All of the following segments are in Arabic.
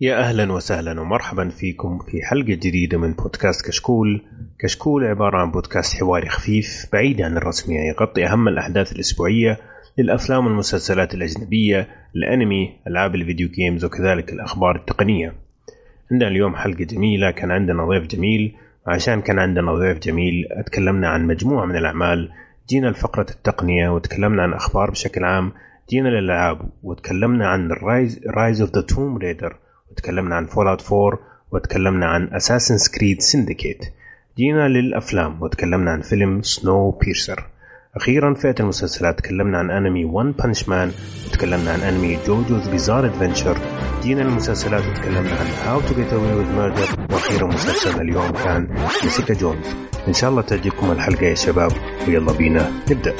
يا أهلا وسهلا ومرحبا فيكم في حلقة جديدة من بودكاست كشكول. كشكول عبارة عن بودكاست حواري خفيف بعيد عن الرسمية يغطي أهم الأحداث الأسبوعية للأفلام والمسلسلات الأجنبية الأنمي ألعاب الفيديو جيمز وكذلك الأخبار التقنية. عندنا اليوم حلقة جميلة كان عندنا ضيف جميل. وعشان كان عندنا ضيف جميل اتكلمنا عن مجموعة من الأعمال. جينا لفقرة التقنية وتكلمنا عن أخبار بشكل عام. جينا للألعاب وتكلمنا عن ال Rise Rise of the Tomb Raider وتكلمنا عن Fallout 4 وتكلمنا عن Assassin's Creed Syndicate جينا للأفلام وتكلمنا عن فيلم Snowpiercer أخيرا فئة المسلسلات تكلمنا عن انمي One Punch Man وتكلمنا عن انمي JoJo's Bizarre Adventure جينا للمسلسلات وتكلمنا عن How to Get Away with Murder وأخيرا مسلسلنا اليوم كان Jessica Jones إن شاء الله تعجبكم الحلقة يا شباب ويلا بينا نبدأ.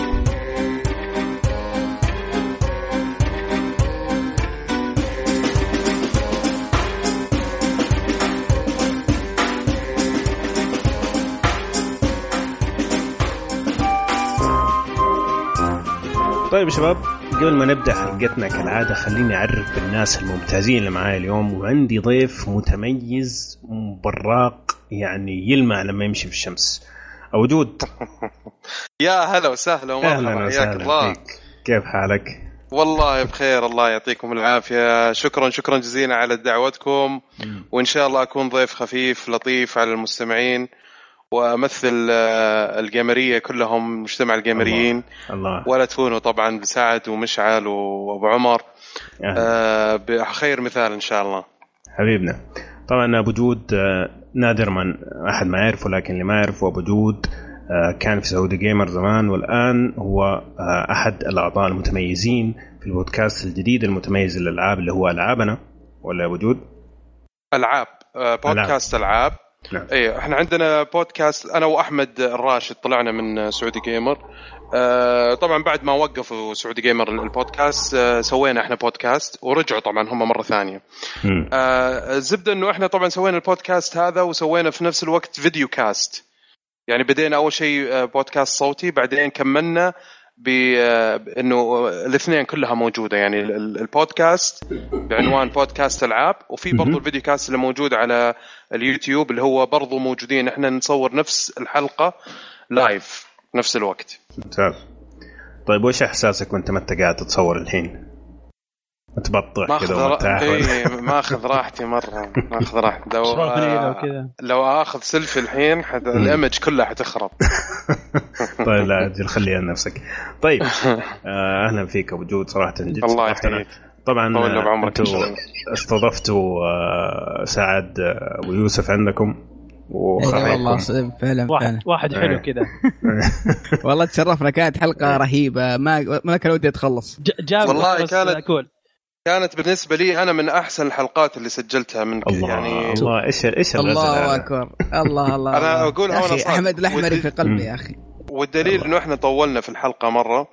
طيب يا شباب. قبل ما نبدأ حلقتنا كالعادة خليني أعرف بالناس الممتازين اللي معايا اليوم. وعندي ضيف متميز براق يعني يلمع لما يمشي في الشمس. وجود يا هلا وسهلا ومرحبا. حياك الله. فيك. كيف حالك؟ والله بخير الله يعطيكم العافية. شكرا شكرا جزيلا على دعوتكم. وإن شاء الله أكون ضيف خفيف لطيف على المستمعين. وامثل آه، الجيمريه كلهم مجتمع الجيمريين الله. ولا تكونوا طبعا بسعد ومشعل وأبو عمر. آه، بخير مثال إن شاء الله. حبيبنا. طبعا أبو جود آه، نادر من أحد ما يعرفه لكن اللي ما يعرفه أبو جود آه، كان في Saudi Gamer زمان والآن هو آه، أحد الأعضاء المتميزين في البودكاست الجديد المتميز للألعاب اللي هو ألعابنا. ولا أبو جود؟ ألعاب آه، بودكاست ألعاب. نعم. إيه إحنا عندنا بودكاست أنا وأحمد الراشد طلعنا من Saudi Gamer آه طبعا بعد ما وقفوا Saudi Gamer ال podcast آه سوينا إحنا بودكاست ورجعوا طبعا هم مرة ثانية. آه الزبدة إنه إحنا طبعا سوينا البودكاست هذا وسوينا في نفس الوقت videocast يعني بدينا أول شيء آه، بودكاست صوتي بعدين كملنا بانه الاثنين كلها موجودة يعني ال- ال- البودكاست بعنوان بودكاست العاب وفي برضو. ال videocast اللي موجود على اليوتيوب اللي هو برضو موجودين إحنا نصور نفس الحلقة live نفس الوقت ممتاز طيب وش إحساسك وأنت ما أنت قاعد تتصور الحين؟ ماخذ كذا. ومرتاح. إيه ماخذ راحتي مرة ماخذ راحتي. لو آه لو آخذ سيلفي الحين حت... ال image كلها حتخرب. طيب لا أجل خليها لنفسك طيب آه، أهلا فيك أبو جود صراحة جد الله. يحييك. طبعا الله. استضفتوا آه، سعد ويوسف عندكم. اي والله فعلا واحد فعلا. واحد حلو إيه. كذا. والله تشرفنا كانت حلقة رهيبة. ما ما كان ودي تخلص ج- جاب والله كانت- كول كانت بالنسبة لي أنا من أحسن الحلقات اللي سجلتها منك الله يعني الله إيش إيش الله؟ أكبر الله الله أنا الله. أقول صادق. أحمد الأحمري في قلبي يا أخي والدليل إنه إحنا طولنا في الحلقة مرة.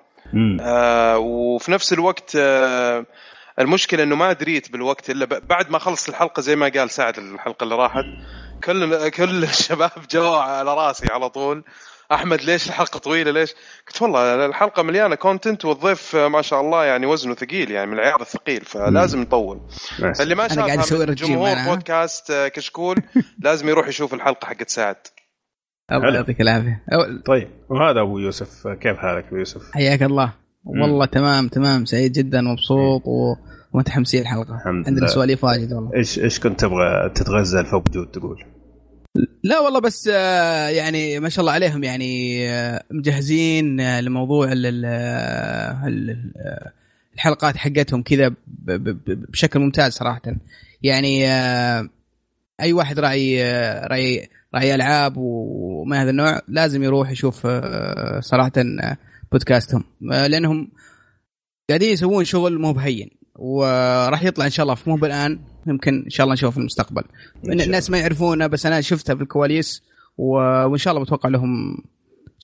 آه وفي نفس الوقت آه المشكلة إنه ما دريت بالوقت إلا ب- بعد ما خلص الحلقة زي ما قال سعد الحلقة اللي راحت كل كل الشباب جو على راسي على طول أحمد ليش الحلقة طويلة ليش؟ قلت والله الحلقة مليانة content والضيف آه، ما شاء الله يعني وزنه ثقيل يعني من العيار الثقيل فلازم نطول. اللي ما أنا قاعد شافها أسوي من رجيم جمهور؟ بودكاست آه، كشكول لازم يروح يشوف الحلقة حقت سعد الله. يعطيك العافية طيب وهذا أبو يوسف كيف حالك أبو يوسف؟ حياك الله والله تمام تمام سعيد جدا ومبسوط و... ومتحمسين الحلقة الحمد عندنا. سواليف واجد والله إيش إيش كنت تبغى تتغزل ابو جود تقول؟ لا والله بس آه، يعني ما شاء الله عليهم يعني آه، مجهزين آه، لموضوع ال- ال- ال- الحلقات حقتهم كذا بشكل ممتاز صراحة. يعني أي واحد راعي راعي راعي ألعاب ومن هذا النوع لازم يروح يشوف صراحة بودكاستهم. لأنهم قاعدين يسوون شغل مو بهين وراح يطلع إن شاء الله مو بالآن يمكن إن شاء الله نشوفه في المستقبل. الناس ما يعرفونه بس أنا شفتها في الكواليس و... وإن شاء الله بتوقع لهم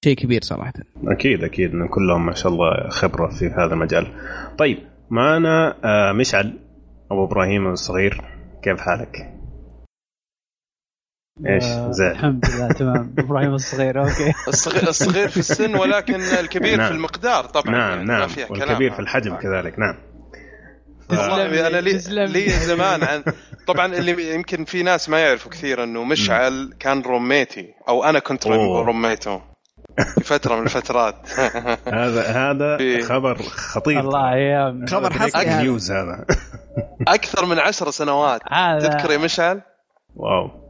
شيء كبير صراحة. أكيد أكيد. إن كلهم ما شاء الله خبرة في هذا المجال. طيب معنا آه، مشعل أبو إبراهيم الصغير كيف حالك؟ إيش؟ آه، زين. الحمد لله تمام. إبراهيم الصغير okay. الصغير, الصغير في السن ولكن الكبير نعم. في المقدار طبعا. نعم يعني نعم. والكبير كلام. في الحجم كذلك نعم. والله أنا لي. لي زمان عن طبعا اللي يمكن في ناس ما يعرفوا كثير إنه مشعل كان roommate ي أو أنا كنت. roommate ه في فترة من الفترات. هذا هذا خبر خطير. الله أيام خبر حصري. news هذا. أكثر من عشر سنوات. تذكر يا مشعل؟ واو.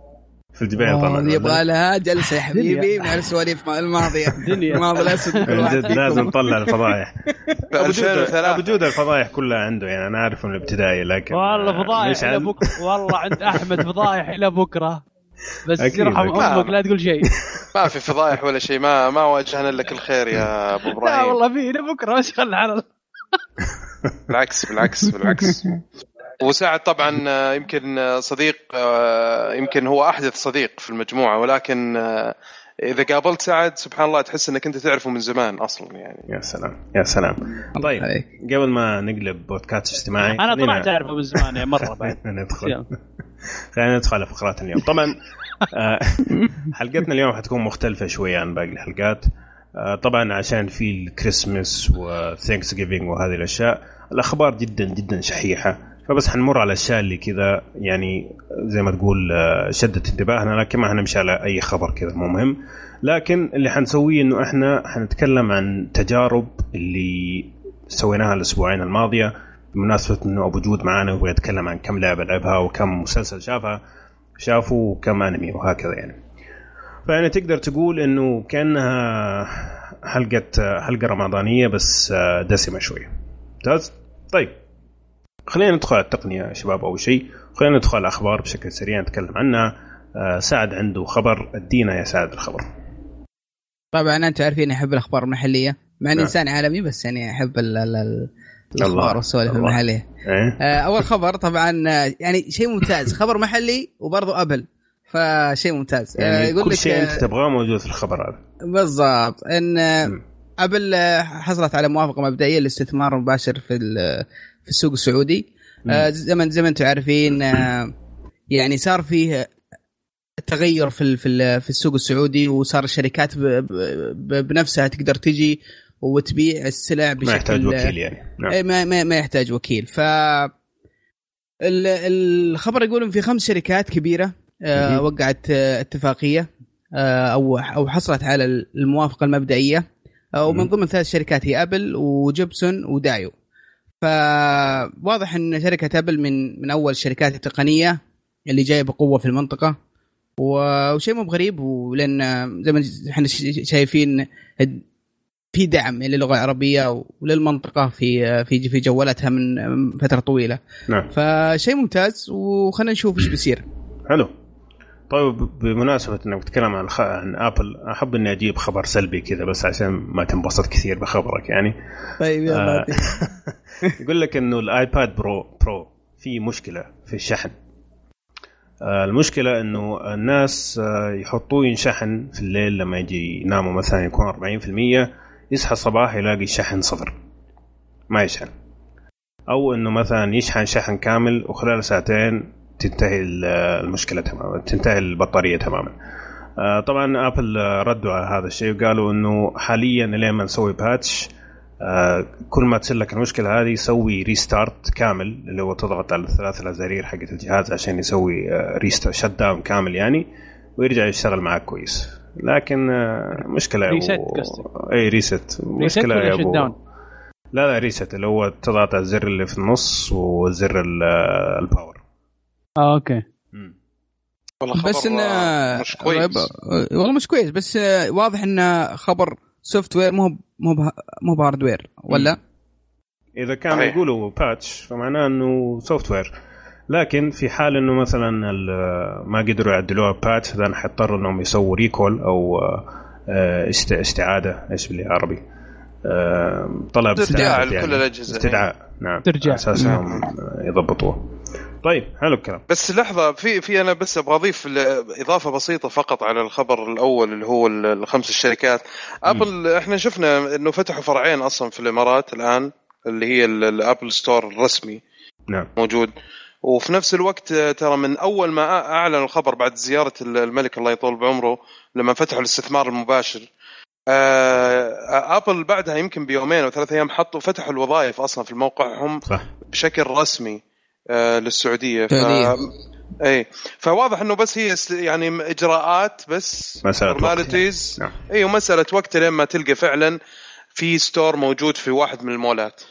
في الجبال آه، طبعا اللي يبغى لها جلسة يا حبيبي من السواليف الماضيه دنيا. الماضي الاسود جد لازم. نطلع الفضايح. أبو جودة أبو 2003 جودة الفضايح كلها عنده يعني أنا عارف من الابتدائي لكن والله فضايح مشعل- إلى بكره والله عند أحمد فضايح إلى بكرة. بس يرحم. أمك لا تقول شيء. ما في فضايح ولا شيء ما ما واجهنا لك الخير يا أبو لا إبراهيم. والله في إلى بكرة بس خل على بالعكس بالعكس بالعكس. وسعد طبعا آه، يمكن آه، صديق آه، يمكن هو أحدث صديق في المجموعة ولكن إذا قابلت سعد سبحان الله تحس إنك أنت تعرفه من زمان أصلا يعني. يا سلام يا سلام. طيب عليك. قبل ما نقلب بودكاست اجتماعي أنا طلعت أعرفه من زمان يعني مرة بعد. ندخل. خلينا ندخل على فقرات اليوم. طبعا حلقتنا اليوم حتكون مختلفة شوية عن باقي الحلقات. طبعا عشان في ال Christmas و Thanksgiving وهذه الأشياء الأخبار جدا جدا شحيحة. فبس حنمر على الأشياء اللي كذا يعني زي ما تقول آه، شدت انتباهنا لكن ما حنمشي على أي خبر كذا مو مهم. لكن اللي حنسويه إنه إحنا حنتكلم عن تجارب اللي سويناها الأسبوعين الماضية بمناسبة إنه أبو جود معانا ويبغى يتكلم عن كم لعبه لعبها وكم مسلسل شافها شافه وكم أنمي وهكذا يعني. فيعني تقدر تقول إنه كأنها حلقة حلقة رمضانية بس دسمة شوية. ممتاز طيب. خلينا ندخل على التقنية يا شباب أول شيء خلينا ندخل على الأخبار بشكل سريع نتكلم عنها آه، سعد عنده خبر أدينا يا سعد الخبر طبعا انت عارفين أحب الأخبار المحلية مع إني نعم. إنسان عالمي بس يعني أحب ال- ال- ال- الأخبار. والسوالف. المحلية إيه آه، أول خبر طبعا آه، يعني شيء ممتاز خبر محلي وبرضه أبل فشيء ممتاز آه، يعني يقول كل لك شيء أنت تبغاه موجود في الخبر هذا بالضبط إن مم. أبل حصلت على موافقة مبدئية للاستثمار المباشر في في السوق السعودي آه، زي ما زي ما أنتم عارفين آه، يعني صار فيه تغير في في ال- في السوق السعودي وصار الشركات بنفسها تقدر تجي وتبيع السلع بشكل ما يحتاج وكيل يعني نعم. إيه، ما ما, ما يحتاج وكيل ف ال- الخبر يقول ان في خمس شركات كبيرة آه،. وقعت آه، اتفاقية آه، أو أو حصلت على الموافقة المبدئية آه، ومن. ضمن ثلاث شركات هي أبل وجيبسون ودايو فواضح إن شركة أبل من من أول الشركات التقنية اللي جاية بقوة في المنطقة. وشيء مو بغريب ولأن زي ما إحنا شايفين في دعم للغة العربية وللمنطقة في في في جوالاتها من فترة طويلة. نعم. فشيء ممتاز وخلينا نشوف إيش بيصير. حلو. طيب بمناسبة إنك بتتكلم عن خ... عن Apple أحب إني أجيب خبر سلبي كذا بس عشان ما تنبسط كثير بخبرك يعني. طيب آه، يقول لك إنه ال iPad Pro Pro في مشكلة في الشحن. آه، المشكلة إنه الناس آه، يحطوه ينشحن في الليل لما يجي يناموا مثلا يكون 40% يصحى الصباح يلاقي الشحن صفر ما يشحن. أو إنه مثلا يشحن شحن كامل وخلال ساعتين تنتهي ال- المشكلة تماما تنتهي البطارية تماما. آه، طبعا Apple آه، ردوا على هذا الشيء وقالوا إنه حاليا لين ما نسوي patch؟ آه، كل ما تصير لك المشكلة هذه سوي restart كامل اللي هو تضغط على الثلاث الازارير حقت الجهاز عشان يسوي restart shut down كامل يعني ويرجع يشتغل معك كويس لكن آه، مشكلة Reset ابو قصدك. إي reset مشكلة يا ابو؟ لا لا reset اللي هو تضغط على الزر اللي في النص وزر ال- ال power آه okay. والله خبر بس إنه آه، مش كويس والله مش كويس بس آه، واضح إنه خبر software مو مو به- مو ب hardware ولا؟ إذا كانوا. يقولوا patch فمعناه إنه software لكن في حال إنه مثلا ال- ما قدروا يعدلوها patch إذا حيضطروا إنهم يسووا recall أو آه، است- استعادة إيش بالعربي آه، طلب استدعاء استعادة لكل الأجهزة. استدعاء نعم ترجع. على أساس إنهم يضبطوه طيب حلو الكلام. بس لحظة في في أنا بس أبغى أضيف إضافة بسيطة فقط على الخبر الأول اللي هو ال- الخمس الشركات. Apple إحنا شفنا إنه فتحوا فرعين أصلا في الإمارات الآن اللي هي ال- ال Apple Store الرسمي. نعم. موجود. وفي نفس الوقت آه، ترى من أول ما أعلن الخبر بعد زيارة ال- الملك الله يطول بعمره لما فتحوا الاستثمار المباشر آه Apple بعدها يمكن بيومين أو ثلاث أيام حطوا فتحوا الوظائف أصلا في موقعهم صح. بشكل رسمي. آه للسعودية. ف... اي فواضح إنه بس هي يعني إجراءات بس مسألة وقت. نعم. اي ومسألة وقت لين ما تلقى فعلا في store موجود في واحد من المولات.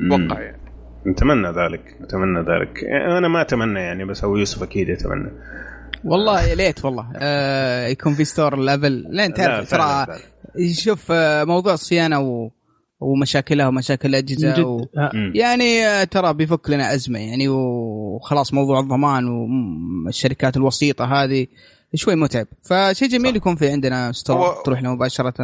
أتوقع يعني. نتمنى ذلك. نتمنى ذلك. أنا ما أتمنى يعني بس هو يوسف أكيد يتمنى. والله يا ليت والله. آه يكون في store level لين تعرف ترى. شوف آه، موضوع الصيانة و... ومشاكلها ومشاكل الأجهزة و... مم. يعني آه، ترى بيفك لنا أزمة يعني وخلاص موضوع الضمان والشركات الوسيطة هذه شوي متعب فشيء جميل صح. يكون في عندنا store هو- تروح له مباشرة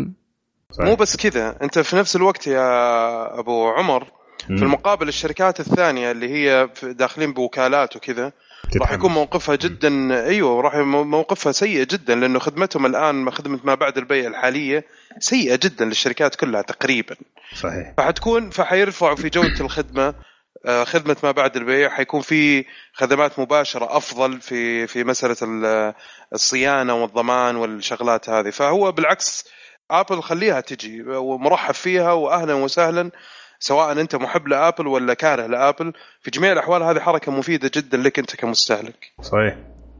صحيح. مو بس كذا أنت في نفس الوقت يا أبو عمر مم. في المقابل الشركات الثانية اللي هي داخلين بوكالات وكذا راح. يكون موقفها جدا أيوه راح موقفها سيء جدا لأنه خدمتهم الآن خدمة ما بعد البيع الحالية سيئة جدا للشركات كلها تقريبا. صحيح. فحتكون فحيرفعوا في جودة الخدمة آه، خدمة ما بعد البيع. حيكون في خدمات مباشرة أفضل في في مسألة ال- الصيانة والضمان والشغلات هذه. فهو بالعكس آبل خليها تجي ومرحب فيها واهلا وسهلا. سواء أنت محب لآبل ولا كاره لآبل في جميع الأحوال هذه حركة مفيدة جدا لك أنت كمستهلك. صحيح.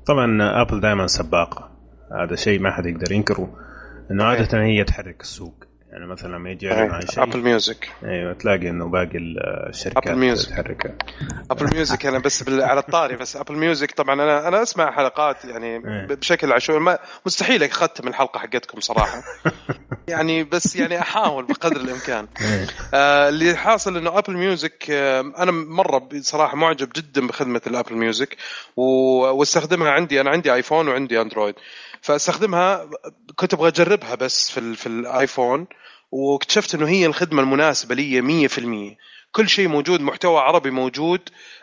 طبعا Apple دائما سباقه هذا شيء ما حد يقدر ينكره. إنه. عادة هي تحرك السوق. يعني مثلا لما يجي يعلن عن شيء Apple Music أيوه تلاقي إنه باقي الشركات Apple Music. تحركها. Apple Music أنا بس بال- على الطاري بس ابل ميوزك طبعا أنا أنا أسمع حلقات يعني إيه. بشكل عشوائي. ما مستحيل أختم الحلقة حقتكم صراحة. يعني بس يعني أحاول بقدر الإمكان. إيه. آه اللي حاصل إنه Apple Music آه أنا مرة بصراحه معجب جدا بخدمة ال Apple Music و- واستخدمها عندي. أنا عندي iPhone وعندي Android فاستخدمها كنت أبغى اجربها بس في في ال iPhone واكتشفت إنه هي الخدمة المناسبة لي 100% كل شيء موجود محتوى عربي موجود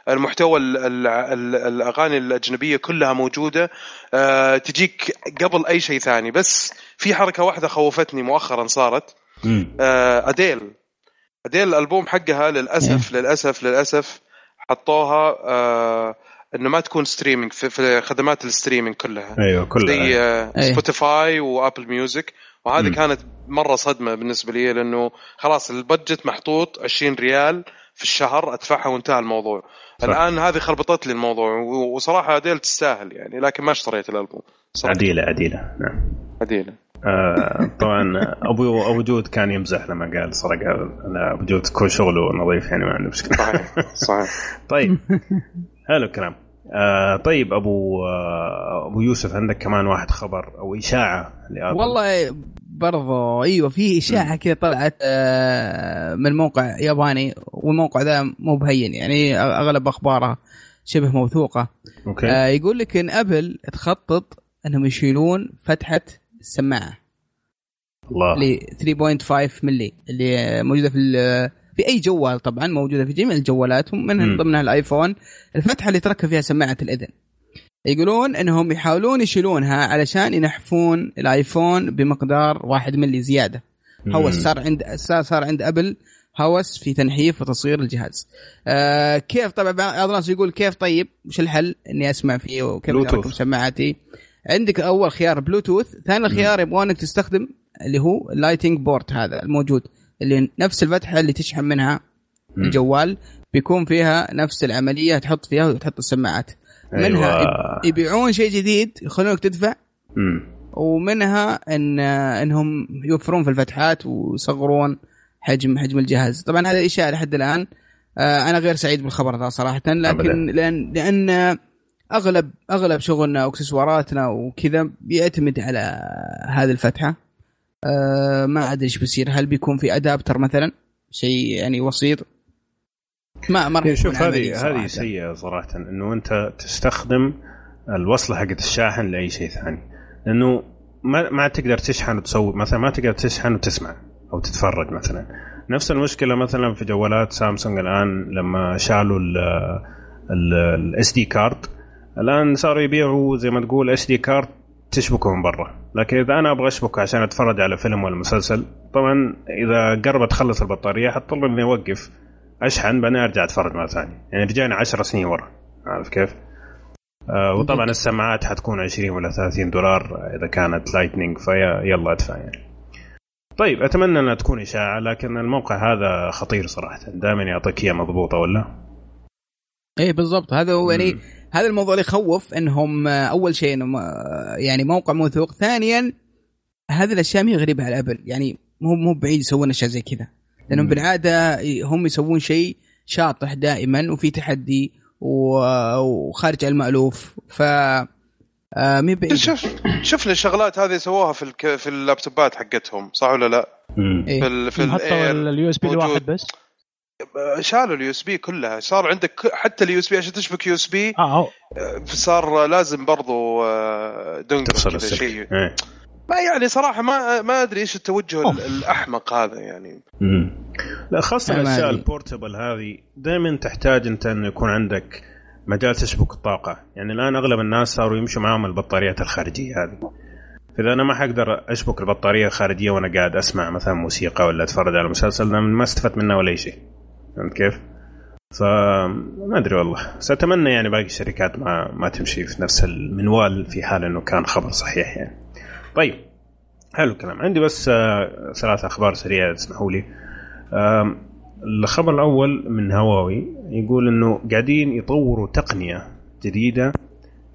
المحتوى ال ال ال الأغاني الأجنبية كلها موجودة. أه تجيك قبل أي شيء ثاني. بس في حركة واحدة خوفتني مؤخرا صارت. أه أديل. أديل الألبوم حقها للأسف للأسف للأسف حطوها أه إنه ما تكون streaming في, في خدمات ال streaming كلها. أيوه كلها زي أيه. Spotify و Apple Music وهذه مم. كانت مرة صدمة بالنسبة لي لأنه خلاص ال budget محطوط 20 ريال في الشهر أدفعها وانتهى الموضوع. صح. الآن هذه خربطت لي الموضوع وصراحة اديل تستاهل يعني لكن ما اشتريت الألبوم. صراحة. اديله اديله. نعم. اديله آه طبعا أبو أبو جود كان يمزح لما قال سرق أبو جود كل شغله نظيف يعني ما عنده مشكلة. صحيح صحيح. طيب. حلو الكلام آه طيب أبو آه أبو يوسف عندك كمان واحد خبر أو إشاعة ل Apple والله برضو أيوه في إشاعة كذا طلعت آه، من موقع ياباني والموقع ذا مو بهين يعني أغلب اخباره شبه موثوقة. أوكي. آه، يقول لك إن Apple تخطط إنهم يشيلون فتحة السماعة الله. اللي 3.5 ملي اللي موجودة في ال- في اي جوال طبعا موجودة في جميع الجوالات. ومن ضمنها ال iPhone الفتحة اللي تركب فيها سماعة الإذن يقولون إنهم يحاولون يشيلونها علشان ينحفون ال iPhone بمقدار 1 ملي زيادة هوس. صار عند صار عند Apple هوس في تنحيف وتصغير الجهاز. آه كيف طبعا بعض الناس يقول كيف طيب وش الحل إني أسمع فيه وكيف بلوتوث. اركب سماعاتي؟ عندك أول خيار بلوتوث، ثاني خيار يبغونك تستخدم اللي هو ال Lightning port هذا الموجود اللي نفس الفتحة اللي تشحن منها. الجوال بيكون فيها نفس العملية تحط فيها وتحط السماعات. منها أيوة. يب- يبيعون شيء جديد يخلونك تدفع مم. ومنها ان إنهم يوفرون في الفتحات ويصغرون حجم حجم الجهاز طبعا هذا اشاعه لحد الآن آه، أنا غير سعيد بالخبر ذا صراحة لكن. لأن لأن اغلب أغلب شغلنا وأكسسواراتنا وكذا بيعتمد على هذه الفتحة آه، ما أدري إيش بيصير. هل بيكون في ادابتر مثلا؟ شيء يعني وسيط؟ ما ما إيه، شوف هذه. هذه سيئة صراحة إنه أنت تستخدم الوصلة حقت الشاحن لأي شيء ثاني. لأنه ما ما تقدر تشحن وتسوي مثلا ما تقدر تشحن وتسمع أو تتفرج مثلا. نفس المشكلة مثلا في جوالات سامسونج الآن لما شالوا ال SD card الآن صاروا يبيعوا زي ما تقول SD card تشبكه من برا. لكن إذا أنا أبغى اشبكه عشان أتفرج على فيلم ولا مسلسل طبعا إذا قربت تخلص البطارية حتطلب إني أوقف أشحن بعدين أرجع أتفرج مرة ثانية. يعني رجعنا 10 سنين ورا عارف كيف؟ آه وطبعا السماعات حتكون 20 ولا 30 دولار إذا كانت Lightning فيا يلا أدفع يعني. طيب أتمنى أنها تكون إشاعة لكن الموقع هذا خطير صراحة. دائما يعطيك اياها مضبوطة ولا؟ إيه بالضبط. هذا هو يعني. هذا الموضوع اللي يخوف إنهم آه، أول شيء إنهم آه، يعني موقع موثوق ثانيا هذه الأشياء مي غريبة على Apple يعني مو مو بعيد يسوون أشياء زي كذا لأنهم مم. بالعادة هم يسوون شيء شاطح دائما وفي تحدي وخارج عن المألوف ف آه، مي بعيد شوف شفنا الشغلات هذه سووها في الك... في اللابتوبات حقتهم صح ولا لا؟ مم. إيه. في ال... في ال Air ال USB. الواحد بس شالوا ال USB كلها صار عندك ك- حتى ال USB عشان تشبك USB صار لازم برضو آه، dongle تفصل شيء إيه. ما يعني صراحة ما ما أدري إيش التوجه. ال- الأحمق هذا يعني مم. لا خاصة الأشياء. البورتبل هذه دائما تحتاج أنت إنه يكون عندك مجال تشبك الطاقة يعني الآن أغلب الناس صاروا يمشوا معاهم البطاريات الخارجية هذه فإذا أنا ما حقدر أشبك البطارية الخارجية وأنا قاعد أسمع مثلا موسيقى ولا أتفرج على مسلسل ما استفدت منها ولا شيء فهمت كيف؟ فما أدري والله بس أتمنى يعني باقي الشركات ما ما تمشي في نفس المنوال في حال إنه كان خبر صحيح يعني. طيب حلو الكلام عندي بس آه، ثلاث أخبار سريعة تسمحوا لي. الخبر الأول من هواوي يقول إنه قاعدين يطوروا تقنية جديدة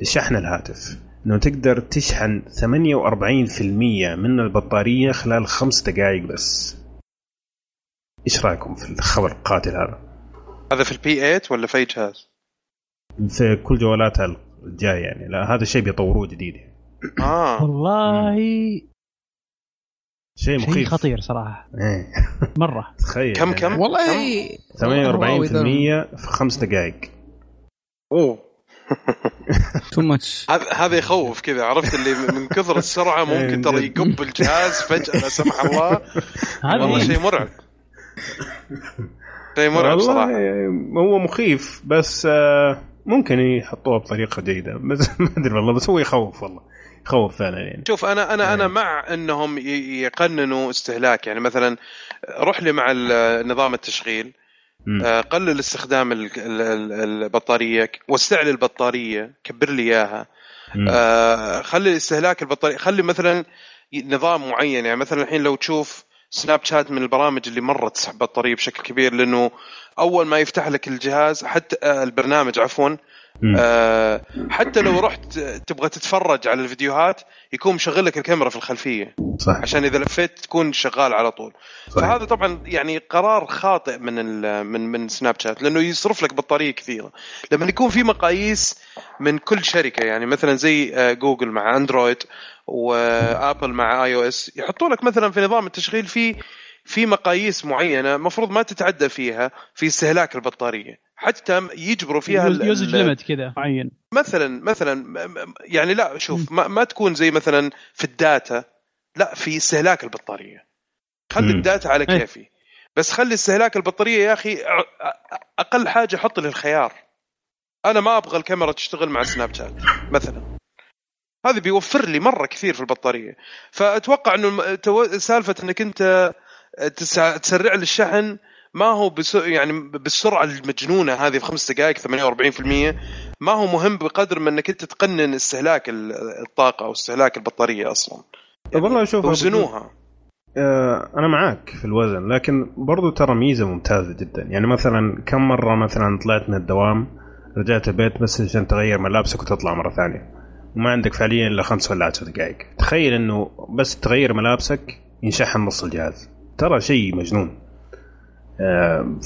لشحن الهاتف إنه تقدر تشحن 48% من البطارية خلال خمس دقائق بس. إيش رأيكم في الخبر القاتل هذا؟ هذا في البي 8 ولا في اي جهاز؟ في كل جوالاتها الجايه يعني. لا هذا الشيء بيطوروه جديد يعني. آه. والله شيء شيء مخيف. خطير صراحة. إيه. مرة. تخيل كم يعني. كم؟ والله 48% في خمس دقائق. أوه. تو ماتش هذا هذا يخوف كذا عرفت اللي من كثر السرعة ممكن ترى يقب الجهاز فجأة لا سمح الله. والله شيء مرعب. شيء مرعب والله صراحة هو مخيف بس آه، ممكن يحطوها بطريقة جيدة. بس ما أدري والله بس هو يخوف والله. يخوف فعلا يعني. شوف أنا أنا أنا إيه. مع إنهم يقننوا استهلاك. يعني مثلا روح لي مع نظام التشغيل. آه، قلل استخدام ال- ال- ال- البطارية وسع لي البطارية كبر لي إياها. آه، خلي استهلاك البطارية خلي مثلا نظام معين. يعني مثلا الحين لو تشوف سناب شات من البرامج اللي مره تسحب بطاريه بشكل كبير لأنه أول ما يفتح لك الجهاز حتى آه، البرنامج عفوا. آه، حتى لو رحت تبغى تتفرج على الفيديوهات يكون مشغل لك الكاميرا في الخلفية صح عشان إذا لفيت تكون شغال على طول صحيح. فهذا طبعا يعني قرار خاطئ من من من سناب شات لأنه يصرف لك بطارية كثيرة لما يكون في مقاييس من كل شركة يعني مثلا زي آه، جوجل مع أندرويد وآبل مع iOS يحطوا لك مثلا في نظام التشغيل في في مقاييس معينة المفروض ما تتعدى فيها في استهلاك البطارية. حتى يجبروا فيها usage limit كذا معين. مثلا مثلا يعني لا شوف ما, ما تكون زي مثلا في الداتا لا في استهلاك البطارية. خلي. الداتا على إيه. كيفي. بس خلي استهلاك البطارية يا أخي أقل حاجة حط لي الخيار أنا ما أبغى الكاميرا تشتغل مع سناب شات مثلا. هذا بيوفر لي مرة كثير في البطارية. فأتوقع إنه سالفة إنك أنت تسع- تسرع لي الشحن ما هو بس يعني بالسرعة المجنونة هذه في خمس دقائق 48% ما هو مهم بقدر ما إنك أنت تقنن استهلاك ال- الطاقة أو استهلاك البطارية أصلا. طب والله شوف وزنوها آه، أنا معاك في الوزن لكن برضو ترى ميزة ممتازة جدا. يعني مثلا كم مرة مثلا طلعت من الدوام رجعت البيت بس عشان تغير ملابسك وتطلع مرة ثانية. وما عندك فعليا إلا خمس ولا عشر دقائق. تخيل إنه بس تغير ملابسك ينشحن نص الجهاز. ترى شيء مجنون. آه،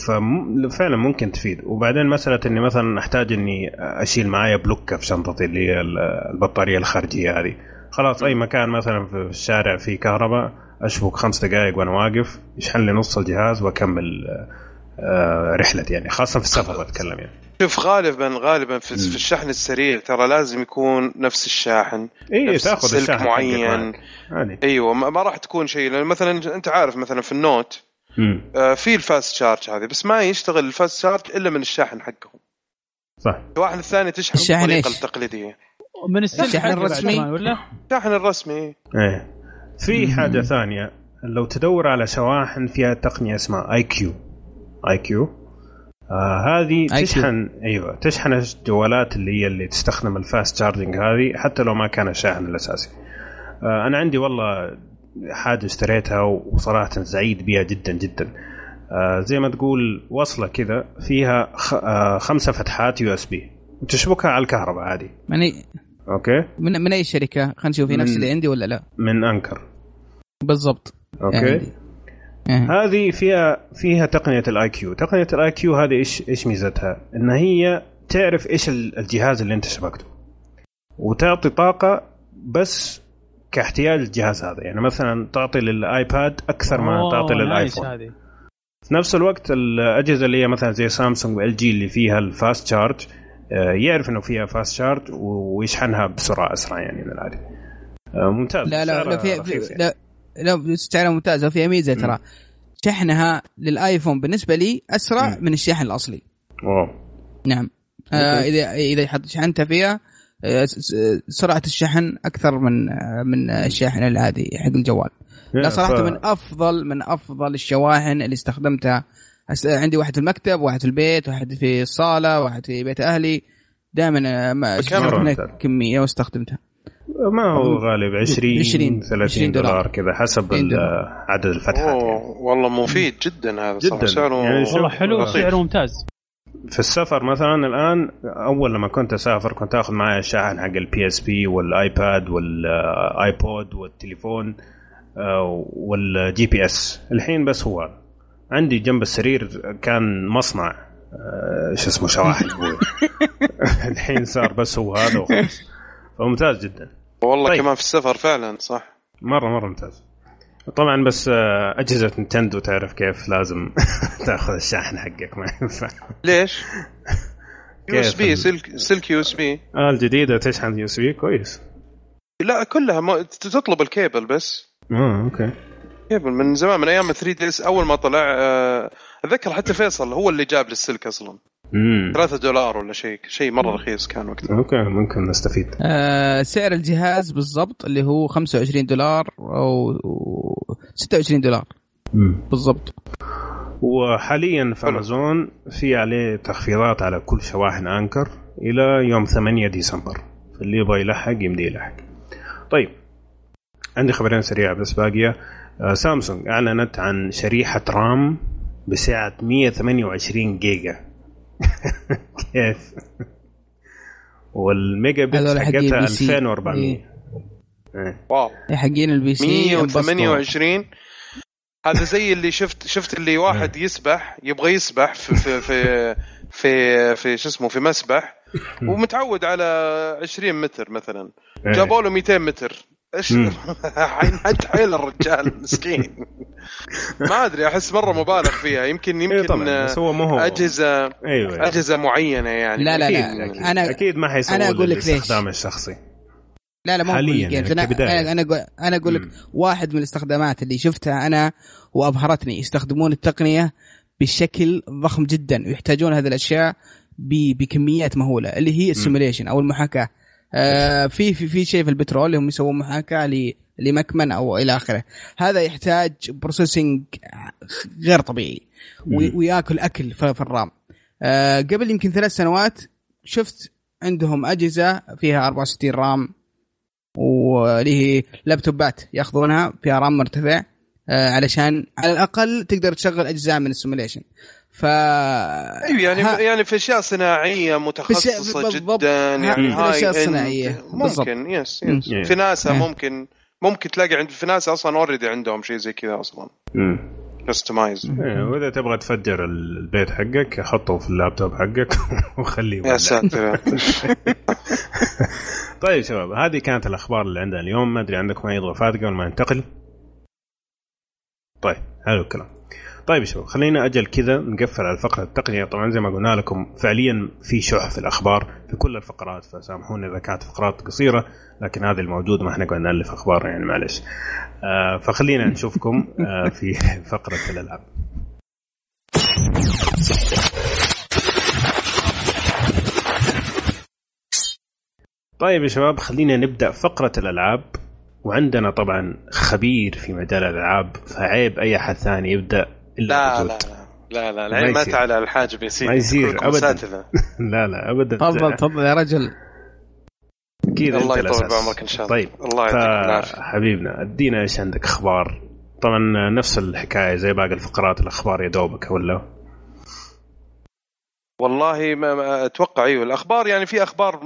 ففعلا ممكن تفيد. وبعدين مسألة إني مثلا أحتاج إني أشيل معايا بلوكة في شنطتي اللي هي البطارية الخارجية هذه. خلاص أي مكان مثلا في الشارع في كهرباء أشبك خمس دقائق وأنا واقف يشحن لي نص الجهاز وأكمل آه، رحلتي يعني خاصة في السفر بتكلم يعني. شوف غالبا غالبا في. في الشحن السريع ترى لازم يكون نفس الشاحن اي نفس تأخذ سلك الشاحن معين. أيوه ما راح تكون شيء لأن مثلا انت عارف مثلا في النوت. آه، في ال fast charge هذه بس ما يشتغل ال fast charge إلا من الشاحن حقهم. صح. الواحد الثاني تشحن الشاحن بالطريقة؟ التقليديه من بعد الرسمي؟ ولا؟ الشاحن الرسمي. إيه. في حاجة ثانية لو تدور على شواحن فيها تقنية اسمها IQ IQ آه هذه IQ. تشحن أيوه تشحن الجوالات اللي هي اللي تستخدم ال fast charging هذه حتى لو ما كان الشاحن الأساسي. آه أنا عندي والله حاجة اشتريتها وصراحة سعيد بها جدا جدا. آه زي ما تقول وصلة كذا فيها خ... آه خمسة فتحات USB. وتشبكها على الكهرباء عادي. من أي okay؟ من, من أي شركة؟ خلينا نشوف في نفس اللي عندي ولا لا. من أنكر. بالضبط. okay. عندي. إيه. هذه فيها فيها تقنية ال IQ تقنية ال IQ هذه إيش إيش ميزتها؟ إن هي تعرف إيش ال- الجهاز اللي أنت شبكته. وتعطي طاقة بس كاحتياج الجهاز هذا. يعني مثلا تعطي للآيباد أكثر ما تعطي للآيفون. هذه. في نفس الوقت الأجهزة اللي هي مثلا زي سامسونج وإل جي اللي فيها ال fast charge آه، يعرف إنه فيها fast charge ويشحنها بسرعة أسرع يعني من العادي. آه، ممتاز. لا لا لا في, رخيص يعني. لا لا سعرها ممتازه وفيها ميزه ترى. شحنها للآيفون بالنسبة لي أسرع مم. من الشاحن الأصلي. wow. نعم. آه اذا إذا حط شحنتها فيها آه، سرعة الشحن أكثر من آه، من الشاحن العادي حق الجوال. لا صراحة ف- من افضل من أفضل الشواحن اللي استخدمتها. عندي واحد في المكتب واحد في البيت واحد في الصالة واحد في بيت أهلي. دائما منها ممتاز. كمية واستخدمتها. ما هو غالب 20 20 30 دولار. دولار كذا حسب 20 ال- دولار. عدد الفتحات يعني. اوه والله مفيد جدا هذا جداً. سعره يعني والله حلو. سعره ممتاز في السفر مثلا الآن أول لما كنت أسافر كنت آخذ معي الشاحن حق ال PSP والآيباد والآيبود والتليفون آه، وال GPS الحين بس هو عندي جنب السرير كان مصنع آه، شو اسمه شواحن. الحين صار بس هو هذا وخلاص فممتاز جدا والله طيب. كمان في السفر فعلا صح. مرة مرة ممتاز. طبعا بس آه، أجهزة نينتندو تعرف كيف لازم تأخذ الشاحن حقك ما ينفع. ليش؟ USB سلك سلك USB آه الجديدة تشحن USB كويس. لا كلها ما تطلب الكيبل بس. آه okay. cable من زمان من أيام 3DS أول ما طلع آه، أتذكر حتى فيصل هو اللي جاب لي السلك أصلا. امم 3 دولار ولا شيء شيء مرة رخيص كان وقتها. okay ممكن نستفيد. آه سعر الجهاز بالضبط اللي هو 25 دولار أو أو 26 دولار. بالضبط. وحاليا في حلو. أمازون في عليه تخفيضات على كل شواحن أنكر إلى يوم 8 ديسمبر. فاللي يبغى يلحق يمدي يلحق. طيب عندي خبرين سريعة بس باقية. آه سامسونج أعلنت عن شريحة RAM بسعه 128 جيجا. كيف والميجا بت حقتها PC. 2400 إيه. إيه. Wow حقين ال PC انبسطوا. 128 هذا زي اللي شفت شفت اللي واحد يسبح يبغى يسبح في في في في, في شو اسمه في مسبح ومتعود على 20 متر مثلا إيه. جابوا له 200 متر إيش. حينحد حيل الرجال مسكين ما أدري أحس مره مبالغ فيها. يمكن إيه يمكن طبعا بس هو ما هو. اجهزه أيوه. أجهزة معينة يعني. لا لا أكيد لا. أكيد, أنا- أكيد. ما حيسووا أنا أقول لك ليش. الشخصي. لا لا مو حالياً يعني جيمز أنا. أنا أنا أقول أنا أقول لك. واحد من الاستخدامات اللي شفتها أنا وأبهرتني. يستخدمون التقنية بشكل ضخم جدا ويحتاجون هذه الأشياء ب- بكميات مهولة اللي هي ال simulation أو المحاكاة. آه في في في شيء في البترول هم يسوون محاكاة لمكمن أو إلى آخره. هذا يحتاج processing غير طبيعي. وياكل أكل في في ال RAM. آه قبل يمكن ثلاث سنوات شفت عندهم أجهزة فيها 64 RAM واللي هي لابتوبات ياخذونها فيها RAM مرتفع آه علشان على الأقل تقدر تشغل أجزاء من ال simulation ف أيوه يعني ها- يعني في أشياء صناعية متخصصة بالضبط. جدا يعني هاي الصناعية. بالضبط. ممكن yes. yes. في ناسا. ممكن ممكن تلاقي عند في ناسا أصلا already عندهم شيء زي كذا أصلا. customize وإذا تبغى تفجر البيت حقك حطه في اللابتوب حقك وخليه يا. ساتر طيب شباب هذه كانت الأخبار اللي عندنا اليوم ما أدري عندكم أي إضافات قبل ما ننتقل طيب حلو الكلام طيب يا شباب خلينا أجل كذا نقفل على الفقره التقنية. طبعا زي ما قلنا لكم فعليا في شح في الأخبار في كل الفقرات فسامحونا إذا كانت فقرات قصيرة لكن هذه الموجودة ما إحنا قاعدين نألف أخبار يعني معلش. آه فخلينا نشوفكم آه في فقرة الألعاب. طيب يا شباب خلينا نبدأ فقرة الألعاب. وعندنا طبعا خبير في مجال الألعاب فعيب أي أحد ثاني يبدأ إلا لا. لا لا. لا ما العلم ما يصير. تعالى على الحاجب يصير ما يصير. أساتذة. لا لا ابدا. تفضل تفضل يا رجل. أكيد الله يطول بعمرك إن شاء الله. طيب الله يعطيك العافية. فحبيبنا أدينا إيش عندك أخبار؟ طبعا نفس الحكاية زي باقي الفقرات الأخبار يا دوبك ولا؟ والله ما ما أتوقع أيوه الأخبار يعني في أخبار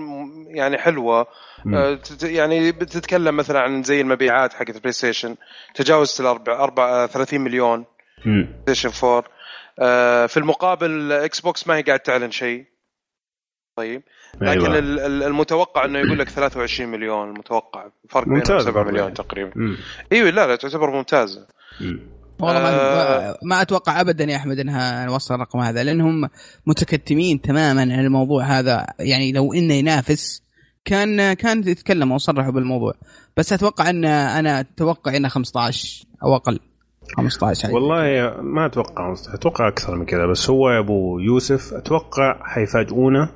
يعني حلوة. مم. آه، يعني بتتكلم مثلا عن زي المبيعات حقت البلاي ستيشن. تجاوزت الأربع أربع 30 مليون. مم. بلاي ستيشن 4 آه، في المقابل إكس بوكس ما هي قاعد تعلن شيء طيب لكن أيوة. ال- ال- المتوقع إنه يقول لك 23 مليون المتوقع فرق ممتاز 7 برضه مليون يعني. تقريبا مم. إيوه لا لا تعتبر ممتازة مم. والله ما, آه. ما أتوقع ابدا يا أحمد إنها نوصل الرقم هذا لأنهم متكتمين تماما عن الموضوع هذا يعني لو إنه ينافس كان كان يتكلموا وصرحوا بالموضوع بس أتوقع ان أنا أتوقع إنه 15 أو أقل 15 حاجة. والله ما أتوقع أتوقع أكثر من كذا بس هو يا أبو يوسف أتوقع حيفاجئونا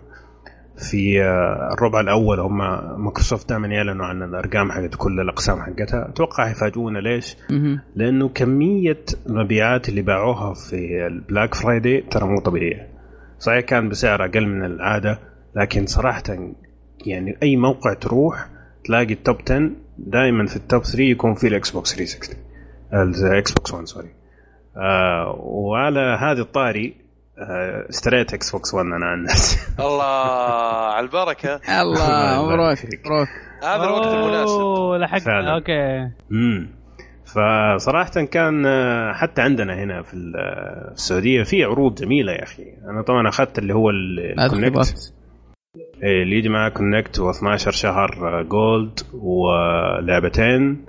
في آه، الربع الأول. هم مايكروسوفت دائما يعلنوا عن الأرقام حقت كل الأقسام حقتها. أتوقع حيفاجئونا ليش؟ لأنه كمية المبيعات اللي باعوها في ال Black Friday ترى مو طبيعية. صحيح كان بسعر أقل من العادة لكن صراحة يعني أي موقع تروح تلاقي ال top 10 دائما في ال top 3 يكون في ال Xbox 360 ال Xbox 1 sorry آه وعلى هذه الطاري آه اشتريت Xbox 1 أنا عن نفسي. الله على البركة. الله مبروك. مبروك. هذا الوقت المناسب. فعلاً. okay. امم فصراحة كان آه، حتى عندنا هنا في آه، في السعودية في عروض جميلة يا أخي. أنا طبعا أخذت اللي هو ال Kinect إيه، اللي يجي معاه Kinect و12 شهر Gold ولعبتين.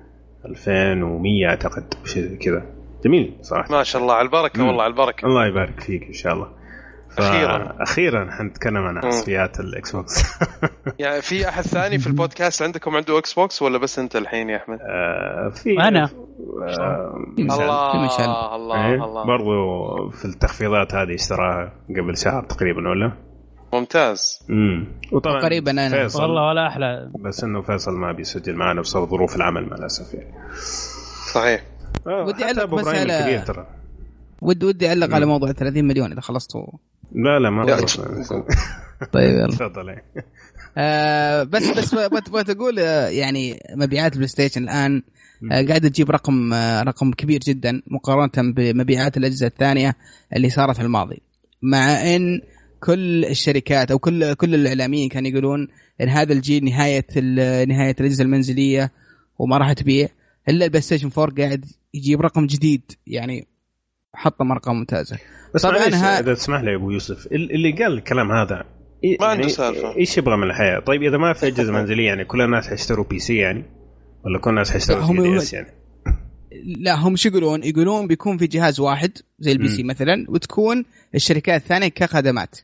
2100 أعتقد شيء زي كذا جميل صراحة ما شاء الله على البركة مم. والله على البركة الله يبارك فيك إن شاء الله ف- أخيراً. أخيرا حنتكلم عن حصريات ال Xbox يعني في أحد ثاني في البودكاست عندكم عنده Xbox ولا بس أنت الحين يا أحمد؟ آه، في أنا. في آه،. الله الله إيه، الله برضو في التخفيضات هذه اشتراها قبل شهر تقريبا ولا؟ ممتاز. امم وطبعا تقريباً أنا. فيصل. والله ولا أحلى. بس إنه فيصل ما بيسجل معنا بسبب ظروف العمل مع الأسف يعني. صحيح. آه، ودي أبو بس على- ترى. ودي ودي أعلق على موضوع 30 مليون إذا خلصتوا. لا لا ما. طيب يلا. تفضل. آه بس بس تبغى تقول آه، يعني مبيعات ال PlayStation الآن آه قاعدة تجيب رقم رقم كبير جدا مقارنة بمبيعات الأجهزة الثانية اللي صارت في الماضي. مع إن كل الشركات أو كل كل الإعلاميين كانوا يقولون إن هذا الجيل نهاية ال- نهاية الأجهزة المنزلية وما راح تبيع إلا ال PlayStation 4 قاعد يجيب رقم جديد يعني حطم ارقام ممتازة بس طبعاً ها- إذا تسمح لي يا أبو يوسف ال- اللي قال الكلام هذا إيه- ما عنده يعني سالفة. إيش يبغى من الحياة؟ طيب إذا ما في أجهزة منزلية يعني كل الناس حيشتروا PC يعني ولا كل الناس حيشتروا 3 يقول- إيش يعني لا هم شو يقولون؟ يقولون بيكون في جهاز واحد زي ال PC. مثلا وتكون الشركات الثانية كخدمات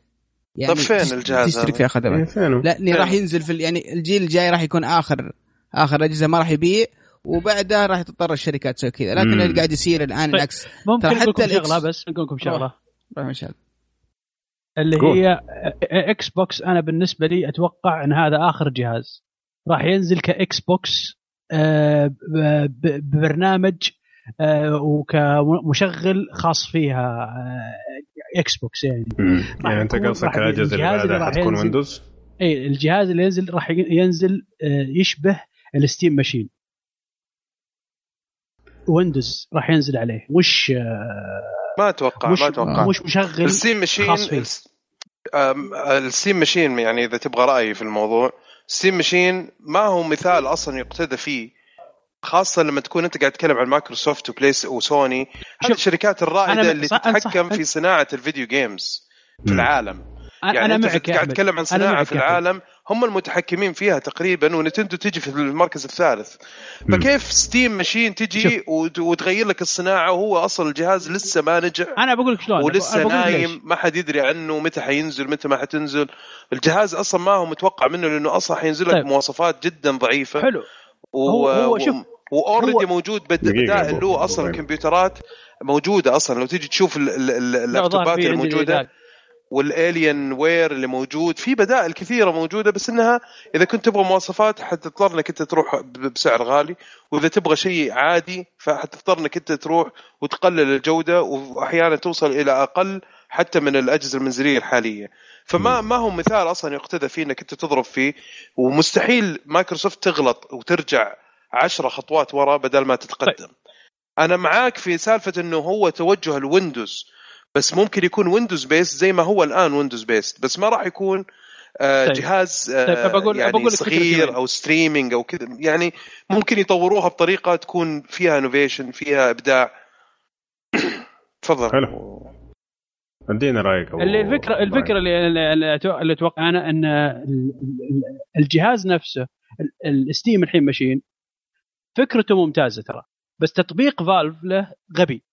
يعني طب فين الجهاز تشترك؟ فيها إيه، خدمات فينه؟ لا إني فين؟ راح ينزل في ال- يعني الجيل الجاي راح يكون آخر آخر أجهزة ما راح يبيع وبعدها راح تضطر الشركات تسوي كذا لكن. اللي قاعد يصير الآن طيب. العكس ممكن ترى حتى لكم شغلة بس أقول لكم شغلة. اللي قول. هي Xbox أنا بالنسبة لي أتوقع إن هذا آخر جهاز راح ينزل ك Xbox ببرنامج آه، وكمشغل خاص فيها آه، Xbox يعني يعني أنت قصدك الاجهزه اللي الجهاز اللي بعدها راح حتكون ينزل- Windows؟ إي الجهاز اللي ينزل راح ينزل آه، يشبه ال Steam Machine. Windows راح ينزل عليه. مش آه، ما أتوقع مش ما أتوقع. مش مشغل ال Steam Machine ال Steam Machine يعني إذا تبغى رايي في الموضوع Steam Machine ما هو مثال أصلا يقتدى فيه خاصة لما تكون أنت قاعد تتكلم عن مايكروسوفت وبلايس وسوني هذه الشركات الرائدة أنا اللي صح- أنا صح- تتحكم في صناعة ال video games في مم. العالم يعني أنا أنت معك قاعد. تتكلم عن صناعة في. العالم هم المتحكمين فيها تقريبا ونتندو تجي في المركز الثالث. فكيف ستيم ماشين تجي وت- وتغير لك الصناعة وهو أصلا الجهاز لسه ما نجح أنا بقول لك شلون ولسه. نايم ما حد يدري عنه متى حينزل متى ما حتنزل. الجهاز أصلا ما هو متوقع منه لأنه أصلا حينزل لك طيب. مواصفات جدا ضعيفة. حلو. و... هو- هو شوف، وأوريدي موجود بدائل له أصلا. الكمبيوترات موجودة أصلا. لو تيجي تشوف ال- ال- ال- لا، ظهر اللابتوبات في وال Alienware اللي موجود في بدائل كثيرة موجودة بس إنها إذا كنت تبغى مواصفات حتضطر إنك أنت تروح بسعر غالي وإذا تبغى شيء عادي فحتضطر إنك أنت تروح وتقلل الجودة وأحيانا توصل إلى أقل حتى من الأجهزة المنزلية الحالية. فما ما هو مثال أصلا يقتدى فيه إنك أنت تضرب فيه ومستحيل مايكروسوفت تغلط وترجع عشرة خطوات ورا بدل ما تتقدم. أنا معاك في سالفة إنه هو توجه ال Windows بس ممكن يكون Windows based زي ما هو الآن Windows based بس ما راح يكون آه، طيب. جهاز طيب، آه، بقول- يعني بقول لك فكرة صغير. أو streaming أو كذا يعني ممكن يطوروها بطريقة تكون فيها innovation فيها إبداع تفضل حلو. ادينا رأيك اللي الفكرة إبراهيم. الفكرة اللي اللي أتوقع أنا إن ال- ال- الجهاز نفسه ال- ال Steam الحين Machine فكرته ممتازة ترى بس تطبيق Valve له غبي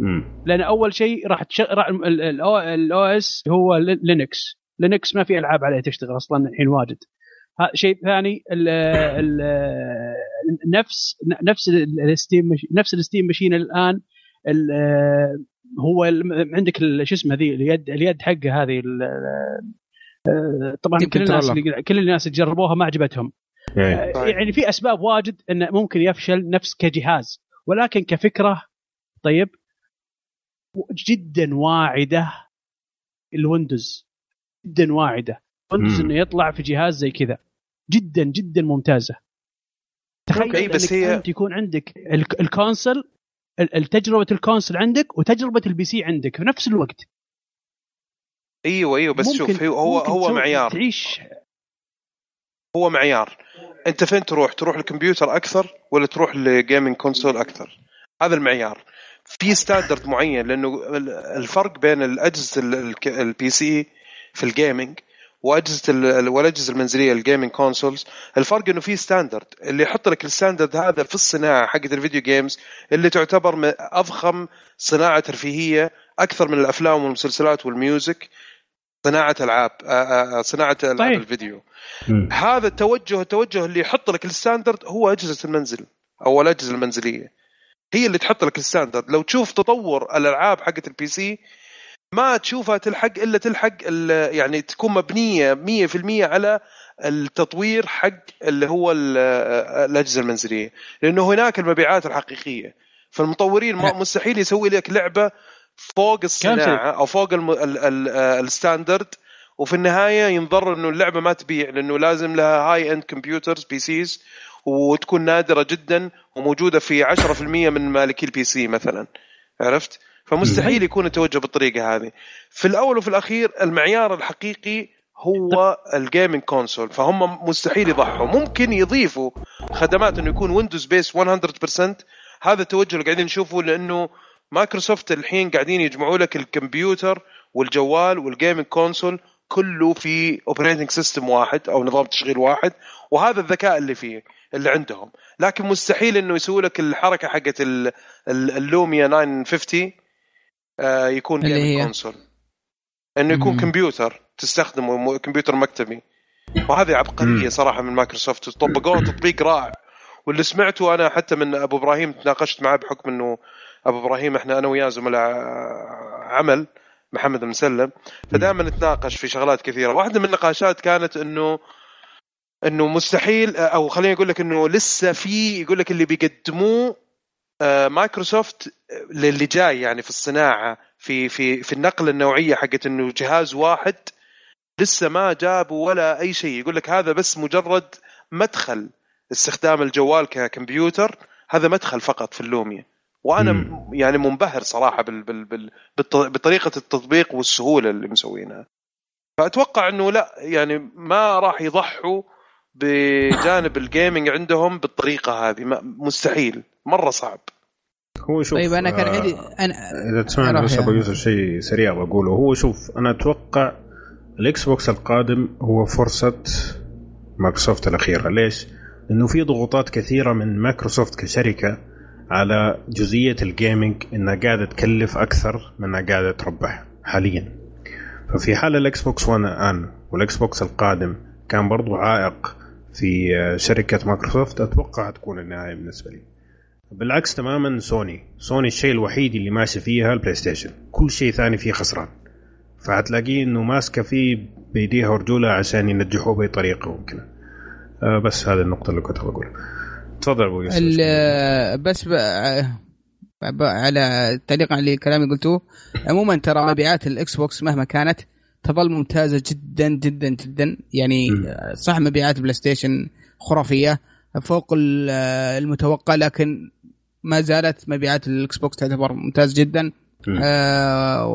مم. لأن أول شيء راح تشغل ال OS هو لي- Linux Linux ما في ألعاب عليه تشتغل أصلا الحين واجد ها- شيء ثاني ال ال نفس نفس ال Steam نفس ال Steam Machine الآن ال- هو عندك ال- شو اسمه ذي اليد اليد حقه هذه ال- آه، طبعا كل الناس. اللي كل الناس اللي جربوها ما عجبتهم إيه. طيب. يعني في أسباب واجد إنه ممكن يفشل نفس كجهاز ولكن كفكرة طيب جدا واعدة ال Windows جدا واعدة. Windows. إنه يطلع في جهاز زي كذا. جدا جدا ممتازة. تخيل okay، بس هي- أنت يكون عندك ال- ال console ال- التجربه ال console عندك وتجربة ال PC عندك في نفس الوقت. أيوه أيوه بس شوف هو هو معيار. تعيش. هو معيار. أنت فين تروح؟ تروح الكمبيوتر أكثر ولا تروح ل gaming console أكثر؟ هذا المعيار. في standard معين لأنه ال- الفرق بين الأجهزة ال PC في ال gaming وأجهزة ال- والأجهزة المنزلية ال gaming consoles الفرق إنه في standard اللي يحط لك ال standard هذا في الصناعة حقت ال video games اللي تعتبر من أضخم صناعة ترفيهية أكثر من الأفلام والمسلسلات وال music صناعة ألعاب صناعة ألعاب صحيح. الفيديو مم. هذا التوجه التوجه اللي يحط لك ال standard هو أجهزة المنزل أو الأجهزة المنزلية هي اللي تحط لك ال standard. لو تشوف تطور الألعاب حقت ال PC ما تشوفها تلحق إلا تلحق يعني تكون مبنية 100% على التطوير حق اللي هو ال- الأجهزة المنزلية. لأنه هناك المبيعات الحقيقية. فالمطورين ما لا. مستحيل يسوي لك لعبة فوق الصناعة أو فوق الم... ال... ال... ال standard. وفي النهاية ينضر إنه اللعبة ما تبيع لأنه لازم لها high-end computers PCs وتكون نادرة جدا وموجودة في 10% من مالكي ال PC مثلا. عرفت؟ فمستحيل يكون التوجه بالطريقة هذه. في الأول وفي الأخير المعيار الحقيقي هو ال gaming console فهم مستحيل يضحوا. ممكن يضيفوا خدمات إنه يكون ويندوز based 100% هذا التوجه اللي قاعدين نشوفه لأنه مايكروسوفت الحين قاعدين يجمعوا لك الكمبيوتر والجوال وال gaming console كله في operating system واحد أو نظام تشغيل واحد. وهذا الذكاء اللي فيه. اللي عندهم. لكن مستحيل إنه يسوي لك الحركة حقت ال- ال- اللوميا 950 آه، يكون اللي gaming هي؟ console إنه يكون مم. كمبيوتر تستخدمه كمبيوتر مكتبي. وهذه عبقرية. صراحة من مايكروسوفت. طبقوها تطبيق رائع. واللي سمعته أنا حتى من أبو إبراهيم تناقشت معاه بحكم إنه أبو إبراهيم إحنا أنا وياه زملاء عمل محمد المسلم. فدائما نتناقش في شغلات كثيرة. واحدة من النقاشات كانت إنه إنه مستحيل أو خليني أقول لك إنه لسه في يقول لك اللي بيقدموه آه، مايكروسوفت للي جاي يعني في الصناعة في في في النقله النوعية حقت إنه جهاز واحد لسه ما جابوا ولا أي شيء. يقول لك هذا بس مجرد مدخل استخدام الجوال ككمبيوتر هذا مدخل فقط في اللوميا وأنا مم. م- يعني منبهر صراحة بال بال بال بطريقة التطبيق والسهولة اللي مسوينها. فأتوقع إنه لا يعني ما راح يضحوا بجانب ال gaming عندهم بالطريقة هذه. مستحيل. مرة صعب. هو شوف طيب أنا كان آه، عندي أنا إذا تسمعني بس ابو يوسف شيء سريع بقوله هو شوف أنا أتوقع الإكس بوكس القادم هو فرصة مايكروسوفت الأخيرة. ليش؟ لأنه في ضغوطات كثيرة من مايكروسوفت كشركة على جزئية ال gaming إنها قاعدة تكلف أكثر من إنها قاعدة تربح حاليا. ففي حال الإكس بوكس 1 الان والإكس بوكس القادم كان برضو عائق في آه، شركة مايكروسوفت أتوقع تكون النهاية بالنسبة لي. بالعكس تماما سوني. سوني الشيء الوحيد اللي ماشي فيها البلاي ستيشن كل شيء ثاني فيه خسران. فهتلاقيه إنه ماسكة فيه بإيديها ورجولها عشان ينجحوه بأي طريقة ممكنة. آه بس هذه النقطة اللي كنت بقولها. تفضل أبو يوسف. ال- بس ب... على تعليقا على كلامي قلتوه عموما ترى مبيعات الاكس بوكس مهما كانت تظل ممتازة جدا جدا جدا. يعني صح مبيعات بلاي ستيشن خرافية فوق المتوقع لكن ما زالت مبيعات الإكس بوكس تعتبر ممتاز جدا. آه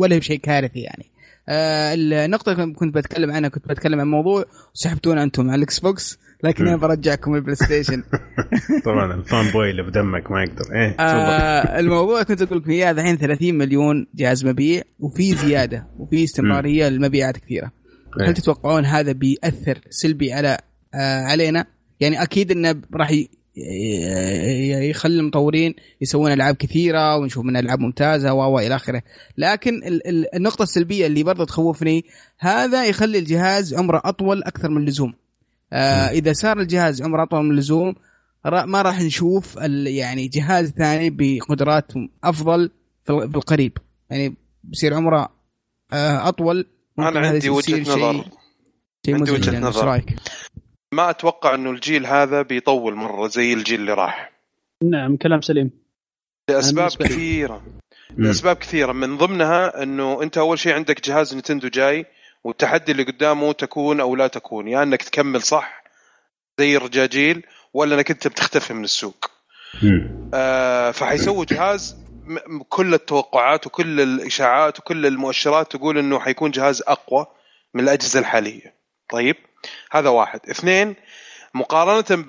ولا بشيء كارثي يعني. آه النقطة اللي كنت بتكلم عنها كنت بتكلم عن موضوع وسحبتونا أنتم على الإكس بوكس. لكن أنا برجعكم البلاي ستيشن طبعا ال fanboy اللي بدمك ما يقدر. إيه آه الموضوع كنت أقول لكم إياه الحين 30 مليون جهاز مبيع وفي زيادة وفي استمرارية للمبيعات كثيرة. هل إيه. تتوقعون هذا بيأثر سلبي على آه علينا؟ يعني أكيد إنه راح يخلي المطورين يسوون ألعاب كثيرة ونشوف من ألعاب ممتازة و إلى آخره. لكن النقطة السلبية اللي برضه تخوفني هذا يخلي الجهاز عمره أطول أكثر من اللزوم. آه إذا صار الجهاز عمره أطول من اللزوم ما راح نشوف يعني جهاز ثاني بقدرات أفضل في القريب. يعني بيصير عمره آه أطول أنا عندي وجهة نظر. عندي وجهة يعني، نظر. ما أتوقع إنه الجيل هذا بيطول مرة زي الجيل اللي راح. نعم كلام سليم. لأسباب كثيرة. لأسباب كثيرة. من ضمنها إنه أنت أول شيء عندك جهاز نتندو جاي. والتحدي اللي قدامه تكون أو لا تكون يا يعني إنك تكمل صح زي الرجاجيل ولا إنك أنت بتختفي من السوق. آه فحيسووا جهاز كل التوقعات وكل الإشاعات وكل المؤشرات تقول إنه حيكون جهاز أقوى من الأجهزة الحالية. طيب هذا واحد. اثنين مقارنة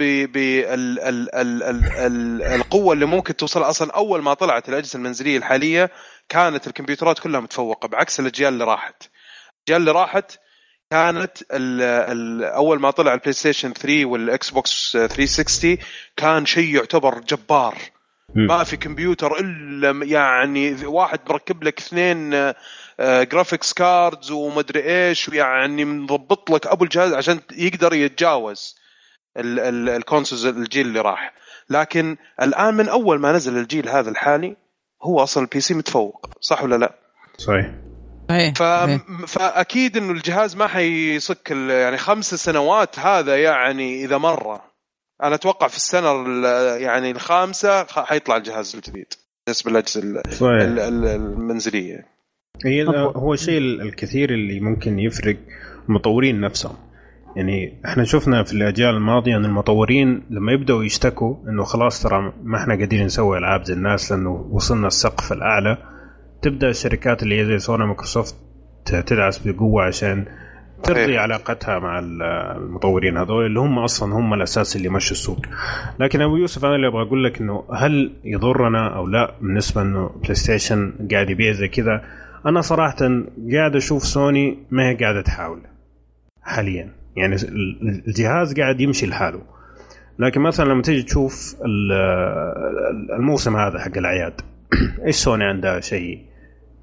بالقوة اللي ممكن توصل أصلا أول ما طلعت الأجهزة المنزلية الحالية كانت الكمبيوترات كلها متفوقة بعكس الأجيال اللي راحت. الأجيال اللي راحت كانت ال ال أول ما طلع البلاي ستيشن 3 والاكس بوكس 360 كان شيء يعتبر جبار. ما في كمبيوتر إلا يعني واحد مركب لك اثنين graphics cards ومدري إيش ويعني مضبط لك أبو الجهاز عشان يقدر يتجاوز ال consoles الجيل اللي راح. لكن الآن من أول ما نزل الجيل هذا الحالي هو أصلا ال PC متفوق صح ولا لا؟ صحيح. ف... فأكيد إنه الجهاز ما حيصك يعني خمس سنوات هذا يعني إذا مره أنا أتوقع في السنة يعني الخامسة حيطلع الجهاز الجديد. بالنسبة للأجهزة المنزلية. هي هو الشيء الكثير اللي ممكن يفرق المطورين نفسهم. يعني إحنا شفنا في الأجيال الماضية إن المطورين لما يبدأوا يشتكوا إنه خلاص ترى ما إحنا قادرين نسوي ألعاب زي الناس لأنه وصلنا السقف الأعلى. تبدأ الشركات اللي هي زي سوني مايكروسوفت تدعس بقوة عشان ترضي علاقتها مع المطورين هذول اللي هم أصلا هم الأساس اللي مشوا السوق. لكن أبو يوسف أنا اللي أبغى أقول لك إنه هل يضرنا أو لا بالنسبة إنه بلاي ستيشن قاعد يبيع زي كذا؟ أنا صراحة قاعد أشوف سوني ما هي قاعدة تحاول حاليا. يعني الجهاز قاعد يمشي لحاله. لكن مثلا لما تيجي تشوف الموسم هذا حق الأعياد إيش سوني عندها شيء؟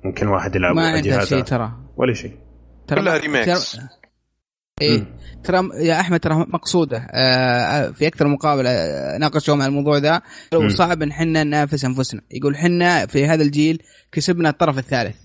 ممكن واحد يلعب ما عندها شيء ترى. ولا شيء كلها ريميكس إيه. ترى يا أحمد ترى مقصوده. آه في أكثر مقابلة ناقشوا عن الموضوع ذا. لو صعب إن إحنا ننافس أنفسنا. يقول إحنا في هذا الجيل كسبنا الطرف الثالث.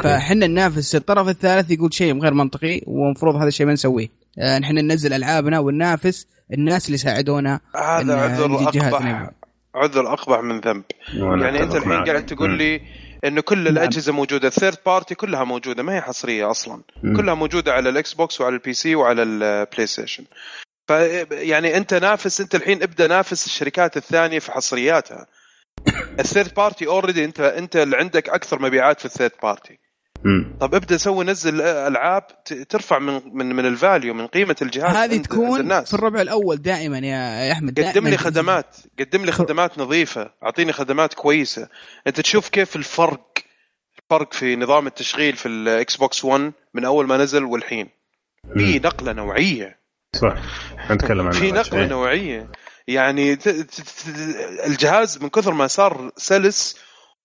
فاحنا ننافس الطرف الثالث يقول شيء غير منطقي ومفروض هذا الشيء ما نسويه. آه نحن ننزل ألعابنا وننافس الناس اللي ساعدونا هذا عذر أقبح. عذر أقبح من ذنب. يعني أنت الحين قاعد تقول لي إنه كل نعم. الأجهزة موجودة. ال third party كلها موجودة ما هي حصرية أصلا. م. كلها موجودة على ال Xbox وعلى ال PC وعلى ال PlayStation ف يعني أنت نافس أنت الحين ابدأ نافس الشركات الثانية في حصرياتها. ال third party already أنت أنت اللي عندك أكثر مبيعات في ال third party طب ابدا سوي نزل العاب ترفع من من من ال value من قيمة الجهاز هذه تكون الناس. في الربع الأول دائما يا أحمد قدم لي خدمات قدم لي خدمات نظيفة أعطيني خدمات كويسة. أنت تشوف كيف الفرق الفرق في نظام التشغيل في ال Xbox 1 من أول ما نزل والحين. في نقلة نوعية. صح. نتكلم عن في نقلة إيه. نوعية. يعني الجهاز من كثر ما صار سلس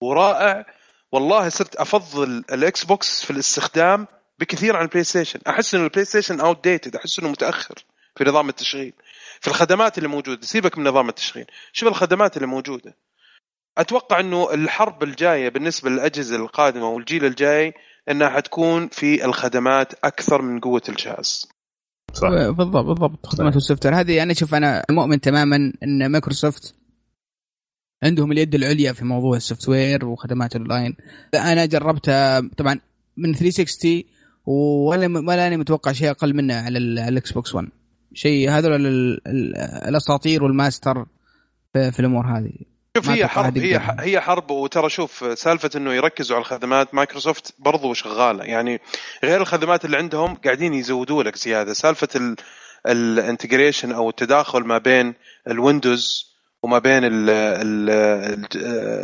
ورائع والله صرت أفضل ال Xbox في الاستخدام بكثير عن ال PlayStation أحس إنه ال PlayStation outdated أحس إنه متأخر في نظام التشغيل. في الخدمات اللي موجودة سيبك من نظام التشغيل. شوف الخدمات اللي موجودة. أتوقع إنه الحرب الجاية بالنسبة للأجهزة القادمة والجيل الجاي إنها حتكون في الخدمات أكثر من قوة الجهاز. صح. بالضبط بالضبط. خدمات ال software هذه أنا أشوف أنا مؤمن تماما إن مايكروسوفت عندهم اليد العليا في موضوع ال software وخدمات الاونلاين أنا جربتها طبعا من 360 ولا ولا أنا متوقع شيء أقل منه على ال Xbox 1 شيء هذول الأساطير والماستر في, في الأمور هذه. شوف هي حرب هي هي حرب وترى شوف سالفة إنه يركزوا على الخدمات مايكروسوفت برضو شغالة. يعني غير الخدمات اللي عندهم قاعدين يزودوا لك زيادة. سالفة ال integration أو التداخل ما بين ال Windows وما بين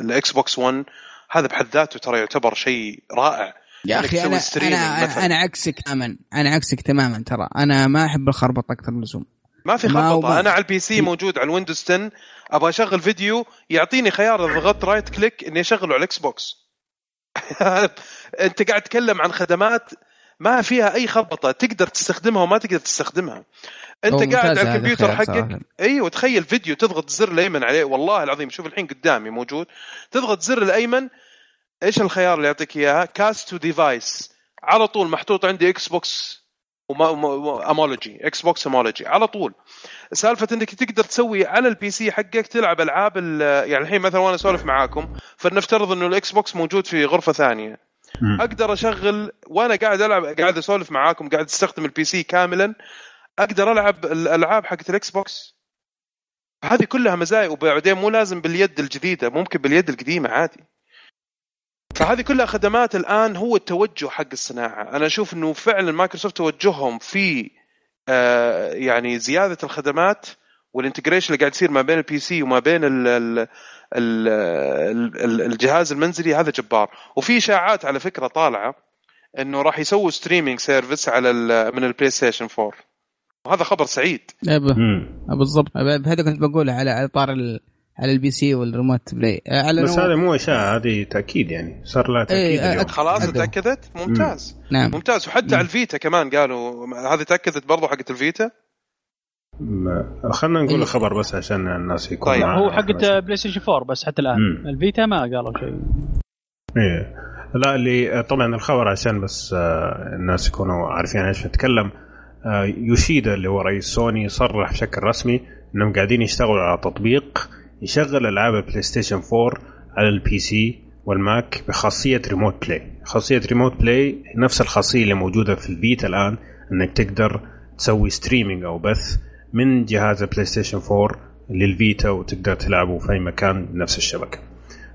ال Xbox 1 هذا بحد ذاته ترى يعتبر شيء رائع. يا أخي أنا أنا أنا عكسك تماما أنا عكسك تماما ترى. أنا ما أحب الخربطة أكثر من اللزوم ما في خربطة. أنا على ال PC موجود على ال Windows 10 أبغى أشغل فيديو يعطيني خيار ضغطت right click إني أشغله على ال Xbox أنت قاعد تتكلم عن خدمات ما فيها أي خربطة. تقدر تستخدمها وما تقدر تستخدمها. أنت قاعد على الكمبيوتر حقك. أيوه تخيل فيديو تضغط الزر الأيمن عليه. والله العظيم شوف الحين قدامي موجود. تضغط زر الأيمن. إيش الخيار اللي يعطيك إياها؟ cast to device على طول محطوط عندي Xbox امولوجي Xbox امولوجي على طول. سالفة إنك تقدر تسوي على ال PC حقك تلعب ألعاب يعني الحين مثلا وأنا أسولف معاكم فلنفترض إنه ال Xbox موجود في غرفة ثانية. أقدر أشغل وأنا قاعد العب قاعد أسولف معاكم قاعد أستخدم ال PC كاملا. أقدر ألعب الألعاب حقت ال Xbox. هذه كلها مزايا وبعدين مو لازم باليد الجديدة ممكن باليد القديمة عادي. فهذه كلها خدمات الآن هو التوجه حق الصناعة. أنا أشوف إنه فعلا مايكروسوفت توجههم في آه يعني زيادة الخدمات وال integration اللي قاعد يصير ما بين ال PC وما بين ال ال ال الجهاز المنزلي هذا جبار. وفي إشاعات على فكرة طالعة إنه راح يسووا streaming service على من ال PlayStation 4 وهذا خبر سعيد. بالضبط. هذا كنت بقوله على على طار على ال PC وال remote play. آه، على بس هذا مو إشاعة هذه تأكيد يعني. صار لها تأكيد إيه اليوم. خلاص تأكدت؟ ممتاز. مم. نعم. ممتاز. وحتى مم. على ال Vita كمان قالوا هذه تأكدت برضو حقت ال Vita؟ خلينا نقول الخبر بس عشان الناس يكون طيب هو حقت PlayStation 4 بس حتى الآن. مم. ال Vita ما قالوا شيء. إيه. لا اللي طبعا الخبر عشان بس آه، الناس يكونوا عارفين إيش نتكلم. يوشيدا اللي هو رئيس سوني صرح بشكل رسمي إنهم قاعدين يشتغلوا على تطبيق يشغل ألعاب ال PlayStation 4 على ال PC وال Mac بخاصية remote play خاصية remote play نفس الخاصية اللي موجودة في ال Vita الآن إنك تقدر تسوي streaming أو بث من جهاز ال PlayStation 4 لل Vita وتقدر تلعبه في أي مكان بنفس الشبكة.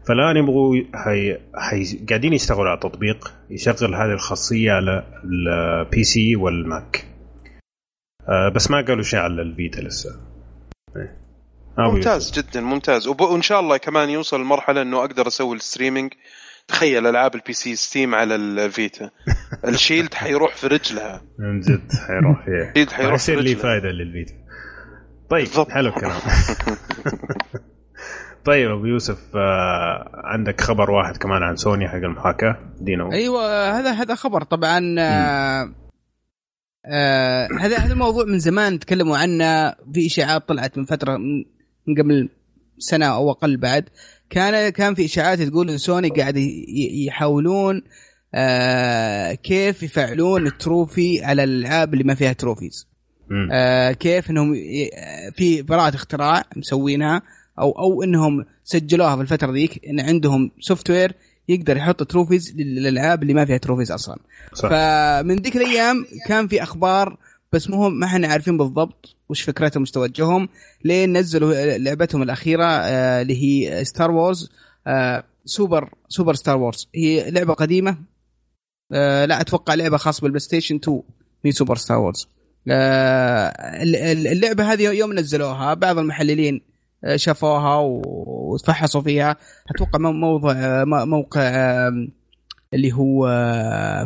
فالآن يبغوا هي... هي... قاعدين يشتغلوا على تطبيق يشغل هذه الخاصية على ال PC وال Mac آه بس ما قالوا شيء على ال Vita لسه. إيه. ممتاز جدا ممتاز. وإن شاء الله كمان يوصل لمرحله إنه أقدر أسوي ال streaming. تخيل ألعاب ال PC Steam على ال Vita. الشيلد حيروح في رجلها. من جد حيروح فيها الشيلد حيروح يصير لي فائده للفيتا طيب بالضبط. حلو الكلام. طيب أبو يوسف آه عندك خبر واحد كمان عن سوني حق المحاكاة؟ دينو أيوه هذا هذا خبر. طبعا آه آه هذا هذا الموضوع من زمان تكلموا عنه. في إشاعات طلعت من فترة من قبل سنة أو أقل بعد. كان كان في إشاعات تقول إن سوني قاعد يحاولون آه كيف يفعلون ال trophy على الألعاب اللي ما فيها trophies. آه كيف إنهم في براءة اختراع مسوينها أو أو إنهم سجلوها في الفترة ذيك إن عندهم software يقدر يحط trophies للألعاب اللي ما فيها trophies أصلا. صح. فمن ذيك الأيام كان في أخبار بس مو ما إحنا عارفين بالضبط وش فكرتهم وش توجههم لين نزلوا لعبتهم الأخيرة آه، اللي هي Star Wars Super Super Star Wars هي لعبة قديمة آه، لا أتوقع لعبة خاصة بال PlayStation 2 هي Super Star Wars اللعبة هذه يوم نزلوها بعض المحللين شافوها وتفحصوا فيها. أتوقع موضع موقع اللي هو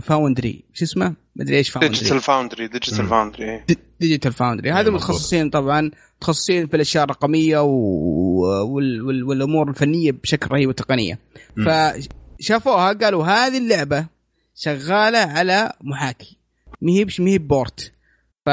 Foundry شو اسمه؟ مدري إيش Foundry Digital Foundry Digital Foundry Digital Foundry هذا متخصصين طبعا متخصصين في الأشياء الرقمية و... وال... وال... والأمور الفنية بشكل رهيب والتقنيه فشافوها قالوا هذه اللعبة شغالة على محاكي. مهي مهي port ف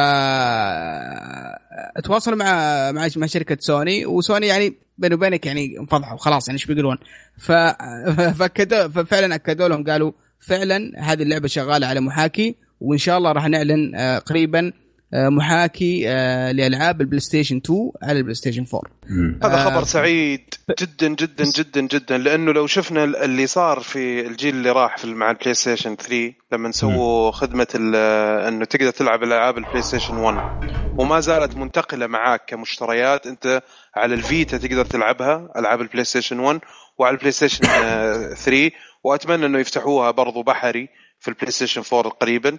اتواصلوا مع مع مع شركة Sony و Sony يعني بيني وبينك يعني انفضحوا خلاص يعني إيش بيقولون. ف فأكدوا ففعلا أكدوا لهم قالوا فعلا هذه اللعبة شغالة على محاكي وإن شاء الله راح نعلن آه، قريبا محاكي آه، لألعاب ال PlayStation 2 على ال PlayStation 4 مم. هذا آه. خبر سعيد جدا جدا جدا جدا. لأنه لو شفنا اللي صار في الجيل اللي راح في مع ال PlayStation 3 لما سووا خدمة ال- إنه تقدر تلعب ألعاب ال PlayStation 1 وما زالت منتقلة معاك كمشتريات. أنت على ال Vita تقدر تلعبها ألعاب ال PlayStation 1 وعلى ال PlayStation آه، 3 وأتمنى إنه يفتحوها برضو بحري في ال PlayStation 4 قريبا.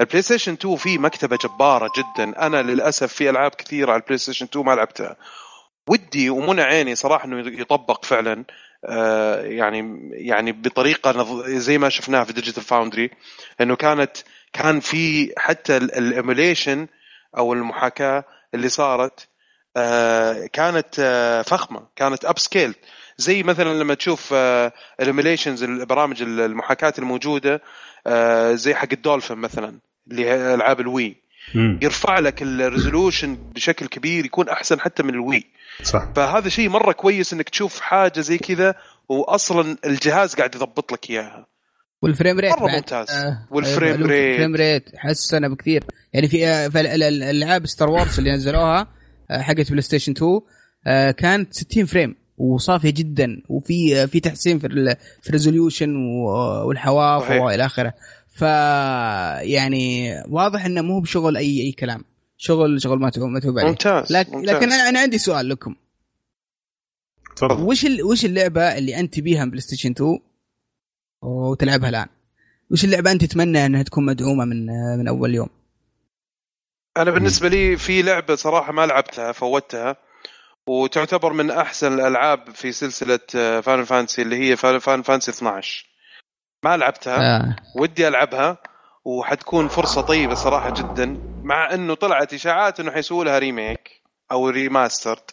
ال PlayStation 2 فيه مكتبة جبارة جدا. أنا للأسف في ألعاب كثيرة على ال PlayStation 2 ما لعبتها. ودي ومنى عيني صراحة إنه يطبق فعلا آه، يعني يعني بطريقة زي ما شفناها في Digital Foundry إنه كانت كان في حتى ال emulation أو المحاكاة اللي صارت آه، كانت آه، فخمة كانت upscale زي مثلا لما تشوف ال emulations البرامج المحاكاة الموجودة زي حق الدولفين مثلا اللي هي ألعاب ال Wii مم. يرفع لك ال resolution بشكل كبير يكون أحسن حتى من ال Wii صح فهذا شيء مرة كويس إنك تشوف حاجة زي كذا واصلا الجهاز قاعد يضبط لك إياها وال frame rate مرة بعد. ممتاز. آه، وال frame آه، rate. ال frame rate حسنة بكثير يعني في آه، في الألعاب Star Wars اللي نزلوها آه، حقت PlayStation 2 آه، كانت 60 frame وصافية جدا وفي في تحسين في ال- في الريزوليوشن والحواف. والى آخره ف يعني واضح إنه مو بشغل أي أي كلام شغل شغل ما تعوب ما تعوب عليه ممتاز لكن ممتاز. لكن أنا عندي سؤال لكم تفضل وش. وش اللعبة اللي أنت تبيها PlayStation 2 وتلعبها الآن؟ وش اللعبة أنت تتمنى إنها تكون مدعومة من من أول يوم؟ أنا بالنسبة لي في لعبة صراحة ما لعبتها فوتها وتعتبر من أحسن الألعاب في سلسلة Final Fantasy اللي هي Final Fantasy 12 ما لعبتها. آه. ودي ألعبها وحتكون فرصة طيبة صراحة جدا مع إنه طلعت إشاعات إنه حيسووا لها remake أو remastered.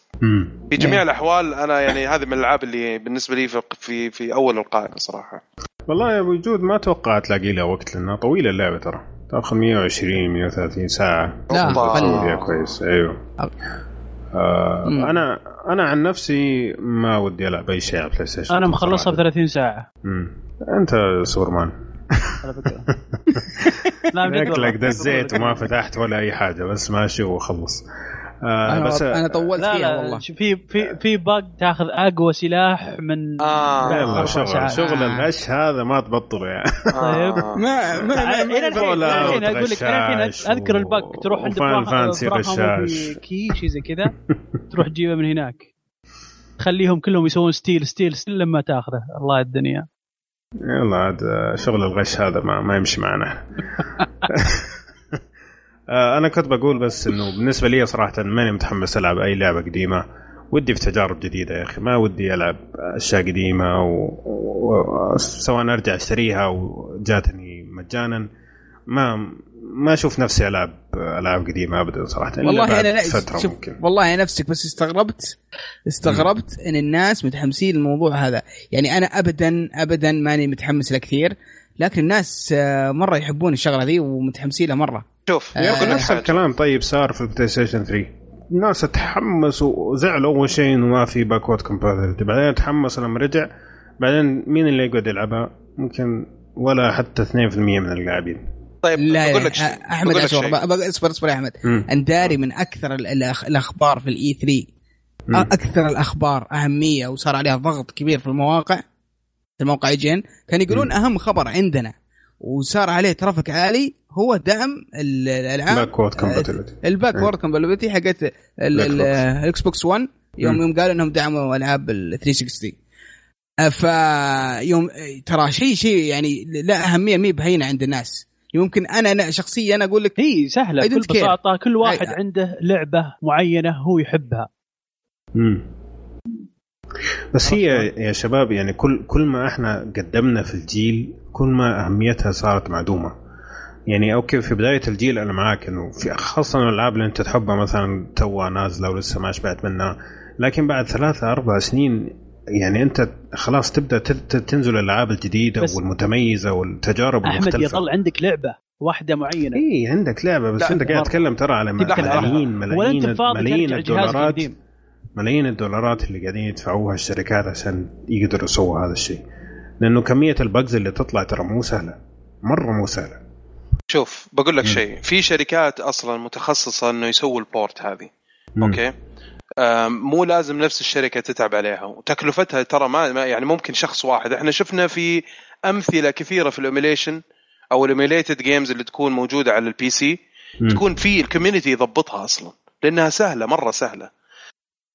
في جميع إيه. الأحوال أنا يعني هذه من الألعاب اللي بالنسبة لي في في, في أول القائمة صراحة. والله يا أبو وجود ما أتوقع تلاقي لها وقت لأنها طويلة اللعبة ترى. تاخذ 120 130 ساعة. لا كويس أيوه. آه مم. أنا أنا عن نفسي ما ودي ألعب أي شيء على PlayStation أنا مخلصها. ب 30 ساعة مم. أنت فكرة لا. شكلك دزيت وما فتحت ولا أي حاجة بس ماشي وخلص آه أنا بس أنا طولت لا فيها والله في في في bug تاخذ أقوى سلاح من آه. يلا شغل. شغل آه. الغش هذا ما تبطله يعني طيب. آه. ما ما ما- إلى الحين أقول لك اذكر و- ال bug تروح عند براها- فانسي غشاش. كي شيء زي كذا تروح تجيبه من هناك تخليهم كلهم يسوون steal steal steal لما تاخذه الله الدنيا يلا عاد آه، شغل الغش هذا ما, ما يمشي معنا آه، أنا كنت بقول بس إنه بالنسبة لي صراحة ماني متحمس ألعب أي لعبة قديمة. ودي في تجارب جديدة يا أخي. ما ودي ألعب أشياء قديمة و... و... سواء أرجع أشتريها وجاتني مجانا. ما ما أشوف نفسي ألعب ألعاب قديمة ابدا صراحة. والله أنا لا فترة شوف ممكن. والله نفسك بس استغربت استغربت إن الناس متحمسين للموضوع هذا. يعني أنا ابدا ابدا ماني متحمس له كثير لكن الناس آه، مرة يحبون الشغلة ذي ومتحمسين لها مرة. شوف آه، نفس حاجة. الكلام طيب صار في ال PlayStation 3 الناس تحمسوا وزعلوا أول شيء إنه ما في backward compatibility بعدين تحمسوا لما رجع بعدين مين اللي يقعد يلعبها؟ ممكن ولا حتى 2% من اللاعبين طيب لا بقول لك شيء أحمد بقول لك اصبر اصبر اصبر يا أحمد مم. أنت داري من أكثر ال- الأخ- الأخبار في ال E 3 مم. أكثر الأخبار أهمية وصار عليها ضغط كبير في المواقع في الموقع IGN كان يقولون. أهم خبر عندنا وصار عليه traffic عالي هو دعم ال- الألعاب backward compatibility ال back. ward compatibility حقت. ال Xbox 1 يوم. يوم قالوا إنهم دعموا ألعاب ال 360 آه، فيوم ترى شيء شيء يعني لا أهمية مي بهينة عند الناس يمكن أنا أنا شخصيا أنا أقول لك هي سهلة بكل. بساطة كل واحد عنده لعبة معينة هو يحبها مم. بس هي يا شباب يعني كل كل ما إحنا قدمنا في الجيل كل ما أهميتها صارت معدومة. يعني okay في بداية الجيل أنا معاك إنه في خاصة الألعاب اللي أنت تحبها مثلا توها نازلة ولسه ما شبعت منها. لكن بعد ثلاثة أربع سنين يعني أنت خلاص تبدأ تنزل الألعاب الجديدة والمتميزة والتجارب أحمد المختلفة. يظل عندك لعبة واحدة معينة. اي عندك لعبة بس أنت قاعد. تتكلم ترى على ملايين ملايين ملايين الدولارات. ملايين الدولارات اللي قاعدين يدفعوها الشركات عشان يقدروا يسووا هذا الشيء. لأنه كمية البجز اللي تطلع ترى مو سهلة. مرة مو سهلة. شوف بقول لك. شيء. في شركات أصلا متخصصة إنه يسووا البورت هذه. مم. okay؟ مو لازم نفس الشركة تتعب عليها. وتكلفتها ترى ما ما- يعني ممكن شخص واحد. إحنا شفنا في أمثلة كثيرة في ال emulation أو ال emulated games اللي تكون موجودة على ال PC. تكون في ال community يضبطها أصلا. لأنها سهلة مرة سهلة.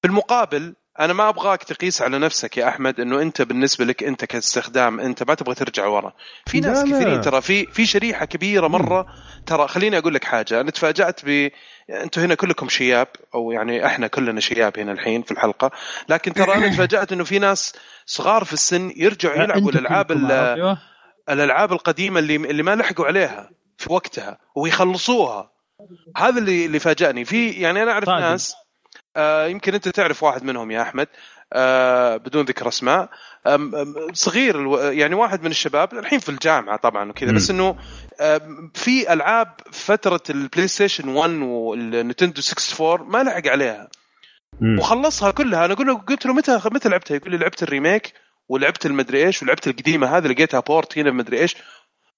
في المقابل أنا ما أبغاك تقيس على نفسك يا أحمد إنه أنت بالنسبة لك أنت كاستخدام أنت ما تبغى ترجع ورا في ناس. كثيرين ترى في في شريحة كبيرة مرة ترى خليني أقول لك حاجة أنا تفاجأت ب أنتم هنا كلكم شياب أو يعني إحنا كلنا شياب هنا الحين في الحلقة لكن ترى أنا تفاجأت إنه في ناس صغار في السن يرجعوا يلعبوا الألعاب. الألعاب القديمة اللي اللي ما لحقوا عليها في وقتها ويخلصوها هذا اللي اللي فاجأني في يعني أنا أعرف صادق. ناس يمكن أنت تعرف واحد منهم يا أحمد آه بدون ذكر أسماء صغير يعني واحد من الشباب الحين في الجامعة طبعا وكذا. بس إنه في ألعاب فترة البلاي ستيشن 1 والنينتندو 64 ما لحق عليها مم. وخلصها كلها أنا أقول له قلت له متى متى لعبتها؟ يقول لي لعبت ال remake ولعبت المدري إيش ولعبت القديمة هذه لقيتها port هنا مدري إيش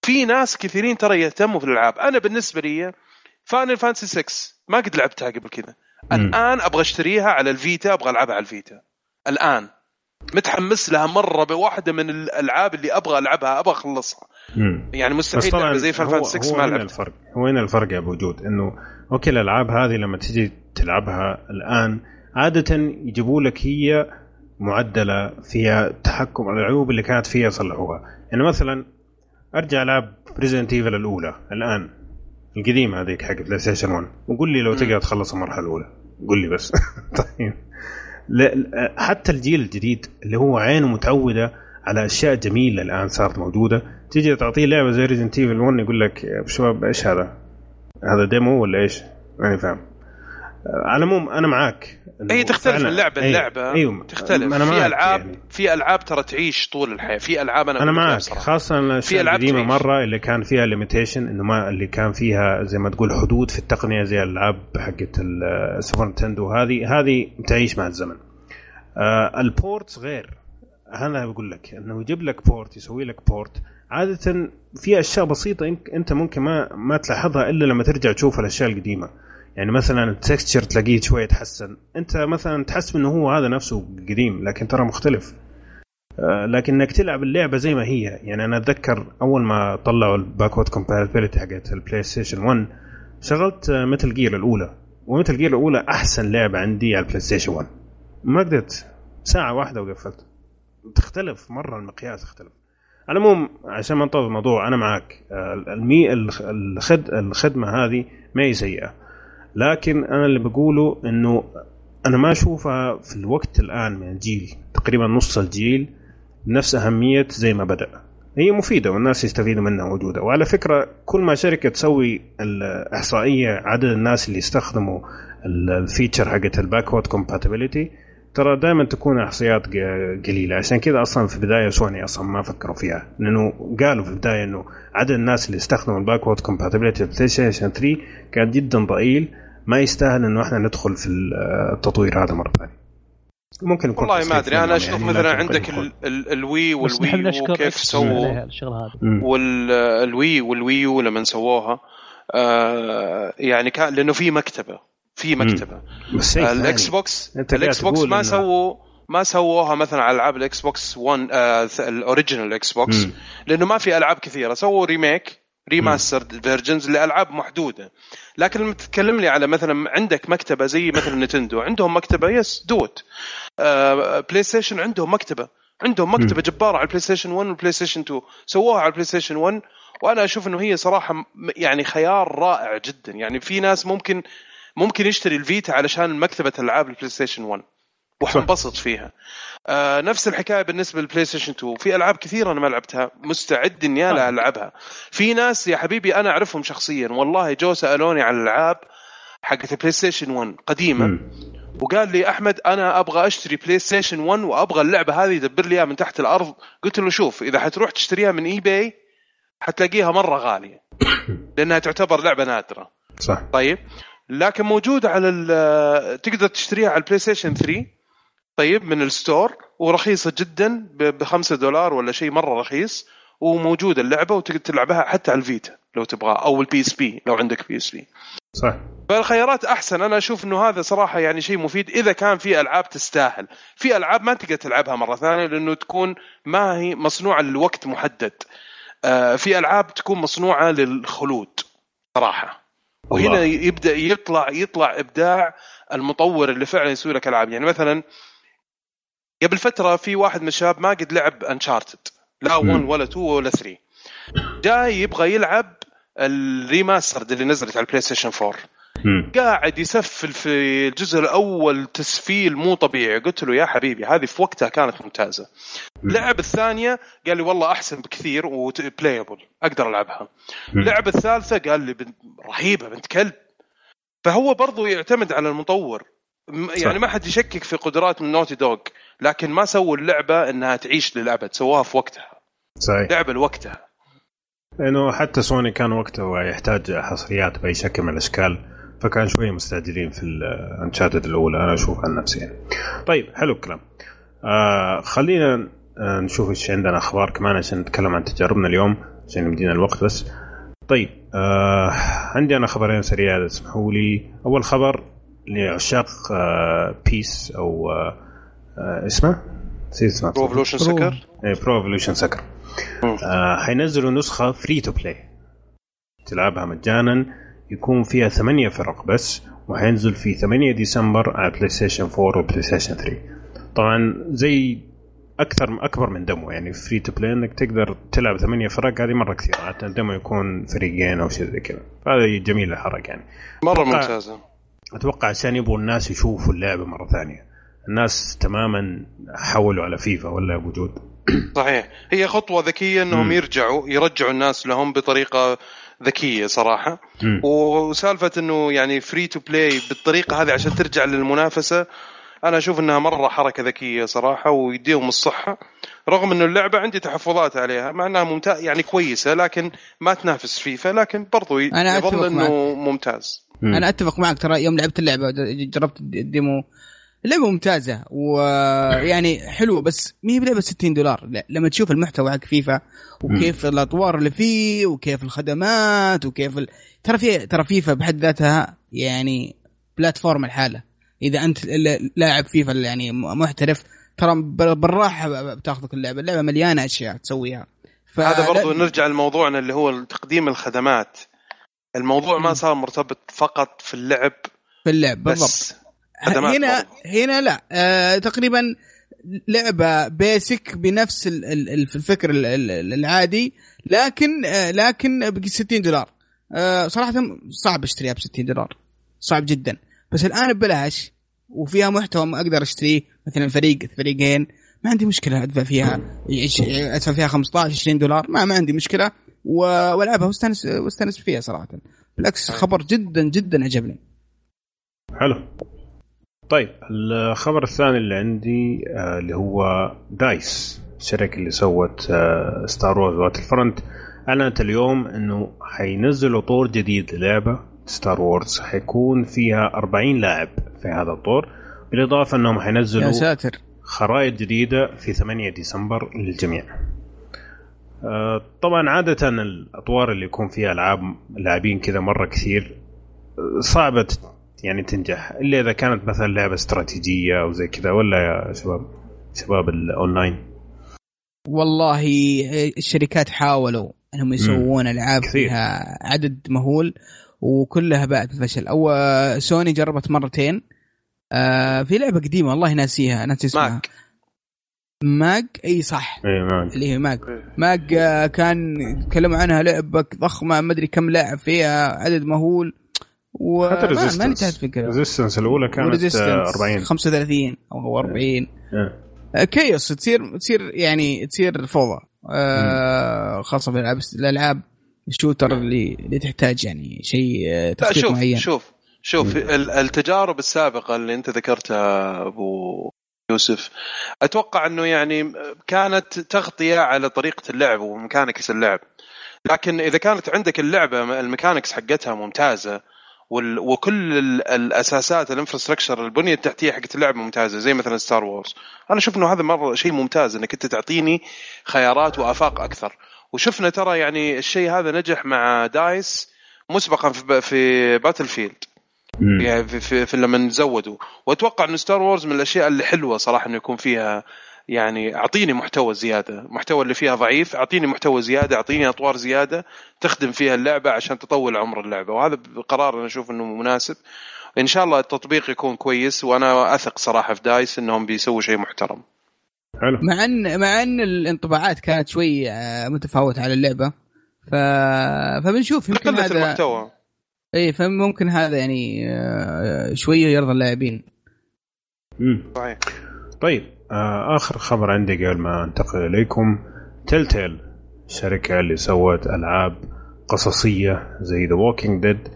في ناس كثيرين ترى يهتموا في الألعاب أنا بالنسبة لي Final Fantasy 6 ما قد لعبتها قبل كذا. الآن أبغى أشتريها على الفيتا أبغى ألعبها على الفيتا. الآن. متحمس لها مرة بواحدة من الألعاب اللي أبغى ألعبها أبغى أخلصها. يعني مستحيل طبعا لعبة زي Fantasy 6 هو ما هنا لعبت الفرق. هو هنا الفرق يا أبو وجود إنه أوكي الألعاب هذه لما تجي تلعبها الآن عادة يجيبوا لك هي معدلة فيها تحكم العيوب اللي كانت فيها يصلحوها يعني مثلا أرجع العب Resident Evil الأولى الآن. القديمة هذيك حق بلاي ستيشن 1 وقول لي لو. تقدر تخلص المرحله الأولى قول لي بس طيب لا- حتى الجيل الجديد اللي هو عينه متعودة على أشياء جميلة الآن صارت موجودة تيجي تعطيه لعبة زي Resident Evil 1 يقول لك يا شباب إيش هذا؟ هذا demo ولا إيش؟ ماني فاهم على العموم أنا معاك هي تختلف فعلاً- من لعبه أيوه، للعبه أيوه تختلف. أنا في معك العاب يعني. في ألعاب ترى تعيش طول الحياة. في ألعاب أنا أنا معك بصراحة. خاصة الأشياء ألعاب القديمة تعيش. مرة اللي كان فيها limitation إنه ما اللي كان فيها زي ما تقول حدود في التقنية زي الالعاب حقت السوبر نتندو هذه هذه تعيش مع الزمن. آه ال ports غير. هذا بقول لك إنه يجيب لك port يسوي لك port عادة في أشياء بسيطة أنت ممكن ما ما تلاحظها إلا لما ترجع تشوف الأشياء القديمة. يعني مثلا ال texture تلاقيه شوية تحسن أنت مثلا تحسب إنه هو هذا نفسه قديم لكن ترى مختلف. آه، لكن إنك تلعب اللعبة زي ما هي يعني أنا أتذكر أول ما طلعوا ال backward compatibility حقت البلاي ستيشن 1 شغلت Metal Gear الأولى. و Metal Gear الأولى أحسن لعبة عندي على البلاي ستيشن 1 ما قدرت. ساعة واحدة وقفلت. تختلف مرة المقياس اختلف على العموم عشان ما نطول الموضوع أنا معك. آه، الخدمة هذه ما هي سيئة. لكن أنا اللي بقوله إنه أنا ما أشوفها في الوقت الآن من الجيل تقريبا نص الجيل بنفس أهمية زي ما بدأ. هي مفيدة والناس يستفيدوا منها موجودة. وعلى فكرة كل ما شركة تسوي الإحصائية عدد الناس اللي يستخدموا ال- ال feature حقت ال backward compatibility ترى دائما تكون إحصائيات ق- قليلة. عشان كذا أصلا في البداية سوني أصلا ما فكروا فيها لأنه قالوا في البداية إنه عدد الناس اللي استخدموا ال backward compatibility بلاي ستيشن 3 كان جدا ضئيل ما يستاهل إنه إحنا ندخل في التطوير هذا مرة ثانية. ممكن يكون والله ما أدري. أنا أشوف يعني، مثلا عندك. ال- ال- ال Wii وال Wii U كيف سووا. مم. وال Wii وال Wii U لما سووها آه يعني كان لأنه في مكتبة. في مكتبة. آه. الإكس بوكس الإكس بوكس ما سووا ما سووها مثلا على العاب الإكس بوكس 1 آه ال original إكس بوكس. لأنه ما في ألعاب كثيرة. سووا remake remastered versions لألعاب محدودة. لكن لما تتكلم لي على مثلا عندك مكتبة زي مثلا نتندو عندهم مكتبة يس دوت آه بلاي ستيشن عندهم مكتبة. عندهم مكتبة جبارة على البلاي ستيشن 1 والبلاي ستيشن 2 سووها على البلاي ستيشن 1 وأنا أشوف إنه هي صراحة يعني خيار رائع جدا. يعني في ناس ممكن ممكن يشتري الفيتا علشان مكتبة العاب البلاي ستيشن 1 وحنبسط فيها. آه نفس الحكاية بالنسبة للبلاي ستيشن 2 في ألعاب كثيرة أنا ما لعبتها مستعد إني أنا ألعبها. في ناس يا حبيبي أنا أعرفهم شخصيا. والله جو سألوني عن الألعاب حقت البلاي ستيشن 1 قديمة مم. وقال لي أحمد أنا أبغى أشتري بلاي ستيشن 1 وأبغى اللعبة هذه يدبر لي إياها من تحت الأرض. قلت له شوف إذا حتروح تشتريها من eBay حتلاقيها مرة غالية. لأنها تعتبر لعبة نادرة. صح. طيب. لكن موجوده على تقدر تشتريها على البلاي ستيشن 3 طيب من ال store ورخيصة جدا ب 5 دولار ولا شيء مرة رخيص. وموجوده اللعبة وتقدر تلعبها حتى على الفيتا لو تبغى أو ال PSP لو عندك PSP صح. فالخيارات أحسن. أنا أشوف إنه هذا صراحة يعني شيء مفيد إذا كان في ألعاب تستاهل. في ألعاب ما تقدر تلعبها مرة ثانية لأنه تكون ما هي مصنوعة لوقت محدد. آه في ألعاب تكون مصنوعة للخلود صراحة. وهنا الله. يبدأ يطلع يطلع إبداع المطور اللي فعلا يسوي لك ألعاب يعني مثلا قبل فترة في واحد من الشباب ما قد لعب Uncharted لا 1 مم. ولا 2 ولا 3 جاي يبغى يلعب ال remastered اللي نزلت على البلاي ستيشن 4 مم. قاعد يسفل في الجزء الأول تسفيل مو طبيعي. قلت له يا حبيبي هذه في وقتها كانت ممتازة. مم. لعب الثانية قال لي والله أحسن بكثير و playable أقدر ألعبها. مم. لعب الثالثة قال لي بنت رهيبة بنت كلب. فهو برضو يعتمد على المطور. يعني ما حد يشكك في قدرات من Naughty Dog لكن ما سووا اللعبة إنها تعيش للأبد سووها في وقتها. صحيح. لعبة لوقتها. لأنه حتى سوني كان وقته يحتاج حصريات بأي شكل من الأشكال. فكان شوية مستعجلين في الانشاتد الاولى أنا أشوف عن نفسي يعني. طيب حلو الكلام. آه خلينا آه نشوف إيش عندنا أخبار. كمان عشان نتكلم عن تجاربنا اليوم عشان يمدينا الوقت بس. طيب آه عندي أنا خبرين سريعة. اسمحوا لي. أول خبر لعشاق آه بيس أو آه آه اسمه؟ نسيت اسمه. Pro Evolution. Soccer Pro Evolution Soccer حينزلوا نسخة free to play تلعبها مجانا. يكون فيها ثمانية فرق بس وحينزل في 8 ديسمبر على بلاي ستيشن 4 وبلاي ستيشن 3 طبعا زي أكثر أكبر من demo يعني free to play إنك تقدر تلعب ثمانية فرق هذه مرة كثير عادة ال demo يكون فريقين أو شيء زي كذا. فهذا جميل الحركة يعني. مرة ممتازة. أتوقع عشان يبغوا الناس يشوفوا اللعبة مرة ثانية. الناس تماما حولوا على فيفا ولا أبو جود؟ صحيح. هي خطوة ذكية إنهم مم. يرجعوا يرجعوا الناس لهم بطريقة ذكية صراحة. وسالفة إنه يعني free to play بالطريقة هذه عشان ترجع للمنافسة أنا أشوف إنها مرة حركة ذكية صراحة ويديهم الصحة رغم إنه اللعبة عندي تحفظات عليها مع إنها ممتاز يعني كويسة لكن ما تنافس فيفا لكن برضو أنا يظل إنه معك. ممتاز مم. أنا أتفق معك ترى يوم لعبت اللعبة جربت ال demo اللعبه ممتازة ويعني حلوة بس ما هي بلعبة 60 دولار. لا لما تشوف المحتوى حق فيفا وكيف الأطوار اللي فيه وكيف الخدمات وكيف ال... ترى في ترى فيفا بحد ذاتها يعني platform لحاله. إذا أنت لاعب فيفا يعني محترف ترى بالراحة بتاخذك اللعبة. اللعبة مليانة أشياء تسويها. ف- هذا برضو لا- نرجع لموضوعنا اللي هو تقديم الخدمات. الموضوع ما. صار مرتبط فقط في اللعب في اللعب بالضبط. بس هنا. هنا لا. آه تقريبا لعبة بيسك بنفس ال- ال- ال- الفكر ال- ال- العادي لكن آه لكن ب 60 دولار. آه صراحة صعب اشتريها ب 60 دولار. صعب جدا. بس الآن ببلاش وفيها محتوى أقدر أشتريه. مثلا فريق فريقين. ما عندي مشكلة أدفع فيها يعيش- أدفع فيها 15 20 دولار. ما ما عندي مشكلة. والعبها واستأنس واستأنس فيها صراحة. بالعكس خبر جدا جدا عجبني. حلو. طيب الخبر الثاني اللي عندي آه، اللي هو دايس الشركة اللي سوت آه، ستار وورز باتل فرونت أعلنت اليوم إنه حينزلوا طور جديد للعبة. ستار وورز حيكون فيها 40 لاعب في هذا الطور بالإضافة إنهم يا حينزلوا ساتر. خرائط جديدة في 8 ديسمبر للجميع. آه، طبعا عادة الأطوار اللي يكون فيها ألعاب لاعبين كذا مرة كثير آه، صعبة يعني تنجح إلا إذا كانت مثلا لعبة استراتيجية أو زي كذا ولا يا شباب شباب الأونلاين والله الشركات حاولوا إنهم يسوون ألعاب كثير. فيها عدد مهول وكلها باءت بفشل أو سوني جربت مرتين. آه في لعبة قديمة والله ناسيها ناسي اسمها. ماك. ماج إي صح. إيه ما اللي هي ماج ماج آه، كان يتكلموا عنها لعبة ضخمة ما أدري كم لاعب فيها عدد مهول. و حتى ما- ما انتهت ريزيستنس فكرة. ريزيستنس الأولى كانت آه، 40 35 أو 40 آه. chaos تصير تصير يعني تصير فوضى. آه خاصة في الالعاب الألعاب ال shooter اللي اللي تحتاج يعني شيء آه، تخطيط شوف معين. شوف شوف ال- التجارب السابقة اللي انت ذكرتها أبو يوسف أتوقع إنه يعني كانت تغطية على طريقة اللعب و mechanics اللعب. لكن إذا كانت عندك اللعبة ال mechanics حقتها ممتازة وكل ال- الأساسات ال infrastructure البنية التحتية حقت اللعبة ممتازة زي مثلا ستار وورز أنا أشوف انه هذا مرة شيء ممتاز إنك أنت تعطيني خيارات وآفاق أكثر. وشفنا ترى يعني الشيء هذا نجح مع دايس مسبقا في في باتل فيلد. يعني في, في, في لما زودوا. وأتوقع انه ستار وورز من الأشياء اللي حلوة صراحة إنه يكون فيها يعني أعطيني محتوى زيادة، المحتوى اللي فيها ضعيف، أعطيني محتوى زيادة، أعطيني أطوار زيادة تخدم فيها اللعبة عشان تطول عمر اللعبة، وهذا قرار أنا أشوف إنه مناسب. إن شاء الله التطبيق يكون كويس وأنا أثق صراحة في دايس إنهم بيسووا شيء محترم. حلو مع ان مع إن الانطباعات كانت شوي آه، متفاوتة على اللعبة ف... فبنشوف يمكن هذا المحتوى اي فممكن هذا يعني آه، شوية يرضى اللاعبين مم. صحيح. طيب آه آخر خبر عندي قبل ما أنتقل إليكم. تيل تيل الشركة اللي سوت ألعاب قصصية زي ذا ووكينج ديد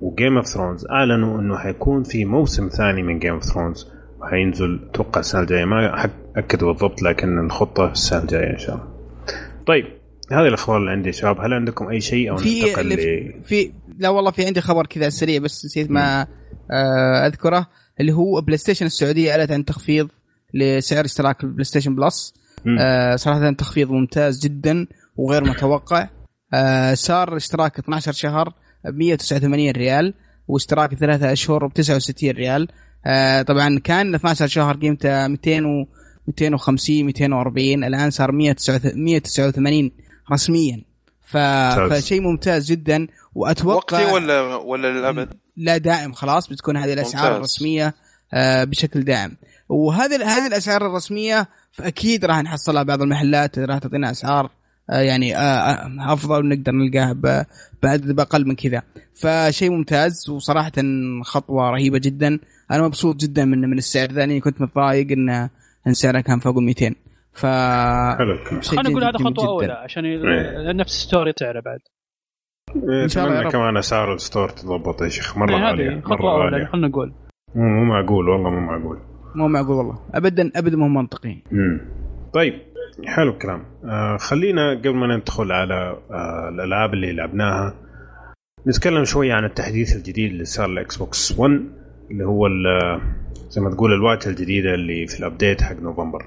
وجيم اوف ثرونز أعلنوا إنه حيكون في موسم ثاني من جيم اوف ثرونز وحينزل أتوقع السنة الجاية. ما اكد بالضبط لكن الخطة السنة الجاية إن شاء الله. طيب هذه الأخبار اللي عندي شباب. هل عندكم أي شيء أو في ننتقل في, في لا والله في عندي خبر كذا سريع بس نسيت ما آه، أذكره اللي هو بلاي ستيشن السعودية أعلنت عن تخفيض لسعر اشتراك البلاي ستيشن بلس. آه، صراحة تخفيض ممتاز جدا وغير متوقع. آه، صار اشتراك 12 شهر ب 189 ريال واشتراك ثلاثة أشهر ب 69 ريال. آه، طبعا كان 12 شهر قيمته 200 و 250 240 الآن صار 189 رسميا. ف... فشيء ممتاز جدا. وأتوقع وقتي ولا ولا للأبد؟ لا دائم خلاص بتكون هذه الأسعار ممتاز. الرسمية آه، بشكل دائم. وهذه هذه الأسعار الرسمية فأكيد راح نحصلها بعض المحلات راح تعطينا أسعار آه، يعني آه، آه، أفضل نقدر نلقاها بأقل من كذا. فشيء ممتاز وصراحة خطوة رهيبة جدا. أنا مبسوط جدا من من السعر ذا لأني كنت متضايق ان إن سعرها كان فوق ال 200 ف خلينا نقول هذا خطوة جداً. أولى عشان ي- إيه. نفس ستوري تعلى بعد. إيه، إن شاء الله. كمان أسعار ال store تضبط يا شيخ. مرة غاليه هذه مرة خطوة أولى غالية. خلينا نقول. مو مو معقول والله مو معقول. مو معقول والله. ابدا ابدا مو منطقي. مم. طيب حلو الكلام. آه خلينا قبل ما ندخل على آه الألعاب اللي لعبناها نتكلم شوي عن التحديث الجديد اللي صار لاكس بوكس 1 اللي هو زي ما تقول الواجهه الجديدة اللي في ال update حق نوفمبر.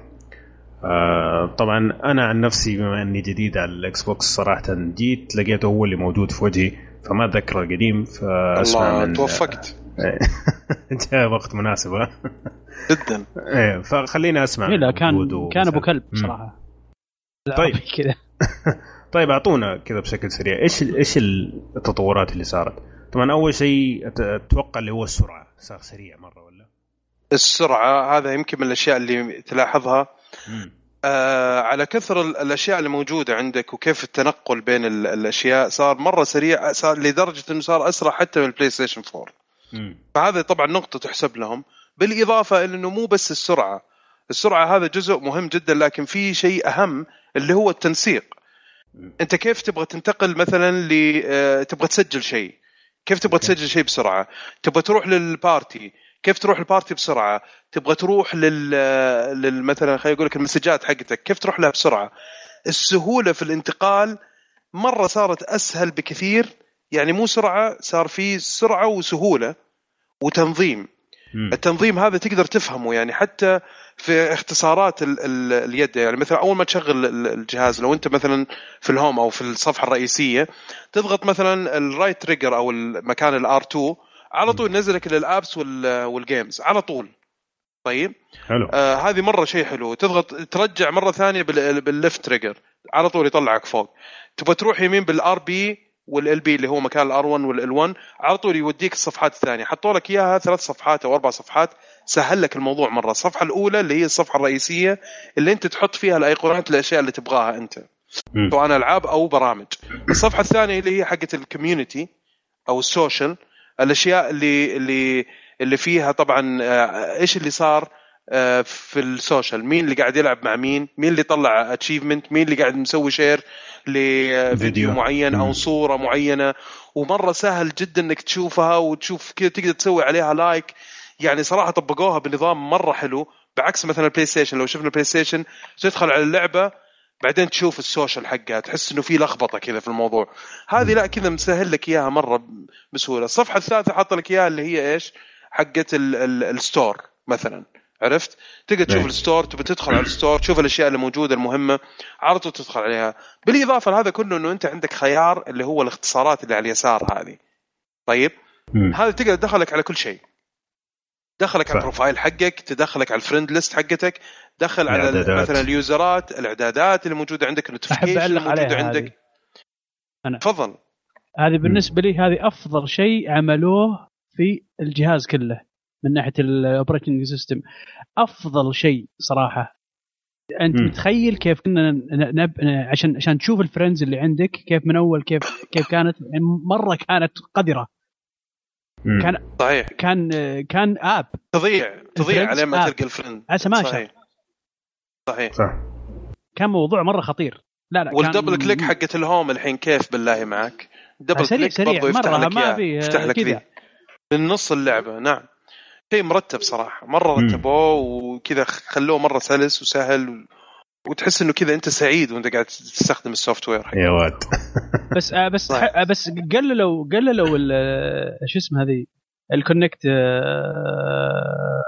آه طبعا أنا عن نفسي بما إني جديد على الاكس بوكس صراحة جيت لقيته هو اللي موجود في وجهي فما أتذكر القديم فأسمع الله من توفقت. جاء وقت مناسب ها؟ جدا إيه فخليني أسمع إيه لا كان كان أبو. كلب. صراحة طيب. كذا طيب أعطونا كذا بشكل سريع إيش إيش التطورات اللي صارت؟ طبعا أول شيء أتوقع اللي هو السرعة صار سريع مرة ولا؟ السرعة هذا يمكن من الأشياء اللي تلاحظها مم. آه على كثر ال- الأشياء اللي موجوده عندك وكيف التنقل بين ال- الأشياء صار مرة سريع صار لدرجة إنه صار أسرع حتى من البلاي ستيشن 4 مم. فهذا طبعا نقطة تحسب لهم. بالإضافة إلى إنه مو بس السرعة. السرعة هذا جزء مهم جدا لكن في شيء أهم اللي هو التنسيق. أنت كيف تبغى تنتقل مثلا ل آه، تبغى تسجل شيء؟ كيف تبغى تسجل شيء بسرعة؟ تبغى تروح لل party؟ كيف تروح ال party بسرعة؟ تبغى تروح لل, لل... مثلا خلينا أقول لك المسجات حقتك. كيف تروح لها بسرعة؟ السهولة في الانتقال مرة صارت أسهل بكثير يعني مو سرعة صار في سرعة وسهولة وتنظيم. مم. التنظيم هذا تقدر تفهمه يعني حتى في اختصارات ال ال اليد يعني مثلا أول ما تشغل ال- الجهاز لو أنت مثلا في ال home أو في الصفحة الرئيسية تضغط مثلا ال right trigger أو المكان ال R2 على طول ينزلك لل apps وال- وال games على طول. طيب؟ حلو. آه هذه مرة شيء حلو. تضغط ترجع مرة ثانية بال- بال left trigger على طول يطلعك فوق. تبغى تروح يمين بال RB وال LB اللي هو مكان ال R1 وال L1 على طول يوديك الصفحات الثانية. حطوا لك إياها ثلاث صفحات أو أربع صفحات سهل لك الموضوع مرة. الصفحة الأولى اللي هي الصفحة الرئيسية اللي أنت تحط فيها الأيقونات الاشياء اللي تبغاها أنت. سواء ألعاب أو برامج. الصفحة الثانية اللي هي حقت ال community أو ال social الأشياء اللي اللي اللي فيها طبعا آه، إيش اللي صار آه، في ال social؟ مين اللي قاعد يلعب مع مين؟ مين اللي طلع achievement مين اللي قاعد مسوي share لفيديو فيديو. معين أو. صورة معينة. ومرة سهل جدا إنك تشوفها وتشوف كذا تقدر تسوي عليها like. يعني صراحة طبقوها بنظام مرة حلو. بعكس مثلا البلاي ستيشن لو شفنا البلاي ستيشن تدخل على اللعبة بعدين تشوف ال social حقها تحس إنه في لخبطة كذا في الموضوع. هذه لا كذا مسهل لك إياها مرة بسهولة. الصفحة الثالثة حاط لك إياها اللي هي إيش؟ حقت ال- ال store مثلا. عرفت؟ تقدر تشوف إيه. ال store تبي تدخل على ال store تشوف الأشياء اللي موجوده المهمة على طول تدخل عليها بالإضافة لهذا كله إنه أنت عندك خيار اللي هو الاختصارات اللي على اليسار هذه طيب. هذا تقدر تدخلك على كل شيء دخلك على. ال profile حقك تدخلك على ال friend list حقتك دخل على. مثلا ال يوزرات الإعدادات اللي موجودة عندك ال notification الموجوده عليها عندك هذه أنا. تفضل هذه بالنسبة لي هذه أفضل شيء عملوه في الجهاز كله من ناحية ال operating system أفضل شيء صراحة أنت مم. متخيل كيف كنا ن- نب... عشان عشان تشوف ال friends اللي عندك كيف من أول كيف كيف كانت؟ يعني مرة كانت قذرة. مم. كان صحيح. كان كان آب. تضيع تضيع على ما. تلقى ال friend. على سماشة. صحيح. صحيح. صح. كان موضوع مرة خطير. لا لا وال double كان- click حقت ال home الحين كيف بالله معك؟ double سريع click سريع. برضو يفتح مرة لك ما. في يفتح لك كذا. ذي من نص اللعبة نعم. شيء مرتب صراحة. مرة. رتبوه وكذا خلوه مرة سلس وسهل وتحس إنه كذا أنت سعيد وأنت قاعد تستخدم ال software حقك. يا واد. بس آه، بس. آه، بس قللوا قللوا ال- آه، شو اسمه هذه الكونكت آه،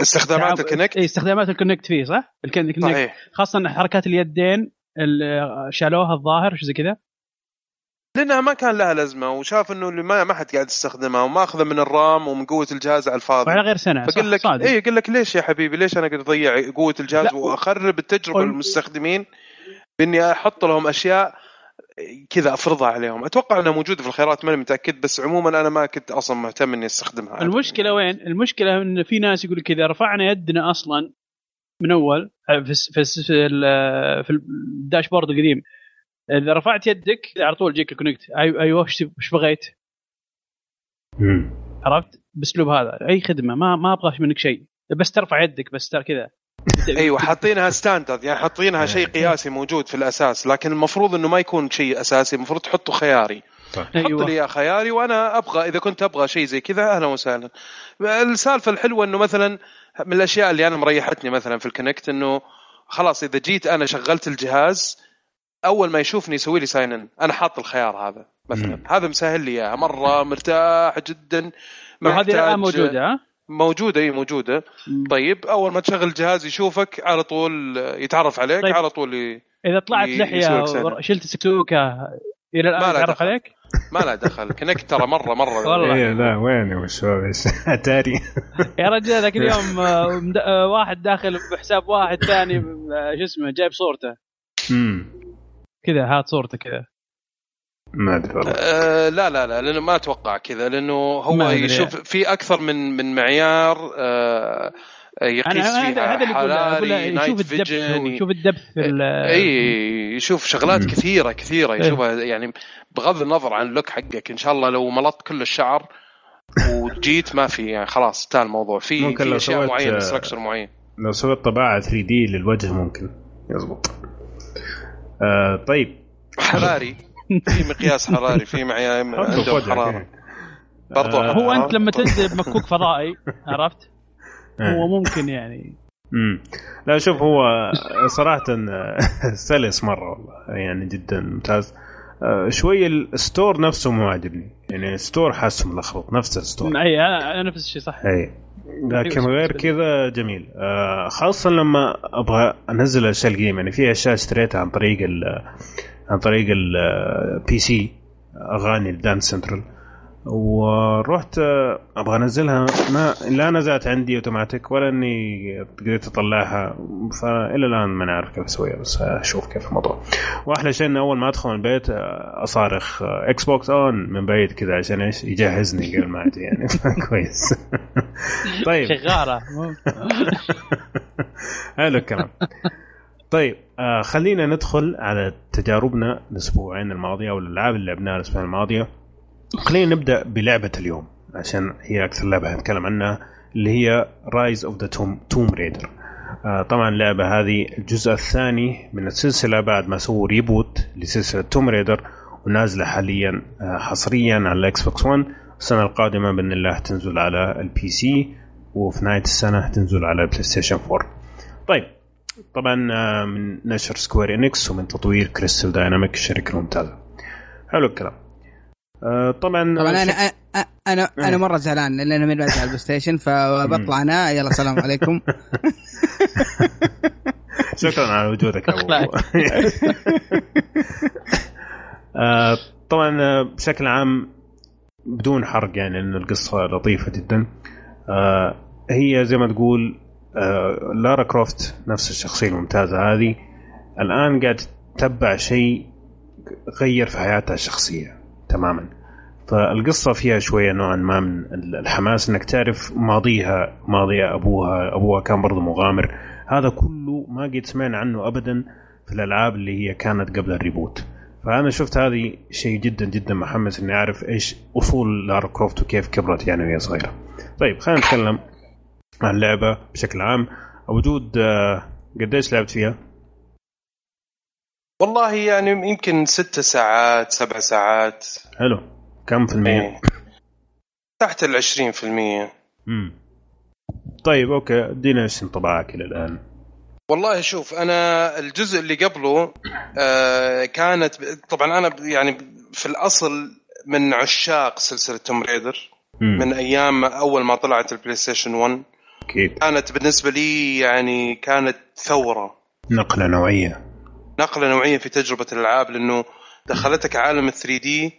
استخدامات الكونكت اي استخدامات الكونكت فيه صح؟ الكونكت صحيح. خاصة حركات اليدين ال- شالوها الظاهر شو زي كذا؟ لأنها ما كان لها لازمة وشاف إنه اللي ما ما حد قاعد يستخدمها وماخذه من ال RAM ومن قوة الجهاز على الفاضي وعلى غير سنة فقل لك صادق. اي يقول لك ليش يا حبيبي ليش أنا قاعد أضيع قوة الجهاز لا. وأخرب التجربة قل- للمستخدمين بإني أحط لهم أشياء كذا أفرضها عليهم أتوقع إنها موجودة في الخيارات ماني متأكد بس عموما أنا ما كنت أصلا مهتم إني أستخدمها المشكلة وين؟ المشكلة إن في ناس يقول كذا رفعنا يدنا أصلا من أول آه، في في ال- في ال dashboard القديم إذا رفعت يدك على طول يجيك الكونكت. أي- أيوه وش بغيت؟ مم. عرفت؟ بأسلوب هذا. أي خدمة ما ما أبغى منك شيء. بس ترفع يدك بس ترى كذا. أيوه حاطينها standard يعني حاطينها شيء قياسي موجود في الأساس لكن المفروض إنه ما يكون شيء أساسي المفروض تحطه خياري. صح حط لي اياه خياري وأنا أبغى إذا كنت أبغى شيء زي كذا أهلا وسهلا. السالفة الحلوة إنه مثلا من الأشياء اللي أنا مريحتني مثلا في الكونكت إنه خلاص إذا جيت أنا شغلت الجهاز أول ما يشوفني يسوي لي sign in أنا حاط الخيار هذا مثلا مم. هذا مسهل لي إياها مرة مرتاح جدا ما وهذه الآن موجودة ها؟ موجودة إي موجودة طيب أول ما تشغل الجهاز يشوفك على طول يتعرف عليك طيب. على طول ي... إذا طلعت ي- لحية. وشلت سكسوكه إلى ما الان يتعرف دخل. عليك؟ ما له دخل كونكت ترى مرة مرة والله. إيه لا وين يا إيش أتاري يا رجال ذاك اليوم آه، آه، واحد داخل بحساب واحد ثاني آه، شو اسمه جايب صورته امم كذا هات صورته كذا ما أدري والله أه لا لا لا لأنه ما أتوقع كذا لأنه هو. يشوف في أكثر من من معيار أنا يقيس هذا فيها هذا حراري يشوف نايت الدبث فيجن يشوف ال depth في ال- إي يشوف شغلات مم. كثيرة كثيرة إيه. يشوفها يعني بغض النظر عن ال look حقك إن شاء الله لو ملطت كل الشعر وجيت ما في يعني خلاص انتهى الموضوع في ممكن في لو أشياء سويت، معينة آه، structure معين لو سويت طباعة 3D للوجه ممكن يزبط آه طيب. حراري. في مقياس حراري في معيار وجهك، حرارة. برضو آه، هو أنت لما تنزل بمكوك فضائي عرفت؟ إيه. هو ممكن يعني. امم لا شوف هو صراحة سلس مرة والله يعني جدا ممتاز. آه، شوي ال store نفسه مو عاجبني. يعني ال store حاسه ملخبط نفس ال store. أي أنا نفس الشيء صح. أي. لكن غير كذا جميل. آه، خاصة لما أبغى أنزل الاشياء القديمة يعني في أشياء اشتريتها عن طريق ال عن طريق ال PC أغاني الدانس سنترال ورحت أبغى أنزلها. ما لا نزلت عندي أوتوماتيك ولا إني قدرت أطلعها. فإلى الآن ما نعرف كيف أسويها بس أشوف كيف الموضوع. وأحلى شيء إنه أول ما أدخل البيت آه، أصارخ Xbox on من بعيد كذا عشان إيش؟ يجهزني قبل ما أجي يعني. كويس. طيب. شغاله حلو الكلام. طيب آه خلينا ندخل على تجاربنا الأسبوعين الماضية أو الألعاب اللي لعبناها الأسبوعين الماضية. خلينا نبدأ بلعبة اليوم عشان هي أكثر لعبة هنتكلم عنها اللي هي Rise of the Tomb Raider طبعا اللعبة هذه الجزء الثاني من السلسلة بعد ما سووا reboot لسلسلة Tomb Raider ونازلة حاليا آه حصريا على ال Xbox 1 السنة القادمة بإذن الله تنزل على ال PC وفي نهاية السنة تنزل على ال PlayStation 4 طيب طبعا آه، من نشر Square Enix ومن تطوير Crystal Dynamics الشركة الممتازه حلو الكلام. آه طبعا طبعا أنا أنا أنا مرة زعلان لأن أنا من بعد على ال PlayStation فبطلع أنا. يلا السلام عليكم. شكرا على وجودك أبو. آه، طبعا آه، بشكل عام بدون حرق يعني لأن القصة لطيفة جدا. آه، هي زي ما تقول آه، Lara Croft نفس الشخصية الممتازة هذه الآن قاعد تتبع شيء غير في حياتها الشخصية. تماما فالقصة فيها شوية نوعا ما من الحماس إنك تعرف ماضيها ماضي أبوها أبوها كان برضه مغامر هذا كله ما قد سمعنا عنه ابدا في الألعاب اللي هي كانت قبل ال reboot فأنا شفت هذه شيء جدا جدا محمس إني أعرف إيش أصول Lara Croft وكيف كبرت يعني وهي صغيرة. طيب خلينا نتكلم عن اللعبه بشكل عام وجود آه، قديش لعبت فيها؟ والله يعني يمكن ست ساعات سبع ساعات. حلو. كم في المية؟ إيه. تحت ال 20% امم طيب okay. ادينا إيش انطباعك إلى الآن؟ والله شوف أنا الجزء اللي قبله آه كانت طبعا أنا يعني في الأصل من عشاق سلسلة Tomb Raider. مم. من أيام أول ما طلعت ال PlayStation 1 أكيد. كانت بالنسبة لي يعني كانت ثورة. نقلة نوعية. نقلة نوعية في تجربة الألعاب لأنه دخلتك عالم ال 3D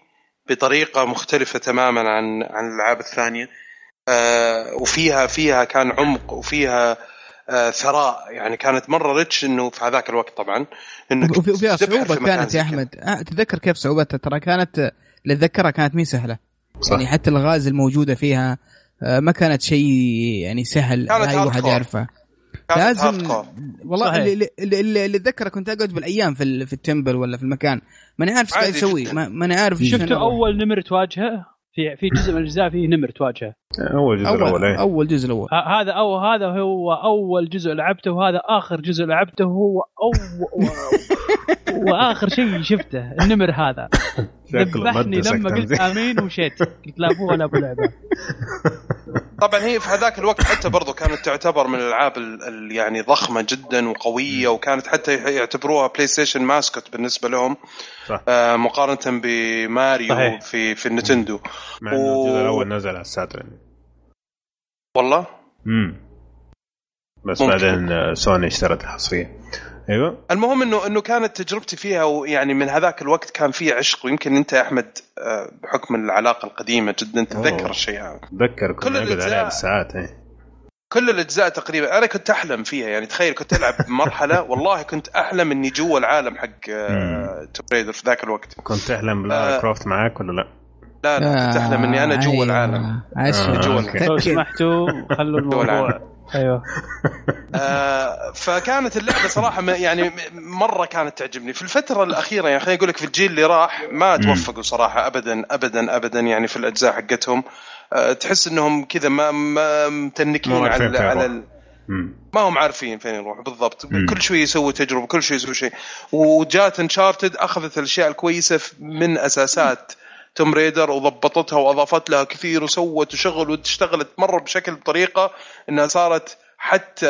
بطريقة مختلفة تماما عن عن الألعاب الثانية. آه وفيها فيها كان عمق وفيها آه ثراء. يعني كانت مرة rich إنه في هذاك الوقت طبعا إنك وفيها صعوبة كانت يا. أحمد. آه، تتذكر كيف صعوبتها؟ ترى كانت اللي اتذكرها كانت مي سهلة. صح. يعني حتى الغاز الموجودة فيها ما كانت شيء يعني سهل كانت أي واحد. يعرفه. لازم. والله صحيح. اللي اللي, اللي, اللي اتذكره كنت اقعد بالايام في ال- في التمبل ولا في المكان ماني عارف إيش قاعد. ما- ماني عارف أروح. أول نمر تواجهه في في جزء من الأجزاء فيه نمر تواجهه أول جزء الأول اول. أول جزء الأول هذا أو هذا هو أول جزء لعبته وهذا آخر جزء لعبته هو أو وآخر شيء شفته النمر هذا ذبحني لما قلت. آمين ومشيت قلت لا ابو ولا أبو لعبة. طبعا هي في هذاك الوقت حتى برضو كانت تعتبر من الألعاب ال- ال- يعني ضخمة جدا وقوية وكانت حتى يعتبروها PlayStation mascot بالنسبة لهم صح. آه مقارنة بماريو صحيح. في في ال Nintendo. مع إنه الجزء و- الأول نزل على ال Saturn. والله؟ امم بس ممكن. بعدين آه، سوني اشترت الحصريه أيوه المهم انه إنه كانت تجربتي فيها ويعني من هذاك الوقت كان في عشق ويمكن أنت يا أحمد آه، بحكم العلاقة القديمة جدا تتذكر. الشيء هذا اتذكر كل كنا نقعد الأجزاء- عليها بالساعات إيه كل الأجزاء تقريبا أنا كنت أحلم فيها يعني تخيل كنت ألعب مرحلة والله كنت أحلم إني جوا العالم حق Tomb Raider في ذاك الوقت كنت تحلم Lara آه. Croft معاك ولا لا؟ لا لا كنت أحلم إني أنا جوا أيوة. العالم عشان آه، جوا okay. لو. سمحتوا خلوا الموضوع العالم. أيوه. آه، فكانت اللعبة صراحة م- يعني م- مرة كانت تعجبني. في الفترة الأخيرة يعني خليني أقول لك في الجيل اللي راح ما توفقوا صراحة ابدا ابدا ابدا يعني في الأجزاء حقتهم. آه، تحس إنهم كذا ما, ما متنكين على على. ال- ما هم عارفين فين يروحوا بالضبط. مم. كل شوي يسوي تجربة كل شوي يسوي شيء. وجات انشارتد أخذت الأشياء الكويسة من أساسات Tomb Raider وضبطتها وأضافت لها كثير وسوت وشغل واشتغلت مرة بشكل بطريقة إنها صارت حتى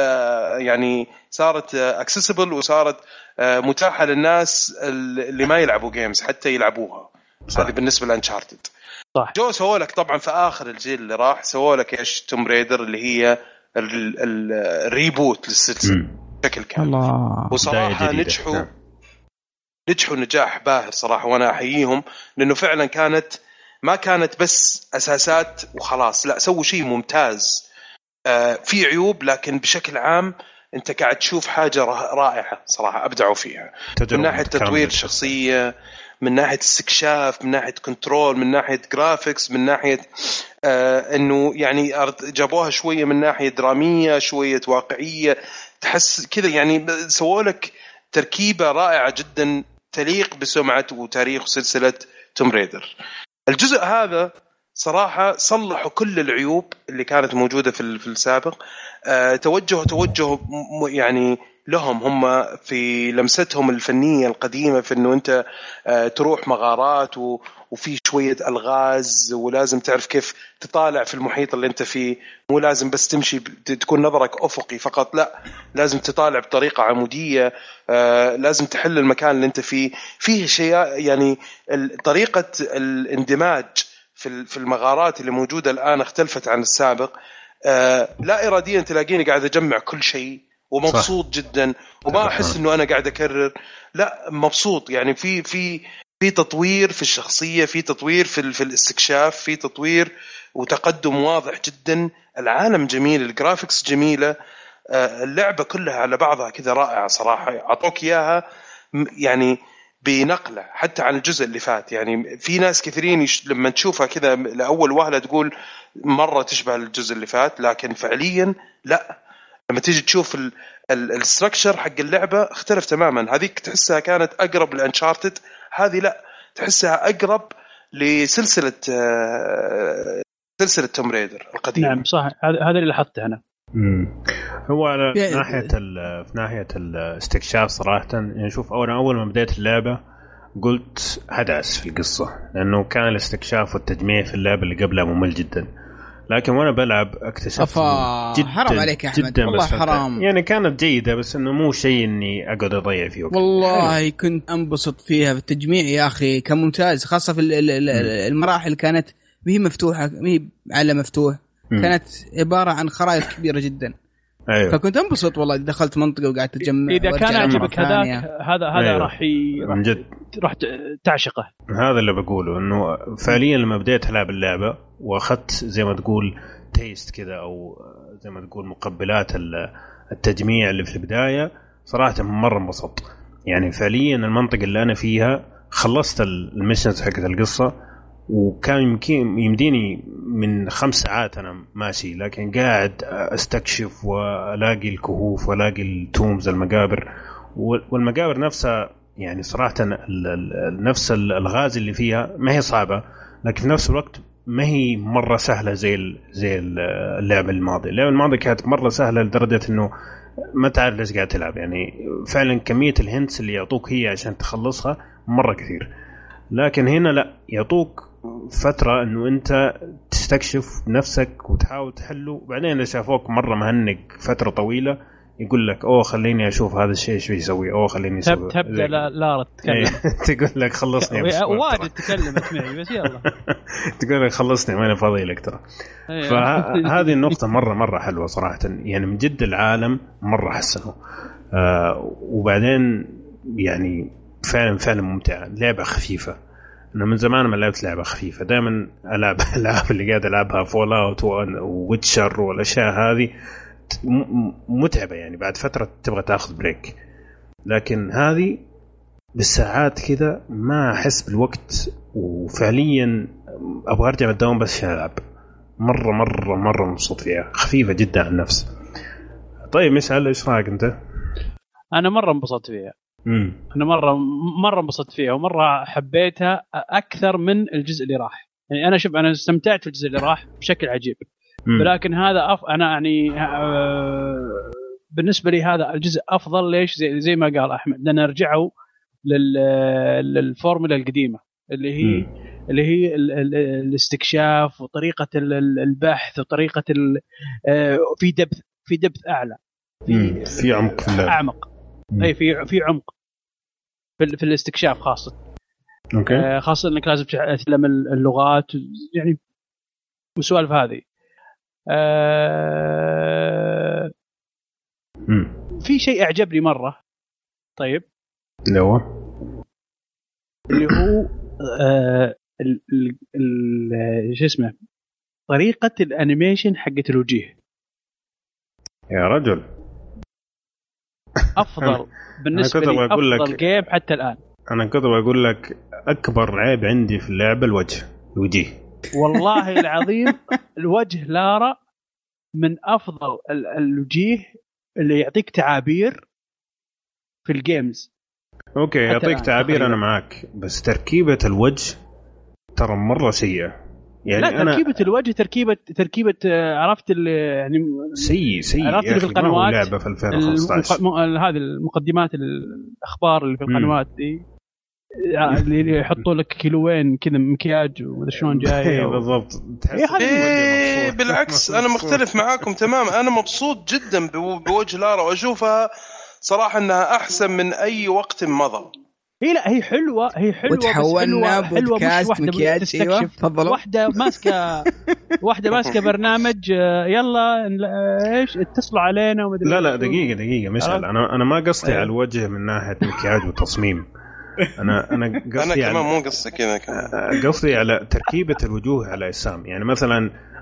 يعني صارت accessible وصارت آه، متاحة للناس اللي ما يلعبوا games حتى يلعبوها صح. هذه بالنسبة ل Uncharted صح. جو سووا لك طبعا في آخر الجيل اللي راح سووا لك إيش Tomb Raider اللي هي ال- ال- ال reboot للسلسلة. بشكل كامل الله وصراحة. نجحوا نعم. نجحوا نجاح باهر صراحة وأنا أحييهم لأنه فعلا كانت ما كانت بس أساسات وخلاص لا سووا شيء ممتاز. آه في عيوب لكن بشكل عام أنت قاعد تشوف حاجة را- رائعة صراحة أبدعوا فيها. من ناحية. تطوير الشخصيه من ناحية استكشاف من ناحية control من ناحية graphics من ناحية آه إنه يعني جابوها شوية من ناحية درامية شوية واقعية. تحس كذا يعني سووا لك تركيبة رائعة جدا. تليق بسمعة وتاريخ سلسلة توم ريدر الجزء هذا صراحة صلحوا كل العيوب اللي كانت موجودة في ال- في السابق. آه توجهوا م- يعني لهم هم في لمستهم الفنية القديمة في إنه أنت آه، تروح مغارات وفي شوية ألغاز ولازم تعرف كيف تطالع في المحيط اللي أنت فيه. مو لازم بس تمشي تكون نظرك أفقي فقط لا لازم تطالع بطريقة عمودية آه لازم تحل المكان اللي أنت فيه. فيه شيء يعني طريقة الاندماج في في المغارات اللي موجودة الآن اختلفت عن السابق. آه لا اراديا تلاقيني قاعد أجمع كل شيء. ومبسوط صح. جدا وما أحس إنه أنا قاعد أكرر. لا مبسوط. يعني في في في تطوير في الشخصية في تطوير في, في الاستكشاف في تطوير وتقدم واضح جدا. العالم جميل ال graphics جميلة. آه، اللعبة كلها على بعضها كذا رائعة صراحة. أعطوك إياها يعني بنقلة حتى عن الجزء اللي فات. يعني في ناس كثيرين يش... لما تشوفها كذا لأول وهلة تقول مرة تشبه الجزء اللي فات لكن فعليا لا. لما تيجي تشوف ال structure حق اللعبة اختلف تماما. هذيك تحسها كانت أقرب ل Uncharted هذه لا تحسها أقرب لسلسلة آه، سلسلة توم ريدر القديمة. نعم صح هذا اللي لاحظته أنا. امم هو على ناحية في ناحية الاستكشاف صراحة يعني شوف اول أول ما بديت اللعبة قلت هدأس في القصة لأنه كان الاستكشاف والتجميع في اللعبة اللي قبلها ممل جدا. لكن وأنا بلعب اكتشفت أفا جدا حرام عليك يا أحمد. جدا والله حرام. يعني كانت جيدة بس إنه مو شيء إني أقعد أضيع فيه وقت. والله حلو. كنت أنبسط فيها في التجميع يا أخي كان ممتاز خاصة في المراحل كانت ما هي مفتوحة ما هي عالم مفتوح كانت عبارة عن خرائط كبيرة جدا. أيوه. فكنت أنبسط والله دخلت منطقة وقعدت تجمع إذا كان عجبك هذاك هذا هذا أيوه. راح ي... من جد. راح تعشقه. هذا اللي بقوله إنه فعليا لما بديت ألعب اللعبة وأخذت زي ما تقول تيست كذا أو زي ما تقول مقبلات التجميع اللي في البداية. صراحة مرة انبسطت. يعني فعليا المنطقة اللي أنا فيها خلصت ال missions حقت القصة وكان يمكن يمديني من خمس ساعات أنا ماشي لكن قاعد أستكشف وألاقي الكهوف وألاقي ال tombs المقابر. والمقابر نفسها يعني صراحة نفس الغاز اللي فيها ما هي صعبة لكن في نفس الوقت ما هي مرة سهلة زي زي اللعبة الماضية، اللعبة الماضية كانت مرة سهلة لدرجة إنه ما تعرف ليش قاعد تلعب. يعني فعلا كمية الهنتس اللي يعطوك هي عشان تخلصها مرة كثير. لكن هنا لا يعطوك فترة إنه أنت تستكشف نفسك وتحاول تحله. وبعدين إذا شافوك مرة مهنق فترة طويلة يقول لك أوه خليني أشوف هذا الشيء إيش بيسوي. أوه خليني أسوي. تبدا لا, لا تتكلم تقول لك خلصني واجد تكلمت معي بس يلا. تقول لك خلصني ماني فاضي لك ترى. إيه. فهذه النقطة مرة مرة حلوة صراحة. يعني من جد العالم مرة حسنه آه وبعدين يعني فعلا فعلا ممتعة. لعبة خفيفة. أنا من زمان ما لعبت لعبة خفيفة. دائما ألعب الالعاب اللي قاعد ألعبها Fallout و Witcher والأشياء هذه. متعبة يعني بعد فترة تبغى تاخذ break. لكن هذه بالساعات كذا ما أحس بالوقت وفعليا أبغى أرجع الدوام بس عشان ألعب. مرة مرة مرة مبسوط فيها. خفيفة جدا على النفس. طيب مسعل إيش رأيك أنت؟ أنا مرة انبسطت فيها. امم أنا مرة مرة انبسطت فيها ومرة حبيتها أكثر من الجزء اللي راح. يعني أنا شوف أنا استمتعت في الجزء اللي راح بشكل عجيب. ولكن هذا أف... أنا يعني آه، بالنسبة لي هذا الجزء أفضل. ليش؟ زي, زي ما قال أحمد لأن رجعوا لل... للفورمولا القديمة اللي هي م. اللي هي ال... ال... الاستكشاف وطريقة البحث وطريقة ال... آه، في depth في depth أعلى. في في عمق في اللعب. أعمق. أي في في عمق. في, في الاستكشاف خاصة. أوكي. آه، خاصة إنك لازم تتعلم اللغات يعني والسوالف هذه. آه في شيء اعجبني مرة. طيب. اللي هو؟ اللي هو آه شو اسمه طريقة ال animation حقت الوجيه. يا رجل. أفضل. بالنسبة لي أفضل لك game حتى الآن. أنا كنت بقول لك أكبر عيب عندي في اللعبه الوجه الوجيه. والله العظيم الوجه لارا من أفضل الوجيه اللي يعطيك تعابير في ال games أوكي يعطيك تعابير أنا معك بس تركيبة الوجه ترى مرة سيئة. يعني لا أنا تركيبة الوجه تركيبة تركيبة آه، عرفت يعني سيء سيء عرفت اللي في القنوات؟ لعبة في 2015 المق... م- هذه المقدمات الأخبار اللي في. القنوات دي. اللي يحطوا لك كيلوين كذا مكياج ومدري شلون جاي إيه، و... بالضبط. إيه، إيه مبسوط. بالعكس أنا مختلف معاكم تماما. أنا مبسوط جدا بو- بوجه لارا وأشوفها صراحة إنها أحسن من أي وقت مضى. هي لا هي حلوة هي حلوة بس وتحولنا مش بودكاست مكياج. أيوه تفضلوا. واحدة ماسكة واحدة ماسكة برنامج يلا إيش؟ اتصلوا علينا ومدري لا لا إيش. دقيقة دقيقة مشعل؟ أنا أنا ما قصدي إيه. على الوجه من ناحية مكياج وتصميم. أنا أنا أنا قصدي كمان على مو قصدي كذا كمان. قصدي على تركيبة الوجوه على اجسام يعني مثلا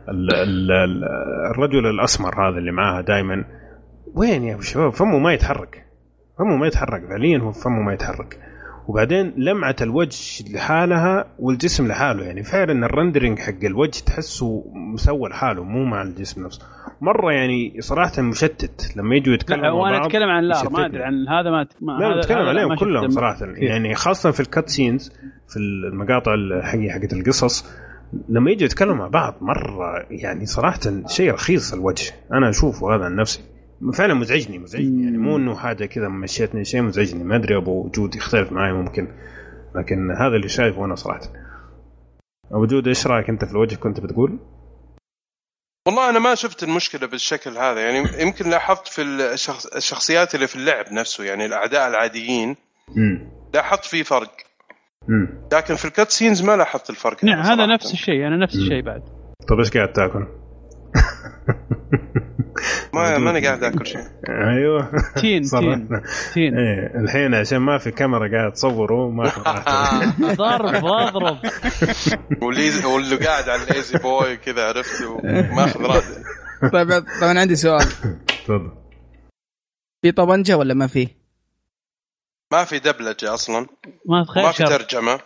ال ال ال الرجل الأسمر هذا اللي معاها دائما وين يا شباب؟ فمه ما يتحرك. فمه ما يتحرك. فعليا هو فمه ما يتحرك. وبعدين لمعة الوجه لحالها والجسم لحاله يعني فعلا ال rendering حق الوجه تحسه مسوى لحاله مو مع الجسم نفسه مرة يعني صراحة مشتت لما يجوا يتكلموا لا مع وأنا أتكلم عن لار ما. أدري عن هذا ما ما لا هذا عليهم. كلهم صراحة كثير. يعني خاصة في ال cut scenes في المقاطع الحقيقة حقت القصص لما يجوا يتكلموا مع بعض مرة يعني صراحة شيء رخيص الوجه أنا أشوفه هذا عن نفسي فعلا مزعجني مزعجني. يعني مو إنه حاجة كذا مشيتني شيء مزعجني. ما أدري أبو جود يختلف معي ممكن لكن هذا اللي شايفه أنا صراحة. أبو جود إيش رأيك أنت في الوجه كنت بتقول؟ والله أنا ما شفت المشكلة بالشكل هذا. يعني يمكن لاحظت في الشخص الشخصيات اللي في اللعب نفسه يعني الأعداء العاديين امم لاحظت في فرق. امم لكن في ال cut scenes ما لاحظت الفرق. نعم هذا. نفس الشيء. أنا نفس. الشيء بعد. طيب إيش قاعد تاكل؟ ما ماني قاعد آكل شيء. أيوه. تين تين تين. إيه الحين عشان ما في كاميرا قاعد تصوره ما في. ضرب اضرب واللي قاعد على ال easy boy كذا عرفت؟ وماخذ راتب طيب طبعا عندي سؤال. تفضل. في دبلجة ولا ما في؟ ما في دبلجة أصلا. ما تخيل ما في ترجمة.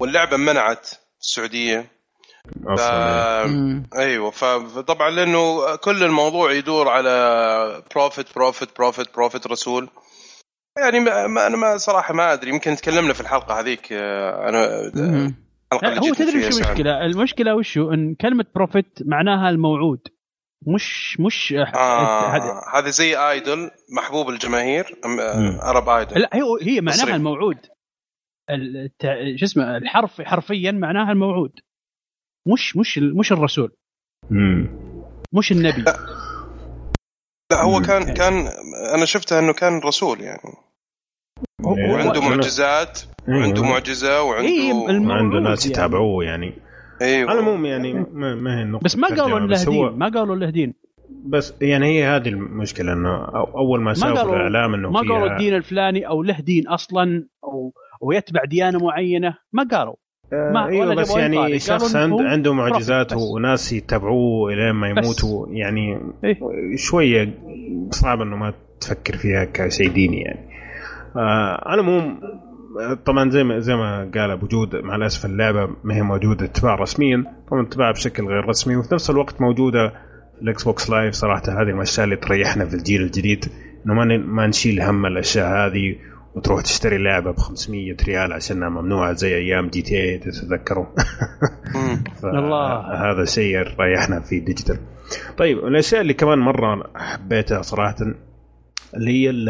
واللعبة منعت السعودية. أصلا مم. أيوه ف- فطبعا لأنه كل الموضوع يدور على prophet prophet prophet prophet رسول يعني ما أنا ما صراحة ما أدري يمكن تكلمنا في الحلقة هذيك آه، أنا هو تدري وش سعد. المشكلة؟ المشكلة وشو إن كلمة prophet معناها الموعود مش مش هذا- آه هذا زي ايدول محبوب الجماهير. عرب ايدول لا هي هي معناها. الموعود الت- شو اسمه الحرف حرفيا معناها الموعود مش مش مش الرسول. امم مش النبي. لا. هو مم. كان كان أنا شفتها إنه كان رسول يعني. إيه، وعنده معجزات أيوة. وعنده معجزة إيه، وعنده الم- عنده ناس يعني. يتابعوه يعني. أيوه. على العموم يعني ما, ما هي النقطة بس ما قالوا هو هدين ما قالوا إنه هدين بس يعني هي هذه المشكلة إنه أول ما قالوا الإعلام إنه ما قالوا الدين الفلاني أو له دين أصلا أو ويتبع ديانة معينة ما قالوا. ما- أيوه ولا بس يعني. شخص عند عنده معجزات. وناس يتابعوه الين ما. يموتوا يعني إيه. شوية صعب إنه ما تفكر فيها كشيء ديني يعني آه على العموم آه، طبعا زي ما زي ما قال أبو جود مع الأسف اللعبة ما هي موجودة اتباع رسميا طبعا اتباع بشكل غير رسمي وفي نفس الوقت موجودة ال Xbox Live صراحة هذه الاشياء اللي تريحنا في الجيل الجديد إنه ما ما نشيل هم الأشياء هذه وتروح تشتري لعبة ب 500 ريال عشانها ممنوعة زي أيام GTA تتذكروا. الله. هذا شيء ريحنا في ال digital طيب الأشياء اللي كمان مرة حبيتها صراحة اللي هي ال-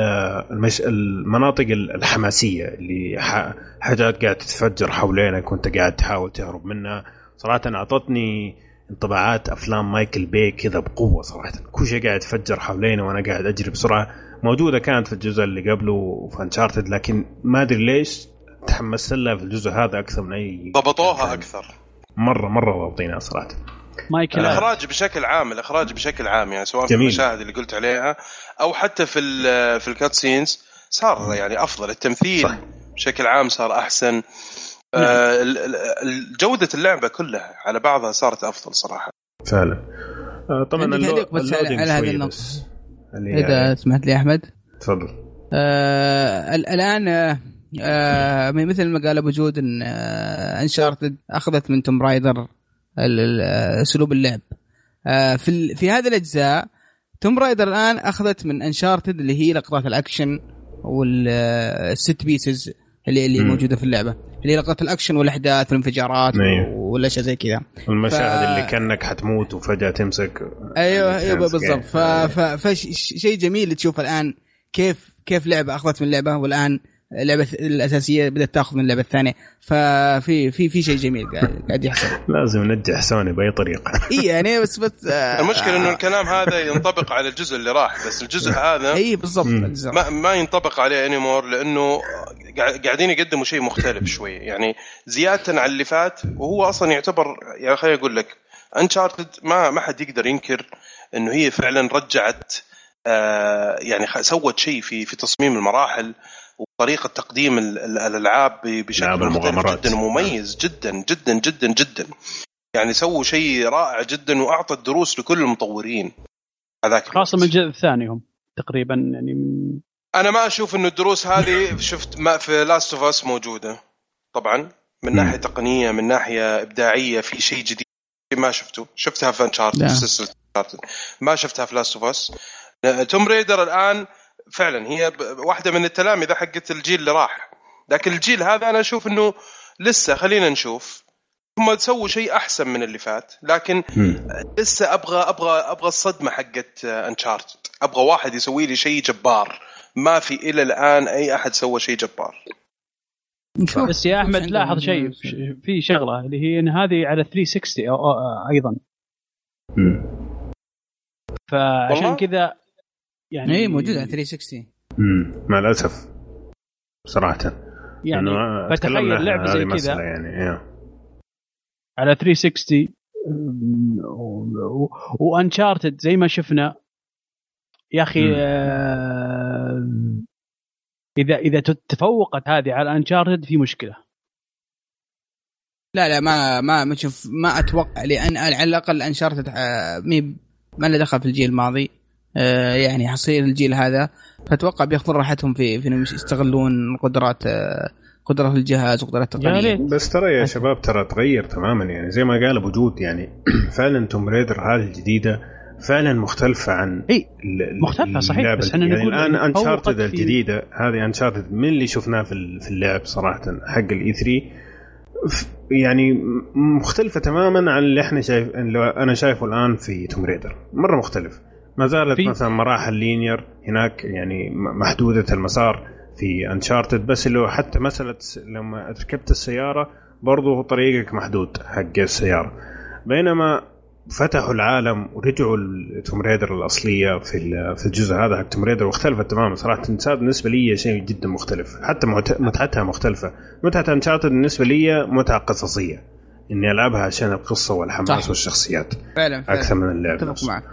المش... المناطق الحماسية اللي ح... حاجات قاعدة تتفجر حولينك وانت قاعد تحاول تهرب منها. صراحة أعطتني انطباعات أفلام مايكل بي كذا بقوة صراحة. كل شيء قاعد يتفجر حولينا وأنا قاعد أجري بسرعة. موجودة كانت في الجزء اللي قبله في انشارتد لكن ما أدري ليش تحمست لها في الجزء هذا أكثر من أي ضبطوها أكثر. مره مرة ضابطينها صراحة. مايكل آه. الإخراج بشكل عام الإخراج بشكل عام يعني سواء في جميل. المشاهد اللي قلت عليها أو حتى في ال في ال cut scenes صار يعني أفضل. التمثيل صح. بشكل عام صار أحسن. آه ال- جودة اللعبة كلها على بعضها صارت أفضل صراحة. فعلا. آه، طبعا اللو- بس على- على هذه شوية النقطة. بس. اللي هي- اذا سمحت لي أحمد تفضل آه ال- الآن آه آه مثل ما قال أبو جود إن آه Uncharted أخذت من Tomb Raider آه، أسلوب اللعب آه في في هذه الأجزاء Tomb Raider الآن أخذت من Uncharted اللي هي لقطات الأكشن وال set pieces اللي اللي مم. موجودة في اللعبة اللي هي لقطات الأكشن والأحداث والانفجارات أيوه. والاشياء زي كذا. المشاهد ف- اللي كأنك حتموت وفجأة تمسك أيوه أيوه بالضبط. فشيء جميل تشوف الآن. كيف كيف لعبة أخذت من لعبة والآن اللعبة الأساسية بدأت تأخذ من اللعبة الثانية. ففي في في شيء جميل قاعد يحصل. لازم ننجح سوني بأي طريقة. إي يعني بس بس آه، المشكلة إنه الكلام هذا ينطبق على الجزء اللي راح بس الجزء هذا إي بالضبط. ما ما ينطبق عليه anymore لأنه قاع- قاعدين يقدموا شيء مختلف شوي. يعني زيادة عن اللي فات وهو أصلا يعتبر يعني خليني أقول لك Uncharted ما ما حد يقدر ينكر إنه هي فعلا رجعت آه يعني خ- سوت شيء في في تصميم المراحل. وطريقة تقديم ال- ال- الألعاب ب- بشكل مختلف. جدا ومميز جدا جدا جدا جدا يعني سووا شيء رائع جدا واعطت دروس لكل المطورين هذاك خاصة من. الجزء الثاني هم تقريبا يعني من أنا ما أشوف إنه الدروس هذه شفت ما في Last of Us موجودة طبعا من. ناحية تقنية من ناحية إبداعية في شيء جديد ما شفته شفتها في Uncharted. في سلسله ما شفتها في Last of Us توم ريدر الآن فعلا هي واحدة من التلامذه حقت الجيل اللي راح لكن الجيل هذا أنا أشوف إنه لسه خلينا نشوف هم سووا شيء أحسن من اللي فات لكن. لسه أبغى أبغى أبغى الصدمة حقت انشارتد أبغى واحد يسوي لي شيء جبار ما في إلى الآن أي أحد سوى شيء جبار. بس يا أحمد لاحظ شيء في شغلة اللي هي إن هذه على 360 أو أو أيضا. فعشان؟ كذا يعني اي موجود على 360 مم. مع الأسف صراحة يعني فتخيل هذه زي كذا. يعني إيه. على 360 وأنشارتد زي ما شفنا يا أخي. آه، اذا إذا تفوقت هذه على أنشارتد في مشكلة لا لا ما ما ما شوف ما أتوقع لأن على الأقل أنشارتد مي ما له دخل في الجيل الماضي آه، يعني حصير الجيل هذا. فأتوقع بياخذون راحتهم في في إنهم يستغلون قدرات آه، قدرات الجهاز وقدرات التقنية. بس ترى يا شباب ترى تغير تماما. يعني زي ما قال أبو جود يعني فعلا Tomb Raider هذه الجديدة فعلا مختلفة عن إي مختلفة صحيح، اللعبة بس إحنا يعني نقول الآن Uncharted الجديدة هذه Uncharted من اللي شفناه في ال- في اللعب صراحة حق ال E3 يعني م- مختلفة تماما عن اللي إحنا شايف اللي أنا شايفه الآن في Tomb Raider مرة مختلف. ما زالت في- مثلا مراحل linear هناك يعني محدودة المسار في Uncharted بس هو حتى مسألة لما ركبت السيارة برضو طريقك محدود حق السيارة. بينما فتحوا العالم ورجعوا ل Tomb Raider الأصلية في في الجزء هذا حق Tomb Raider واختلفت تماما. صراحة صار بالنسبة لي شيء جدا مختلف. حتى مت- متعتها مختلفة. متعة Uncharted بالنسبة لي متعة قصصية. إني ألعبها عشان القصة والحماس صح. والشخصيات. فعلا فعلا. أكثر من اللعب أتفق. معك.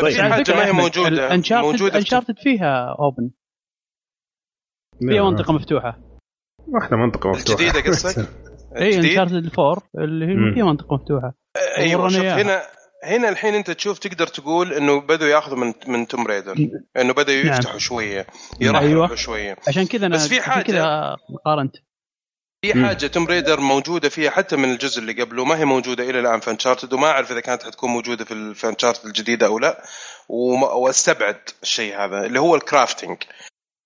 طيب, طيب. في حاجة ما هي موجودة Uncharted موجودة Uncharted فيها open فيها منطقة مفتوحة واحدة منطقة مفتوحة الجديدة قصدك؟ اي؟ Uncharted 4 اللي. هي فيها منطقة مفتوحة أيوه شوف. هنا هنا الحين أنت تشوف تقدر تقول إنه بدوا ياخذوا من من Tomb Raider إنه بدأوا نعم. يفتحوا شوية يرحبوا أيوة. شوية عشان كذا أنا بس في حاجة- كذا قارنت في. حاجة Tomb Raider موجودة فيها حتى من الجزء اللي قبله ما هي موجودة إلى الآن في Uncharted وما أعرف إذا كانت حتكون موجودة في في Uncharted الجديدة أو لا وما- واستبعد الشيء هذا اللي هو ال crafting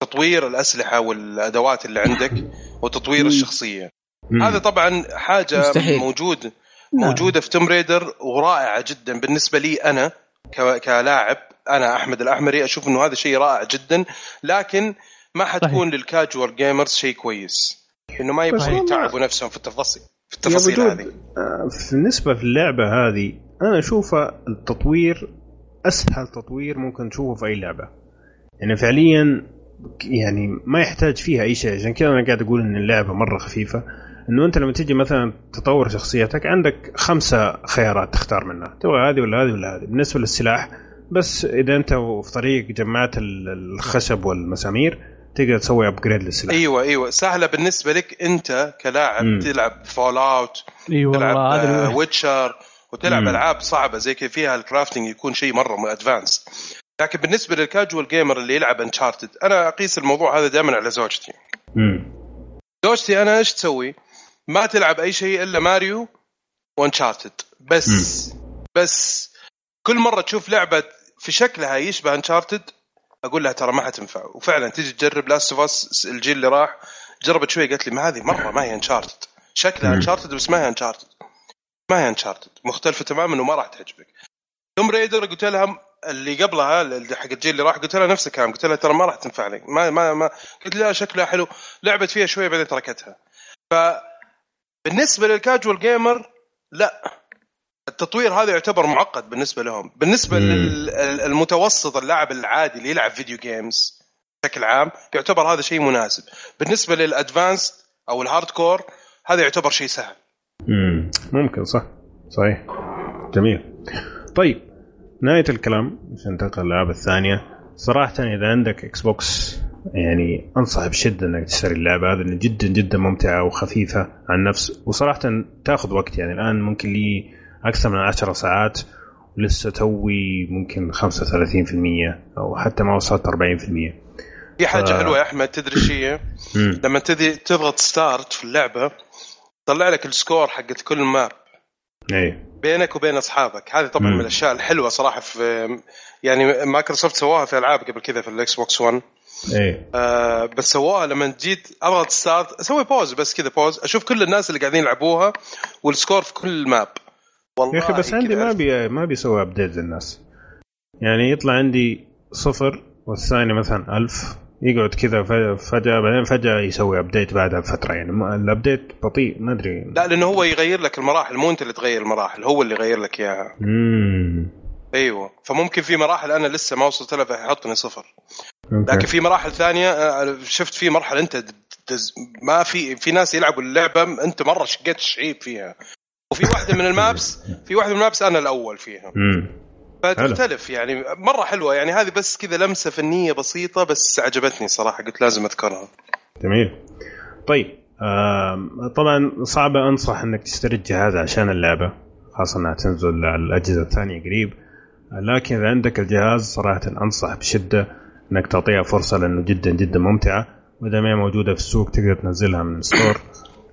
تطوير الأسلحة والأدوات اللي عندك وتطوير مم. الشخصية مم. هذا طبعا حاجة مستحيل. موجود نعم. موجودة في Tomb Raider ورائعة جدا بالنسبة لي أنا كلاعب أنا أحمد الأحمري أشوف إنه هذا شيء رائع جدا لكن ما حتكون للكاجوال جيمرز شيء كويس إنه ما والله- يتعبوا نفسهم في التفاصيل في التفاصيل هذه. آه، بالنسبة في اللعبة هذه أنا أشوفها التطوير أسهل تطوير ممكن تشوفه في أي لعبة. يعني فعليا يعني ما يحتاج فيها أي شيء. عشان كذا أنا قاعد أقول إن اللعبة مرة خفيفة. إنه أنت لما تيجي مثلا تطور شخصيتك عندك خمسة خيارات تختار منها. تبغى هذه ولا هذه ولا هذه. بالنسبة للسلاح بس إذا أنت في طريق جمعت ال- الخشب والمسامير تقدر تسوي upgrade للسلاح أيوه أيوه سهلة بالنسبة لك أنت كلاعب مم. تلعب Fallout اي والله تلعب الو- Witcher وتلعب مم. ألعاب صعبة زي كذا فيها ال crafting يكون شيء مرة advanced لكن بالنسبة لل casual gamer اللي يلعب Uncharted أنا أقيس الموضوع هذا دائما على زوجتي مم. زوجتي أنا إيش تسوي؟ ما تلعب أي شيء إلا ماريو و Uncharted بس بس كل مرة تشوف لعبة في شكلها يشبه Uncharted أقول لها ترى ما حتنفع. وفعلا تيجي تجرب Last of Us الجيل اللي راح. جربت شوي قالت لي ما هذه مرة ما هي Uncharted شكلها. Uncharted بس ما هي Uncharted ما هي Uncharted مختلفة تماما وما راح تعجبك. Tomb Raider قلت لها اللي قبلها اللي حق الجيل اللي راح قلت لها نفس الكلام. قلت لها ترى ما راح تنفع لي. ما ما ما. قلت لها شكلها حلو. لعبت فيها شوية بعدين تركتها. ف بالنسبة لل casual gamer لا. التطوير هذا يعتبر معقد بالنسبة لهم. بالنسبة. للمتوسط اللاعب العادي اللي يلعب video games بشكل عام يعتبر هذا شيء مناسب. بالنسبة لل advanced أو ال hardcore هذا يعتبر شيء سهل. مم. ممكن صح. صحيح. جميل. طيب نهاية الكلام عشان ننتقل للألعاب الثانية. صراحة إذا عندك Xbox يعني أنصح بشدة إنك تشتري اللعبة هذه جدا جدا ممتعة وخفيفة عن النفس وصراحة تاخذ وقت يعني الآن ممكن لي أكثر من عشر ساعات ولسه توي ممكن 35% أو حتى ما وصلت 40% في حاجة حلوة يا أحمد تدري إيش هي؟ لما تدي تضغط start في اللعبة طلع لك ال score حقت كل map اي بينك وبين أصحابك. هذه طبعا مم. من الأشياء الحلوة صراحة في يعني مايكروسوفت سواها في ألعاب قبل كذا في ال Xbox One اي آه بس سواها لما جيت أضغط ستارت أسوي pause بس كذا pause أشوف كل الناس اللي قاعدين يلعبوها وال score في كل map والله يا أخي بس عندي ما بي ما بيسوي update الناس. يعني يطلع عندي صفر والثاني مثلا ألف. يقعد كذا ف- فجأة بعدين فجأة يسوي update بعدها بفترة. يعني ال update بطيء ما أدري. لا لأنه هو يغير لك المراحل مو أنت اللي تغير المراحل هو اللي يغير لك إياها. أيوه. فممكن في مراحل أنا لسه ما وصلت لها فيحطني صفر. okay. لكن في مراحل ثانية آه، شفت في مرحلة أنت دز ما في في ناس يلعبوا اللعبة أنت مرة شقيت الشعيب فيها. وفي واحدة من ال maps في واحدة من ال maps أنا الأول فيها. فتختلف يعني مرة حلوة يعني هذه بس كذا لمسة فنية بسيطة بس عجبتني صراحة قلت لازم أذكرها. جميل. طيب طبعا صعب أنصح إنك تشتري الجهاز عشان اللعبة خاصة إنها تنزل على الأجهزة الثانية قريب. لكن إذا عندك الجهاز صراحة أنصح بشدة إنك تعطيها فرصة لأنه جدا جدا ممتعة وإذا ما هي موجودة في السوق تقدر تنزلها من ال store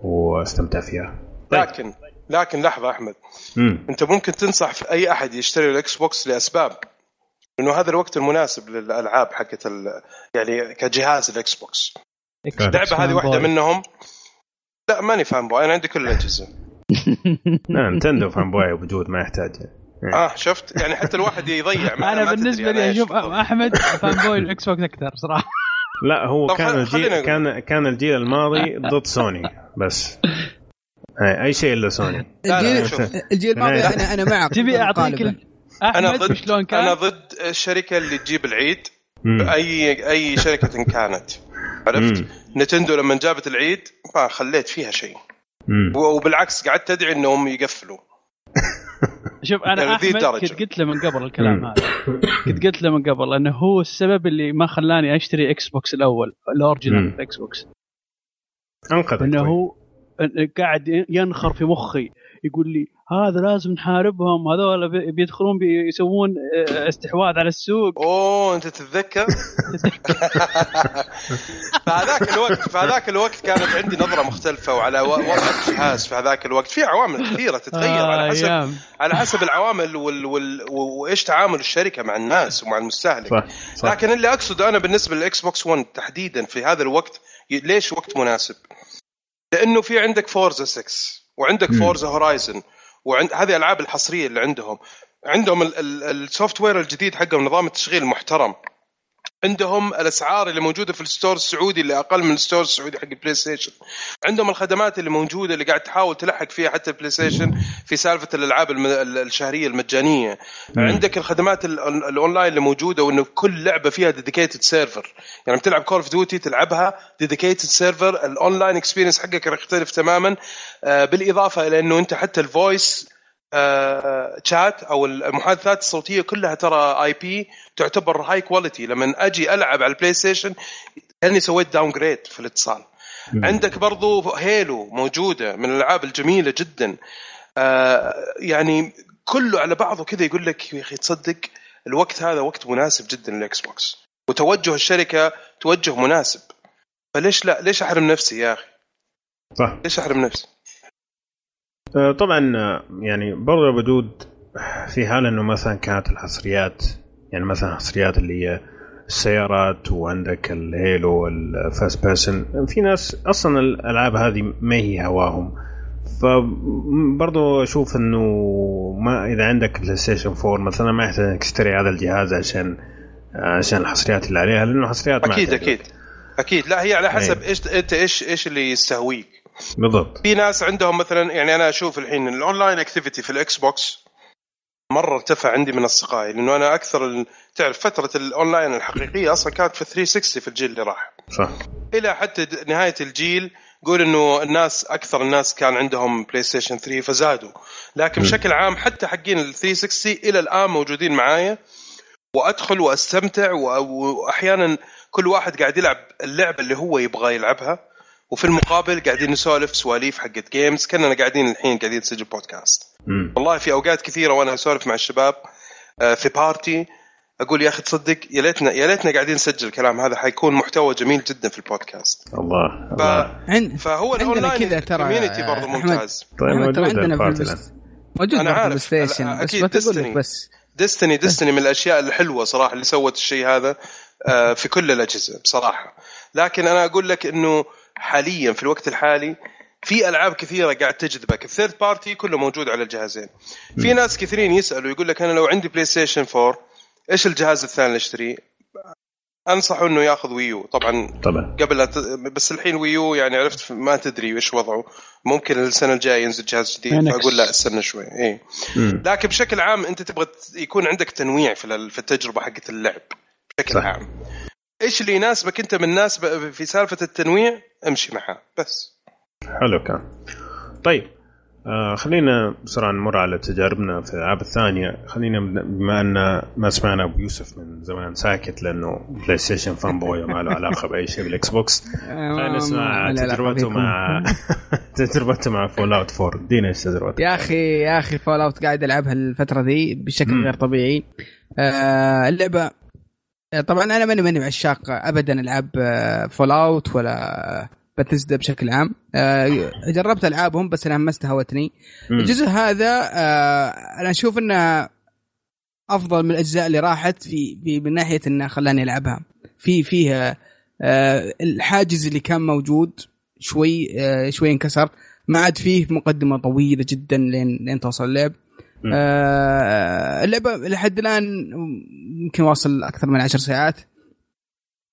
وأستمتع فيها. طيب. لكن لكن لحظة أحمد. امم أنت ممكن تنصح في أي أحد يشتري ال Xbox لأسباب. انه هذا الوقت المناسب للألعاب حقت ال... يعني كجهاز ال Xbox. اللعبه هذه واحدة منهم. لا ماني fanboy. أنا عندي كل الأجهزة. لا Nintendo fanboy وجود ما يحتاج. آه شفت؟ يعني حتى الواحد يضيع ما أنا بالنسبة لي أشوف. أحمد fanboy ال Xbox أكثر صراحة. لا هو كان الجيل كان كان الجيل الماضي ضد سوني بس. اي أي شيء إلا سوني الجيل شوف. الجيل الماضي أنا- أنا أنا معك تبي أعطيك أنا ضد شلون كان أنا ضد الشركة اللي تجيب العيد مم. اي أي شركة إن كانت عرفت. Nintendo لما جابت العيد ما خليت فيها شيء. وبالعكس قعدت تدعي إنهم يقفلوا شوف أنا يعني أحمد. كنت قلت له من قبل الكلام. هذا كنت قلت له من قبل إنه هو السبب اللي ما خلاني أشتري Xbox الأول. ال original Xbox أنقذك إنه. هو قاعد ينخر في مخي يقول لي هذا لازم نحاربهم هذول بي- بيدخلون بيسوون آه، استحواذ على السوق. أوه أنت تتذكر؟ فهذاك الوقت فهذاك الوقت كانت عندي نظرة مختلفة وعلى وضع الجهاز في هذاك الوقت. في عوامل كثيرة تتغير آه، على حسب. على حسب العوامل وال... وال... وإيش تعامل الشركة مع الناس ومع المستهلك. صح صح. لكن اللي أقصده أنا بالنسبة لل Xbox 1 تحديدا في هذا الوقت ليش وقت مناسب؟ لأنه في عندك Forza 6 وعندك مم. Forza Horizon وعند هذه الألعاب الحصرية اللي عندهم عندهم ال software الجديد حقهم نظام التشغيل محترم عندهم الأسعار اللي موجودة في ال store السعودي اللي أقل من ال store السعودي حق ال PlayStation عندهم الخدمات اللي موجودة اللي قاعد تحاول تلحق فيها حتى ال PlayStation في سالفة الألعاب الشهرية المجانية. مم. عندك الخدمات ال- الأونلاين اللي موجودة وإنه كل لعبة فيها dedicated server يعني بتلعب Call of Duty تلعبها dedicated server ال online experience حقك راح يختلف تماما. آه، بالإضافة إلى إنه أنت حتى ال voice chat أو المحادثات الصوتية كلها ترى اي بي تعتبر high quality لما أجي ألعب على ال PlayStation كأني سويت downgrade في الاتصال. عندك برضو Halo موجودة من الألعاب الجميلة جدا. آه يعني كله على بعضه كذا يقول لك يا أخي تصدق الوقت هذا وقت مناسب جدا لل Xbox وتوجه الشركة توجه مناسب. فليش لا؟ ليش أحرم نفسي يا أخي؟ صح. ليش أحرم نفسي؟ آه، طبعا آه، يعني برضه وجود في حال إنه مثلا كانت الحصريات يعني مثلا حصريات اللي هي السيارات وعندك ال Halo ال first person في ناس أصلا الألعاب هذه ما هي هواهم. فبرضه أشوف إنه ما إذا عندك PlayStation 4 مثلا ما يحتاج انك تشتري هذا الجهاز عشان عشان الحصريات اللي عليها لأنه حصريات أكيد أكيد. أكيد. لا هي على حسب إيه. إيش إنت إيش إيش اللي يستهويك. بالضبط. في ناس عندهم مثلا يعني أنا أشوف الحين ال online activity في ال Xbox مرة ارتفع عندي من أصدقائي لأنه أنا أكثر تعرف فترة الاونلاين الحقيقية أصلا كانت في 360 في الجيل اللي راح. صح. إلى حتى نهاية الجيل قول إنه الناس أكثر الناس كان عندهم PlayStation 3 فزادوا. لكن م. بشكل عام حتى حقين ال 360 إلى الآن موجودين معايا. وأدخل وأستمتع واحيانا كل واحد قاعد يلعب اللعبة اللي هو يبغى يلعبها. وفي المقابل قاعدين نسولف سواليف حقت games كاننا قاعدين الحين قاعدين نسجل بودكاست مم. والله في أوقات كثيرة وأنا أسولف مع الشباب آه، في party أقول يا أخي تصدق يا ليتنا يا ليتنا قاعدين نسجل الكلام هذا حيكون محتوى جميل جدا في البودكاست الله ف... الله. عند فهو عندنا الاونلاين كذا ترى community برضه. ممتاز. طيب ترى موجود عندنا في البس- موجود أنا برضه عارف. Station بس. لك بس. Destiny Destiny من الأشياء الحلوة صراحة اللي سوت الشيء هذا آه، في كل الأجهزة بصراحة. لكن أنا أقول لك إنه حاليا في الوقت الحالي في ألعاب كثيرة قاعد تجذبك. ال third party كله موجود على الجهازين. في ناس كثيرين يسألوا يقول لك أنا لو عندي PlayStation 4 إيش الجهاز الثاني اللي أشتريه؟ أنصحه إنه ياخذ Wii U طبعا طبعا. قبل لا ت... بس الحين Wii U يعني عرفت ما تدري إيش وضعه. ممكن السنة الجاية ينزل جهاز جديد. فأقول لا استنى شوي. اي. لكن بشكل عام أنت تبغى يكون عندك تنويع في في التجربة حقت اللعب بشكل صح. عام. إيش اللي يناسبك أنت من ناس ب- في سالفة التنويع؟ أمشي معاه بس. حلو كان. طيب آه خلينا بسرعة نمر على تجاربنا في الألعاب الثانية. خلينا بما أن ما سمعنا أبو يوسف من زمان ساكت لأنه PlayStation fanboy ما له علاقة بأي شيء بال Xbox. خلينا نسمع تجربته مع تجربته مع Fallout 4 ادينا إيش تجربتك؟ يا أخي يا أخي Fallout قاعد ألعبها الفترة ذي بشكل. غير طبيعي. آه اللعبة آه، طبعا أنا ماني ماني عشاق ابدا ألعاب Fallout ولا باتزدا بشكل عام آه جربت ألعابهم بس أنا ما استهوتني. الجزء هذا آه أنا أشوف إنه أفضل من الأجزاء اللي راحت في, في من ناحية إنه خلاني ألعبها في فيها آه الحاجز اللي كان موجود شوي آه شوي انكسر ما عاد فيه مقدمة طويلة جدا لين لين توصل اللعب. آه اللعبة لحد الآن يمكن واصل أكثر من عشر ساعات.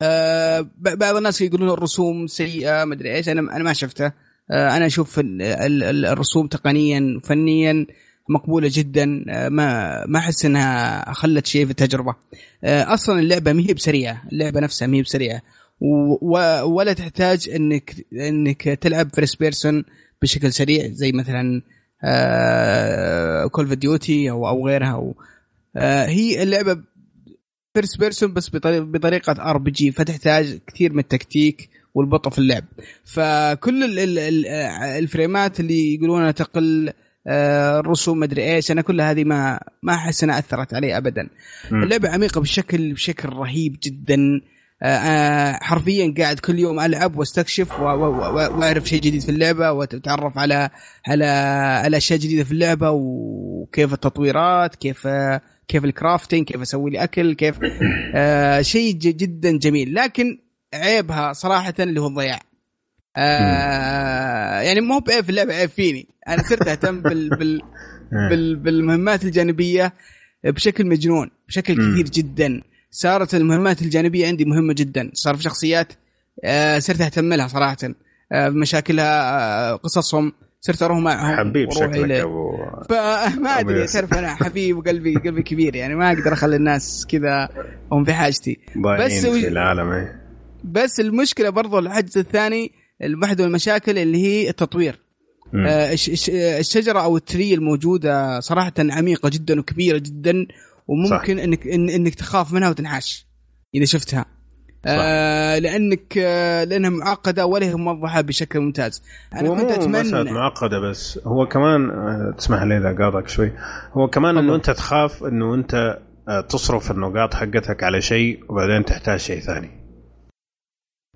آه بعض الناس يقولون الرسوم سيئة ما أدري إيش. أنا أنا ما شفته. آه أنا أشوف ال- ال- ال- الرسوم تقنيا وفنيا مقبولة جدا. آه ما ما أحس إنها خلت شيء في التجربة. آه أصلا اللعبة ما هي بسريعة. اللعبة نفسها ما هي بسريعة. ولا تحتاج انك إنك تلعب first person بشكل سريع زي مثلا Call of Duty أو أو غيرها. أو آه هي اللعبة first person بس بطريقة RPG فتحتاج كثير من التكتيك والبطء في اللعب. فكل ال- الفريمات اللي يقولونها تقل آه، الرسوم مدري إيش أنا كل هذه ما ما أحس إنها أثرت علي ابدا. اللعبة عميقة بشكل بشكل رهيب جدا. آه، آه، حرفيا قاعد كل يوم ألعب واستكشف وأعرف شيء جديد في اللعبة وأتعرف على على على اشياء جديدة في اللعبة وكيف التطويرات كيف كيف الكرافتنج كيف أسوي لي أكل كيف آه شيء جدا جميل. لكن عيبها صراحة اللي هو الضياع. آه يعني مو بعيب في اللعبة عيب فيني. أنا صرت أهتم بال, بال بال بالمهمات الجانبية بشكل مجنون بشكل مم. كثير جدا. صارت المهمات الجانبية عندي مهمة جدا. صار في شخصيات آه صرت أهتم لها صراحة. آه مشاكلها آه قصصهم صرت أروح معهم حبيب شكلك أبو فما أدري. تعرف أنا حبيب وقلبي قلبي كبير يعني ما أقدر أخلي الناس كذا هم في حاجتي. بس في العالم إيه. بس المشكلة برضو الحجز الثاني واحدة من المشاكل اللي هي التطوير. الشجرة أو التري الموجودة صراحة عميقة جدا وكبيرة جدا وممكن انك إن إنك تخاف منها وتنحاش إذا شفتها. آه لأنك آه لأنها معقدة ولا هي موضحة بشكل ممتاز. أنا كنت أتمنى معقدة بس هو كمان آه، تسمح لي إذا قاطعك شوي. هو كمان إنه أنت تخاف إنه أنت آه، تصرف النقاط حقتك على شيء وبعدين تحتاج شيء ثاني.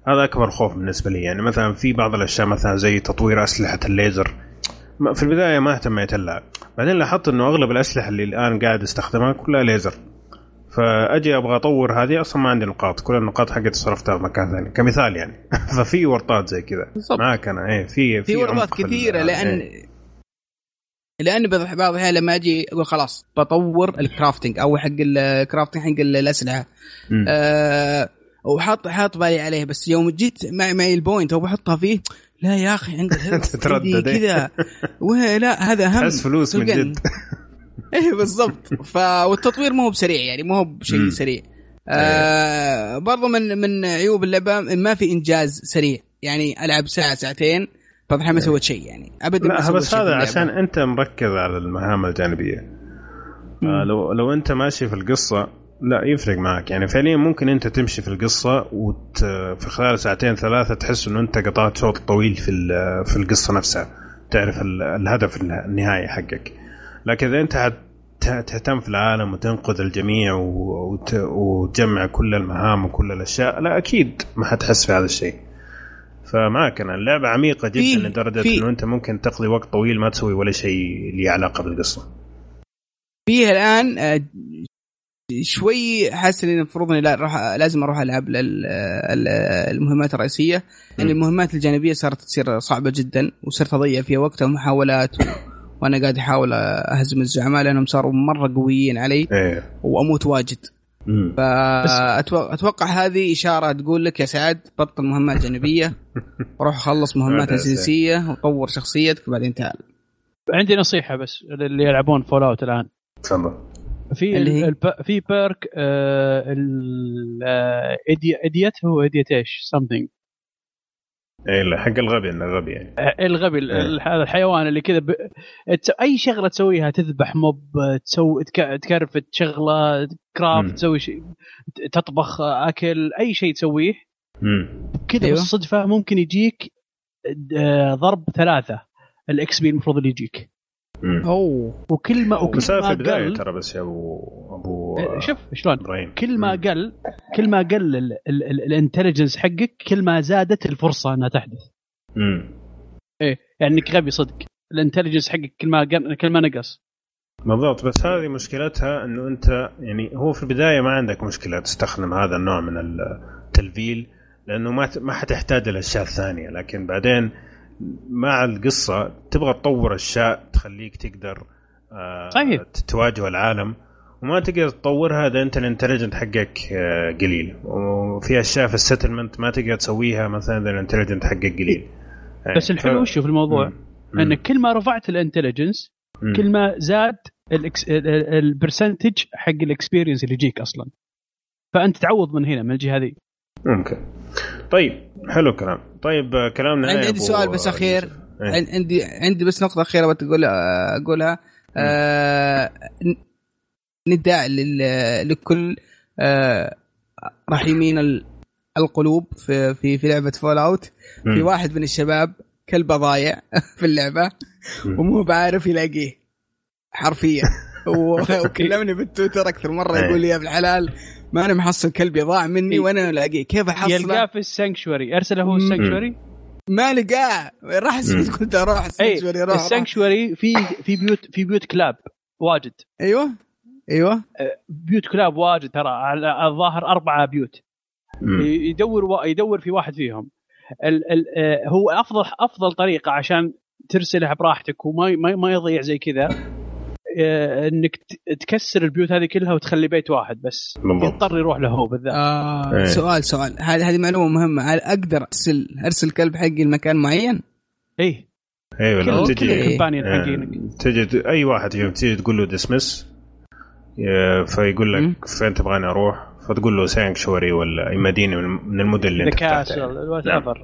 هذا أكبر خوف بالنسبة لي. يعني مثلا في بعض الأشياء مثلا زي تطوير أسلحة الليزر في البداية ما اهتميت لها بعدين لاحظت إنه أغلب الأسلحة اللي الآن قاعد أستخدمها كلها ليزر. فأجي أبغى أطور هذه أصلا ما عندي نقاط. كل النقاط حقتي صرفتها في مكان ثاني. كمثال يعني. ففي ورطات زي كذا. معك أنا إيه في في ورطات كثيرة لأن إيه. لأن بعض الأحيان لما أجي أقول خلاص بطور الكرافتنج أو حق الكرافتنج حق الأسلحة. أه وحاط حاط بالي عليه بس يوم جيت معي معي ال point وبحطها بحطها فيه. لا يا أخي عند تتردد، إيه. كذا. لا هذا اهم تحس فلوس من جد. إيه بالضبط. ف والتطوير مو بسريع يعني مو بشيء. سريع. آه برضو من من عيوب اللعبة ما في إنجاز سريع. يعني ألعب ساعة ساعتين بعض ما سويت شيء يعني. ابدا لا بس هذا. عشان أنت مركز على المهام الجانبية. آه لو لو أنت ماشي في القصة لا يفرق معك. يعني فعليا ممكن أنت تمشي في القصة وت في خلال ساعتين ثلاثة تحس إنه أنت قطعت شوط طويل في ال- في القصة نفسها تعرف ال- الهدف النهائي حقك. لكن إذا أنت حت- تهتم في العالم وتنقذ الجميع و- وت- وتجمع كل المهام وكل الأشياء لا أكيد ما حتحس في هذا الشيء. فمعك أنا. اللعبة عميقة جدا لدرجة في- إنه أنت ممكن تقضي وقت طويل ما تسوي ولا شيء له علاقة بالقصة. فيه الآن آه، شوي حاسس إني المفروض إني لا راح لازم أروح ألعب لل- ال- المهمات الرئيسية لأن. المهمات الجانبية صارت تصير صعبة جدا وصرت أضيع فيها وقت ومحاولات و... وأنا قاعد أحاول أهزم الزعماء لأنهم صاروا مرة قويين علي إيه. وأموت واجد. فاتوقع هذه إشارة تقول لك يا سعد بطل مهمات جانبيه وروح خلص مهمات اساسيه وطور شخصيتك وبعدين تعال. عندي نصيحة بس للي يلعبون Fallout الآن. تفضل. في اللي. في perk آه ال آه. idiot هو idiot إيش something إيه لا، حق الغبي إنه غبي يعني الغبي ال- إيه. الحيوان اللي كذا ب... أي شغلة تسويها تذبح موب تسوي تك... تكرفت شغلة craft. تسوي شيء تطبخ أكل أي شيء تسويه. كذا أيوه. بالصدفة ممكن يجيك آه، ضرب ثلاثة ال XP المفروض اللي يجيك. اوه وكل ما وكل ما البدايه قل ترى بس يا ابو أبو آه، شوف شلون؟ إبراهيم. كل ما. قل كل ما قل ال- ال- ال- ال intelligence حقك كل ما زادت الفرصة إنها تحدث. مم. إيه يعني إنك غبي صدق. ال intelligence حقك كل ما قل كل ما نقص. بالضبط بس هذه مشكلتها إنه أنت يعني هو في البداية ما عندك مشكلة تستخدم هذا النوع من ال leveling لأنه ما ما حتحتاج الاشياء الثانية لكن بعدين مع القصة تبغى تطور أشياء تخليك تقدر صحيح. تواجه العالم. وما تقدر تطورها إذا أنت ال intelligence حقك آه، قليل. وفي أشياء في ال settlement ما تقدر تسويها مثلا إذا ال intelligence حقك قليل. يعني بس الحلو وشو في الموضوع. انك كل ما رفعت ال intelligence. كل ما زاد ال percentage حق ال experience اللي يجيك أصلا. فأنت تعوض من هنا من الجهة هذه ممكن. طيب حلو الكلام طيب آه، كلامنا عندي عندي سؤال بس أخير إيه. عن- عندي عندي بس نقطة أخيرة بتقول أقولها آه نداء لكل آه رحيمين ال- القلوب في في في لعبة فول أوت في. واحد من الشباب كلبه ضايع في اللعبة مم. ومو بعارف يلاقيه حرفيا وكلمني بالتويتر أكثر مرة إيه. يقول لي يا ابن الحلال ما أنا محصل كلبي ضاع مني إيه. وأنا ألاقيه كيف أحصله؟ يلقاه في ال Sanctuary أرسله هو. ال Sanctuary ما لقاه راح. قلت أروح اي ال Sanctuary روح روح. ال Sanctuary في في بيوت في بيوت كلاب واجد أيوه أيوه بيوت كلاب واجد ترى على الظاهر أربعة بيوت مم. يدور و... يدور في واحد فيهم ال... ال... آه، هو افضل أفضل طريقة عشان ترسله براحتك وما ما, ما يضيع زي كذا انك ت- تكسر البيوت هذه كلها وتخلي بيت واحد بس بالضبط. يضطر يروح له هو بالذات آه إيه. سؤال سؤال هذه هذه معلومة مهمة هل أقدر ارسل أرسل كلب حقي لمكان معين؟ إيه أيوه لما كل- تجي آه، حقينك. تجي أي واحد فيهم تجي تقول له ديسمس فيقول. لك فين تبغاني أروح فتقول له سانكشوري ولا أي مدينة من المدن اللي أنت فتحتها نعم.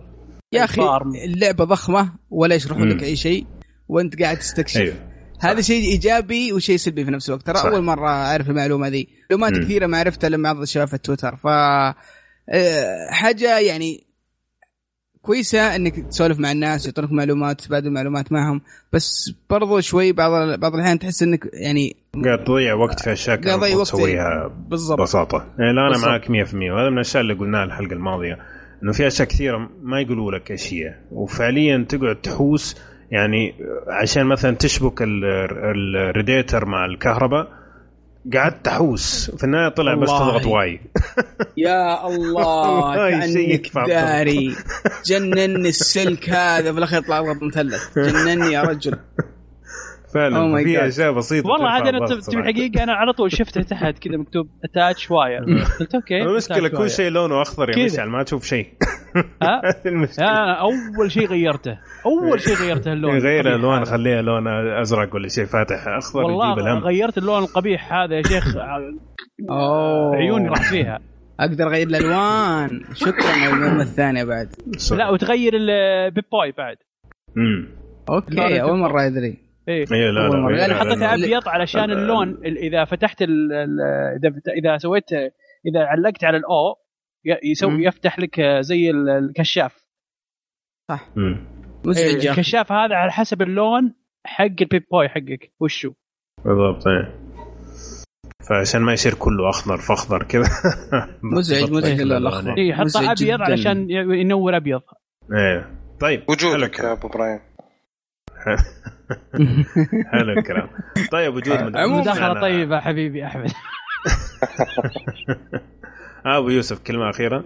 يا أخي. اللعبة ضخمة ولا يشرحوا مم. لك أي شيء وأنت قاعد تستكشف أيوه هذا شيء إيجابي وشيء سلبي في نفس الوقت. ترى. أول مرة أعرف المعلومة ذي. معلومات. كثيره ما عرفتها لما بعض الشباب في التويتر ف آه، حاجة يعني كويسة إنك تسولف مع الناس يعطونك معلومات تبادل معلومات معهم. بس برضو شوي بعض بعض الأحيان تحس إنك يعني قاعد تضيع وقت في أشياء قاعد المفروض وقت تسويها بالضبط. ببساطه يعني لا أنا بالضبط. معك 100% وهذا من الأشياء اللي قلناها الحلقة الماضية إنه في أشياء كثيرة ما يقولوا لك إيش هي. وفعليا تقعد تحوس يعني عشان مثلا تشبك ال- الريديتر مع الكهرباء قعدت تحوس. في النهاية طلع بس. تضغط Y. يا الله كانك. داري. جنني السلك هذا. في الأخير يطلع اضغط مثلث. جنني يا رجل. فعلا أوه في. أشياء بسيطة والله هذا أنا تبي. الحقيقة أنا على طول شفته تحت كذا مكتوب attach wire قلت okay المشكلة كل. شيء لونه أخضر يا. مشعل ما تشوف شيء. ها؟ أنا أول شيء غيرته. أول شيء غيرته اللون. غير القبيح ألوان هذا. خليها لون أزرق ولا شيء فاتح أخضر يجيب والله الهم. غيرت اللون القبيح هذا يا شيخ. أوه. عيوني راح فيها. أقدر أغير الألوان. شكرا للمهمه الثانية بعد. لا وتغير ال Pip-Boy بعد. امم okay أول مرة أدري. إيه اي لا لا يعني الألوان. حطيتها ابيض علشان ال- اللون ال- إذا فتحت ال ال إذا إذا سويت إذا علقت على الأو ي- يسوي. يفتح لك زي ال- الكشاف صح. مزعج أخي. الكشاف هذا على حسب اللون حق ال Pip-Boy حقك وشو بالضبط إيه فعشان ما يصير كله أخضر فأخضر كذا مزعج مزعج الأخضر الألوان. اي حطه أبيض. علشان ينور أبيض إيه طيب وجودك. يا أبو إبراهيم حلو الكلام. طيب وجود مداخلة طيبة حبيبي أحمد. أبو يوسف كلمة أخيرة.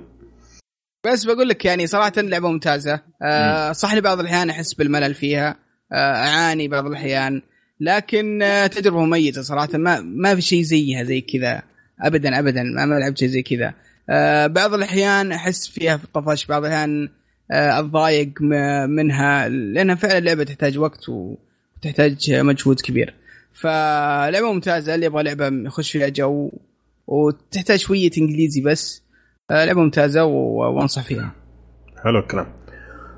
بس بقول لك يعني صراحة لعبة ممتازة. آه صح لي بعض الأحيان أحس بالملل فيها. آه أعاني بعض الأحيان. لكن آه تجربة مميزة صراحة. ما ما في شيء زيها زي كذا. ابدا ابدا ما ما لعبت شيء زي كذا. آه بعض الأحيان أحس فيها طفش بعض الأحيان أتضايق م- منها لأنها فعلا لعبة تحتاج وقت وتحتاج مجهود كبير فلعبة ممتازة اللي يبغى لعبة يخش فيها جو وتحتاج شوية إنجليزي بس آه لعبة ممتازة وأنصح فيها حلو الكلام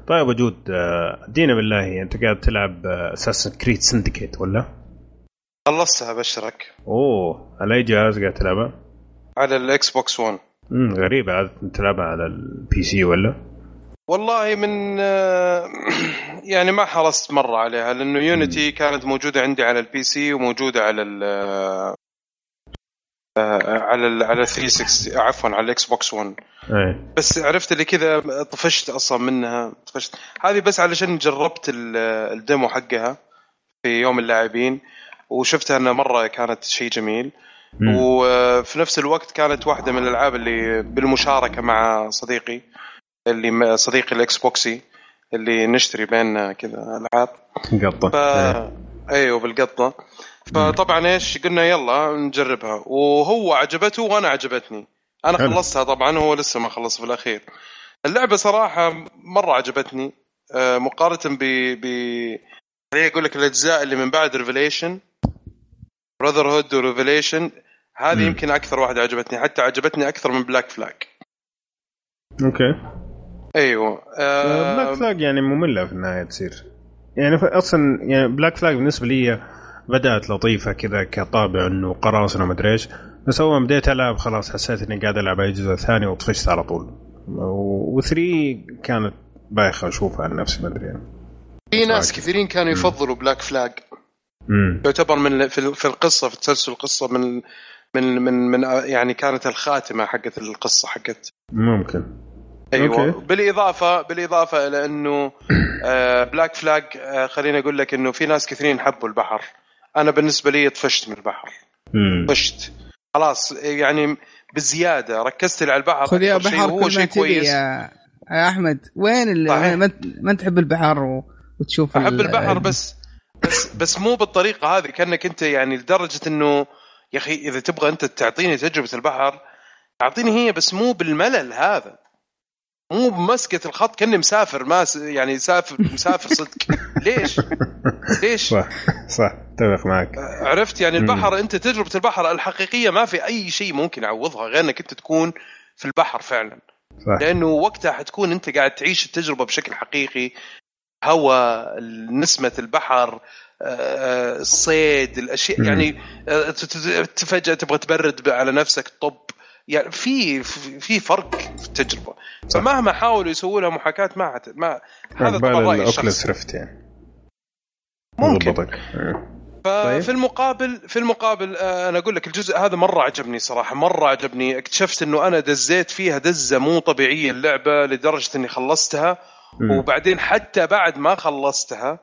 طيب وجود آه، ادينا بالله أنت قاعد تلعب اساسن كريد سندكيت ولا؟ خلصتها أبشرك أوه على أي جهاز قاعد تلعبها؟ على ال Xbox 1 امم غريبة عادة تلعبها على ال PC ولا؟ والله من آه، يعني ما حرصت مرة عليها لأنه Unity كانت موجودة عندي على ال PC وموجودة على ال آه، على ال على 360 عفوا على ال Xbox 1 إيه. بس عرفت اللي كذا طفشت أصلا منها طفشت. هذه بس علشان جربت ال- ال demo حقها في يوم اللاعبين وشفتها إنها مرة كانت شيء جميل. مم. وفي نفس الوقت كانت واحدة من الألعاب اللي بالمشاركة مع صديقي. اللي صديقي ال Xbox ي اللي نشتري بيننا كذا العاب. قطة. ف... أيوه بالقطة. فطبعا إيش قلنا؟ يلا نجربها. وهو عجبته وأنا عجبتني. أنا حلو. خلصتها طبعا هو لسه ما خلص في الأخير. اللعبة صراحة مرة عجبتني. آه، مقارنة ب ب خليني أقول لك الأجزاء اللي من بعد Revelations Brotherhood و Revelations هذه. يمكن أكثر واحدة عجبتني. حتى عجبتني أكثر من Black Flag okay. أيوه آه، بلاك فلاج يعني مملة في النهاية تصير. يعني أصلا يعني Black Flag بالنسبة لي بدأت لطيفة كذا كطابع إنه قراصنة ومدري إيش. بس أول ما بديت ألعب خلاص حسيت إني قاعد ألعب أي جزء ثاني وطفشت على طول. و3 كانت بايخة أشوفها عن نفسي ما أدري يعني. في ناس. كثيرين كانوا يفضلوا Black Flag امم يعتبر من في في القصة في تسلسل القصة من من من من يعني كانت الخاتمة حقت القصة حقت. ممكن. أيوه. okay. بالاضافه بالإضافة إلى إنه آه، Black Flag آه، خليني أقول لك إنه في ناس كثيرين حبوا البحر. أنا بالنسبة لي طفشت من البحر. طفشت. خلاص يعني بزيادة. ركزت على البحر. خذ يا بحر ما شيء تبي كويس. يا... أحمد. وين. ما, ما تحب البحر و... وتشوف أحب البحر بس بس بس مو بالطريقة هذه. كأنك أنت يعني لدرجة إنه يا أخي إذا تبغى أنت تعطيني تجربة البحر أعطيني هي بس مو بالملل هذا. مو بمسكة الخط كأني مسافر ما س- يعني سافر مسافر صدق ليش؟ ليش؟ صح صح اتفق معك عرفت يعني. البحر أنت تجربة البحر الحقيقية ما في أي شيء ممكن يعوضها غير إنك أنت تكون في البحر فعلا صح لأنه وقتها حتكون أنت قاعد تعيش التجربة بشكل حقيقي هواء نسمة البحر آه، الصيد الأشياء. يعني آه، فجاه تبغى تبرد على نفسك طب يعني في في فرق في التجربة. فمهما حاولوا يسووا لها محاكاة ما حت- ما هذا طبعا رايي الشخصي ريفيو يعني. ممكن. ففي المقابل في المقابل آه، أنا أقول لك الجزء هذا مرة عجبني صراحة مرة عجبني. اكتشفت إنه أنا دزيت فيها دزة مو طبيعية اللعبة لدرجة إني خلصتها. مم. وبعدين حتى بعد ما خلصتها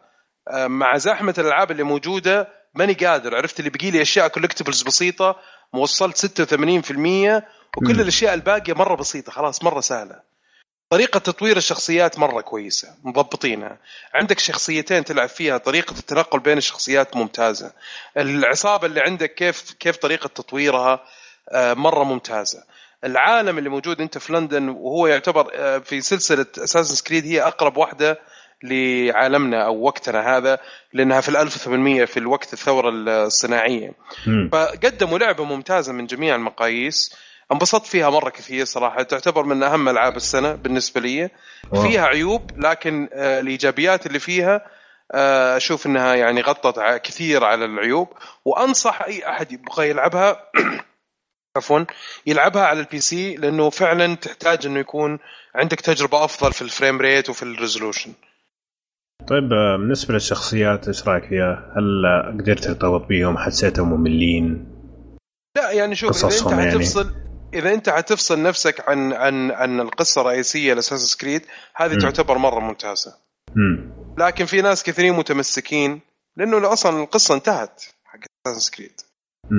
آه، مع زحمة الألعاب اللي موجودة ماني قادر. عرفت اللي بقي لي أشياء collectibles بسيطة وصلت 86% وكل. الأشياء الباقية مرة بسيطة خلاص مرة سهلة. طريقة تطوير الشخصيات مرة كويسة مضبطينها. عندك شخصيتين تلعب فيها طريقة التنقل بين الشخصيات ممتازة. العصابة اللي عندك كيف كيف طريقة تطويرها آه، مرة ممتازة. العالم اللي موجود أنت في لندن وهو يعتبر آه، في سلسلة اساسن كريد هي أقرب واحدة لعالمنا أو وقتنا هذا لأنها في ال 1800 في الوقت الثورة الصناعية. مم. فقدموا لعبة ممتازة من جميع المقاييس. انبسطت فيها مرة كثير صراحة. تعتبر من أهم ألعاب السنة بالنسبة لي. واو. فيها عيوب لكن آه، الإيجابيات اللي فيها آه، أشوف إنها يعني غطت كثير على العيوب. وأنصح أي أحد يبغى يلعبها عفوا يلعبها على ال PC لأنه فعلا تحتاج إنه يكون عندك تجربة أفضل في ال frame rate وفي ال resolution طيب آه، بالنسبة للشخصيات إيش رأيك فيها؟ هل آه، قدرت ترتبط بيهم؟ حسيتهم مملين؟ لا يعني شوف إذا أنت يعني. حتفصل إذا أنت حتفصل نفسك عن عن عن القصة الرئيسية لأساس كريد هذه مم. تعتبر مرة ممتازة مم. لكن في ناس كثيرين متمسكين لأنه أصلا القصة انتهت حق أساس كريد.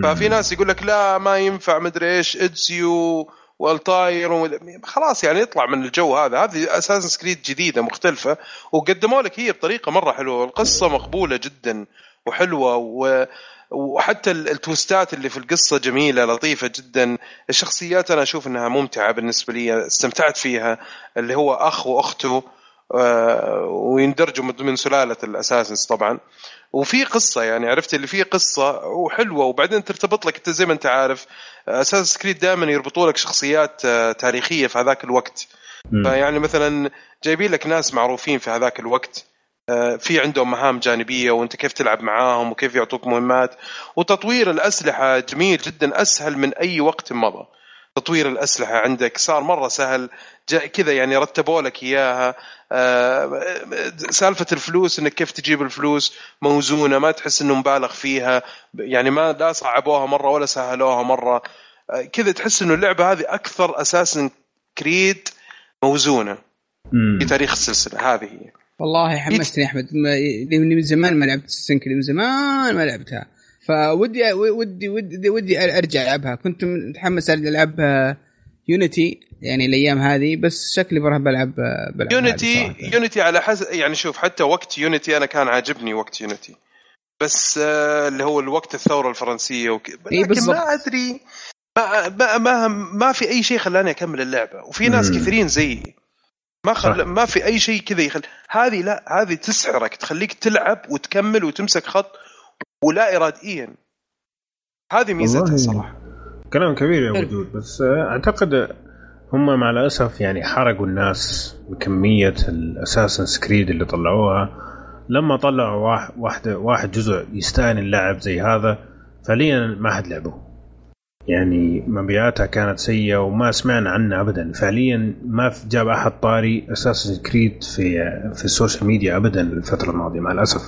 ففي ناس يقول لك لا ما ينفع مدري إيش ادزيو والطاير ومد- خلاص يعني يطلع من الجو هذا. هذه اساسن كريد جديدة مختلفة وقدموا لك هي بطريقة مرة حلوة القصة مقبولة جدا وحلوة و وحتى ال- التويستات اللي في القصة جميلة لطيفة جدا. الشخصيات أنا أشوف إنها ممتعة بالنسبة لي استمتعت فيها اللي هو أخ وأخته آه، ويندرجوا من سلالة الاساسنز طبعا. وفي قصة يعني عرفت اللي فيه قصة وحلوة وبعدين ترتبط لك انت زي ما انت عارف أساس كريد دائما يربطوا لك شخصيات آه، تاريخية في هذاك الوقت. فيعني مثلا جايبين لك ناس معروفين في هذاك الوقت آه، في عندهم مهام جانبية وانت كيف تلعب معاهم وكيف يعطوك مهمات. وتطوير الأسلحة جميل جدا أسهل من أي وقت مضى. تطوير الأسلحة عندك. صار مرة سهل. كذا يعني رتبوا لك إياها. آه، سالفة الفلوس إنك كيف تجيب الفلوس موزونة ما تحس إنه مبالغ فيها. يعني ما لا صعبوها مرة ولا سهلوها مرة. آه، كذا تحس إنه اللعبة هذه أكثر Assassin's Creed موزونة. في تاريخ السلسلة. هذه هي. والله حمستني يا أحمد. من زمان ما لعبت Assassin's Creed من زمان ما لعبتها. فودي ودي ودي ودي أرجع ألعبها كنت متحمس أرجع ألعب Unity يعني الأيام هذه بس شكلي بروح بلعب بلعب Unity. Unity على حسب يعني شوف حتى وقت Unity أنا كان عاجبني وقت Unity بس آه، اللي هو الوقت الثورة الفرنسية وك... لكن. ما أدري ما, ما ما ما في أي شيء خلاني أكمل اللعبة وفي ناس مم. كثيرين زيي ما. خل... ما في أي شيء كذا يخل هذه لا هذه تسحرك تخليك تلعب وتكمل وتمسك خط ولا اراديا. هذه ميزتها صراحة. كلام كبير يا. وجود بس أعتقد هم مع الأسف يعني حرقوا الناس بكمية الاساسن كريد اللي طلعوها. لما طلعوا واحد واحد, واحد جزء يستاهل اللعب زي هذا فعليا ما حد لعبه. يعني مبيعاتها كانت سيئة وما سمعنا عنها ابدا. فعليا ما جاب أحد طاري Assassin's Creed في في ال social media ابدا الفترة الماضية مع الأسف.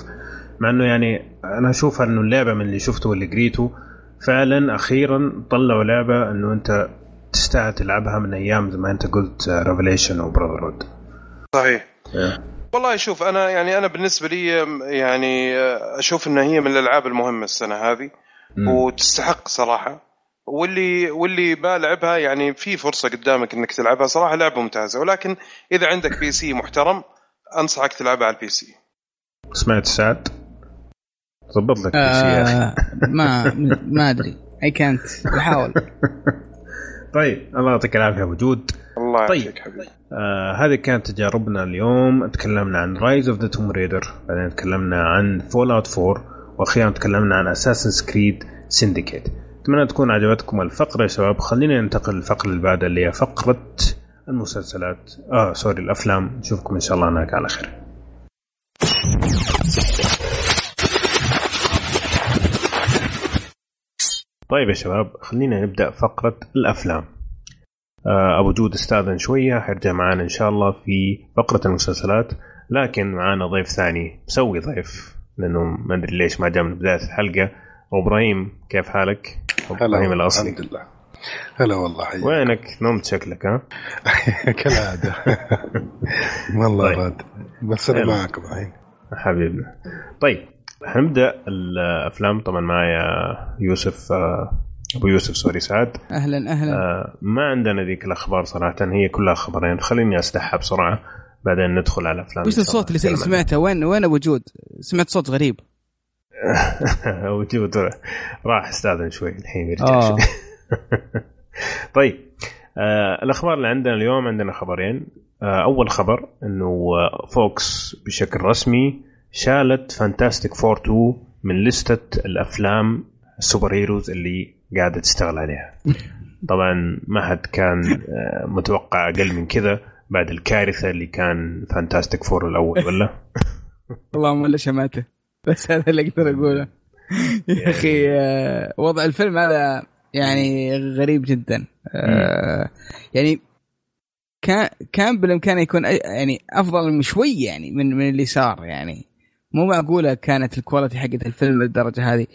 مع إنه يعني أنا أشوف إنه اللعبة من اللي شفته واللي قريته فعلا أخيرا طلعوا لعبة إنه أنت تستاهل تلعبها من أيام زي ما أنت قلت Revelations و Brotherhood صحيح. والله شوف أنا يعني أنا بالنسبة لي يعني أشوف إنها هي من الألعاب المهمة السنة هذه وتستحق صراحة. واللي واللي ما لعبها يعني في فرصة قدامك إنك تلعبها صراحة لعبة ممتازة. ولكن إذا عندك PC محترم أنصحك تلعبها على ال PC سمعت سعد؟ ظبط لك آه ما ما أدري. اي كانت بحاول. طيب الله يعطيك العافية وجود الله طيب. يعافيك حبيبي. آه هذه كانت تجاربنا اليوم. تكلمنا عن Rise of the Tomb Raider بعدين تكلمنا عن Fallout 4 وأخيرا تكلمنا عن Assassin's Creed Syndicate أتمنى تكون عجبتكم الفقرة يا شباب. خلينا ننتقل للفقرة اللي بعدها اللي هي فقرة المسلسلات. آه sorry الأفلام. نشوفكم إن شاء الله هناك على خير. طيب يا شباب خلينا نبدأ فقرة الأفلام آه، أبو جود استاذن شوية حيرجع معانا إن شاء الله في فقرة المسلسلات لكن معانا ضيف ثاني مسوي ضيف لأنه ما أدري ليش ما جاء من بداية الحلقة إبراهيم كيف حالك؟ إبراهيم الأصلي الحمد لله هلا والله حياك وينك؟ نمت شكلك ها؟ كالعادة والله طيب. راد بس أنا. معكم الحين حبيبنا طيب حنبدا الأفلام. طبعا معايا يوسف آه، أبو يوسف sorry سعد. أهلا أهلا. آه ما عندنا ذيك الأخبار صراحة هي كلها خبرين. خليني اسدحها بسرعة بعدين ندخل على الافلام وش الصوت اللي سمعته؟ وين وين أبو جود؟ سمعت صوت غريب. وجود راح أستاذن شوي الحين يرجع آه. شوي. طيب آه الأخبار اللي عندنا اليوم عندنا خبرين. آه أول خبر إنه Fox بشكل رسمي شالت Fantastic Four 2 من لستة الأفلام ال superheroes اللي قاعدة تشتغل عليها. طبعا ما حد كان آه، متوقع أقل من كذا بعد الكارثة اللي كان Fantastic Four الأول ولا؟ اللهم الا شماته بس هذا اللي أقدر أقوله. يا أخي آه، وضع الفيلم هذا يعني غريب جدا. آه، يعني كان كان بالإمكان يكون يعني أفضل من شوي يعني من من اللي صار يعني. مو معقولة كانت الكواليتي حقت الفيلم للدرجة هذه.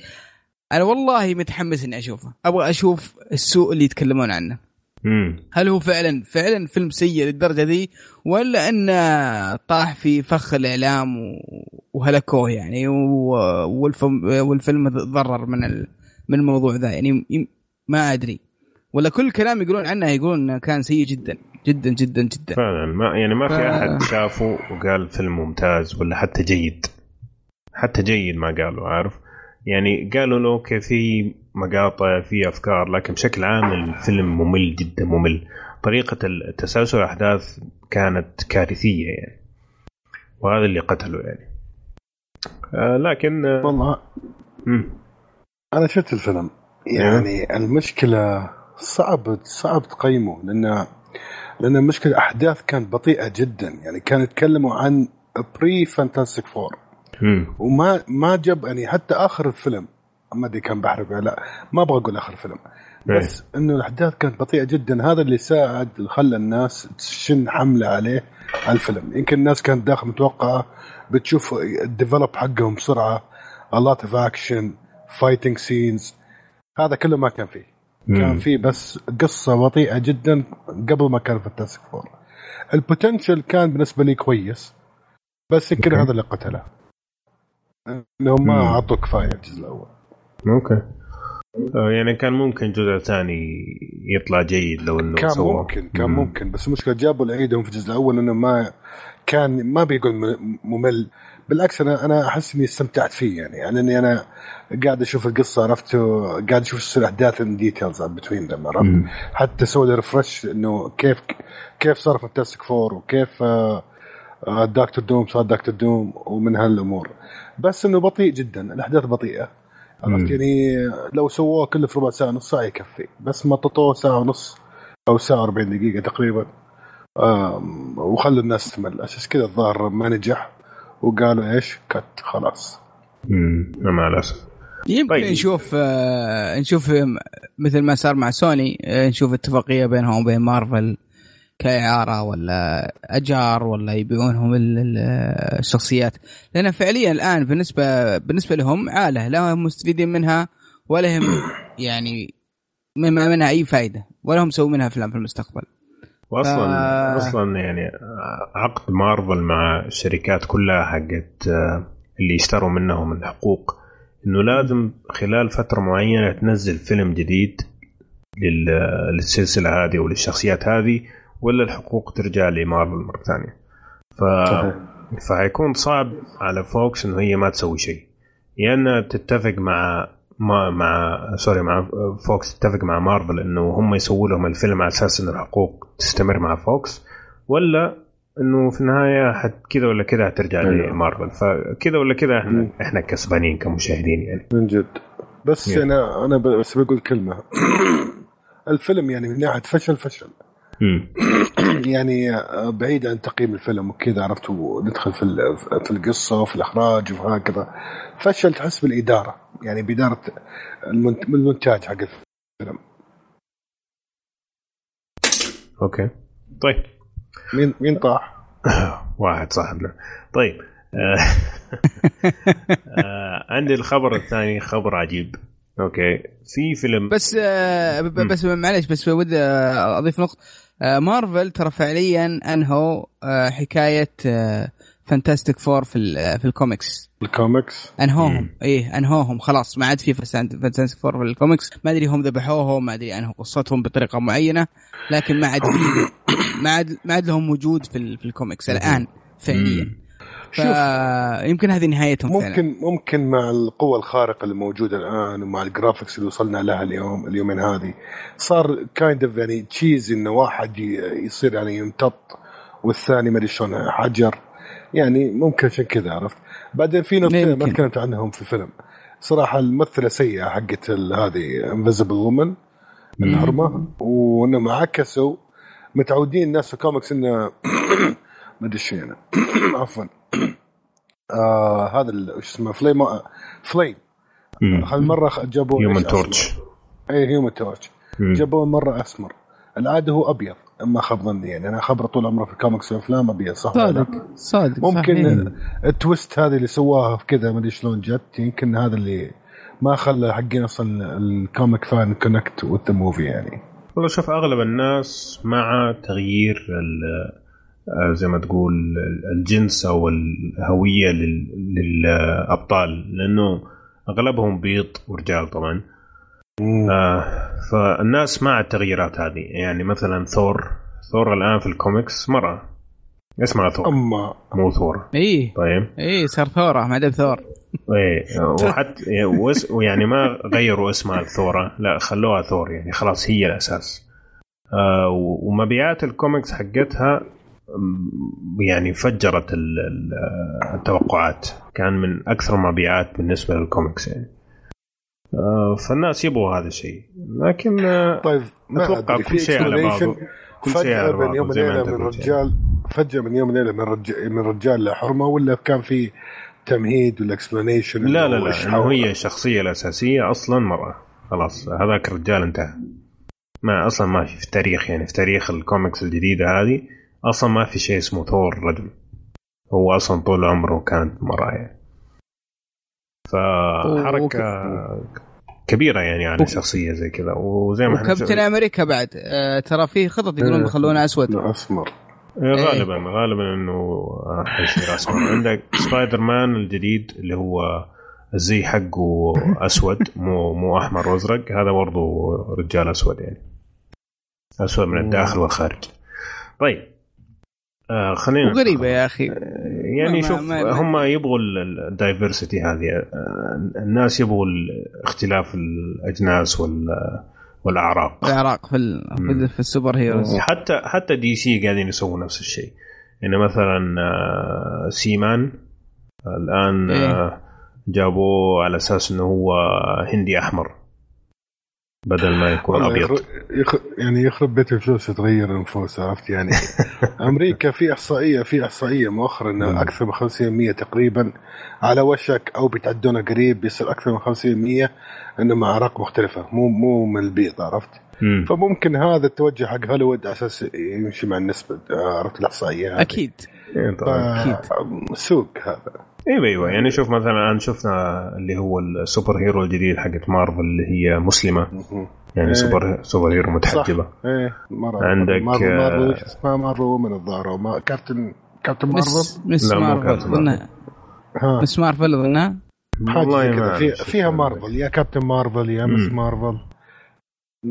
أنا والله متحمس إني أشوفه. أبغى أشوف السوء اللي يتكلمون عنه. هل هو فعلا فعلا فيلم سيء للدرجة ذي ولا إنه طاح في فخ الإعلام وهلكوه يعني والفيلم والفيلم تضرر من ال- من الموضوع ذا. يعني ما أدري. ولا كل كلام يقولون عنه يقولون إنه كان سيء جدا. جدا جدا جدا. فعلا. ما يعني ما في ف- أحد شافه وقال فيلم ممتاز ولا حتى جيد. حتى جيد ما قالوا عارف؟ يعني قالوا له okay في مقاطع في أفكار لكن بشكل عام الفيلم ممل جدا ممل. طريقة التسلسل الأحداث كانت كارثية يعني. وهذا اللي قتله يعني. آه لكن آه والله مم. أنا شفت الفيلم. يعني المشكلة صعب صعب تقيمه لأن لأن المشكلة احداث كانت بطيئة جدا. يعني كانوا يتكلموا عن pre Fantastic Four مم. وما ما جاب يعني حتى آخر الفيلم ما أدري كان بحرق ولا لا ما أبغى أقول آخر الفيلم. بس إنه الأحداث كانت بطيئة جدا هذا اللي ساعد خلى الناس تشن حملة عليه على الفيلم. يمكن الناس كانت داخل متوقعة بتشوف ال develop حقهم بسرعة a lot of action fighting scenes. هذا كله ما كان فيه. كان مم. في بس قصة بطيئة جدا قبل ما كان Fantastic Four ال potential كان بالنسبة لي كويس بس يمكن. هذا اللي قتله انهم ما. اعطوا كفايه الجزء الأول okay آه، يعني كان ممكن جزء ثاني يطلع جيد لو إنه كان سوى. ممكن كان مم. ممكن بس المشكلة جابوا العيد هم في الجزء الأول إنه ما كان ما بيقول ممل بالعكس أنا أنا أحس إني استمتعت فيه يعني يعني إني أنا قاعد أشوف القصة عرفت قاعد أشوف تصير احداث details between them عرفت. حتى سوى refresh إنه كيف كيف صار Fantastic Four وكيف آه، Doctor Doom صار Doctor Doom ومن هالأمور. بس إنه بطيء جدا الأحداث بطيئة. عرفت. يعني؟ لو سووه كله في ربع ساعة نص ساعه يكفي. بس مططوه ساعة ونص أو ساعة 40 دقيقة تقريبا. وخلوا الناس تمل. أساس كذا الظاهر ما نجح. وقالوا إيش؟ كت خلاص. مم. مع الاسف يمكن طيب. نشوف آه، نشوف مثل ما صار مع سوني آه، نشوف اتفاقية بينهم وبين مارفل كإعارة ولا أجار ولا يبيعونهم ال- ال- الشخصيات. لأن فعليا الآن بالنسبة بالنسبة لهم عالة لا هم مستفيدين منها ولا هم يعني ما منها أي فائده ولا هم مسوي منها أفلام في المستقبل. واصلا ف- أصلا يعني عقد مارفل مع الشركات كلها حقت آه، اللي يشتروا منهم الحقوق إنه لازم خلال فترة معينة تنزل فيلم جديد لل- للسلسلة هذه وللشخصيات هذه ولا الحقوق ترجع لمارفل مرة ثانية ف فحيكون صعب على Fox إنه هي ما تسوي شيء يا إنها تتفق مع ما مع sorry مع Fox تتفق مع مارفل إنه هم يسووا لهم الفيلم على أساس انه الحقوق تستمر مع Fox ولا إنه في النهاية حت كذا ولا كذا حترجع أيوة. لمارفل فكذا ولا كذا إحنا مم. إحنا كسبانين كمشاهدين يعني من جد بس Yeah. أنا أنا بس بقول كلمة الفيلم يعني من ناحية فشل فشل. يعني آه، بعيد عن تقييم الفيلم وكذا عرفت وندخل في ال- في القصة وفي الإخراج وهكذا. فشل تحس بالإدارة يعني بإدارة المنت- المونتاج حق الفيلم. أوكي. طيب. مين مين طاح؟ واحد صاحبنا طيب آه، آه، عندي الخبر الثاني خبر عجيب. okay. في فيلم بس آه،. بس معلش بس ودي أضيف نقطة. مارفل ترى فعليا أنهوا آه، حكاية Fantastic Four في في ال comics ال comics أنهوهم. إيه أنهوهم خلاص. ما عاد في Fantastic Four في الكوميكس ما أدري هم ذبحوهم ما أدري أنهوا قصتهم بطريقة معينة لكن ما عاد ما عاد ما عاد لهم وجود في, في الكوميكس الآن فعليا. شوف فيمكن هذه نهايتهم فعلا. ممكن ممكن مع القوة الخارقة اللي موجودة الآن ومع ال graphics اللي وصلنا لها اليوم اليومين هذه صار kind of يعني cheesy إنه واحد يصير يعني يمتط والثاني ما أدري شلون حجر. يعني ممكن عشان كذا عرفت؟ بعدين في نقطتين ما يمكن. تكلمت عنهم في الفيلم صراحة الممثلة سيئة حقت هذه Invisible Woman الحرمة وإنهم عكسوا متعودين الناس في الكوميكس إنه ما أدري يعني. عفوا. آه هذا ال- وش اسمه Flame. Flame هالمره جابوا Human. Torch اي Human Torch جابوه مرة أسمر. العاده هو أبيض اما خاب ظني يعني. أنا خبره طول عمره في الكوميكس والأفلام أبيض صح ولا لا؟ صادق صادق ممكن صحيح. ال twist هذه اللي سواها في كذا ما أدري شلون جت. يمكن هذا اللي ما خلى حقين أصلا ال comic fan connect with the movie يعني. والله شوف أغلب الناس مع تغيير ال- زي ما تقول ال- الجنس أو الهوية لل- للأبطال لأنه أغلبهم بيض ورجال طبعا. آه فالناس مع التغييرات هذه. يعني مثلا ثور ثور الآن في الكوميكس مرة. اسمها ثور؟ اما مو ثور. إيه طيب. إيه صار ثورة ما دام ثور. إيه وحتى وس- ويعني ما غيروا اسمها الثورة. لا خلوها ثور يعني خلاص هي الأساس. آه ومبيعات الكوميكس حقتها يعني فجرت ال- ال- التوقعات. كان من أكثر المبيعات بالنسبة للكوميكس يعني. آه فالناس يبغوا هذا الشيء. لكن آه طيب ما أتوقع كل شيء على بعضه. كل شيء على من بعضه يوم زي ما وليلة أنت من يعني. رجال فجأة من يوم وليلة من رجال من رجال ولا كان في تمهيد ولا explanation لا لا لا إنه هي الشخصيه الأساسية أصلا مره خلاص هذاك الرجال انتهى. ما أصلا ما في في التاريخ يعني في تاريخ الكوميكس الجديدة هذه. أصلا ما في شيء اسمه ثور رجل هو أصلا طول عمره كانت مراه يعني فحركه كبيرة يعني على شخصيه زي كذا. وزي ما إحنا وكابتن شف- أمريكا بعد. آه ترى في خطط يقولون بيخلونه أسود. أسمر. غالبا غالبا إنه حيصير أسمر. عندك سبايدر مان الجديد اللي هو الزي حقه أسود مو مو أحمر وأزرق. هذا برضه رجال أسود يعني. أسود من الداخل والخارج. طيب. آه خلينا وغريبه يا أخي. يعني ما- شوف ما- ما- هم يبغوا ال diversity هذه. آه، الناس يبغوا اختلاف الأجناس وال والأعراق. الأعراق في ال- في, ال- في ال super heroes. حتى حتى DC قاعدين يسووا نفس الشيء. يعني مثلا آه، سيمان الآن إيه. آه، جابوه على أساس إنه هو هندي أحمر. بدل ما يكون أبيض يخرب. يعني يخرب بيت الفلوس تغير النفوس عرفت يعني أمريكا في احصائيه في إحصائية مؤخرا مم. انه أكثر من 50% تقريبا على وشك أو بيتعدونه قريب بيصير أكثر من 50% انه مع أعراق مختلفة مو مو من البيض عرفت مم. فممكن هذا التوجه حق هوليوود على أساس يمشي مع النسبة عرفت الإحصائية أكيد إيه طبعاً. أكيد. سوق هذا أيوه أيوه يعني شوف مثلا الان شفنا اللي هو ال super hero الجديد حقت مارفل اللي هي مسلمة. يعني إيه. super super hero متحجبة. إيه مرة. عندك، مارفل آه، مارفل اسمها؟ مارفل Woman الظاهر ما كابتن كابتن Ms مارفل؟ Ms لا، مو مارفل كابتن اظنها ها. Ms مارفل اظنها حاجة والله كذا. في فيها. مارفل. يا كابتن مارفل يا Ms. مارفل.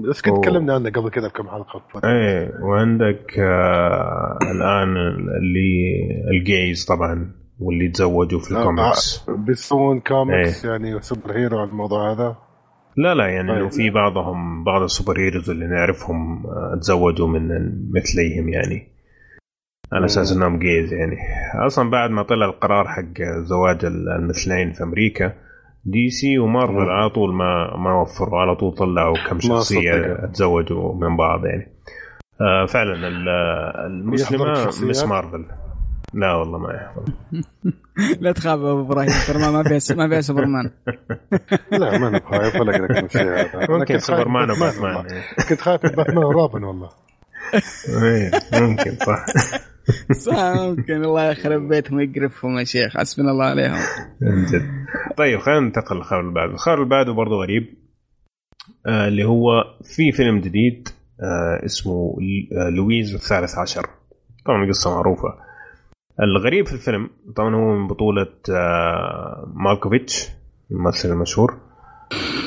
بس كنت. تكلمنا عنه قبل كذا بكم حلقة. إيه وعندك آه الآن اللي ال gays طبعا. واللي تزوجوا في آه، الكوميكس بيسوون كوميكس يعني super hero على الموضوع هذا لا لا يعني طيب. انه في بعضهم بعض ال super heroes اللي نعرفهم آه، تزوجوا من مثليهم يعني على أساس. إنهم gays يعني أصلا بعد ما طلع القرار حق زواج المثلين في أمريكا DC ومارفل. على طول ما ما وفروا على طول طلعوا كم شخصية. تزوجوا من بعض يعني آه فعلا المسلمة؟ Ms مارفل لا والله ما يحضر. لا تخاف أبو إبراهيم سوبرمان ما فيها ما فيها سوبرمان. لا ما أنا بخايف ولا أقدر اكتب شيء هذا ممكن خايف سوبرمان وباتمان. كنت خايف من باتمان وروبن والله. إيه، ممكن صح. صح ممكن. الله يخرب بيتهم ويقرفهم يا شيخ. حسبنا الله عليهم. جد. طيب خلينا ننتقل للخبر اللي بعده الخبر اللي بعده برضه غريب. آه اللي هو في فيلم جديد آه اسمه آه لويز الثالث عشر. طبعا القصة معروفة. الغريب في الفيلم طبعا هو من بطولة آه، مالكوفيتش الممثل المشهور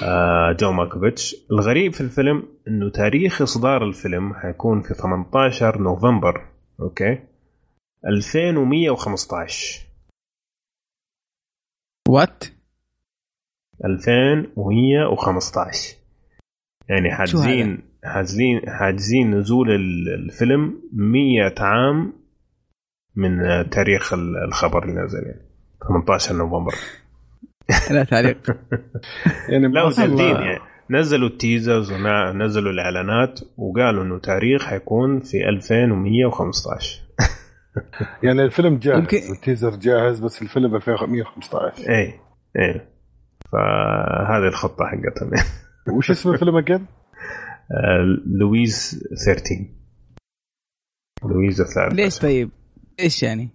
آه، جون مالكوفيتش. الغريب في الفيلم إنه تاريخ إصدار الفيلم حيكون في 18 نوفمبر okay؟ 2115 وات 2115 يعني حاجزين حاجزين حاجزين نزول ال- الفيلم 100 عام من آه، تاريخ ال- الخبر اللي نزل يعني. 18 نوفمبر. لا تعليق يعني لا يعني. نزلوا التيزرز ونزلوا الإعلانات وقالوا إنه تاريخ حيكون في 2115 يعني الفيلم جاهز يمكن- ال teaser جاهز بس الفيلم 2115 اي اي فهذه الخطة حقتهم. وش اسم الفيلم again؟ آه، لويز 13 لويز الثالث ليش طيب؟ إيش يعني؟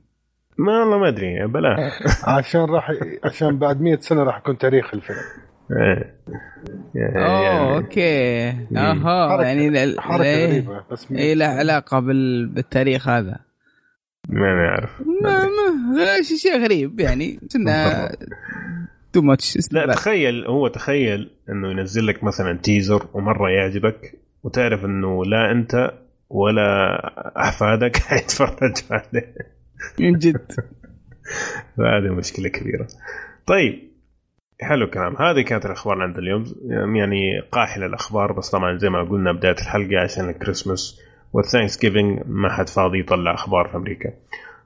ما والله ما أدري بلا. عشان راح عشان بعد 100 سنة راح يكون تاريخ الفيلم. إيه. أوه يعني. okay. أها يعني حركة إيه. غريبة بس اي له سنة. علاقة بال... بالتاريخ هذا. ما نعرف ما ما شيء شيء غريب يعني انه تو ماتش لا تخيل هو تخيل إنه ينزل لك مثلا تيزر ومرة يعجبك وتعرف إنه لا أنت ولا أحفادك حيتفرجوا عليه. من جد. فهذه مشكلة كبيرة. طيب حلو الكلام. هذه كانت الأخبار عند اليوم. يعني قاحلة الأخبار بس طبعا زي ما قلنا بداية الحلقة عشان الكريسماس وال Thanksgiving ما حد فاضي يطلع أخبار في أمريكا.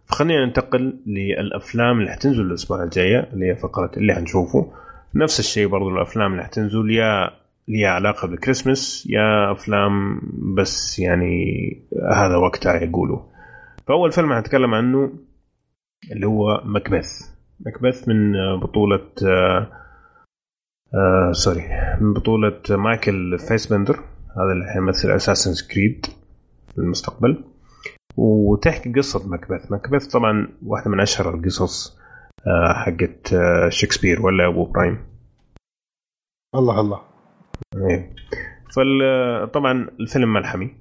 فخلينا ننتقل للأفلام اللي حتنزل الأسبوع الجايه اللي هي فقرة اللي حنشوفه. نفس الشيء برضو الأفلام اللي حتنزل يا ليها علاقة بالكريسماس يا أفلام بس يعني هذا وقتها يقولوا. فأول فيلم حنتكلم عنه اللي هو مكبث مكبث من بطولة آه آه سوري من بطولة مايكل فاسبندر هذا اللي حيمثل Assassin's Creed في المستقبل. وتحكي قصة مكبث مكبث طبعا واحدة من أشهر القصص آه حقت آه شكسبير ولا أبو براهيم الله الله. إيه. فطبعا الفيلم ملحمي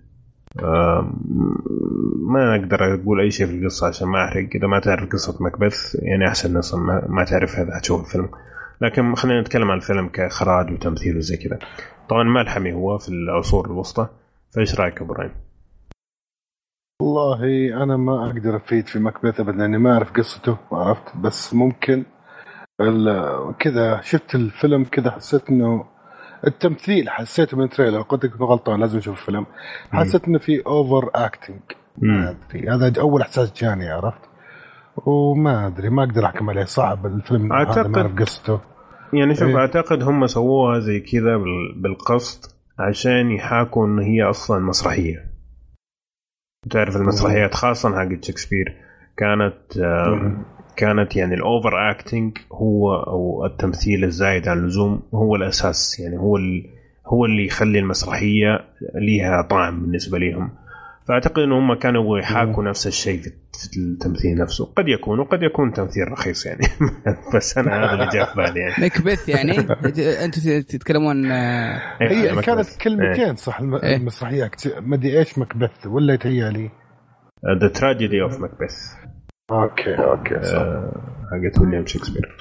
ما أقدر أقول أي شيء في القصة عشان ما أحرق اذا ما تعرف قصة مكبث يعني أحسن الناس ما, تعرف اذا حتشوف الفيلم. لكن خلينا نتكلم عن الفيلم كإخراج وتمثيل وزي كذا طبعا ملحمي هو في العصور الوسطى. فإيش رأيك إبراهيم؟ والله أنا ما أقدر أفيد في مكبث ابدا لأني ما أعرف قصته عرفت؟ بس ممكن كذا شفت الفيلم كذا حسيت إنه التمثيل حسيته من trailer قلت لك غلطان لازم أشوف الفيلم. حسيت إنه في overacting ما أدري هذا أول إحساس جاني عرفت؟ وما أدري ما أقدر أحكم عليه صعب الفيلم هذا ما أعرف قصته. يعني شوف إيه. أعتقد هم سووها زي كذا بال- بالقصد عشان يحاكوا إن هي أصلا مسرحية. تعرف المسرحيات خاصه حقت شكسبير كانت آم، كانت يعني ال overacting هو أو التمثيل الزايد عن اللزوم هو الأساس يعني هو ال- هو اللي يخلي المسرحية ليها طعم بالنسبة لهم فأعتقد ان هم كانوا يحاكوا نفس الشيء في في التمثيل نفسه. قد يكون وقد يكون تمثيل رخيص يعني. بس أنا هذا اللي جاء في بالي يعني. مكبث يعني. أنتم تتكلمون آه، إيه، هي كانت مكبث. كلمتين صح إيه. المسرحية. ما أدري إيش مكبث ولا يتهيألي The Tragedy of Macbeth okay. okay. صح. حقت ويليام شكسبير.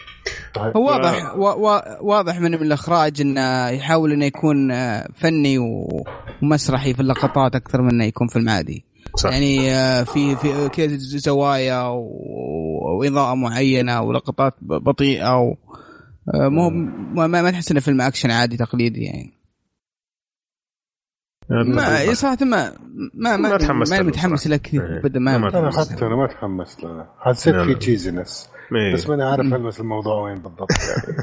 هو واضح وا- وا- واضح من الإخراج إنه يحاول إنه يكون آه، فني ومسرحي في اللقطات أكثر من إنه يكون فيلم عادي. صح. يعني آه، في في كذا زوايا وإضاءة معينة ولقطات بطيئة و آه، مو ما, ما ما تحس إنه فيلم أكشن عادي تقليدي يعني. ما صراحة ما ما ما ما تحمست ما متحمس. له كثير إيه. ابدا ما ما أنا تحمست. حتى أنا ما تحمست له. حسيت في. cheesiness إيه. بس ماني عارف المس الموضوع وين بالضبط يعني.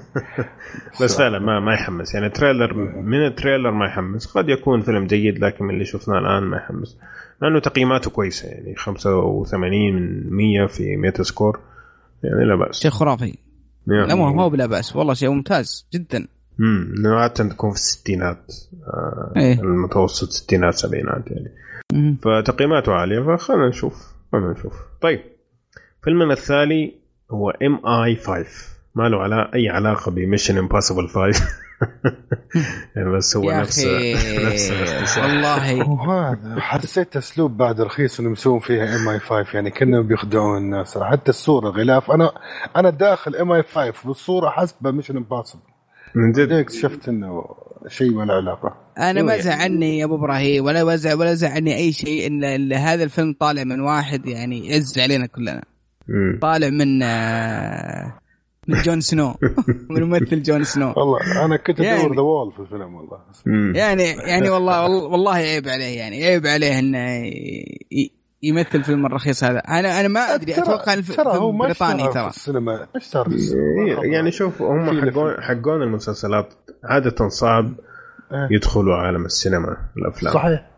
بس فعلا ما ما يحمس. يعني trailer من ال trailer ما يحمس. قد يكون فيلم جيد لكن من اللي شفناه الآن ما يحمس. لأنه تقييماته كويسة يعني 85 من 100 في Metascore. يعني لا بأس. شيء خرافي. لا مو هو بلا بأس. والله شيء ممتاز جدا. امم عادة تكون في الستينات آه إيه. المتوسط ستينات سبعينات يعني. مم. فتقييماته عالية فخلنا نشوف خلنا نشوف. طيب فيلمنا الثاني هو MI-5 ما له علا أي علاقة ب Mission Impossible 5 يعني بس هو نفس نفس والله. وهذا حسيت أسلوب بعد رخيص انهم يسوون فيها MI-5 يعني كأنهم بيخدعون الناس. حتى الصورة غلاف. أنا أنا داخل MI-5 والصورة حسبه Mission Impossible من جد اكتشفت إنه شيء ولا علاقة أنا ما يعني. زعلني يا أبو إبراهيم ولا وزع ولا زعلني أي شيء إن هذا الفيلم طالع من واحد يعني يعز علينا كلنا مم. طالع من آه، من جون سنو من ممثل جون سنو والله أنا كنت يعني. ادور the wall في الفيلم والله مم. يعني يعني والله والله عيب عليه يعني عيب عليه إنه يمثل فيلم الرخيص هذا. أنا أنا ما أدري. ترى- أتوقع الف- ترى هو فيلم ما بريطاني ترى. في السينما. إيه، يعني شوف هم حقون حقون المسلسلات. عادة صعب إيه. يدخلوا عالم السينما الأفلام. صحيح.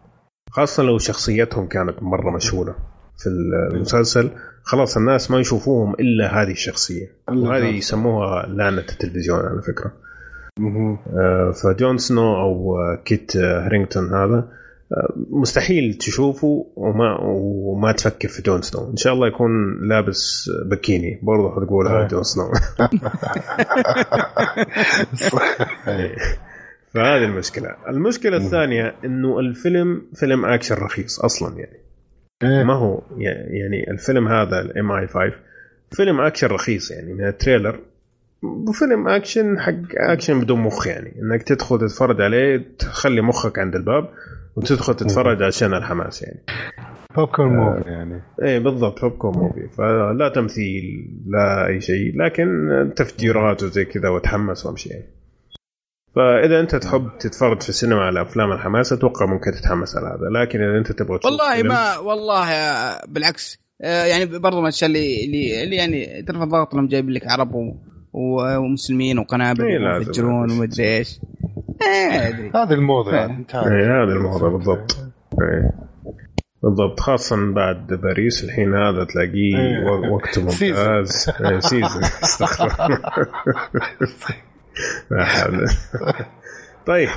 خاصة لو شخصيتهم كانت مرة مشهورة في المسلسل. خلاص الناس ما يشوفوهم إلا هذه الشخصية. وهذه. يسموها لعنة التلفزيون على فكرة. آه، فجون سنو أو كيت هارينغتون هذا آه، مستحيل تشوفه وما وما تفكر في جون سنو إن شاء الله يكون لابس بكيني. برضه حتقولها آه. جون سنو. فهذه المشكلة. المشكلة الثانية إنه الفيلم فيلم اكشن رخيص أصلا يعني. إيه. ما هو يعني الفيلم هذا ال MI-5 فيلم اكشن رخيص يعني من ال trailer. فيلم اكشن حق اكشن بدون مخ يعني. إنك تدخل تتفرج عليه تخلي مخك عند الباب. وتدخل تتفرج عشان الحماس يعني. popcorn movie يعني. إيه بالضبط popcorn movie فلا تمثيل لا أي شيء لكن تفجيرات وزي كذا وتحمس وأمشي يعني. فإذا أنت تحب تتفرج في السينما على أفلام الحماس أتوقع ممكن تتحمس على هذا. لكن إذا أنت تبغى تشوف والله ما والله آه، بالعكس. آه، يعني برضو من الاشياء اللي اللي, يعني ترفع الضغط لما جايب لك عرب و- و- ومسلمين وقنابل إيه،. ويفجرون ومدري إيش. إيه، أدري هذه الموضة إيه. يعني. إيه هذا الموضوع بالضبط إيه بالضبط خاصة بعد باريس الحين هذا تلاقيه إيه. وقت ممتاز إيه، season استغفر. لا حول. طيب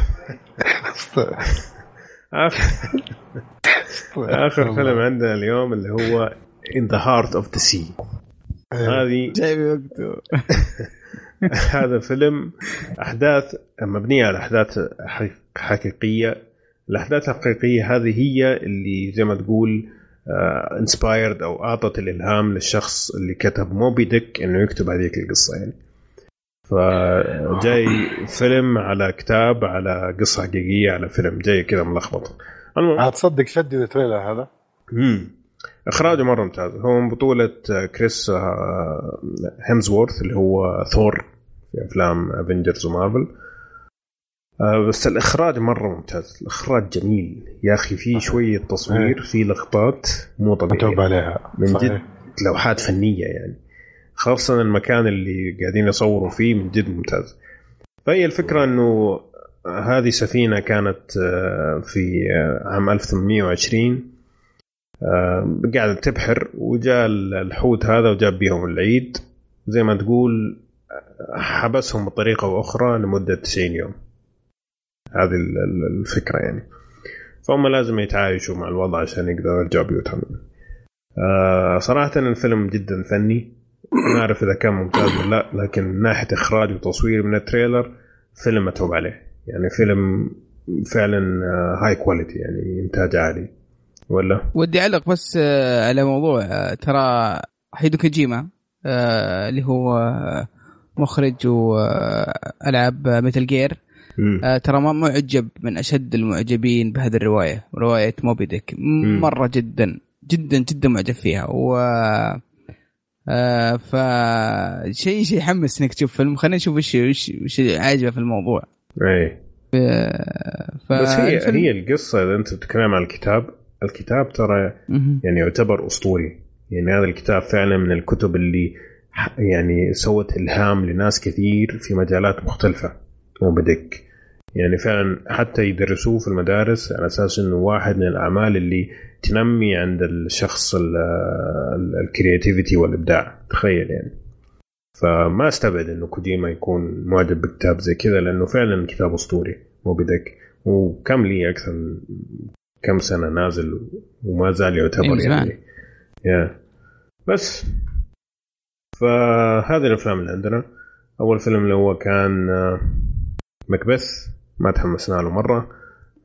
آخر آخر فيلم عندنا اليوم اللي هو In the Heart of the Sea إيه. هذه جايب وقته هذا فيلم أحداث مبنية على أحداث حقيق- حقيقية. الأحداث الحقيقية هذه هي اللي زي ما تقول انسبايرد أو أعطت الإلهام للشخص اللي كتب موبي ديك إنه يكتب هذيك القصة يعني. فجاي فيلم على كتاب على قصة حقيقية على فيلم. جاي كذا ملخبط. المهم عاد تصدق شدني ال trailer هذا. مم. إخراجه مرة ممتاز. هو من بطولة كريس آه، هيمزورث اللي هو ثور في أفلام افنجرز ومارفل آه، بس الإخراج مرة ممتاز. الإخراج جميل. يا أخي في شوية تصوير في لقطات مو متعوب طبيعيه عليها. من. جد لوحات فنية يعني. خاصة المكان اللي قاعدين يصوروا فيه من جد ممتاز. فهي الفكرة إنه هذه سفينة كانت آه، في آه، عام 1820 آه، قاعدة تبحر وجاء الحوت هذا وجاب بيهم العيد. زي ما تقول آه، حبسهم بطريقة أخرى لمدة 90 يوم. هذه ال- ال- الفكرة يعني. فهم لازم يتعايشوا مع الوضع عشان يقدروا يرجعوا بيوتهم. آه صراحة الفيلم جدا فني. ما أعرف إذا كان ممتاز ولا لا لكن من ناحية إخراج وتصوير من ال trailer فيلم متعوب عليه. يعني فيلم فعلا high quality يعني إنتاج عالي. ولا؟ ودي أعلق بس آه، على موضوع آه، ترى هيدو كوجيما آه، اللي هو مخرج وألعاب ميتال جير ترى ما معجب من أشد المعجبين بهذه الرواية رواية موبي ديك. مرة جدا جدا جدا معجب فيها. و ف شيء شيء يحمس إنك تشوف فيلم. خلينا نشوف وش وش عاجبه في الموضوع. إيه. ف... بس هي الفيلم- هي القصة إذا أنت تتكلم عن الكتاب الكتاب ترى. يعني يعتبر أسطوري. يعني هذا الكتاب فعلا من الكتب اللي يعني سوت إلهام لناس كثير في مجالات مختلفة. وبدك يعني فعلا حتى يدرسوه في المدارس على أساس إنه واحد من الأعمال اللي تنمي عند الشخص الكرياتيفيتي والإبداع. تخيل يعني. فما أستبعد إنه كوجيما يكون معجب بكتاب زي كذا لأنه فعلا كتاب أسطوري. مو بدك. وكم لي أكثر كم سنة نازل وما زال إيه، يعتبر زمان. يعني يا بس. فهذه الأفلام اللي عندنا. أول فيلم اللي هو كان آه، مكبث ما تحمسنا له مرة.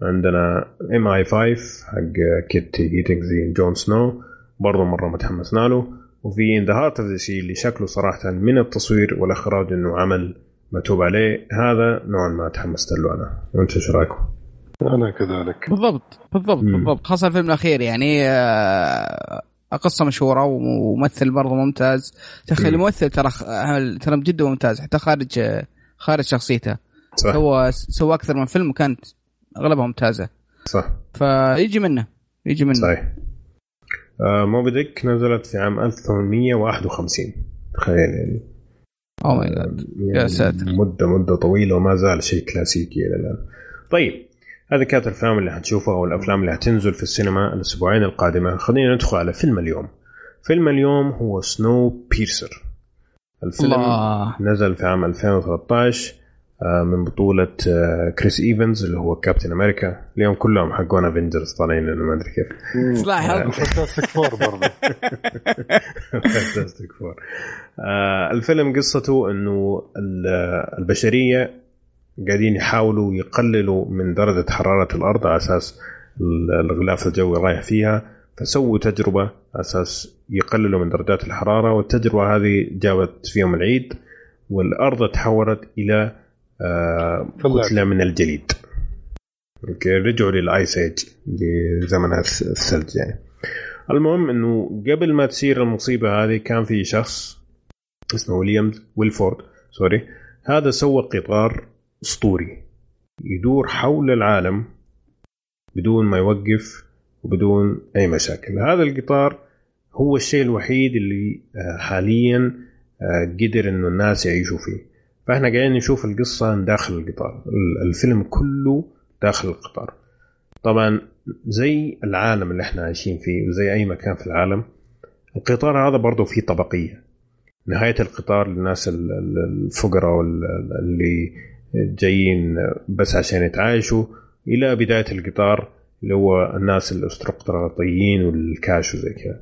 عندنا MI-5 حق كيت هارينجتون جون سنو برضه مرة ما تحمسنا له. وفي In the Heart of the Sea اللي شكله صراحة من التصوير والإخراج إنه عمل متعوب عليه. هذا نوعا ما تحمست له أنا. وأنت إيش رأيكم؟ أنا كذلك. بالضبط بالضبط مم. بالضبط. خاصة الفيلم الأخير يعني آه، قصة مشهورة وممثل برضه ممتاز. تخيل مم. الممثل ترى ترى جدا ممتاز حتى خارج آه، خارج شخصيته. صح. سوى سوى أكثر من فيلم وكانت أغلبها ممتازة. صح. فيجي منه يجي منه. صحيح. آه موبي ديك نزلت في عام 1851 تخيل يعني. oh my God يا ساتر. مدة مدة طويلة وما زال شيء كلاسيكي إلى الآن. طيب هذه كانت الأفلام اللي حتشوفها أو الأفلام اللي حتنزل في السينما الأسبوعين القادمة. خلينا ندخل على فيلم اليوم. فيلم اليوم هو Snowpiercer. الفيلم الله. نزل في عام 2013 آه، من بطولة آه، كريس إيفنز اللي هو كابتن أمريكا. اليوم كلهم حقون افنجرز طالعين لنا ما أدري كيف. تلاحظ Fantastic Four برضه Fantastic Four آه الفيلم قصته إنه ال- البشرية قاعدين يحاولوا يقللوا من درجة حرارة الأرض على أساس ال- الغلاف الجوي رايح فيها. فسووا تجربة على أساس يقللوا من درجات الحرارة والتجربة هذه جابت في يوم العيد والأرض تحولت إلى آه. كتلة من الجليد. okay رجعوا لل ice age لزمن الثلج يعني. المهم إنه قبل ما تصير المصيبة هذه كان في شخص اسمه ويليام ويلفورد sorry هذا سوى قطار أسطوري. يدور حول العالم بدون ما يوقف وبدون أي مشاكل. هذا القطار هو الشيء الوحيد اللي آه، حاليا آه، قدر إنه الناس يعيشوا فيه. فإحنا قاعدين نشوف القصة من داخل القطار. ال- الفيلم كله داخل القطار. طبعا زي العالم اللي إحنا عايشين فيه وزي أي مكان في العالم القطار هذا برضه فيه طبقية. نهاية القطار للناس ال- ال- الفقراء اللي جايين بس عشان يتعايشوا. إلى بداية القطار اللي هو الناس الاستقراطيين والكاش وزي كذا.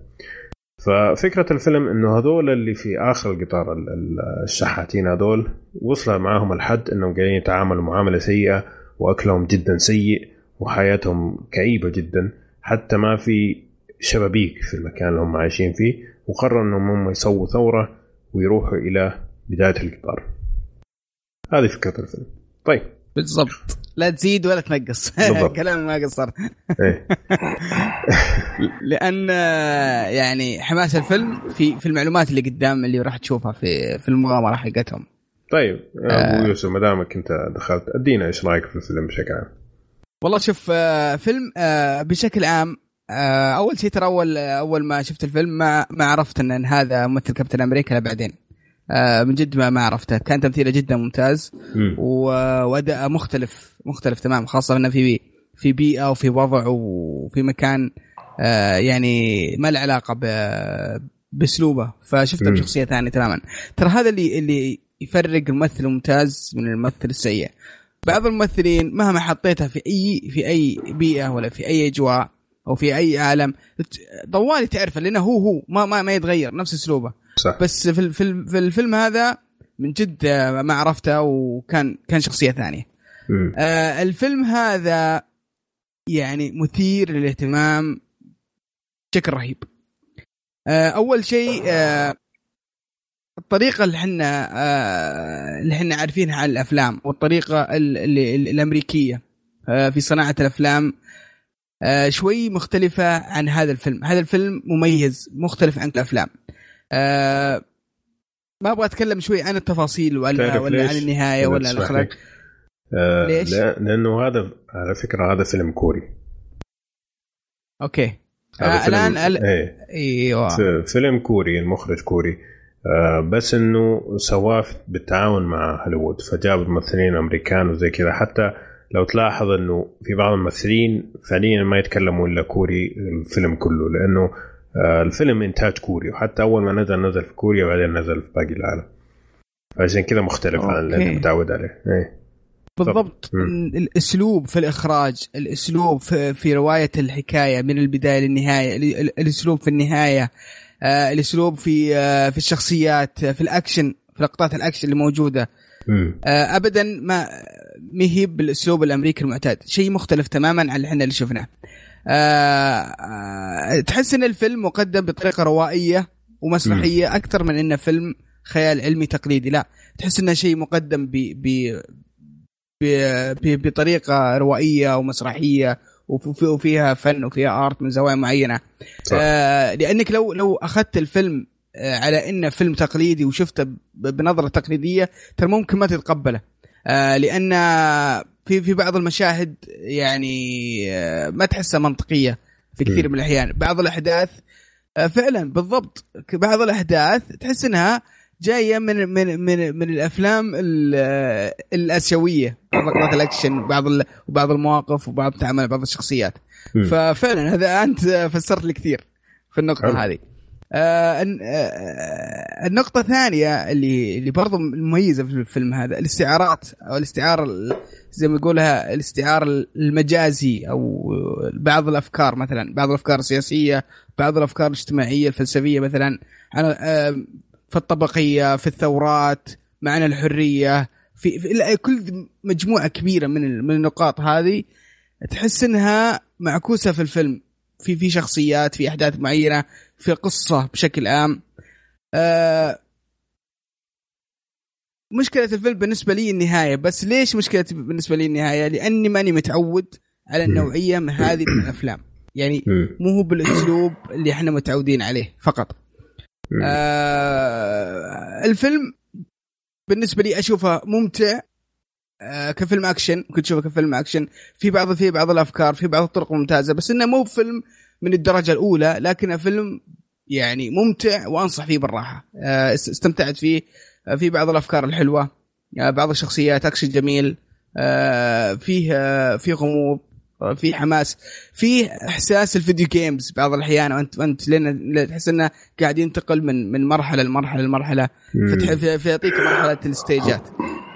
ففكرة الفيلم إنه هذول اللي في آخر القطار ال- ال- الشحاتين هذول وصل معاهم الحد إنهم قاعدين يتعاملوا معاملة سيئة وأكلهم جدا سيء وحياتهم كئيبة جدا. حتى ما في شبابيك في المكان اللي هم عايشين فيه وقرروا إنهم هم يسووا ثورة ويروحوا إلى بداية القطار. هذه فكرة الفيلم. طيب. بالضبط. لا تزيد ولا تنقص. بالضبط. كلام ما قصر. إيه. لأن يعني حماس الفيلم في في المعلومات اللي قدام اللي راح تشوفها في في المغامرة حقتهم. طيب. يا آه. ابو يوسف ما دامك انت دخلت ادينا إيش رأيك في الفيلم بشكل عام؟ والله شوف آه، فيلم آه، بشكل عام أول شيء ترى أول أول ما شفت الفيلم ما ما عرفت إن هذا ممثل كابتن أمريكا بعدين من جد ما ما عرفته. كان تمثيله جدا ممتاز. واداء مختلف مختلف تمام خاصة إنه في في بيئة وفي وضع وفي مكان آه، يعني ما له علاقة بأسلوبه. فشفته. بشخصية ثانية تماما. ترى هذا اللي اللي يفرق الممثل الممتاز من الممثل السيء. بعض الممثلين مهما حطيتها في اي في أي بيئة ولا في أي أجواء أو في أي عالم طوالي تعرفه لأنه هو هو ما ما, ما يتغير نفس أسلوبه. صح. بس في في في الفيلم هذا من جد آه، ما عرفته وكان كان شخصية ثانية. آه الفيلم هذا يعني مثير للاهتمام بشكل رهيب. آه أول شيء آه الطريقة اللي إحنا آه اللي إحنا عارفينها عن الأفلام والطريقة ال- اللي ال- الأمريكية آه في صناعة الأفلام آه شوي مختلفة عن هذا الفيلم. هذا الفيلم مميز مختلف عن الأفلام. آه ما أبغى أتكلم شوي عن التفاصيل ولا ولا؟ عن النهاية ولا الاخراج. آه ليش؟ لأ- لأنه هذا على فكرة هذا فيلم كوري. أوكي. آه الآن ال... إيه. أيوه. فيلم كوري المخرج كوري. آه بس إنه سواه بالتعاون مع هوليوود فجاب ممثلين أمريكان وزي كذا. حتى لو تلاحظ إنه في بعض الممثلين فعليا ما يتكلموا إلا كوري الفيلم كله لأنه الفيلم انتاج كوري وحتى أول ما نزل نزل في كوريا وبعدين نزل في باقي العالم. فعشان كذا مختلف عن اللي. انت متعود عليه. إيه. بالضبط. مم. الأسلوب في الإخراج الأسلوب في, في رواية الحكاية من البداية للنهاية ال- ال- الأسلوب في النهاية آه الأسلوب في آه في الشخصيات آه، في الأكشن في لقطات الأكشن اللي موجودة. آه، ابدا ما هي بالأسلوب الأمريكي المعتاد. شيء مختلف تماما عن اللي إحنا اللي شفناه. آه، آه، تحس إن الفيلم مقدم بطريقة روائية ومسرحية أكثر من إنه فيلم خيال علمي تقليدي لا. تحس إنه شيء مقدم ب ب بطريقة روائية ومسرحية وف- وفيها فن وفيها آرت من زوايا معينة. صح. آه لأنك لو لو أخذت الفيلم آه على إنه فيلم تقليدي وشفته بنظرة تقليدية ترى ممكن ما تتقبله. آه لأن في في بعض المشاهد يعني آه ما تحسها منطقية في كثير. من الأحيان بعض الأحداث آه فعلا بالضبط بعض الأحداث تحس إنها جاية من من من من الأفلام ال- آه، الآسيوية بعض لقطات الأكشن بعض ال- وبعض المواقف وبعض تعامل بعض الشخصيات مم. ففعلا هذا أنت فسرت لي كثير في النقطة. هذه آه الن- آه، النقطة الثانية اللي اللي برضو مميزة في الفيلم هذا الاستعارات أو الاستعارة ال- زي ما يقولها الاستعار المجازي أو بعض الأفكار مثلا بعض الأفكار السياسية بعض الأفكار الاجتماعية الفلسفية مثلا آه، في الطبقية في الثورات معنى الحرية في, في كل مجموعة كبيرة من من النقاط هذه تحس إنها معكوسة في الفيلم. في في شخصيات في أحداث معينة في قصة بشكل عام. آه مشكلة الفيلم بالنسبة لي النهاية. بس ليش مشكلة بالنسبة لي النهاية؟ لأني ماني متعود على النوعية من هذه من الأفلام. يعني. مو هو بالأسلوب اللي إحنا متعودين عليه فقط. آه الفيلم بالنسبة لي أشوفه ممتع آه كفيلم أكشن كنت أشوفه كفيلم أكشن. في بعض في بعض الأفكار في بعض الطرق ممتازة بس إنه مو فيلم من الدرجة الأولى لكنه فيلم يعني ممتع وأنصح فيه بالراحة. آه است- استمتعت فيه. آه في بعض الأفكار الحلوة. آه بعض الشخصيات أكشن جميل. فيه فيه غموض. في حماس في إحساس ال video games بعض الأحيان وانت انت لأن تحس إنه قاعد ينتقل من من مرحلة لمرحلة لمرحلة مم. فتح في في يعطيك مرحلة الستيجات.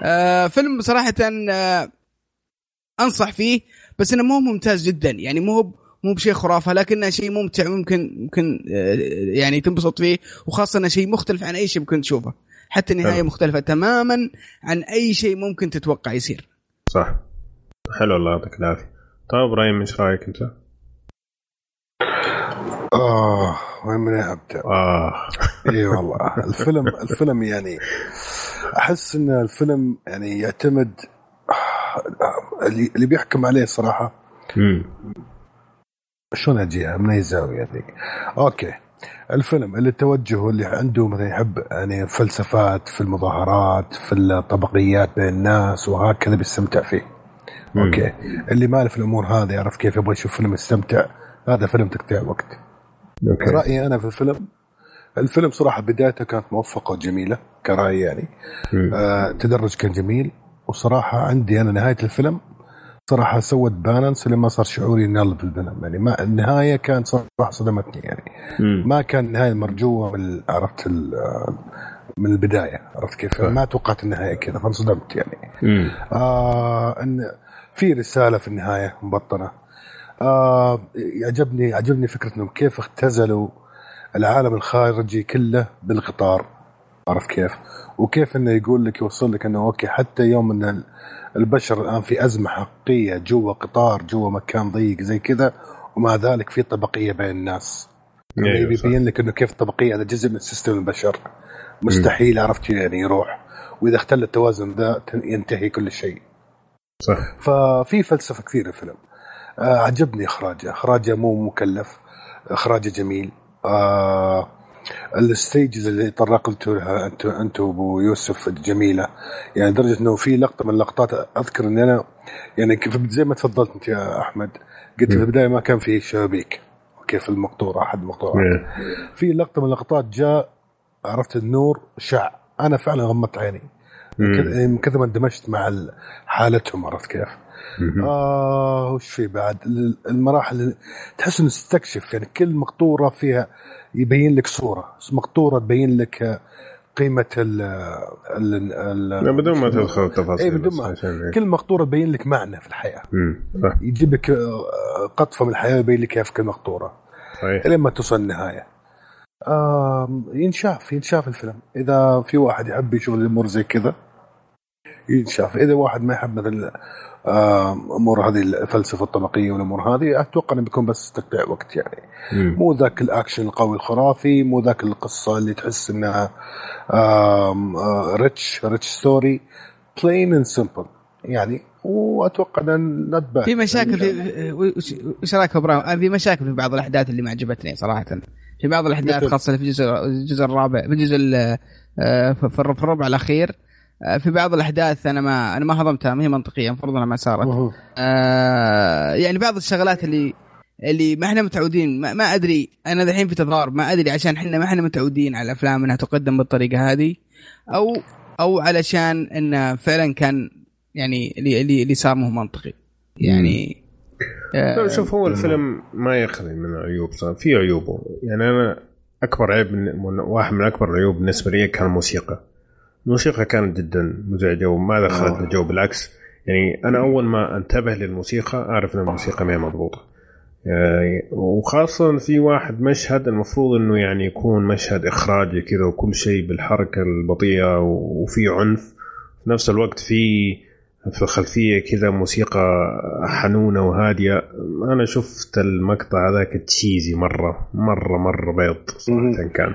آه فيلم صراحة آه أنصح فيه بس إنه مو ممتاز جدا. يعني مو هو- مو بشيء خرافة لكنه شيء ممتع ممكن ممكن آه يعني تنبسط فيه وخاصة إنه شيء مختلف عن أي شيء ممكن تشوفه. حتى النهاية حلو. مختلفة تماما عن أي شيء ممكن تتوقع يصير. صح. حلو الله يعطيك العافية. طيب إبراهيم إيش رأيك أنت؟ آه وين من أبدأ؟ آه إي والله الفيلم الفيلم يعني أحس إن الفيلم يعني يعتمد اللي بيحكم عليه صراحة مم. شلون اجيها من أي زاوية يعني okay الفيلم اللي توجهه اللي عنده مثلا يحب يعني فلسفات في المظاهرات في الطبقيات بين الناس وهكذا بيستمتع فيه مم. okay. اللي ماله في الأمور هذه يعرف كيف يبغى يشوف فيلم يستمتع هذا فيلم تقطيع وقت. okay. رأيي أنا في الفيلم الفيلم صراحة بدايته كانت موفقة وجميلة كراي يعني. مم. آه تدرج كان جميل. وصراحة عندي أنا نهاية الفيلم صراحة سوت بالانس لما صار شعوري نل في الفيلم يعني. ما النهاية كانت صراحة صدمتني يعني. مم. ما كان نهايه مرجوة من عرفت من البداية عرفت كيف؟ صح. ما توقعت النهاية كذا فانصدمت يعني مم. آه إن في رسالة في النهاية مبطنة آه يعجبني عجبني فكرة إنهم كيف اختزلوا العالم الخارجي كله بالقطار عرفت كيف؟ وكيف إنه يقول لك يوصل لك إنه أوكي حتى يوم إن ال- البشر الآن في أزمة حقيقية جوا قطار جوا مكان ضيق زي كذا ومع ذلك في طبقية بين الناس أيوة، يعني. يبين لك إنه كيف الطبقيه هذا جزء من system البشر مستحيل عرفت يعني يروح. وإذا اختل التوازن ذا ينتهي كل شيء. صح. ففي فلسفة كثير الفيلم. آه عجبني إخراجه. إخراجه مو مكلف. إخراجه جميل. آه ال stages اللي تطرقتوا لها انت انت وابو يوسف جميلة. يعني لدرجه إنه في لقطة من اللقطات أذكر اني أنا يعني كيف زي ما تفضلت أنت يا أحمد قلت في. البداية ما كان في شبابيك. أوكي في المقطوره أحد المقطورات. في لقطة من اللقطات جاء عرفت النور شع. أنا فعلا غمضت عيني. من كثر ما اندمجت مع ال- حالتهم عرفت كيف؟ آه وش في بعد؟ ال- المراحل تحس إنه تستكشف يعني كل مقطورة فيها يبين لك صورة. مقطورة تبين لك قيمة ال ال ال بدون ما تدخل تفاصيل إيه، بدون ما- إيه. كل مقطورة تبين لك معنى في الحياة. يجيب لك آه، قطفة من الحياة ويبين لك كيف كل مقطورة. صحيح. لين ما توصل النهاية. ينشاف ينشاف الفيلم. إذا في واحد يحب يشوف الأمور زي كذا ينشاف. إذا واحد ما يحب مثل أمور هذه الفلسفة الطبقية والأمور هذه أتوقع إنه بيكون بس تقطيع وقت يعني. مم. مو ذاك الأكشن القوي الخرافي مو ذاك القصة اللي تحس إنها rich rich story plain and simple يعني وأتوقع ان not bad في مشاكل في وش وش رأيك إبراهيم؟ آه، في مشاكل في بعض الأحداث اللي ما عجبتني صراحة. في بعض الأحداث؟ خاصة في الجزء الجزء الرابع في الجزء ال- آه، في الربع الأخير آه، في بعض الأحداث أنا ما أنا ما هضمتها ما هي منطقية المفروض إنها ما صارت. آه يعني بعض الشغلات اللي اللي ما إحنا متعودين ما, ما أدري أنا الحين في تضارب ما أدري عشان إحنا ما إحنا متعودين على الأفلام إنها تقدم بالطريقة هذه أو أو علشان إنه فعلا كان يعني اللي اللي, صار مو منطقي. يعني آه شوف هو الفيلم ما يخلي من صار في عيوبه. يعني أنا أكبر عيب من واحد من أكبر العيوب بالنسبة لي كان الموسيقى. الموسيقى كانت جدا مزعجة وما دخلت الجو بالعكس. يعني أنا أول ما أنتبه للموسيقى أعرف إن الموسيقى ما هي مضبوطة. يعني وخاصة في واحد مشهد المفروض إنه يعني يكون مشهد إخراجي كذا وكل شيء بالحركة البطيئة وفي عنف. في نفس الوقت في في الخلفية كذا موسيقى حنونة وهادية. أنا شفت المقطع هذاك تشيزي مرة مرة مرة بيض صراحة كان.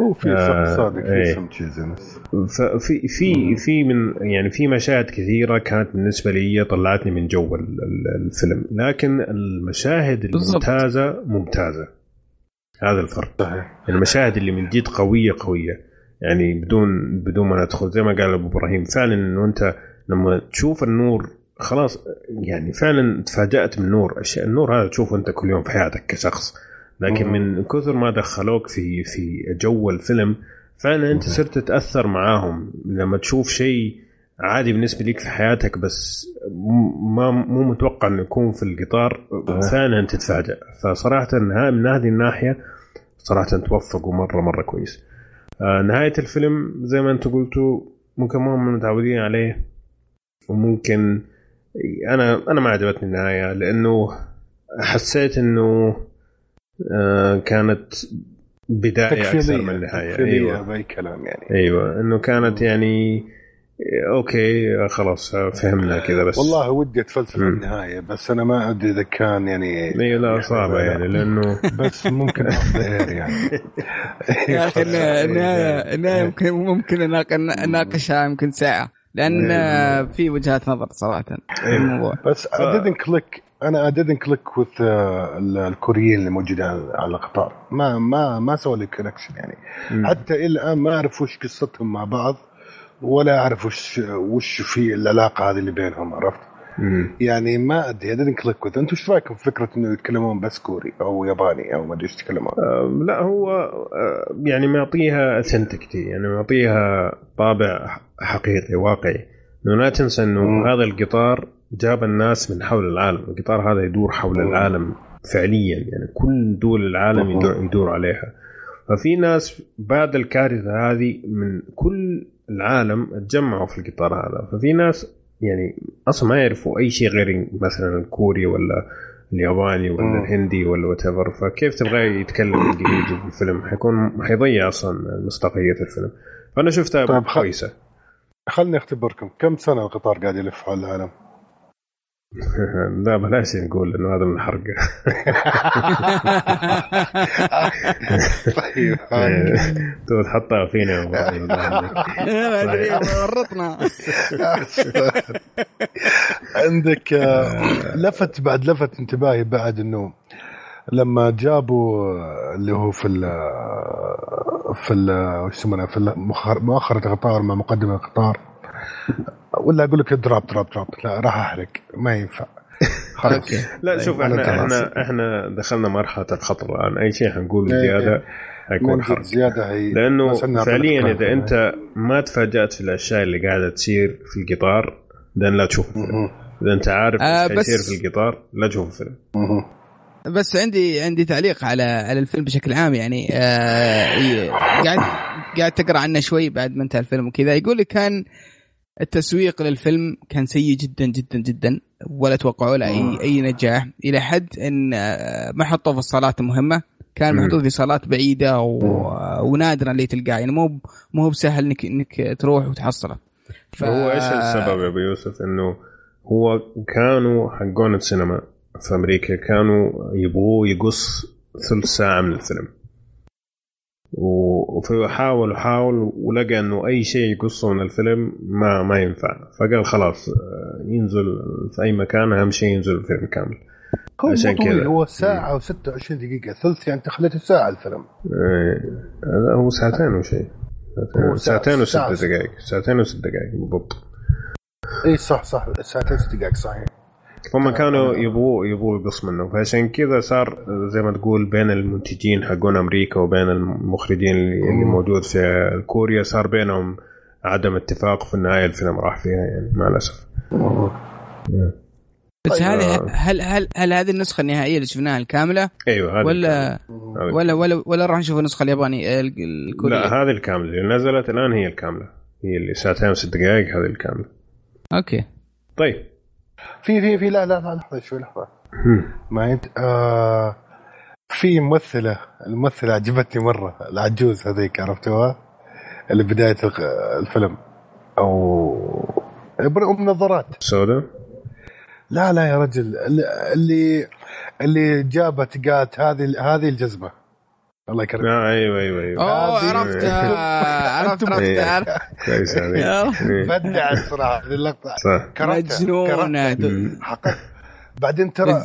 هو في آه، صادق إيه. في سم تشيزنس ففي في في من يعني في مشاهد كثيرة كانت بالنسبة لي طلعتني من جو ال- ال- الفيلم. لكن المشاهد. الممتازة ممتازة. هذا الفرق. صحيح. المشاهد اللي من جد قوية قوية. يعني بدون بدون ما ندخل زي ما قال أبو إبراهيم فعلا إنه أنت لما تشوف النور خلاص يعني فعلا تفاجأت من النور. الشيء النور هذا تشوفه أنت كل يوم في حياتك كشخص. لكن من كثر ما دخلوك في في جو الفيلم فعلا أنت صرت تتأثر معاهم. لما تشوف شيء عادي بالنسبة لك في حياتك بس ما مو متوقع إنه يكون في القطار فعلا تتفاجأ. فصراحه من هذه الناحية صراحة توفقوا مره مرة كويس. آه نهاية الفيلم زي ما أنتم قلتوا ممكن ما هم متعودين عليه. وممكن أنا أنا ما عجبتني النهاية لأنه حسيت إنه آه كانت بداية أكثر من نهايه أيوه. باي كلام يعني. أيوه. إنه كانت يعني okay خلاص فهمنا كذا بس. والله ودي أتفلسف. النهاية بس أنا ما أدري إذا كان يعني إي لا صعبة يعني لأنه بس ممكن غير يعني. يا أخي النهاية النهاية النهاية ممكن ممكن أناقشها يمكن ساعة. لأن آه، في وجهات نظر صراحة في الموضوع. بس I didn't click أنا I didn't click with ال- الكوريين اللي موجودين على على القطار ما ما ما سووا لي connection يعني. مم. حتى إلى الآن ما أعرف وش قصتهم مع بعض ولا أعرف وش وش في العلاقة هذه اللي بينهم عرفت؟ مم. يعني ما أدري didn't click with أنتم إيش رايكم في فكره إنه يتكلمون بس كوري أو ياباني أو ما أدري إيش يتكلمون لا هو آه، يعني معطيها اثنتكتي يعني معطيها طابع حقيقي واقعي إنه لا تنسى إنه مم. هذا القطار جاب الناس من حول العالم القطار هذا يدور حول مم. العالم فعليا يعني كل دول العالم. يدور, يدور عليها ففي ناس بعد الكارثة هذه من كل العالم تجمعوا في القطار هذا ففي ناس يعني أصلا ما يعرفوا أي شيء غير مثلا الكوري ولا الياباني ولا مم. الهندي ولا وات فكيف تبغاه يتكلم إنجليزي في الفيلم؟ حيكون حيضيع أصلا مصداقية الفيلم. فأنا شفتها طيب، كويسة. خلني أختبركم. كم سنة القطار قاعد يلف حول العالم؟ لا بلاش نقول إنه هذا من الحرق طيب تو تحطها فينا. ما ادري ورطنا. عندك آه، لفت بعد لفت انتباهي بعد إنه لما جابوا آه، اللي هو في ال في ال وش يسمونه؟ في مؤخرة القطار مع مقدم القطار. ولا أقول لك drop drop drop لا راح أحرق. ما ينفع. خلاص. لا شوف أنا إحنا. إحنا إحنا دخلنا مرحلة الخطر الآن. أي شيء حنقول إيه، زيادة حيكون من حرق. زيادة هي لأنه فعليا. إذا أنت ما تفاجأت في الأشياء اللي قاعدة تصير في القطار لأن لا تشوف. إذا أنت عارف آه، إيش بس- حيصير في القطار لا تشوف الفيلم. بس عندي عندي تعليق على على الفيلم بشكل عام يعني آه قاعد قاعد تقرأ عنه شوي بعد ما انتهى الفيلم وكذا. يقول لك كان التسويق للفيلم كان سيء جدا جدا جدا ولا توقعوا له اي أي نجاح إلى حد إن آه، ما حطوه في الصالات المهمة. كان. محطوط في صالات بعيدة و... ونادرا اللي تلقاه. يعني مو مو بسهل انك إنك تروح وتحصله. ف... هو إيش السبب يا أبو يوسف؟ إنه هو كانوا حقون السينما في أمريكا كانوا يبغوه يقص ثلث ساعة من الفيلم. و- وفي حاول وحاول ولقى إنه أي شيء يقصه من الفيلم ما ما ينفع. فقال خلاص آه، ينزل في أي مكان أهم شيء ينزل الفيلم كامل. هو عشان كذا. هو ساعة و26 دقيقة. ثلث يعني أنت خليته ساعة الفيلم. هذا هو ساعتين وشيء. ساعتين وست. دقائق. ساعتين وست دقائق بالضبط. اي صح صح. ساعتين ست دقائق صحيح. هم كانوا يبغوا يبغوا يقص منه فعشان كذا صار زي ما تقول بين المنتجين حقون أمريكا وبين المخرجين اللي. موجود في كوريا صار بينهم عدم اتفاق في النهاية الفيلم راح فيها يعني مع الأسف. بس طيب. هذه هل هل هل هذه النسخة النهائية اللي شفناها الكاملة؟ أيوه هذه ولا الكاملة. ولا ولا ولا راح نشوف النسخة اليابانية ال- الكورية؟ لا هذه الكاملة اللي نزلت الآن هي الكاملة. هي اللي ساعتين وست دقائق هذه الكاملة. okay. طيب. في في في لا لا لا لحظة شوي لحظة. ما انت آه في ممثلة الممثلة عجبتني مرة العجوز هذيك عرفتوها؟ اللي بداية الخ- الفيلم. أو ام نظارات سودا لا لا يا رجل اللي اللي, اللي جابت قالت هذه هذه الجزمة. الله يكرمك. آه أيوه أيوه أيوه. أوه هذه- عرفتها عرفت أنتم- عرفت عرفت. كويس يا إيه، هذه اللقطة. صح. حقا بعدين ترى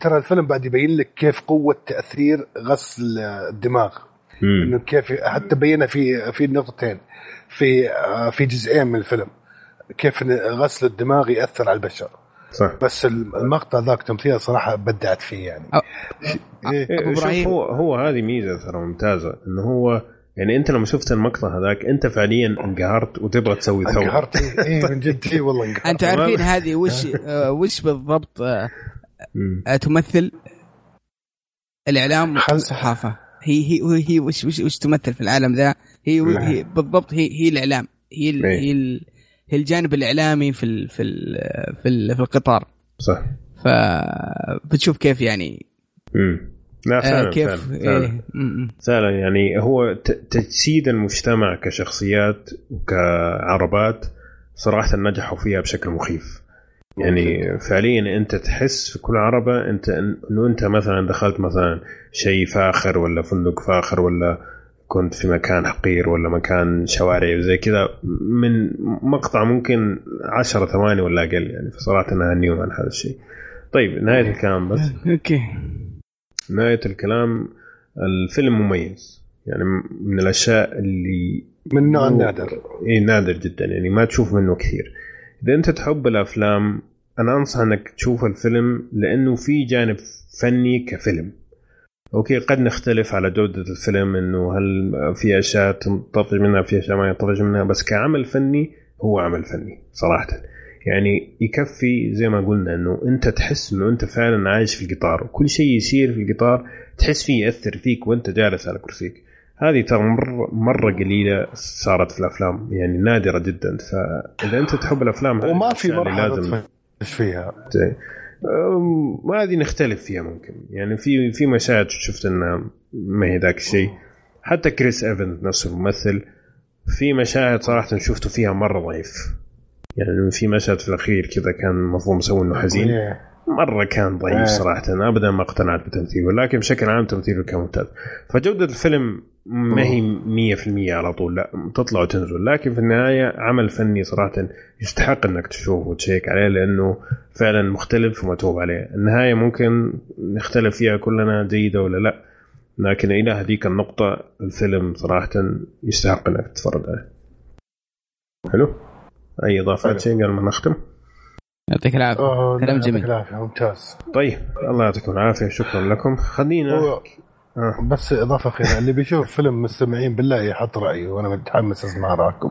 ترى الفيلم بعد يبين لك كيف قوة تأثير غسل الدماغ. إنه كيف حتى بينها في في نقطتين. في آه، في جزئين من الفيلم. كيف غسل الدماغ يأثر على البشر. صح بس المقطع ذاك تمثيل صراحة بدعت فيه يعني أو- إيه. إيه، أبو شوف إبراهيم. هو هو هذه ميزة ترى ممتازة إنه هو يعني أنت لما شفت المقطع هذاك أنت فعليا انقهرت وتبغى تسوي ثورة انقهرت إيه، إيه من جد إيه والله انقهرت أنتم عارفين هذه وش وش بالضبط آه،. آه، تمثل الإعلام والصحافة هي هي هي وش وش وش تمثل في العالم ذا هي. هي بالضبط هي هي الإعلام هي ال- إيه. هي ال- هي الجانب الإعلامي في ال في ال في, ال في القطار. صح. ف بتشوف كيف يعني؟ مم. لا آه فعلا كيف؟ فعلا, فعلا. إيه. فعلا يعني هو تجسيد المجتمع كشخصيات وكعربات صراحة نجحوا فيها بشكل مخيف. يعني فعليا أنت تحس في كل عربة أنت إنه أنت مثلا دخلت مثلا شيء فاخر ولا فندق فاخر ولا كنت في مكان حقير ولا مكان شوارع زي كذا من مقطع ممكن عشرة ثواني ولا أقل يعني فصراحة نهنيهم عن هذا الشيء. طيب نهاية الكلام بس. Okay. نهاية الكلام الفيلم مميز. يعني من الأشياء اللي من نوع مو- نادر. اي نادر جدا يعني ما تشوف منه كثير. إذا أنت تحب الأفلام أنا أنصح إنك تشوف الفيلم لأنه في جانب فني كفيلم. okay قد نختلف على جودة الفيلم إنه هل في أشياء تنطفي منها في أشياء ما ينطفي منها بس كعمل فني هو عمل فني صراحة. يعني يكفي زي ما قلنا إنه أنت تحس إنه أنت فعلا عايش في القطار وكل شيء يصير في القطار تحس فيه يأثر فيك وأنت جالس على كرسيك. هذه ترى مرة, مرة قليلة صارت في الأفلام يعني نادرة جدا. فإذا أنت تحب الأفلام وما في مرحلة لازم فيها. أم، هذه نختلف فيها ممكن. يعني في في مشاهد شفت إنها ما هي ذاك الشيء. حتى كريس إيفنز نفسه الممثل في مشاهد صراحة شفته فيها مرة ضعيف. يعني في مشهد في الأخير كذا كان المفروض مسوي إنه حزين. مرة كان ضعيف آه. صراحة. ابدا ما اقتنعت بتمثيله لكن بشكل عام تمثيله كان ممتاز. فجودة الفيلم ما هي 100% على طول لا تطلع وتنزل. لكن في النهاية عمل فني صراحة يستحق إنك تشوفه وتشيك عليه لأنه فعلا مختلف ومتعوب عليه. النهاية ممكن نختلف فيها كلنا جيدة ولا لا لكن إلى هذيك النقطة الفيلم صراحة يستحق إنك تتفرج عليه. حلو؟ أي اضافات. شيء قبل ما نختم؟ يعطيك العافية. آه، كلام يعطيك جميل. العافية، ممتاز. طيب الله يعطيكم العافية شكرا لكم. خلينا آه. بس إضافة أخيرة اللي بيشوف فيلم مستمعين بالله يحط رايه وأنا متحمس أسمع رأيكم.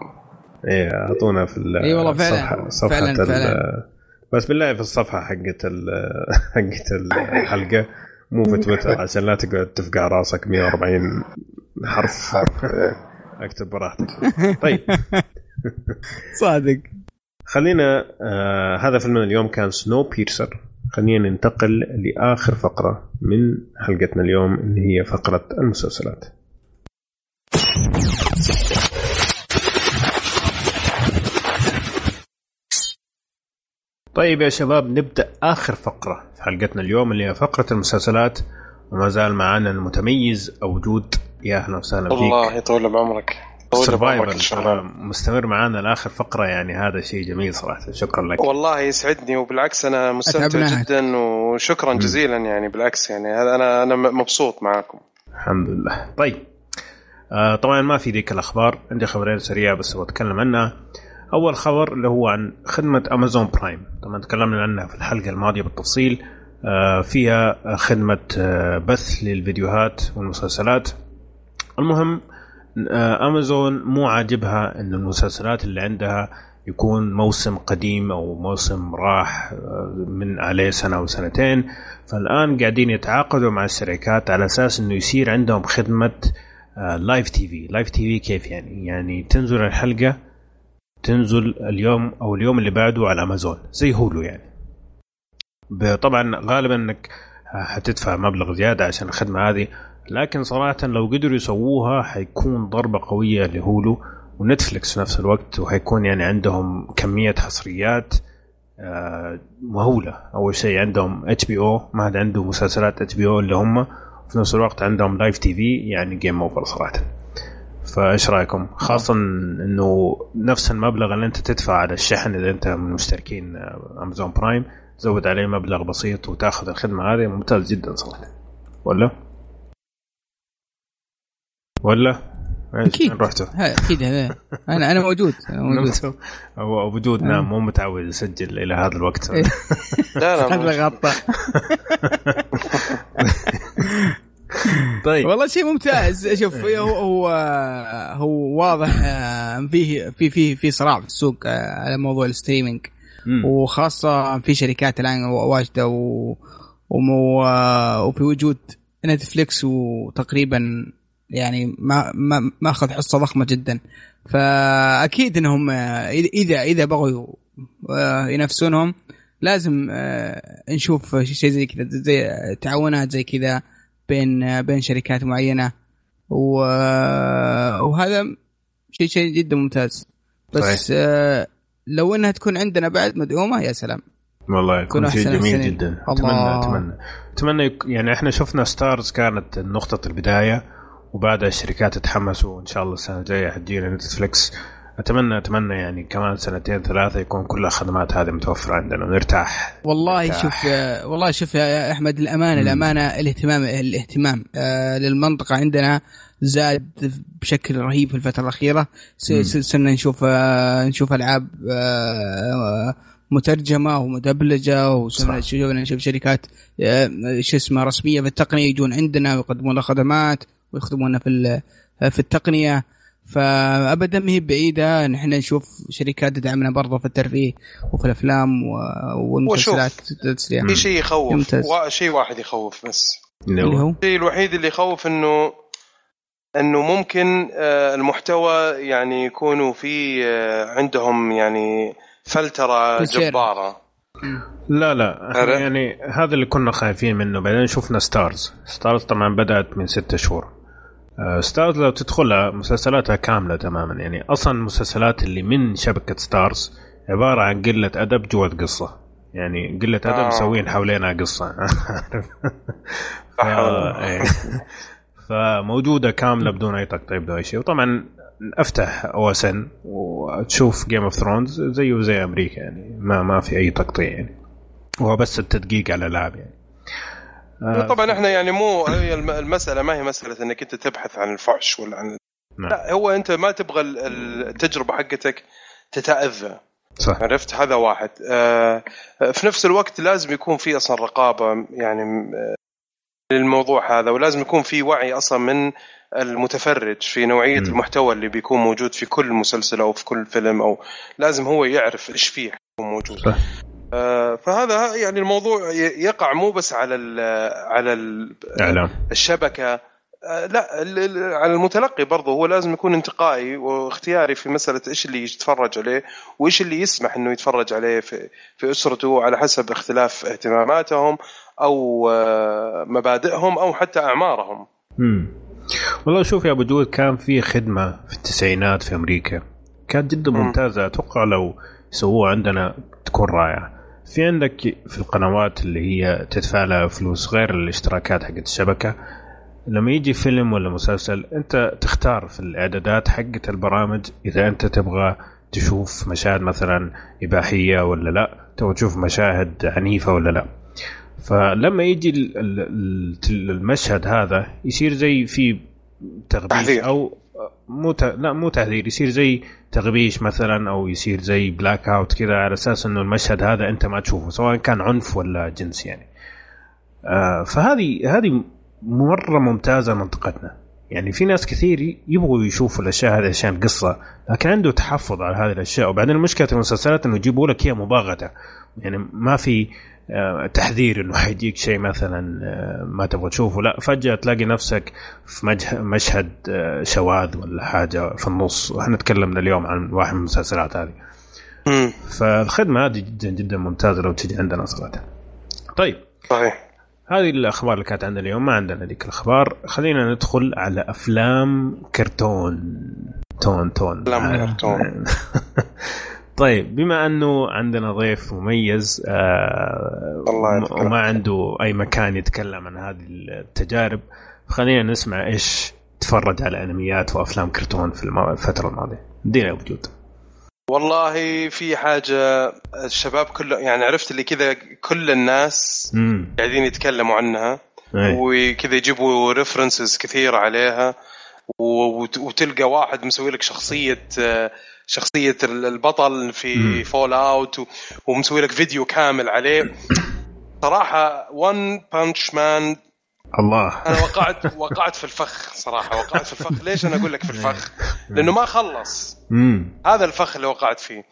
إيه أعطونا في ال- إي والله فعلاً. الصفحه صفحة فعلاً، فعلاً. بس بالله في الصفحة حقت ال- حقت الحلقة مو في تويتر عشان لا تقعد تفقع راسك 140 حرف. أكتب براحتك. طيب. صادق. خلينا آه هذا فيلم اليوم كان سنو بيرسر خلينا ننتقل لآخر فقرة من حلقتنا اليوم اللي هي فقرة المسلسلات. طيب يا شباب نبدأ آخر فقرة في حلقتنا اليوم اللي هي فقرة المسلسلات. وما زال معنا المتميز وجود يا أهلا وسهلا فيك. الله يطول بعمرك. سرفايفل مستمر معنا لآخر فقرة يعني هذا شيء جميل صراحة. شكرا لك. والله يسعدني وبالعكس أنا مستمتع. جدا وشكرا جزيلا يعني بالعكس يعني هذا أنا أنا مبسوط معاكم. الحمد لله. طيب. آه طبعا ما في ذيك الأخبار. عندي خبرين سريعه بس أبغى أتكلم عنها. أول خبر اللي هو عن خدمة امازون برايم طبعا تكلمنا عنها في الحلقة الماضية بالتفصيل. آه فيها خدمة آه بث للفيديوهات والمسلسلات. المهم آه امازون مو عاجبها إن المسلسلات اللي عندها يكون موسم قديم أو موسم راح آه، من عليه سنة أو سنتين. فالآن قاعدين يتعاقدوا مع الشركات على أساس إنه يصير عندهم خدمة live TV live TV كيف يعني؟ يعني تنزل الحلقة تنزل اليوم أو اليوم اللي بعده على امازون زي Hulu يعني. طبعا غالبا إنك حتدفع مبلغ زيادة عشان الخدمة هذه. لكن صراحة لو قدروا يسووها حيكون ضربة قوية ل Hulu و Netflix في نفس الوقت وحيكون يعني عندهم كمية حصريات آه، مهولة. أول شيء عندهم HBO ما عاد عنده مسلسلات HBO اللي هم. في نفس الوقت عندهم live TV يعني game over صراحة. فإيش رأيكم؟ خاصة إنه نفس المبلغ اللي أنت تدفع على الشحن إذا أنت من مشتركين Amazon Prime تزود عليه مبلغ بسيط وتأخذ الخدمة هذه. ممتاز جدا صراحة. ولا؟ ولا؟ إيش؟ أكيد. وين رحتوا؟ ها، أكيد هذا. أنا أنا موجود أنا موجود نمتوا؟ أو أبو جود نام مو متعود يسجل إلى هذا الوقت إيه. لا لا غطى طيب والله شيء ممتاز شوف هو هو هو واضح آه، فيه في في في صراع في السوق آه، على موضوع ال streaming مم. وخاصة في شركات الآن واجدة و ومو آه، وفي وجود Netflix وتقريبا يعني ما ما ما اخذ حصة ضخمة جدا. فأكيد إنهم إذا إذا بغوا آه، ينافسونهم لازم آه، نشوف شيء زي كذا زي تعاونات زي كذا بين آه، بين شركات معينة. وهذا شيء شيء جدا ممتاز. بس آه، لو إنها تكون عندنا بعد مدعومه يا سلام. والله يكون شيء جميل السنين. جدا. الله. أتمنى أتمنى. أتمنى. يعني إحنا شفنا Starz كانت نقطة البداية. وبعدها الشركات تحمسوا وإن شاء الله السنة الجاية حتجينا Netflix اتمنى أتمنى يعني كمان سنتين ثلاثة يكون كل الخدمات هذه متوفرة عندنا ونرتاح. والله مرتاح. شوف والله شوف يا أحمد الامانه الأمانة الاهتمام الاهتمام آه، للمنطقة عندنا زاد بشكل رهيب في الفترة الأخيرة. صرنا نشوف آه، نشوف ألعاب آه، مترجمة ومدبلجة وصرنا نشوف شركات شو اسمه رسمية في التقنيه يجون عندنا ويقدمون لنا خدمات. ويخدمونا في ال- في التقنية فابدا ما هي بعيدة نحن نشوف شركات تدعمنا برضه في الترفيه وفي الأفلام و- والمسلسلات. في شيء يخوف ممتاز. وا- شيء واحد يخوف بس اللي هو الشيء الوحيد اللي يخوف إنه إنه ممكن آه، المحتوى يعني يكونوا في آه، عندهم يعني فلترة. جبارة لا لا؟ يعني هذا اللي كنا خايفين منه بعدين شفنا Starz Starz طبعا بدأت من ستة شهور Starz لو تدخلها مسلسلاتها كاملة تماما. يعني أصلا المسلسلات اللي من شبكة Starz عبارة عن قلة أدب جوة قصة. يعني قلة أدب آه. مسوين حوالينها قصة. ف... إيه. فموجودة كاملة بدون أي تقطيع بدون أي شيء. وطبعا أفتح OSN وتشوف Game of Thrones زيه زي أمريكا يعني ما ما في أي تقطيع يعني. هو بس التدقيق على الألعاب يعني. آه، طبعا إحنا يعني مو هي الم- المسألة ما هي مسألة إنك أنت تبحث عن الفحش ولا عن نعم. لا هو أنت ما تبغى ال- ال- التجربة حقتك تتأذى. صح. عرفت؟ هذا واحد. آه، في نفس الوقت لازم يكون في أصلا رقابة يعني آه، للموضوع هذا ولازم يكون في وعي أصلا من المتفرج في نوعية مم. المحتوى اللي بيكون موجود في كل مسلسل أو في كل فيلم أو لازم هو يعرف إيش فيه موجود. صح. فهذا يعني الموضوع يقع مو بس على ال على ال إعلام. الشبكة. آه، لا على المتلقي برضه هو لازم يكون انتقائي واختياري في مسألة إيش اللي يتفرج عليه وإيش اللي يسمح إنه يتفرج عليه في في أسرته على حسب اختلاف اهتماماتهم أو آه، مبادئهم أو حتى أعمارهم. امم والله شوف يا أبو جود كان في خدمة في التسعينات في أمريكا. كانت جدا مم. ممتازة. أتوقع لو سووها عندنا تكون رائعة. في عندك في القنوات اللي هي تدفع لها فلوس غير الاشتراكات حقت الشبكة. لما يجي فيلم ولا مسلسل انت تختار في الإعدادات حقت البرامج. إذا انت تبغى تشوف مشاهد مثلا إباحية ولا لا تبغى تشوف مشاهد عنيفة ولا لا. فلما يجي ال- ال- ال- المشهد هذا يصير زي في تغبيش. أو مو ت... لا مو تحذير. يصير زي تغبيش مثلا أو يصير زي blackout كذا على أساس إنه المشهد هذا أنت ما تشوفه سواء كان عنف ولا جنس يعني. آه فهذه هذه مرة ممتازة منطقتنا. يعني في ناس كثير يبغوا يشوفوا الأشياء هذه عشان قصة لكن عنده تحفظ على هذه الأشياء. وبعدين المشكلة في المسلسلات إنه يجيبوا لك اياها مباغتة. يعني ما في تحذير إنه حيجيك شيء مثلا آه، ما تبغى تشوفه. لا فجأة تلاقي نفسك في مشهد آه، شواذ ولا حاجة في النص. وإحنا تكلمنا اليوم عن واحد من المسلسلات هذه. فالخدمة هذه جدا جدا ممتازة لو تجي عندنا صراحة. طيب. صحيح. هذه الأخبار اللي كانت عندنا اليوم ما عندنا ذيك الأخبار. خلينا ندخل على أفلام كرتون. تون تون. أفلام كرتون. طيب بما أنه عندنا ضيف مميز آه الله. وما عنده أي مكان يتكلم عن هذه التجارب خلينا نسمع إيش تفرج على أنميات وأفلام كرتون في الم- الفترة الماضية ادينا يا أبو جود والله في حاجة الشباب كله يعني عرفت اللي كذا كل الناس امم قاعدين يتكلموا عنها أي. وكذا يجيبوا references كثيرة عليها وتلقى واحد مسوي لك شخصية آه، شخصية ال- البطل في. Fallout ومسوي لك فيديو كامل عليه. صراحة ون بانش مان الله. أنا وقعت وقعت في الفخ صراحة. وقعت في الفخ. ليش أنا أقول لك في الفخ؟ لأنه ما خلص. هذا الفخ اللي وقعت فيه.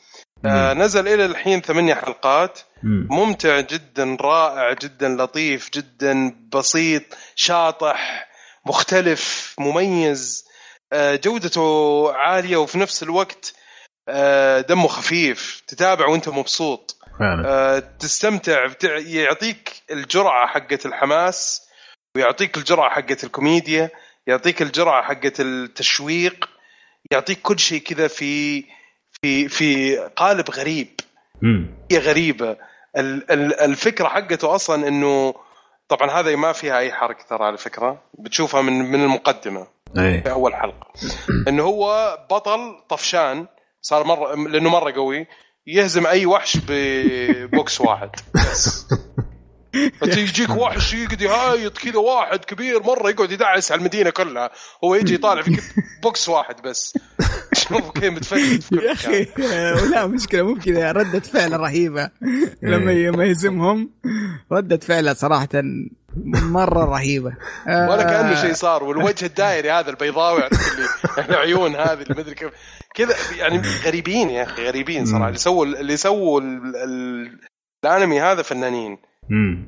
آه نزل إلى الحين ثمانية حلقات. ممتع جدا رائع جدا لطيف جدا بسيط شاطح مختلف مميز. آه، جودته عالية وفي نفس الوقت دمه خفيف تتابع وانت مبسوط. فعلا. آه، تستمتع يعطيك الجرعة حقت الحماس ويعطيك الجرعة حقت الكوميديا يعطيك الجرعة حقت التشويق يعطيك كل شيء كذا في في في قالب غريب. هي غريبة. ال- ال- الفكرة حقته أصلا إنه طبعا هذا ما فيها أي حرق ترى على فكرة بتشوفها من من المقدمة. اي في أول حلقة. إنه هو بطل طفشان. صار مره لأنه مرة قوي يهزم أي وحش ببوكس واحد. يجيك وحش يقعد يهايط كذا واحد كبير مرة يقعد يدعس على المدينة كلها. هو يجي يطالع فيك بوكس واحد بس. شوف كيف متفلت في يا أخي. آه، لا مشكلة مو كذا ردة فعل رهيبة. لما إيه. لما يهزمهم ردة فعله صراحة مرة رهيبة. آه، ولا كأنه شيء صار والوجه الدائري هذا البيضاوي العيون هذه اللي مدري كيف. كذا يعني غريبين يا أخي غريبين صراحة. اللي سووا اللي سووا ال- ال- الأنمي هذا فنانين.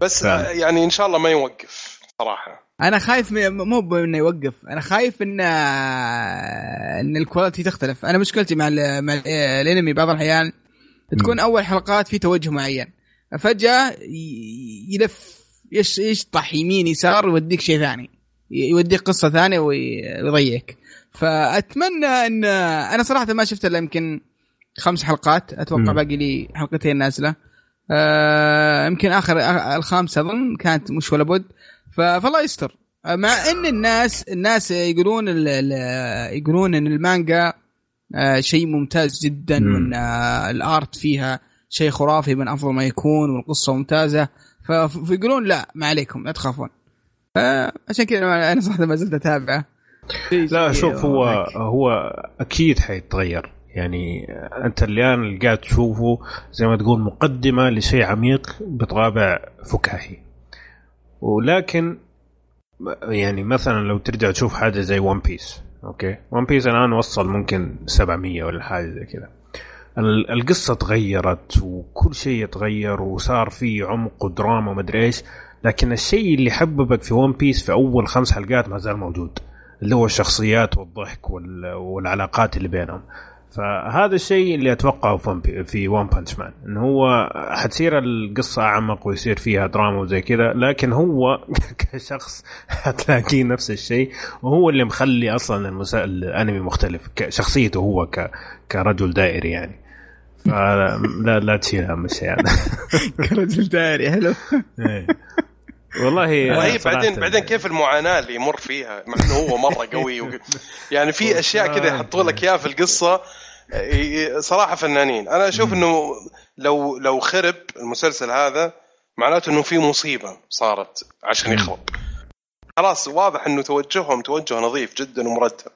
بس فعلا. يعني إن شاء الله ما يوقف صراحة. أنا خايف مو بانه يوقف. أنا خايف إن إن الكواليتي تختلف. أنا مشكلتي مع ال مع ال الانمي بعض الأحيان تكون أول حلقات في توجه معين. فجأة ي- يلف يش يشطح يمين يسار ويوديك شيء ثاني. يوديك قصة ثانية وي- ويضيعك. فأتمنى إن أنا صراحة ما شفت إلا يمكن خمس حلقات. أتوقع مم. باقي لي حلقتين نازلة. آه، يمكن آخر آخر- الخامسه أظن كانت مش ولا بد. فالله يستر. آه، مع إن الناس الناس يقولون ال- ال- يقولون إن المانجا آه، شيء ممتاز جدا مم. وإن آه، الآرت فيها شيء خرافي من أفضل ما يكون والقصة ممتازة. فيقولون لا ما عليكم لا تخافون. فعشان كذا أنا أنا صراحة ما زلت أتابعه. لا شوف هو. هو أكيد حيتغير. يعني أنت الآن اللي قاعد تشوفه زي ما تقول مقدمة لشيء عميق بطابع فكاهي. ولكن يعني مثلا لو ترجع تشوف حاجة زي One Piece okay؟ One Piece الآن وصل ممكن 700 ولا حاجة زي كذا. ال- القصة تغيرت وكل شيء يتغير وصار في عمق ودراما ومدري إيش لكن الشيء اللي حببك في One Piece في أول خمس حلقات ما زال موجود اللي هو الشخصيات والضحك وال- والعلاقات اللي بينهم. فهذا الشيء اللي أتوقعه في One- في One Punch Man إنه هو حتصير القصة أعمق ويصير فيها دراما وزي كذا لكن هو كشخص حتلاقيه نفس الشيء وهو اللي مخلي أصلا المسا... الأنمي مختلف شخصيته هو ك... كرجل دائري يعني. فلا لا تشيل هم الشيء هذا. كرجل داري حلو إيه. والله صراحة بعدين بعدين كيف المعاناة اللي يمر فيها؟ مع إنه هو مرة قوي و... يعني في أشياء كذا يحطوا لك إياها في القصة. صراحة فنانين. أنا أشوف إنه لو لو خرب المسلسل هذا معناته إنه في مصيبة صارت عشان يخرب. خلاص واضح إنه توجههم توجه نظيف جدا ومرتب.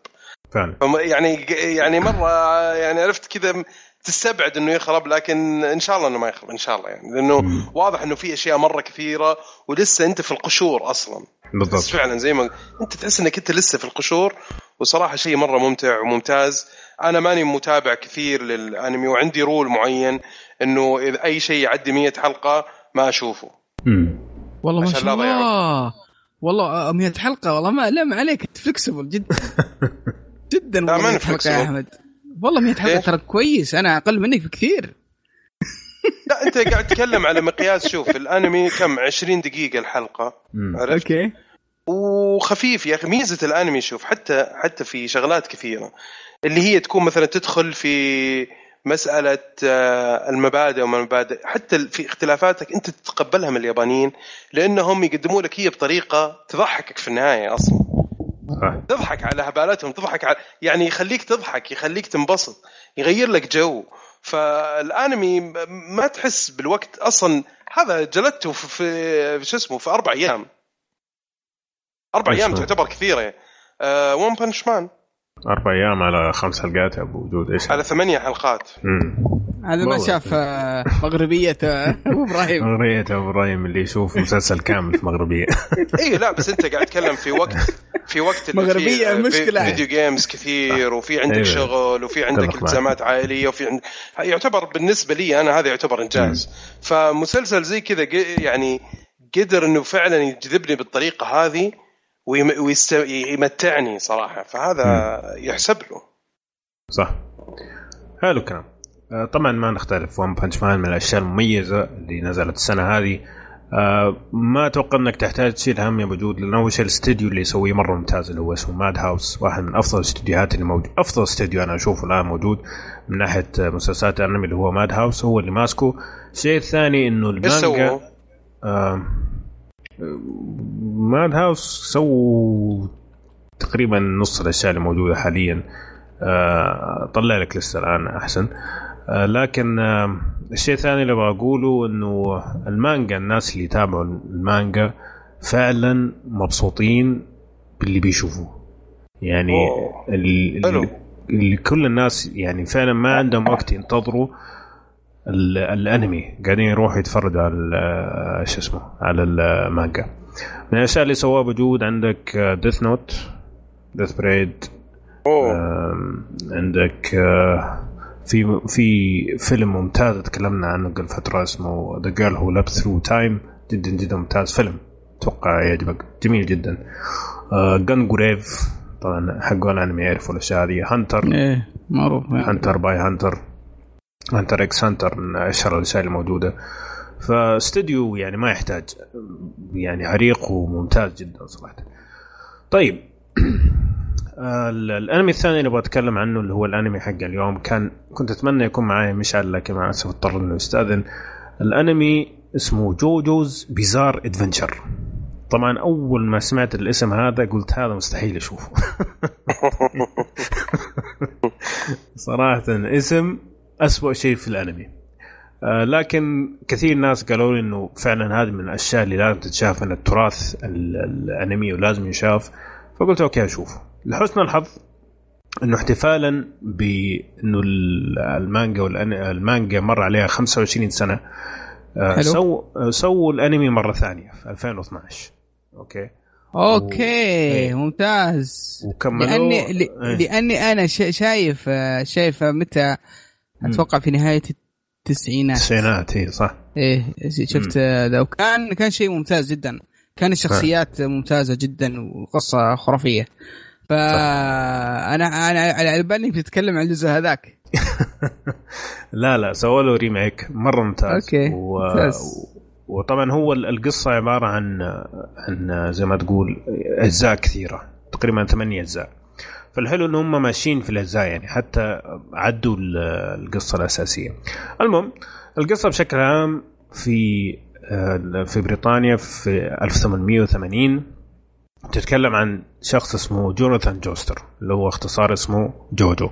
فعلا. يعني يعني مرة يعني عرفت كذا تستبعد إنه يخرب لكن إن شاء الله إنه ما يخرب إن شاء الله يعني. لأنه مم. واضح إنه في أشياء مرة كثيرة ولسه أنت في القشور أصلا. بالضبط. فعلا زي ما أنت تحس إنك أنت لسه في القشور وصراحة شيء مرة ممتع وممتاز. أنا ماني متابع كثير للأنمي وعندي رول معين إنه إذا أي شيء يعدي 100 حلقة ما أشوفه. مم. والله ما شاء الله. والله آه، 100 حلقة والله ما لا ما عليك انت فلكسبل جدا جدا والله ماني 100 حلقة يا. أحمد. والله 100 حلقة؟ ترى كويس. أنا أقل منك بكثير. لا أنت قاعد تتكلم على مقياس. شوف الأنمي كم؟ 20 دقيقة الحلقة. عرفت؟ أوكي. وخفيف يا أخي. ميزة الأنمي شوف حتى حتى في شغلات كثيرة. اللي هي تكون مثلا تدخل في مسألة آه، المبادئ وما المبادئ. حتى في اختلافاتك أنت تتقبلها من اليابانيين لأنهم يقدموا لك هي بطريقة تضحكك في النهاية أصلا. تضحك على هبالاتهم تضحك على يعني يخليك تضحك يخليك تنبسط يغير لك جو. فالانمي ما تحس بالوقت أصلا. هذا جلدته في, شو اسمه في أربع أيام. أربع أيام؟ تعتبر كثيرة. One Punch Man أربع أيام على خمس حلقات يا أبو جود إيش على ثمانية حلقات. هذا ما. شاف آه، مغربية آه، أبو إبراهيم مغربية أبو إبراهيم اللي يشوف مسلسل كامل في مغربية اي لا بس أنت قاعد تتكلم في وقت في وقت اللي مغربية فيه المشكلة. فيديو جيمز كثير وفي عندك أيوة. شغل وفي عندك. التزامات عائلية وفي عند... يعتبر بالنسبة لي أنا هذا يعتبر إنجاز فمسلسل زي كذا ق- يعني قدر إنه فعلا يجذبني بالطريقة هذه ويم... ويست... يمتعني صراحة. فهذا يحسب له. صح. حلو الكلام. آه، طبعا ما نختلف. ون بانش مان من الأشياء المميزة اللي نزلت السنة هذه. آه، ما أتوقع إنك تحتاج تشيل هم يا وجود لأن اول شيء الاستديو اللي يسويه مرة ممتاز اللي هو اسمه ماد هاوس واحد من أفضل الاستديوهات اللي موجود أفضل استديو أنا أشوفه الآن موجود من ناحية مسلسلات الأنمي اللي هو ماد هاوس هو اللي ماسكه. الشيء الثاني إنه؟ المانجا آه، ماد هاوس سووا تقريبا نص الأشياء اللي موجودة حاليا آه، طلع لك لسه الآن أحسن آه، لكن آه، الشيء الثاني اللي أبغى أقوله إنه المانجا الناس اللي يتابعوا المانجا فعلا مبسوطين باللي بيشوفوه يعني أوه. ال- حلو. ال- اللي كل الناس يعني فعلا ما عندهم وقت ينتظروا الانمي قاعدين يروحوا يتفرجوا على ال- شو اسمه على المانجا من الأشياء اللي سواها أبو جود عندك Death Note Death Parade عندك آه، في في فيلم ممتاز تكلمنا عنه قبل فترة اسمه The Girl Who Leapt Through Time جدا جدا ممتاز فيلم أتوقع يعجبك. جميل جدا. جن جريف طبعا حقون الأنمي يعرفوا الأشياء هذه. Hunter إيه معروف. Hunter by Hunter Hunter x Hunter من أشهر الاشياء الموجودة. فاستديو يعني ما يحتاج. يعني عريق وممتاز جدا صراحة. طيب. ال- الأنمي الثاني اللي أبغى أتكلم عنه اللي هو الأنمي حق اليوم. كان كنت أتمنى يكون معي مشعل لكن مع الاسف اضطر إنه يستأذن. الأنمي اسمه JoJo's Bizarre Adventure. طبعا أول ما سمعت الاسم هذا قلت هذا مستحيل أشوفه. صراحة اسم أسوأ شيء في الأنمي. آه لكن كثير ناس قالوا لي إنه فعلا هذه من الأشياء اللي لازم تتشاف من التراث ال- الأنمي ولازم يشاف. فقلت okay أشوف. لحسن الحظ إنه احتفالا بإنه ال- المانجا المانجا مر عليها 25 سنة. آه، حلو. so سووا الأنمي مرة ثانية في 2012 أوكي. أوكي إيه. ممتاز. وكملوا لاني ل- إيه. لاني أنا شا- شايف آه، شايف متى أتوقع في نهاية التسعينات. التسعينات هي صح. إيه شفت ذا وكان كان شيء ممتاز جدا. كان الشخصيات ممتازة جدا وقصة خرافية. فانا أنا على بالي بتتكلم عن الجزء هذاك. لا لا سووا له remake مرة ممتاز. okay و... ممتاز. وطبعا هو القصة عبارة عن عن زي ما تقول أجزاء كثيرة تقريبا ثمانية أجزاء. فالحلو إن هم ماشيين في الأجزاء يعني حتى عدوا ال- القصة الأساسية. المهم القصة بشكل عام في آه، في بريطانيا في 1880 تتكلم عن شخص اسمه جوناثان جوستار اللي هو اختصار اسمه جوجو.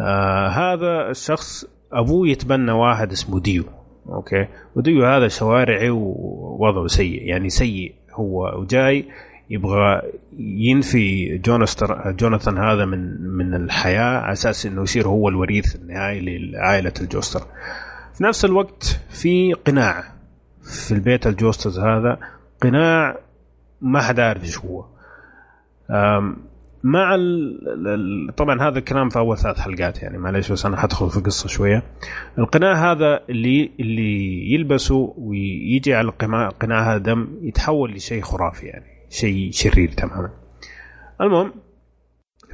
آه هذا الشخص أبوه يتبنى واحد اسمه ديو okay؟ وديو هذا شوارعي ووضعه سيء يعني سيء هو وجاي يبغى ينفي جوستار جوناثان هذا من من الحياة على أساس إنه يصير هو الوريث النهائي لعائلة الجوستار. في نفس الوقت في قناع في البيت الجوستارز هذا قناع ما حدا عارف إيش هو. مع ال... طبعا هذا الكلام في أول ثلاث حلقات يعني معلش بس أنا حدخل في القصة شوية. القناع هذا اللي اللي يلبسه ويجي على القناع هذا دم يتحول لشيء خرافي يعني. شيء شرير تماما. المهم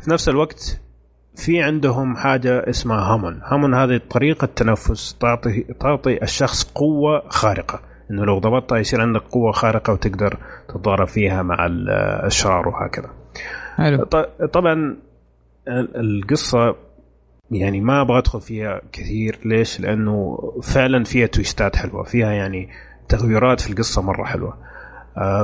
في نفس الوقت في عندهم حاجة اسمها هامون. هامون هذه طريقة تنفس تعطي تعطي الشخص قوة خارقة. إنه لو ضبطها يصير عندك قوة خارقة وتقدر تتضارب فيها مع ال- الأشرار وهكذا. حلو. طبعا ال- القصة يعني ما أبغى أدخل فيها كثير. ليش؟ لأنه فعلا فيها تويستات حلوة. فيها يعني تغيرات في القصة مرة حلوة. آه،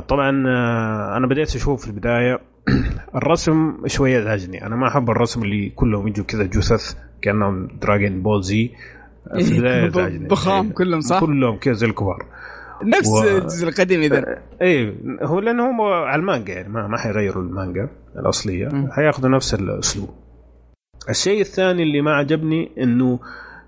طبعا آه، أنا بديت أشوف في البداية الرسم شوية ازعجني أنا ما أحب الرسم اللي كلهم يجوا كذا جثث كأنهم Dragon Ball زي في البداية إيه، ازعجني ضخام كلهم صح؟ كلهم كذا زي الكبار. نفس و- الجزء القديم إذا. إيه هو لأنه هم على المانجا يعني ما ما حيغيروا المانجا الأصلية. حياخذوا نفس الأسلوب. الشيء الثاني اللي ما عجبني إنه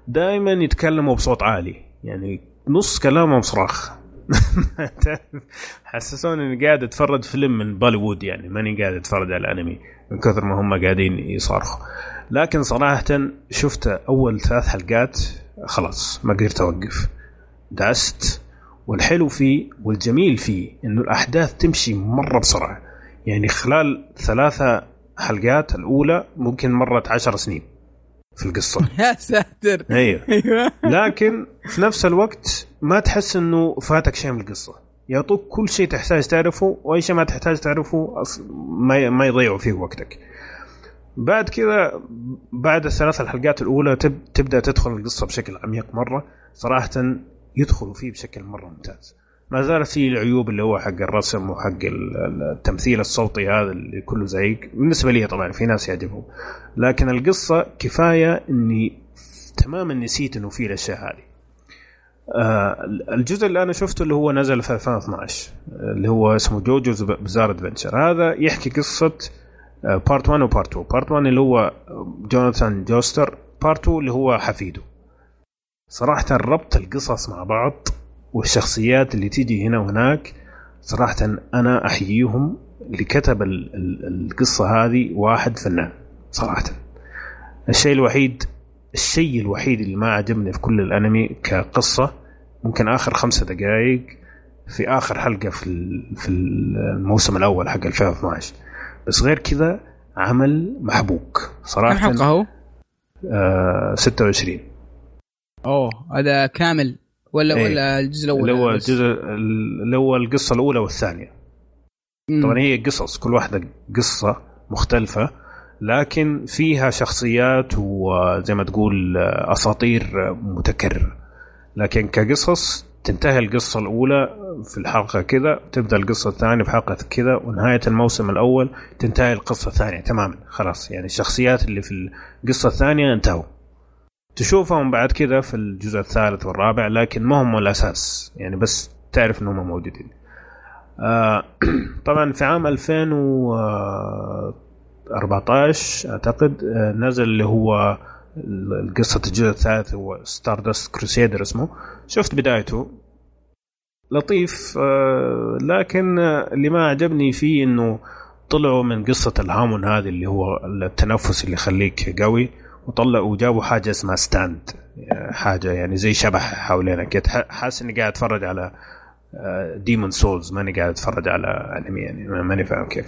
دائما يتكلموا بصوت عالي. يعني نص كلامهم صراخ؟ حسسوني إني قاعد أتفرج فيلم من بوليوود يعني ماني قاعد أتفرج على الانمي من كثر ما هم قاعدين يصارخوا. لكن صراحة شفت أول ثلاث حلقات خلاص ما قدرت أوقف. دعست والحلو فيه والجميل فيه إنه الأحداث تمشي مرة بسرعة. يعني خلال ثلاثة حلقات الأولى ممكن مرت عشر سنين في القصة. يا ساتر. أيوه. أيوه. لكن في نفس الوقت ما تحس إنه فاتك شيء من القصة. يعطوك كل شيء تحتاج تعرفه وأي شيء ما تحتاج تعرفه ما ما يضيعوا فيه وقتك. بعد كذا بعد الثلاث الحلقات الأولى تب تبدأ تدخل القصة بشكل عميق مرة. صراحة يدخلوا فيه بشكل مرة ممتاز. ما زالت فيه العيوب اللي هو حق الرسم وحق ال- ال- التمثيل الصوتي هذا اللي كله زيك بالنسبة لي طبعا في ناس يعجبهم. لكن القصة كفاية إني تماما نسيت إنه في الأشياء هذه. الجزء اللي أنا شفته اللي هو نزل في 2012 آه، اللي هو اسمه JoJo's Bizarre Adventure. هذا يحكي قصة part 1 و part 2 part 1 اللي هو جوناثان جوستر part 2 اللي هو حفيده. صراحة ربط القصص مع بعض والشخصيات اللي تيجي هنا وهناك صراحة أنا أحييهم اللي كتب ال- ال- القصة هذه واحد فنان صراحة. الشيء الوحيد الشيء الوحيد اللي ما عجبني في كل الأنمي كقصة ممكن آخر خمسة دقائق في آخر حلقة في في الموسم الأول حق 2012 بس غير كذا عمل محبوك كم صراحة حلقه هو؟ آه 26 أوه هذا كامل ولا إيه. ولا الجزء الأول اللي هو؟ الجزء اللي هو القصة الأولى والثانية مم. طبعا هي قصص كل واحدة قصة مختلفة لكن فيها شخصيات وزي ما تقول أساطير متكرره لكن كقصص تنتهي القصة الأولى في الحلقة كذا تبدأ القصة الثانية في حلقة كذا ونهاية الموسم الأول تنتهي القصة الثانية تماما خلاص. يعني الشخصيات اللي في القصة الثانية انتهوا. تشوفهم بعد كذا في الجزء الثالث والرابع لكن ما هم الأساس. يعني بس تعرف أنهم موجودين. آه، طبعا في عام 2000 و 14 أعتقد آه، نزل اللي هو قصة الجزء الثالث هو Stardust Crusaders اسمه. شفت بدايته. لطيف آه، لكن آه، اللي ما عجبني فيه إنه طلعوا من قصة الهامون هذه اللي هو التنفس اللي يخليك قوي وطلعوا وجابوا حاجة اسمها stand حاجة يعني زي شبح حوالينك حاسس إني قاعد أتفرج على Demon Souls ماني قاعد أتفرج على أنمي يعني ماني فاهم كيف.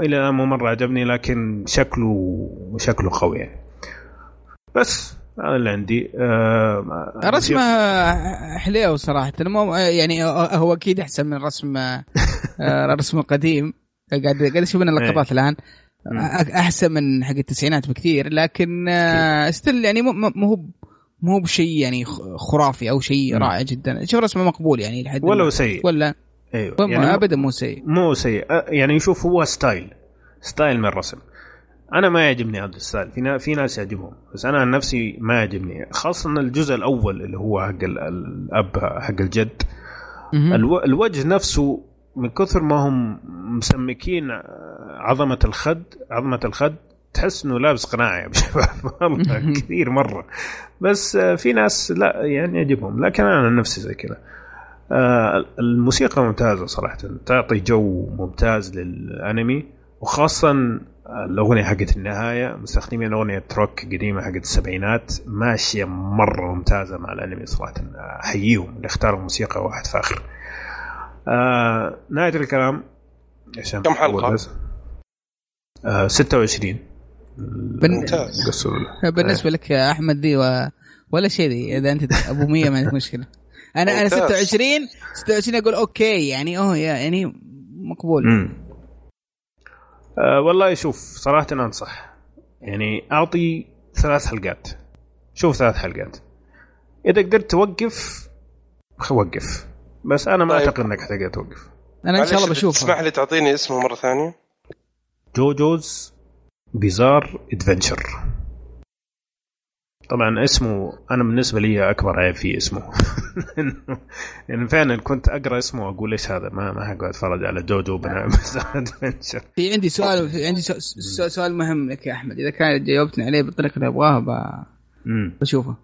إلى الان مو مره عجبني لكن شكله شكله قوي يعني. بس هذا اللي عندي. آه رسمه حليو صراحة. يعني هو أكيد أحسن من رسم الرسم القديم. قاعد قاعد أشوف من اللقطات الآن. أحسن من حق التسعينات بكثير لكن still يعني مو هو مو بشيء يعني خرافي أو شيء رائع جدا. شوف رسمه مقبول يعني لحد ولا سيء. ولا أيوه. يعني ابدا مو سيء. مو سيء. يعني شوف هو style. style من الرسم. أنا ما يعجبني هذا ال style. في في ناس يعجبهم. بس أنا عن نفسي ما يعجبني. خاصة الجزء الأول اللي هو حق الأب حق الجد. الوجه نفسه من كثر ما هم مسمكين عظمة الخد عظمة الخد تحس إنه لابس قناع يا والله كثير مرة. بس في ناس لا يعني يعجبهم. لكن أنا عن نفسي زي كذا. الموسيقى ممتازة صراحة تعطي جو ممتاز للأنمي وخاصه الأغنية حقت النهاية مستخدمين أغنية روك قديمة حقت السبعينات ماشية مرة ممتازة مع الأنمي صراحة أحييهم اللي اختاروا موسيقى واحد فاخر. آه نهاية الكلام عشان كم حلقة؟ آه 26 ممتاز بالنسبة لك يا أحمد ذي و... ولا شيء ذي إذا أنت أبو 100 ما عندك مشكلة. أنا أنا 26 26 أقول أوكي يعني أوه يعني مقبول. مم. أه والله شوف صراحة أنصح. يعني أعطي ثلاث حلقات. شوف ثلاث حلقات. إذا قدرت توقف وقف بس أنا ما طيب. أعتقد إنك تقدر توقف. أنا إن شاء الله بشوفه تسمح لي تعطيني اسمه مرة ثانية؟ JoJo's Bizarre Adventure طبعا اسمه أنا بالنسبة لي أكبر عيب في اسمه. يعني فعلا كنت أقرأ اسمه وأقول إيش هذا؟ ما ما حقعد أتفرج على JoJo Adventure في عندي سؤال في عندي سؤال مهم لك يا أحمد. إذا كان جاوبتني عليه بالطريقة اللي أبغاها بشوفه.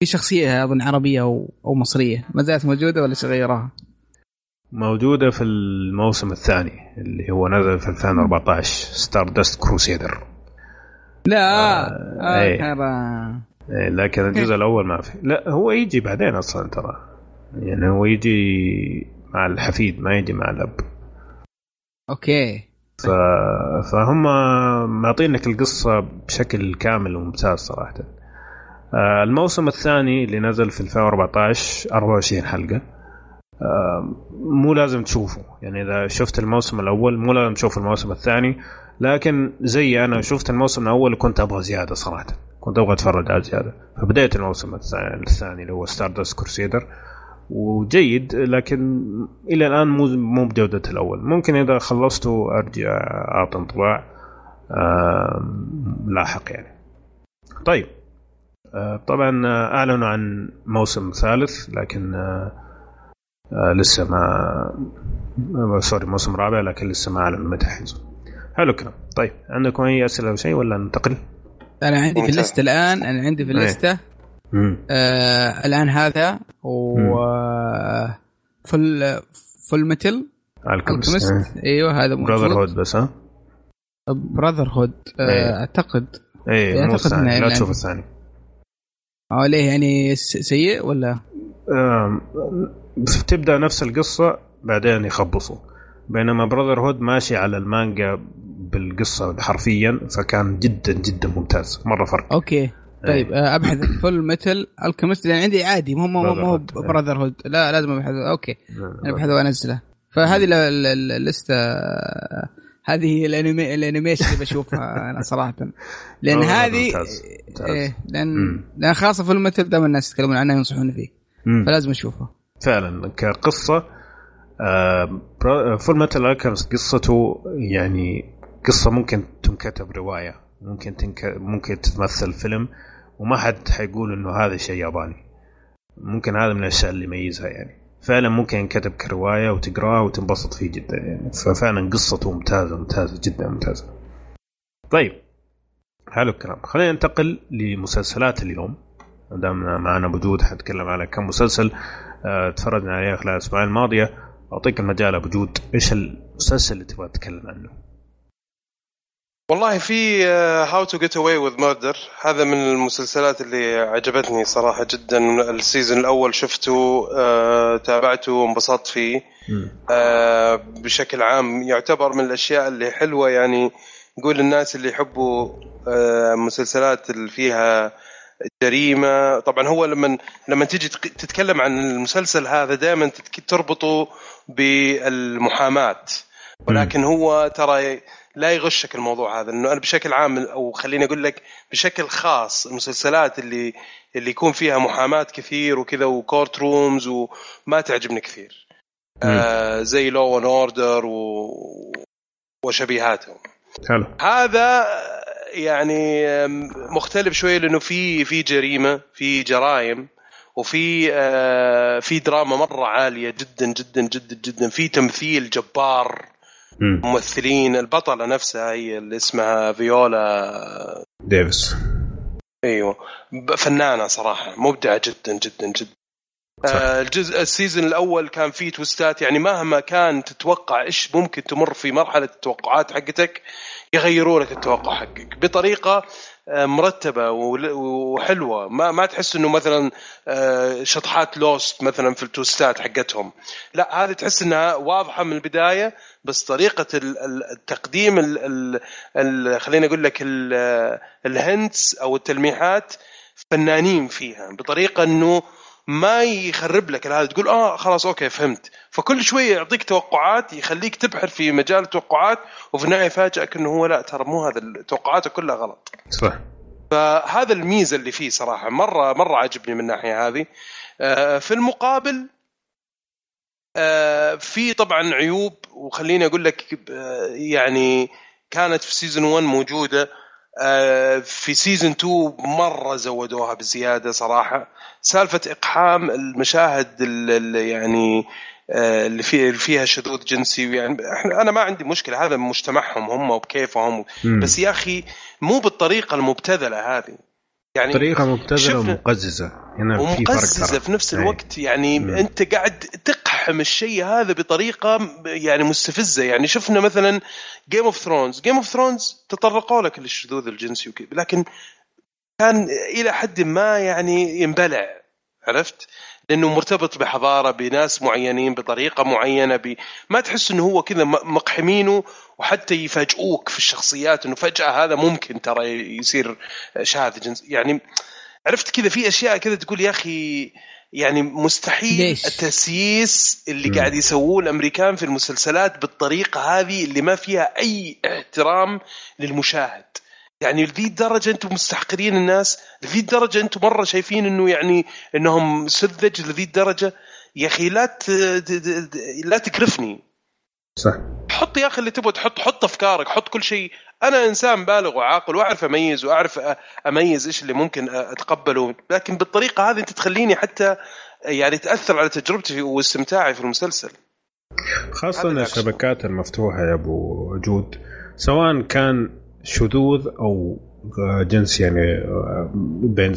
في شخصية أظن عربية أو أو مصرية ما زالت موجودة ولا غيرها؟ موجودة في الموسم الثاني اللي هو نزل في 2014 Stardust Crusaders لا آه إيه. إيه لكن الجزء الأول ما في. لا هو يجي بعدين أصلا ترى. يعني هو يجي مع الحفيد ما يجي مع الأب. okay. ف... فهم معطينك القصة بشكل كامل وممتاز صراحة. آه الموسم الثاني اللي نزل في 2014 24 حلقة. آه مو لازم تشوفه. يعني إذا شفت الموسم الأول مو لازم تشوف الموسم الثاني. لكن زي أنا شفت الموسم الأول وكنت أبغى زيادة صراحة. كنت أبغى أتفرج على زيادة. فبديت الموسم الثاني اللي هو Stardust Crusaders وجيد لكن إلى الآن مو مو بجودة الأول. ممكن إذا خلصته ارجع أعطي انطباع لاحق يعني. طيب. آه، طبعا أعلنوا عن موسم ثالث لكن آه، آه، لسه ما sorry موسم رابع لكن لسه ما اعلنوا متى حينزل حلو الكلام طيب عندكم أي أسئلة أو شيء ولا ننتقل؟ أنا عندي في ال list الآن أنا عندي في إيه. الليستة. آه الآن هذا و Full Full Metal Alchemist أيوه هذا Brotherhood بس ها؟ Brotherhood آه أيه. أعتقد. اي أعتقد إنه لا تشوف الثاني آه ليه؟ يعني سيء ولا؟ آه تبدأ نفس القصة بعدين يخبصوا. بينما Brotherhood ماشي على المانجا بالقصة حرفيا فكان جدا جدا ممتاز. مرة فرق. okay. طيب أيه. أبحث. Full Metal Alchemist لأن عندي عادي. مو مو مو Brotherhood لا لازم أبحث. okay. أبحث وأنزله. فهذه اللستة هذه الانمي ال animation اللي بشوفها أنا صراحة. لأن هذه ممتاز. ممتاز. إيه لأن لأن خاصة Full Metal دائما الناس يتكلمون عنها وينصحون فيه. مم. فلازم اشوفه فعلا. كقصة Full Metal Alchemist قصته يعني قصة ممكن تنكتب رواية ممكن تنك... ممكن تتمثل فيلم وما حد حيقول إنه هذا شيء ياباني. ممكن هذا من الأشياء اللي يميزها يعني. فعلا ممكن ينكتب كرواية وتقراه وتنبسط فيه جدا يعني. ففعلا قصته ممتازة ممتازة جدا ممتازة. طيب. حلو الكلام. خلينا ننتقل لمسلسلات اليوم. دامنا معنا بجود حنتكلم على كم مسلسل آه تفرجنا عليه خلال الأسبوعين الماضية. أعطيك المجال أبو جود. إيش المسلسل اللي تبغى تتكلم عنه؟ والله في How to Get Away with Murder هذا من المسلسلات اللي عجبتني صراحة جدا. ال season الأول شفته آه، تابعته وانبسطت فيه. آه، بشكل عام يعتبر من الأشياء اللي حلوة. يعني نقول الناس اللي يحبوا آه، مسلسلات اللي فيها جريمة. طبعا هو لما لما تيجي تتكلم عن المسلسل هذا دائما تربطه بالمحاماة. ولكن هو ترى لا يغشك الموضوع هذا انه أنا بشكل عام أو خليني أقول لك بشكل خاص المسلسلات اللي اللي يكون فيها محاماة كثير وكذا و court rooms وما تعجبني كثير. آه زي Law and Order و... وشبيهاتهم. حلو. هذا يعني مختلف شوية لأنه في في جريمة في جرائم وفي آه في دراما مرة عالية جدا جدا جدا جدا في تمثيل جبار. ممثلين البطلة نفسها هي اللي اسمها فيولا. ديفيس. أيوه. فنانة صراحة مبدعة جدا جدا جدا. آه الجزء ال season الأول كان فيه twist ات يعني مهما كان تتوقع إيش ممكن تمر في مرحلة التوقعات حقتك يغيروا لك التوقع حقك. بطريقة مرتبة وحلوة. ما ما تحس إنه مثلا آه، شطحات لوست مثلا في ال twist ات حقتهم. لا هذه تحس إنها واضحة من البداية بس طريقة التقديم خليني أقول لك ال hints أو التلميحات فنانين فيها بطريقة إنه ما يخرب لك هذا تقول آه خلاص okay فهمت. فكل شوية يعطيك توقعات يخليك تبحر في مجال التوقعات وفي النهاية يفاجئك إنه هو لا ترى مو هذا توقعاته كلها غلط. صح فهذا الميزة اللي فيه صراحة مرة مرة عجبني من الناحية هذه. آه، في المقابل آه، في طبعا عيوب وخليني أقول لك آه، يعني كانت في season 1 موجودة في season 2 مرة زودوها بزيادة صراحة. سالفة إقحام المشاهد اللي يعني آه، اللي فيها فيها شذوذ جنسي يعني إحنا أنا ما عندي مشكلة. هذا مجتمعهم هم وبكيفهم. بس يا أخي مو بالطريقة المبتذلة هذه. يعني طريقة مبتذلة ومقززة. هنا في فرق في نفس الوقت يعني مم. أنت قاعد تقحم الشيء هذا بطريقة يعني مستفزة. يعني شفنا مثلا Game of Thrones Game of Thrones تطرقوا لك للشذوذ الجنسي وكذا لكن كان إلى حد ما يعني ينبلع عرفت؟ لأنه مرتبط بحضارة بناس معينين بطريقة معينة ب... ما تحس إنه هو كذا مقحمينه وحتى يفاجئوك في الشخصيات إنه فجأة هذا ممكن ترى يصير شاذ جنس يعني عرفت كذا في أشياء كذا تقول يا أخي يعني مستحيل ليش؟ التسييس اللي م. قاعد يسووه الأمريكان في المسلسلات بالطريقة هذه اللي ما فيها أي احترام للمشاهد يعني لذي الدرجه أنتم مستحقرين الناس لذي الدرجه أنتم مرة شايفين إنه يعني إنهم سذج لذي الدرجه يا أخي لا ت... لا تكرفني. صح. حط يا أخي اللي تبغى تحط حط أفكارك حط كل شيء. أنا إنسان بالغ وعاقل وأعرف أميز وأعرف أميز إيش اللي ممكن أتقبله. لكن بالطريقة هذه أنت تخليني حتى يعني تأثر على تجربتي واستمتاعي في المسلسل. خاصة الشبكات المفتوحة يا أبو جود سواء كان شذوذ أو جنس يعني بين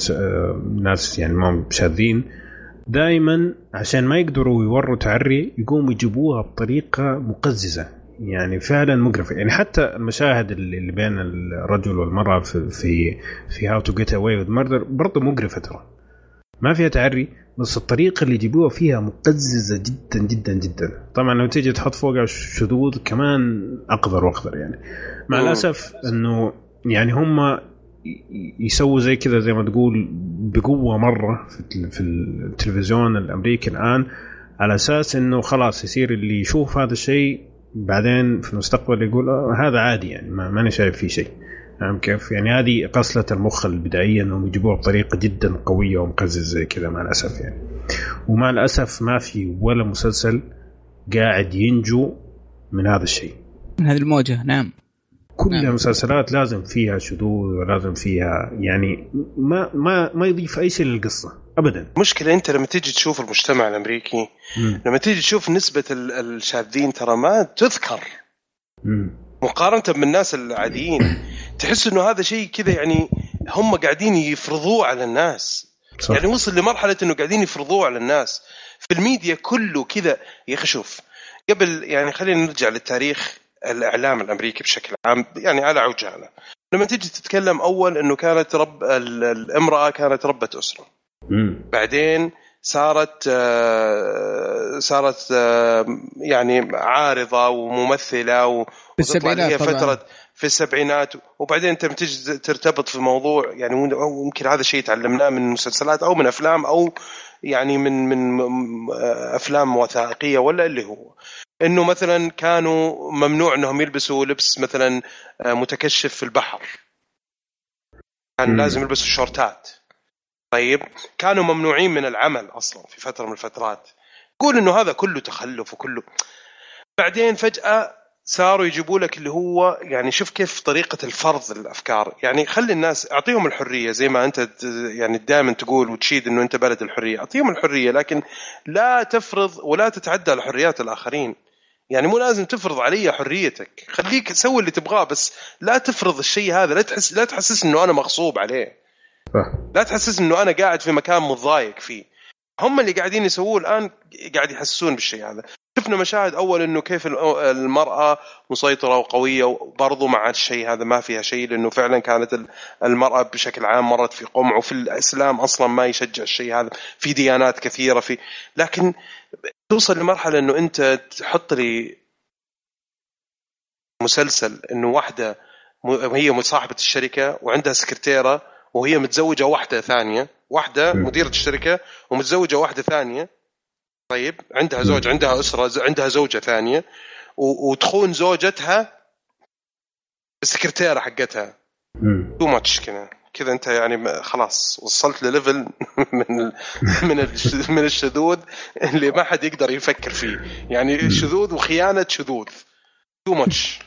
ناس يعني ما شاذين. دائما عشان ما يقدروا يوروا تعري يقوموا يجيبوها بطريقة مقززة. يعني فعلا مقرفه يعني حتى المشاهد اللي بين الرجل والمرأة في في في How to Get Away with Murder برضه مقرفه ترى. ما فيها تعري. بس الطريقة اللي يجيبوها فيها مقززة جدا جدا جدا. طبعا لو تيجي تحط فوقها شذوذ كمان اقذر واقذر يعني. مع الأسف إنه يعني هم يسووا زي كذا زي ما تقول بقوة مرة في التلفزيون الأمريكي الآن على أساس إنه خلاص يصير اللي يشوف هذا الشيء بعدين في المستقبل يقول آه هذا عادي يعني ما ماني شايف فيه شيء. نعم كيف؟ يعني هذه قصلة المخ البدائية انهم يجيبوها بطريقة جدا قوية ومقززة زي كذا مع الأسف يعني. ومع الأسف ما في ولا مسلسل قاعد ينجو من هذا الشيء. من هذه الموجة نعم. كل نعم. المسلسلات لازم فيها شذوذ ولازم فيها يعني ما ما ما يضيف أي شيء للقصة ابدا مشكلة أنت لما تيجي تشوف المجتمع الأمريكي م. لما تيجي تشوف نسبة الشاذين ترى ما تذكر م. مقارنة بالناس العاديين تحس إنه هذا شيء كذا يعني هم قاعدين يفرضوه على الناس صح. يعني وصل لمرحلة إنه قاعدين يفرضوه على الناس في الميديا كله كذا يا أخي شوف قبل يعني خلينا نرجع للتاريخ الإعلام الأمريكي بشكل عام يعني على عجاله لما تيجي تتكلم أول إنه كانت رب ال- الامراه كانت ربة أسرة مم. بعدين صارت آه، صارت آه، يعني عارضة وممثلة في السبعينات هي طبعاً. فترة في السبعينات وبعدين انت تجي ترتبط في موضوع يعني ممكن هذا الشيء تعلمناه من مسلسلات أو من أفلام أو يعني من من م- أفلام وثائقية ولا اللي هو إنه مثلا كانوا ممنوع إنهم يلبسوا لبس مثلا آه، متكشف في البحر كان. لازم يلبسوا شورتات طيب كانوا ممنوعين من العمل أصلا في فترة من الفترات. قول إنه هذا كله تخلف وكله. بعدين فجأة صاروا يجيبوا لك اللي هو يعني شوف كيف طريقة الفرض الأفكار. يعني خلي الناس أعطيهم الحرية زي ما أنت يعني دائما تقول وتشيد إنه أنت بلد الحرية. أعطيهم الحرية لكن لا تفرض ولا تتعدى على حريات الآخرين. يعني مو لازم تفرض علي حريتك. خليك سوي اللي تبغاه بس لا تفرض الشيء هذا. لا تحس لا تحسس إنه أنا مغصوب عليه. لا تحسس إنه أنا قاعد في مكان متضايق فيه. هم اللي قاعدين يسووه الآن قاعد يحسسون بالشيء هذا. شفنا مشاهد أول إنه كيف ال- المرأة مسيطرة وقوية وبرضو مع الشيء هذا ما فيها شيء لأنه فعلا كانت ال- المرأة بشكل عام مرت في قمع وفي الإسلام أصلا ما يشجع الشيء هذا. في ديانات كثيرة في لكن توصل لمرحلة إنه أنت تحط لي مسلسل إنه واحدة هي صاحبه الشركة وعندها سكرتيرة وهي متزوجة واحدة ثانية واحدة. مديرة الشركة ومتزوجة واحدة ثانية. طيب عندها زوج عندها أسرة ز- عندها زوجة ثانية. و- وتخون زوجتها السكرتيرة حقتها. too much كذا كذا انت يعني م- خلاص وصلت لل level من من الش- من الشذوذ اللي ما حد يقدر يفكر فيه. يعني شذوذ وخيانة شذوذ. too much.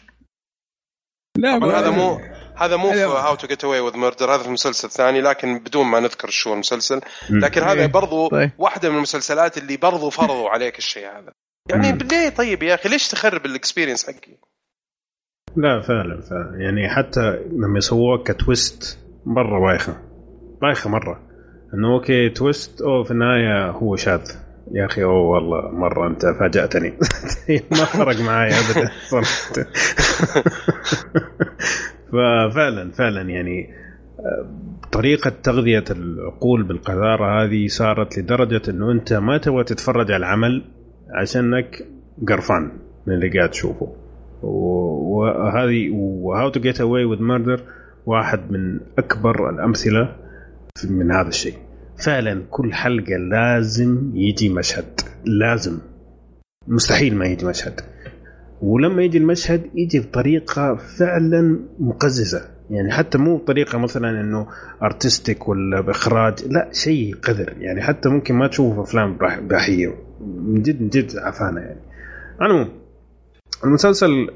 لا هذا مو هذا مو في How to Get Away with Murder هذا في مسلسل ثاني لكن بدون ما نذكر شو المسلسل. لكن هذا إيه، برضو طيب. واحدة من المسلسلات اللي برضو فرضوا عليك الشيء هذا. يعني. ليه طيب يا أخي ليش تخرب ال experience حقي؟ لا فعلا فعلا. يعني حتى لما يسووها ك twist مرة بايخة. بايخة مرة. إنه okay twist أو في النهايه هو شاذ. يا أخي أوه والله مرة أنت فاجأتني. ما فرق معي ابدا. صراحة ففعلا فعلا يعني آه، طريقة تغذية العقول بالقذارة هذه صارت لدرجة إنه أنت ما تبغى تتفرج على العمل عشانك قرفان من اللي قاعد تشوفه. وهذه و How to Get Away with Murder واحد من أكبر الأمثلة في- من هذا الشيء. فعلا كل حلقة لازم يجي مشهد لازم مستحيل ما يجي مشهد. ولما يجي المشهد يجي بطريقة فعلا مقززة. يعني حتى مو بطريقة مثلا إنه artistic ولا بإخراج لا شيء قذر. يعني حتى ممكن ما تشوفه في افلام اباحيه من جد من جد عفانه يعني. المهم المسلسل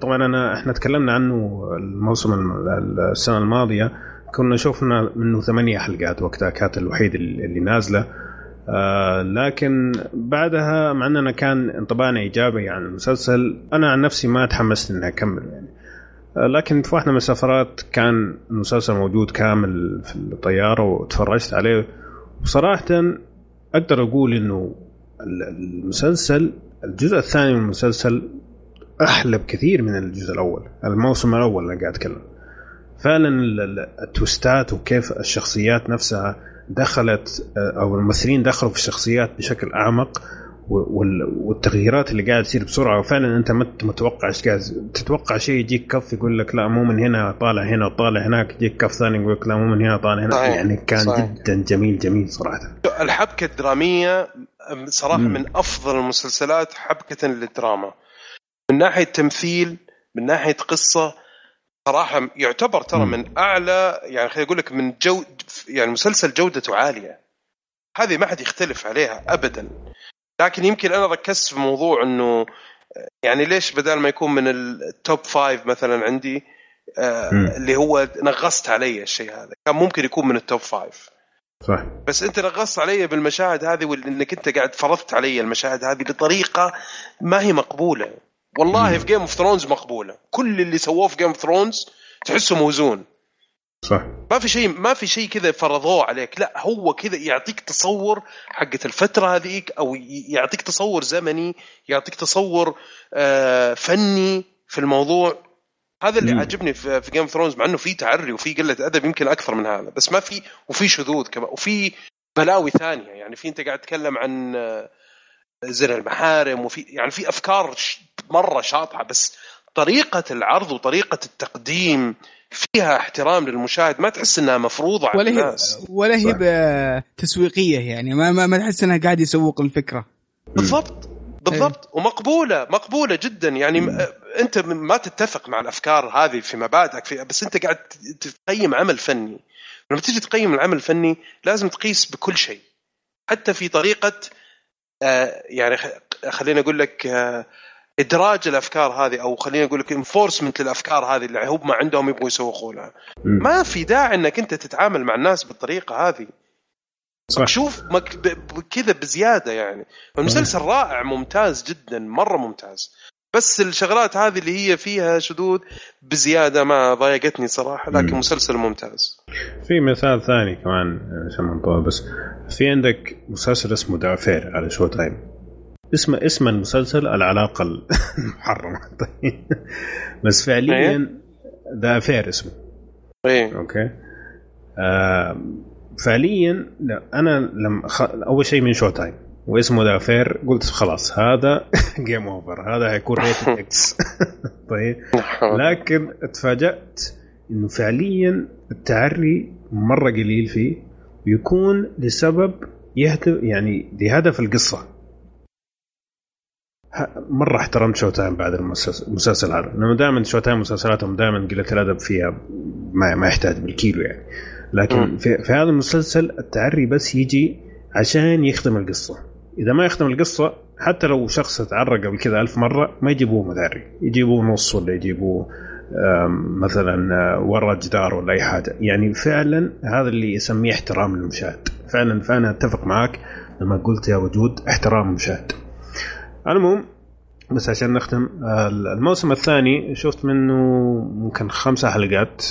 طبعا أنا إحنا تكلمنا عنه الموسم الم- السنة الماضية. كنا شفنا منه ثمانية حلقات وقتها كانت الوحيد اللي نازلة. آه لكن بعدها مع أننا كان انطباعنا إيجابي عن المسلسل أنا عن نفسي ما تحمست إني اكمل يعني. آه لكن في واحدة من السفرات كان المسلسل موجود كامل في الطيارة وتفرجت عليه. وصراحة أقدر أقول إنه ال- المسلسل الجزء الثاني من المسلسل أحلى بكثير من الجزء الأول الموسم الأول أنا قاعد أتكلم. فعلا ال- ال- التوستات وكيف الشخصيات نفسها دخلت آه، أو الممثلين دخلوا في الشخصيات بشكل أعمق والتغييرات اللي قاعد تصير بسرعة وفعلا أنت ما متوقع إيش قاعد تتوقع شيء يجيك كف يقول لك لا مو من هنا طالع هنا وطالع هناك يجيك كف ثاني يقول لك لا مو من هنا طالع هنا صحيح. يعني كان صحيح. جدا جميل جميل صراحة الحبكة الدرامية صراحة مم. من أفضل المسلسلات حبكة للدراما من ناحية تمثيل من ناحية قصة صراحة يعتبر ترى. من أعلى يعني خليني أقول لك من جو يعني مسلسل جودته عالية. هذه ما حد يختلف عليها ابدا. لكن يمكن أنا ركزت في موضوع إنه يعني ليش بدل ما يكون من ال top five مثلا عندي آه. اللي هو نغصت علي الشيء هذا. كان ممكن يكون من ال top five صح. بس أنت نغصت علي بالمشاهد هذه وانك أنت قاعد فرضت علي المشاهد هذه بطريقه ما هي مقبولة. والله مم. في Game of Thrones مقبولة. كل اللي سووه في Game of Thrones تحسه موزون. صح. ما في شيء ما في شيء كذا فرضوه عليك. لا هو كذا يعطيك تصور حقة الفترة هذيك أو يعطيك تصور زمني يعطيك تصور آه، فني في الموضوع. هذا اللي مم. عاجبني في في Game of Thrones مع إنه في تعري وفي قلة أدب يمكن أكثر من هذا. بس ما في وفي شذوذ كمان وفي بلاوي ثانية. يعني في أنت قاعد تتكلم عن آه، زنا المحارم وفي يعني في أفكار مرة شاطحة بس طريقة العرض وطريقة التقديم فيها احترام للمشاهد ما تحس إنها مفروضة على ولا هي الناس. ولا هي صح. ب- تسويقية يعني ما ما, ما تحس إنها قاعد يسوق الفكرة. بالضبط بالضبط ومقبولة مقبولة جدا. يعني م- أنت ما تتفق مع الأفكار هذه في مبادئك في بس أنت قاعد تقيم عمل فني. لما تيجي تقيم العمل الفني لازم تقيس بكل شيء. حتى في طريقة آه يعني خليني أقول لك آه إدراج الأفكار هذه أو خليني أقول لك انفورسمنت للأفكار هذه اللي هم عندهم يبغوا يسوقوا لها. ما في داعي إنك أنت تتعامل مع الناس بالطريقة هذه. صح. شوف مك... ب... كذا بزيادة يعني. المسلسل رائع ممتاز جدا مرة ممتاز. بس الشغلات هذه اللي هي فيها شذوذ بزيادة ما ضايقتني صراحة لكن مم. مسلسل ممتاز. في مثال ثاني كمان عشان ما نطول بس في عندك مسلسل اسمه The Affair على Showtime اسمه اسم المسلسل العلاقة المحرمة. طيب. بس فعليا The Affair اسمه. إيه. okay. آه فعليا لا أنا لما خ... أول شيء من Showtime واسمه The Affair قلت خلاص هذا game over هذا حيكون rated X طيب. لكن اتفاجأت إنه فعليا التعري مرة قليل فيه ويكون لسبب يهدف يعني لهدف القصة. مرة احترمت Showtime بعد المسلسل هذا. لأنه دائما Showtime مسلسلاتهم دائما قلة الأدب فيها ما, ما يحتاج بالكيلو يعني. لكن مم. في, في هذا المسلسل التعري بس يجي عشان يخدم القصة. إذا ما يخدم القصة حتى لو شخص تعرى قبل كذا ألف مرة ما يجيبوه مداري يجيبوه نص ولا يجيبوه مثلا آه، ورا جدار ولا أي حاجة. يعني فعلا هذا اللي يسميه احترام للمشاهد فعلا فأنا أتفق معك. لما قلت يا وجود احترام المشاهد. المهم بس عشان نختم الموسم الثاني شفت منه ممكن خمسة حلقات.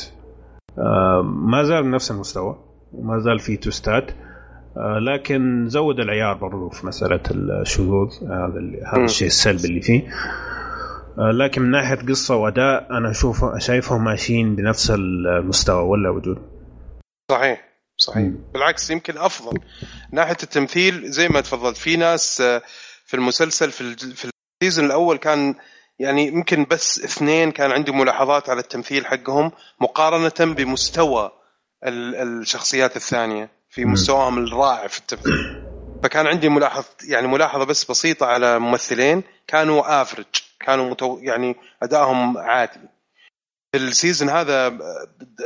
آه، ما زال بنفس المستوى وما زال في توستات. آه، لكن زود العيار برضو في مسألة الشذوذ هذا هذا. الشيء السلبي اللي فيه. آه، لكن من ناحية قصة وأداء أنا أشوف شايفهم ماشيين بنفس المستوى ولا وجود؟ صحيح صحيح. بالعكس يمكن أفضل. ناحية التمثيل زي ما تفضلت في ناس آه، في المسلسل في في السيزون الأول كان يعني يمكن بس اثنين كان عندي ملاحظات على التمثيل حقهم مقارنة بمستوى ال- الشخصيات الثانية في. مستواهم الرائع في التمثيل. فكان عندي ملاحظ يعني ملاحظة بس بسيطة على ممثلين كانوا افرج كانوا متو يعني أدائهم عادي. في السيزون هذا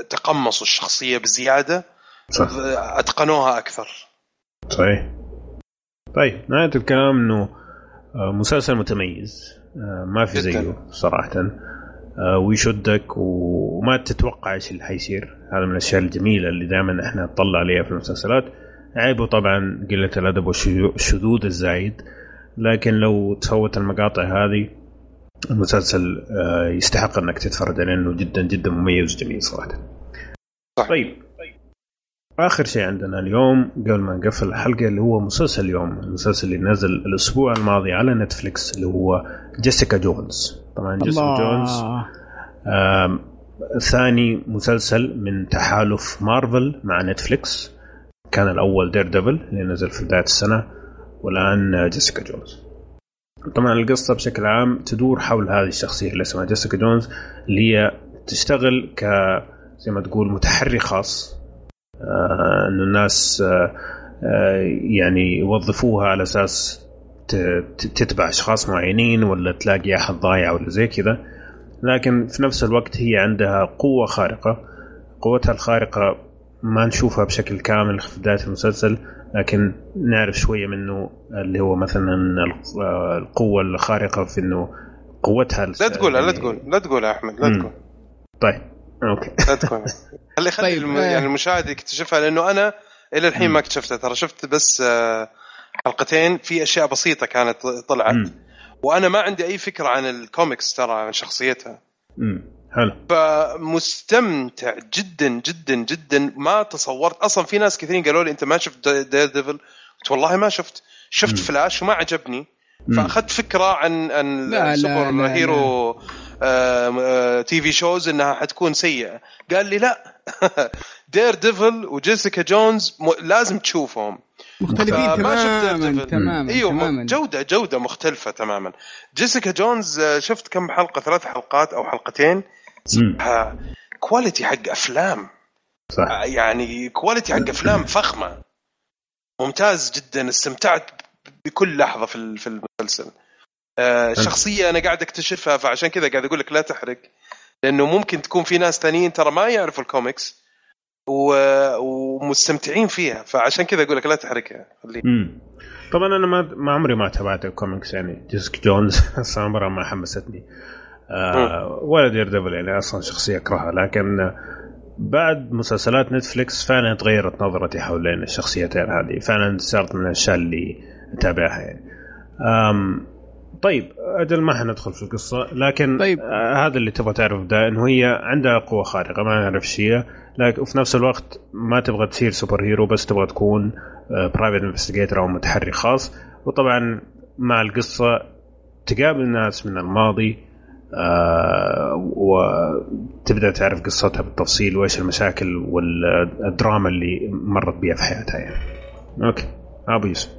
تقمصوا الشخصية بزيادة صح. أتقنوها أكثر. صحيح. طيب نهاية الكلام إنه آه، مسلسل متميز. آه، ما في. زيه صراحة. آه، ويشدك وما تتوقع إيش اللي حيصير. هذا من الأشياء الجميلة اللي دائما إحنا نطلع عليها في المسلسلات. عيبه طبعا قلة الأدب والشذوذ الزايد. لكن لو تفوت المقاطع هذه المسلسل آه، يستحق إنك تتفرج عليه لأنه جدا جدا مميز وجميل صراحة. صح. طيب. آخر شيء عندنا اليوم قبل ما نقفل الحلقة اللي هو مسلسل اليوم المسلسل اللي نزل الأسبوع الماضي على نتفليكس اللي هو جيسيكا جونز. طبعا جيسيكا جونز ثاني مسلسل من تحالف مارفل مع نتفليكس. كان الأول Daredevil اللي نزل في بداية السنة والآن جيسيكا جونز. طبعا القصة بشكل عام تدور حول هذه الشخصية اللي اسمها جيسيكا جونز اللي هي تشتغل ك زي ما تقول متحري خاص إنه الناس آه آه يعني يوظفوها على أساس تتبع أشخاص معينين ولا تلاقي أحد ضايع ولا زي كذا. لكن في نفس الوقت هي عندها قوة خارقة. قوتها الخارقة ما نشوفها بشكل كامل في بداية المسلسل لكن نعرف شوية منه اللي هو مثلا ال- آه، القوة الخارقة في إنه قوتها لا تقولها لا تقول لا تقول يا أحمد لا. تقول. طيب. أوكي. لا خلي خلي طيب، الم... آه. يعني المشاهد يكتشفها لأنه أنا إلى الحين. ما اكتشفتها ترى شفت بس آه، حلقتين في أشياء بسيطة كانت طلعت. مم. وأنا ما عندي أي فكرة عن الكوميكس ترى عن شخصيتها. امم حلو. فمستمتع جدا جدا جدا. ما تصورت. أصلا في ناس كثيرين قالوا لي أنت ما شفت Daredevil قلت والله ما شفت. شفت مم. فلاش وما عجبني. فأخذت فكرة عن عن لا، لا، السوبر لا، hero TV shows إنها حتكون سيئة. قال لي لا. Daredevil وجيسيكا جونز م- لازم تشوفهم. مختلفين تماما. تماما إيوه تماما. جودة جودة مختلفة تماما. جيسيكا جونز شفت كم حلقة ثلاث حلقات أو حلقتين؟ quality حق أفلام. صح. يعني quality حق أفلام فخمة. ممتاز جدا استمتعت بكل لحظة في ال- في المسلسل. آه، الشخصيه أنا قاعد أكتشفها فعشان كذا قاعد أقول لك لا تحرق لأنه ممكن تكون في ناس ثانيين ترى ما يعرفوا الكوميكس و... ومستمتعين فيها فعشان كذا أقول لك لا تحرقها. امم طبعا أنا ما ما عمري ما تابعت الكوميكس يعني جيسيكا جونز عمرها ما حمستني. آه ولا Daredevil يعني أصلا شخصية اكرهها لكن بعد مسلسلات نتفليكس فعلا تغيرت نظرتي حول الشخصيتين هذه فعلا صارت من الأشياء اللي أتابعها يعني. طيب أجل ما حندخل في القصة لكن طيب. آه هذا اللي تبغى تعرف ده إنه هي عندها قوة خارقة ما نعرف إيش هي لكن وفي نفس الوقت ما تبغى تصير super hero بس تبغى تكون private investigator أو متحري خاص وطبعا مع القصة تقابل ناس من الماضي آه وتبدأ تعرف قصتها بالتفصيل وإيش المشاكل والدراما اللي مرت بها في حياتها يعني. okay أبو يوسف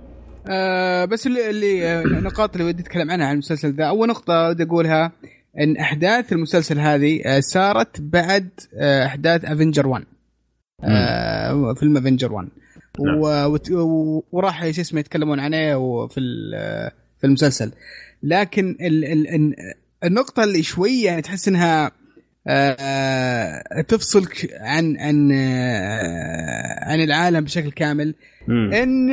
آه بس اللي, اللي آه، النقاط اللي ودي أتكلم عنها عن المسلسل ذا. أول نقطة ودي أقولها إن أحداث المسلسل هذه آه صارت بعد آه أحداث Avenger 1 آه فيلم Avenger 1 نعم. و- وت- و- وراح شو اسمه يتكلمون عنه في في المسلسل. لكن ال ال ال النقطة اللي شوية يعني تحس إنها آه، تفصلك عن عن آه، عن العالم بشكل كامل مم. إن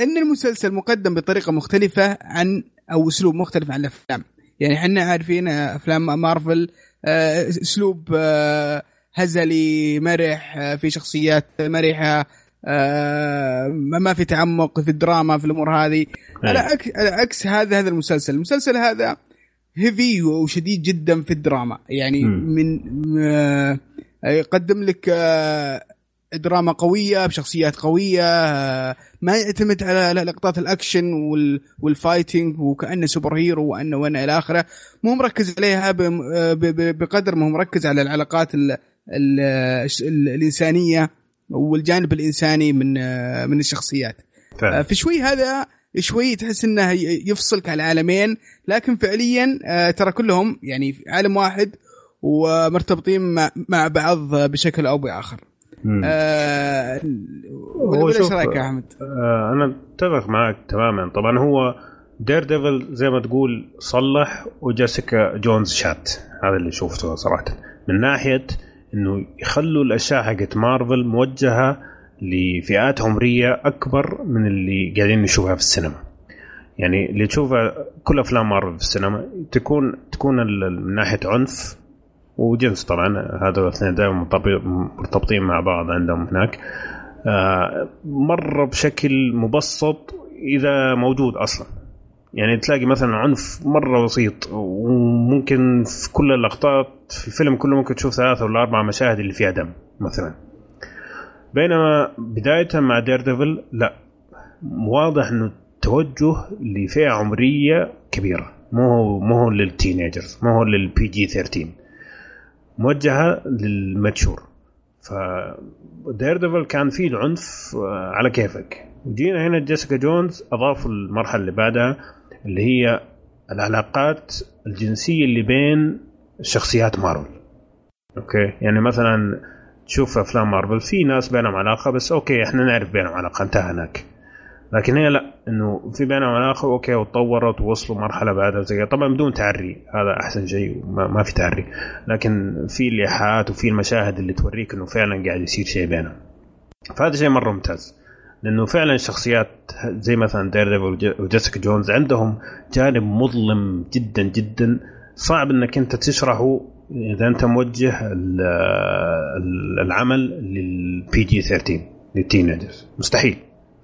إن المسلسل مقدم بطريقة مختلفة عن أو أسلوب مختلف عن الأفلام يعني إحنا عارفين أفلام مارفل آه، أسلوب آه، هزلي مرح آه، في شخصيات مرحة ما في تعمق في الدراما في الأمور هذه. على عكس على عكس هذا هذا المسلسل المسلسل هذا هيفي وشديد جدا في الدراما يعني. من يقدم لك دراما قوية بشخصيات قوية آه، ما يعتمد على لقطات الأكشن وال- وال fighting وكأنه super hero وأنه وأنا إلى آخره مو مركز عليها آه، بقدر ما هو مركز على العلاقات ال ال ال الإنسانية والجانب الإنساني من آه، من الشخصيات فعلا. في شوي هذا شوي تحس إنه يفصلك على العالمين لكن فعليا ترى كلهم يعني عالم واحد ومرتبطين مع بعض بشكل أو بآخر. آه هو ولا إيش رأيك يا أحمد؟ آه، أنا أتفق معك تماما. طبعا هو Daredevil زي ما تقول صلح وجيسيكا جونز شات. هذا اللي شفته صراحة. من ناحية إنه يخلوا الأشياء حقت مارفل موجهة لفئات عمريه أكبر من اللي قاعدين نشوفها في السينما. يعني اللي تشوفها كل أفلام مارفل في السينما تكون تكون من ناحية عنف وجنس طبعا هذول الاثنين دائما مرتبط- مرتبطين مع بعض عندهم هناك. آه، مره بشكل مبسط إذا موجود أصلا. يعني تلاقي مثلا عنف مرة بسيط وممكن في كل اللقطات في الفيلم كله ممكن تشوف ثلاثة ولا أربع مشاهد اللي فيها دم مثلا. بينما بداية مع Daredevil لا. واضح إنه توجه لفئة عمرية كبيرة. مو هو مو هو لل teenagers مو هو لل PG 13 موجهة لل mature. ف Daredevil كان فيه العنف آه، على كيفك. وجينا هنا جيسيكا جونز أضافوا المرحلة اللي بعدها اللي هي العلاقات الجنسية اللي بين شخصيات مارفل. okay؟ يعني مثلا تشوف أفلام مارفل في ناس بينهم علاقة بس okay إحنا نعرف بينهم علاقة انتهى هناك. لكن هي لا إنه في بينهم علاقه okay وتطورت ووصلوا مرحلة بعدها زي. طبعا بدون تعري هذا أحسن شيء ما, في تعري. لكن في الايحاءات وفي المشاهد اللي توريك إنه فعلا قاعد يصير شيء بينهم. فهذا شيء مرة ممتاز. لأنه فعلا الشخصيات زي مثلا Daredevil وجيسيكا جونز عندهم جانب مظلم جدا جدا. صعب إنك أنت تشرحه إذا أنت موجه ال- ال- العمل لل PG 13 لل teenagers. مستحيل.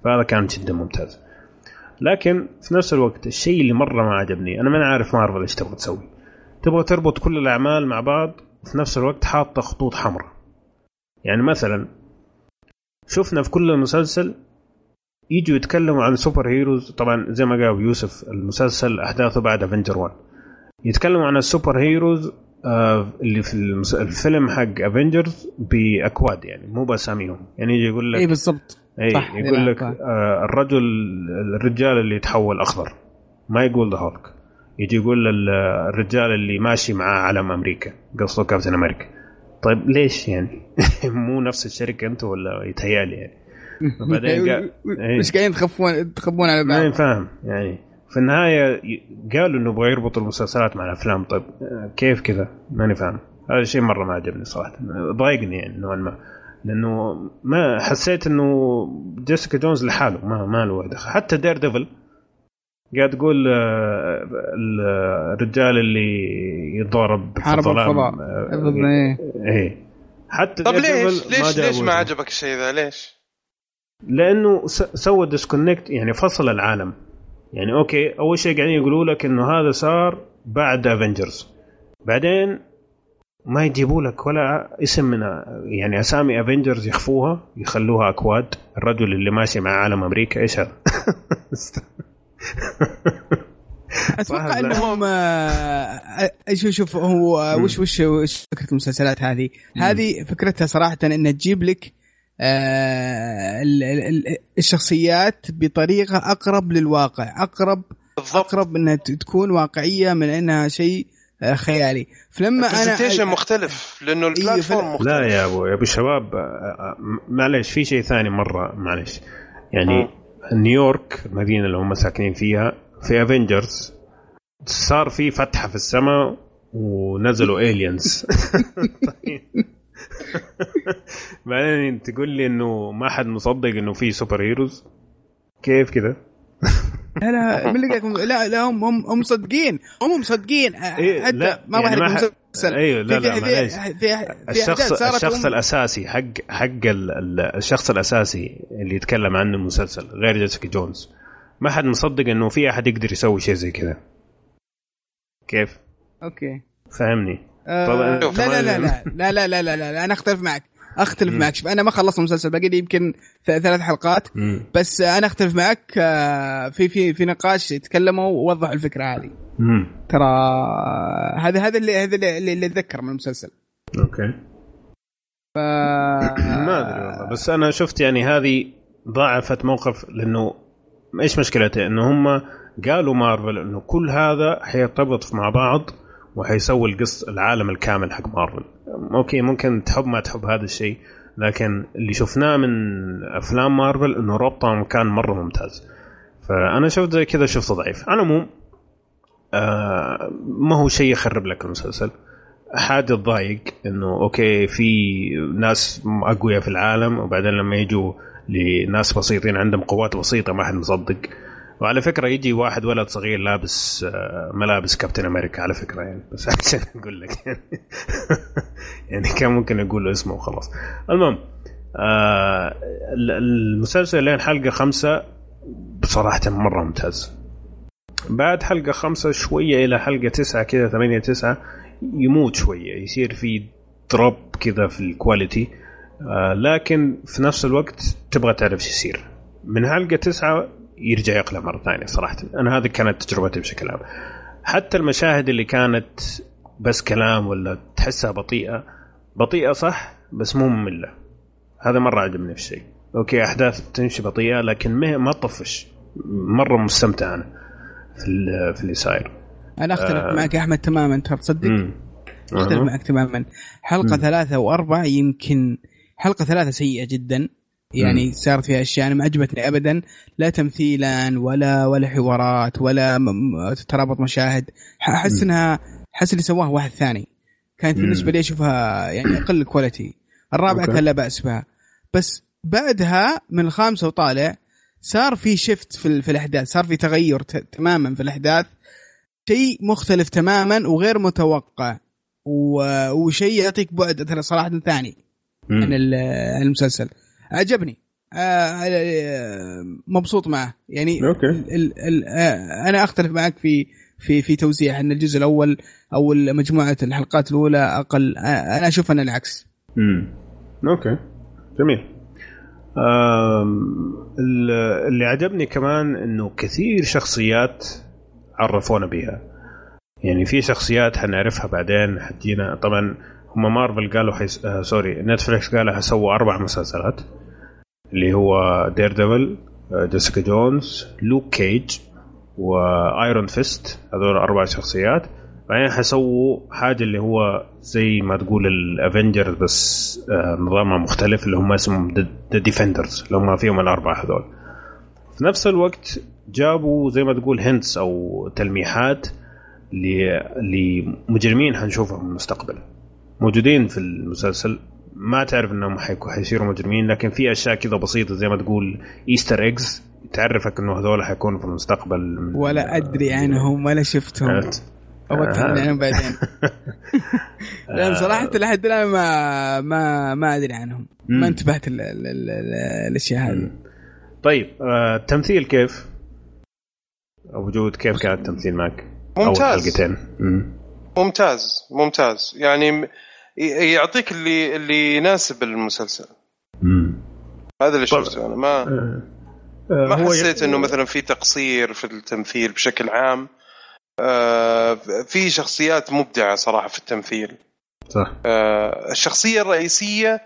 فهذا كان جدا ممتاز. لكن في نفس الوقت الشيء اللي مرة ما عجبني أنا ما عارف مارفل إيش تبغى تسوي. تبغى تربط كل الأعمال مع بعض وفي نفس الوقت حاطة خطوط حمراء. يعني مثلا شفنا في كل مسلسل يجوا يتكلموا عن super heroes. طبعا زي ما قال يوسف المسلسل أحداثه بعد Avengers 1 يتكلموا عن ال super heroes آه اللي في الفيلم حق Avengers بأكواد يعني مو بأساميهم. يعني يجي يقول لك اي بالضبط. اي صح، يقول لك. آه الرجل الرجال اللي يتحول أخضر. ما يقول ذا هولك يجي يقول ال- الرجال اللي ماشي معاه علم أمريكا قصده Captain America. طيب ليش يعني؟ مو نفس الشركة أنتم ولا يتهيألي يعني؟ وبعدين قا- إيه. مش قاعدين تخفون تخبون على ما بعض فاهم يعني. في النهاية قالوا إنه يبغى يربطوا المسلسلات مع الأفلام. طيب آه، كيف كذا؟ ماني فاهم. هذا الشيء مرة ما عجبني صراحة. ضايقني يعني نوعا ما. لأنه ما حسيت إنه Jessica Jones لحاله ما ما له دخل حتى Daredevil قاعد تقول آه، ال- الرجال اللي يتضارب في حرب الفضاء. آه، بالضبط، إيه. إيه حتى طب ليش ليش ليش ما. عجبك الشيء ذا ليش؟ لأنه سوى disconnect يعني فصل العالم يعني okay أول شيء قاعدين يقولوا لك إنه هذا صار بعد Avengers بعدين ما يجيبوا لك ولا اسم من يعني أسامي Avengers يخفوها يخلوها أكواد الرجل اللي ماشي مع علم أمريكا إيش هذا؟ أتوقع. إنهم آه، شوف شوف هو. وش وش وش فكرة المسلسلات هذه؟ هذه فكرتها صراحة انها تجيب لك آه، ال- ال- ال- الشخصيات بطريقة أقرب للواقع، أقرب بالضبط أقرب إنها تكون واقعية من إنها شيء آه، خيالي، فلما ال presentation أنا مختلف لأنه إيه، ال platform فل- مختلف. لا يا أبو يا أبو شباب آه، آه، معلش في شيء ثاني مرة معلش يعني نيويورك المدينة اللي هم ساكنين فيها في Avengers صار في فتحة في السماء ونزلوا aliens بعدين تقول لي إنه ما حد مصدق إنه في super heroes كيف كذا؟ لا لا من اللي قالكم لا لا هم هم هم مصدقين هم مصدقين. إيه، حتى لا، ما راح يعني حد- مسلسل. أيوه، لا، لا، معليش. الشخص الشخص الأساسي حق حق ال- ال- الشخص الأساسي اللي يتكلم عنه المسلسل غير Jessica Jones. ما حد مصدق إنه في أحد يقدر يسوي شيء زي كذا. كيف؟ okay. فهمني. آه، طبعاً. لا لا لا لا لا لا لا لا لا لا أنا أختلف معك. أختلف معك. شوف أنا ما خلصت المسلسل باقي لي يمكن ثلاث حلقات. مم. بس أنا أختلف معك آه، في في في نقاش تكلموا ووضحوا الفكرة هذه. مم. ترى هذا هذا اللي هذا اللي, اللي اتذكر من المسلسل. okay. ف ما أدري والله. بس أنا شفت يعني هذه ضاعفت موقف لأنه إيش مشكلته؟ إنه هم قالوا مارفل إنه كل هذا حيرتبط مع بعض وحيسوي القص العالم الكامل حق Marvel. okay ممكن تحب ما تحب هذا الشيء لكن اللي شفناه من أفلام مارفل إنه ربطهم كان مرة ممتاز. فأنا شفت زي كذا شفته ضعيف. على العموم آه ما هو شيء يخرب لك المسلسل. حاجة تضايق إنه okay في ناس أقوياء في العالم وبعدين لما يجوا لناس بسيطين عندهم قوات بسيطة ما حد مصدق. وعلى فكرة يجي واحد ولد صغير لابس آه، ملابس كابتن أمريكا على فكرة يعني. بس عشان أقول لك يعني. يعني كان ممكن أقول له اسمه وخلاص. المهم آه ال- المسلسل لين حلقة خمسة بصراحة مرة ممتاز. بعد حلقة خمسة شوية إلى حلقة تسعة كذا ثمانية تسعة يموت شوية. يصير في drop كذا في ال quality آه لكن في نفس الوقت تبغى تعرف شو يصير. من حلقة تسعة يرجع يقلع مرة ثانية صراحة. أنا هذه كانت تجربتي بشكل عام. حتى المشاهد اللي كانت بس كلام ولا تحسها بطيئة بطيئة صح بس مو مملة. هذا مرة عجبني في الشيء okay أحداث تمشي بطيئة لكن ما تطفش. مرة مستمتع أنا في في اللي صاير. أنا أختلف آه. معك يا أحمد تماما ترى تصدق؟ مم. أختلف. معك تماما. حلقة مم. ثلاثة وأربعة يمكن حلقة ثلاثة سيئة جدا. يعني. صارت فيها أشياء. أنا ما عجبتني ابدا لا تمثيلا ولا ولا حوارات ولا ترابط مشاهد. أحس. انها أحس اللي سواها واحد ثاني. كانت. بالنسبة لي أشوفها يعني أقل كواليتي الرابعة. كان لا بأس بها. بس بعدها من الخامسة وطالع صار في شيفت في, في الأحداث. صار في تغير تماما في الأحداث. شيء مختلف تماما وغير متوقع. وشيء يعطيك بعد ترى صراحة ثاني عن المسلسل. عجبني. آه، آه، مبسوط معه. يعني أوكي. ال ال ال آه، أنا أختلف معك في في في توزيع إن الجزء الأول أو مجموعة الحلقات الأولى أقل. آه، أنا أشوف أن العكس. امم okay. جميل. اللي عجبني كمان إنه كثير شخصيات عرفونا بها يعني في شخصيات حنعرفها بعدين حتجينا طبعا هم مارفل قالوا حيس... آه sorry Netflix قالوا حيسووا أربع مسلسلات اللي هو Daredevil Jessica Jones Luke Cage و Iron Fist هذول أربع شخصيات. بعدين حيسووا حاجة اللي هو زي ما تقول ال Avengers بس آه نظامها مختلف اللي هم اسمهم The Defenders اللي هم فيهم الأربعة هذول. في نفس الوقت جابوا زي ما تقول hints أو تلميحات لمجرمين حنشوفهم في المستقبل. موجودين في المسلسل ما تعرف إنهم حيكون حيصيروا مجرمين لكن في أشياء كذا بسيطة زي ما تقول Easter eggs تعرفك إنه هذول حيكونوا في المستقبل ولا أدري عنهم ولا شفتهم عرفت؟ أو أتكلم آه. عنهم بعدين لأن صراحة لحد الآن ما ما ما أدري عنهم. ما انتبهت ال- ال- ال- ال- الاشياء هذه طيب آه، التمثيل كيف؟ وجود كيف كان التمثيل معك؟ أول ممتاز. حلقتين مم. ممتاز ممتاز يعني يعطيك اللي اللي يناسب المسلسل. مم. هذا اللي طبعا. شفته أنا. ما آه، آه، ما حسيت يعني- إنه مثلا في تقصير في التمثيل بشكل عام. آه، في شخصيات مبدعة صراحة في التمثيل. صح. آه، الشخصية الرئيسية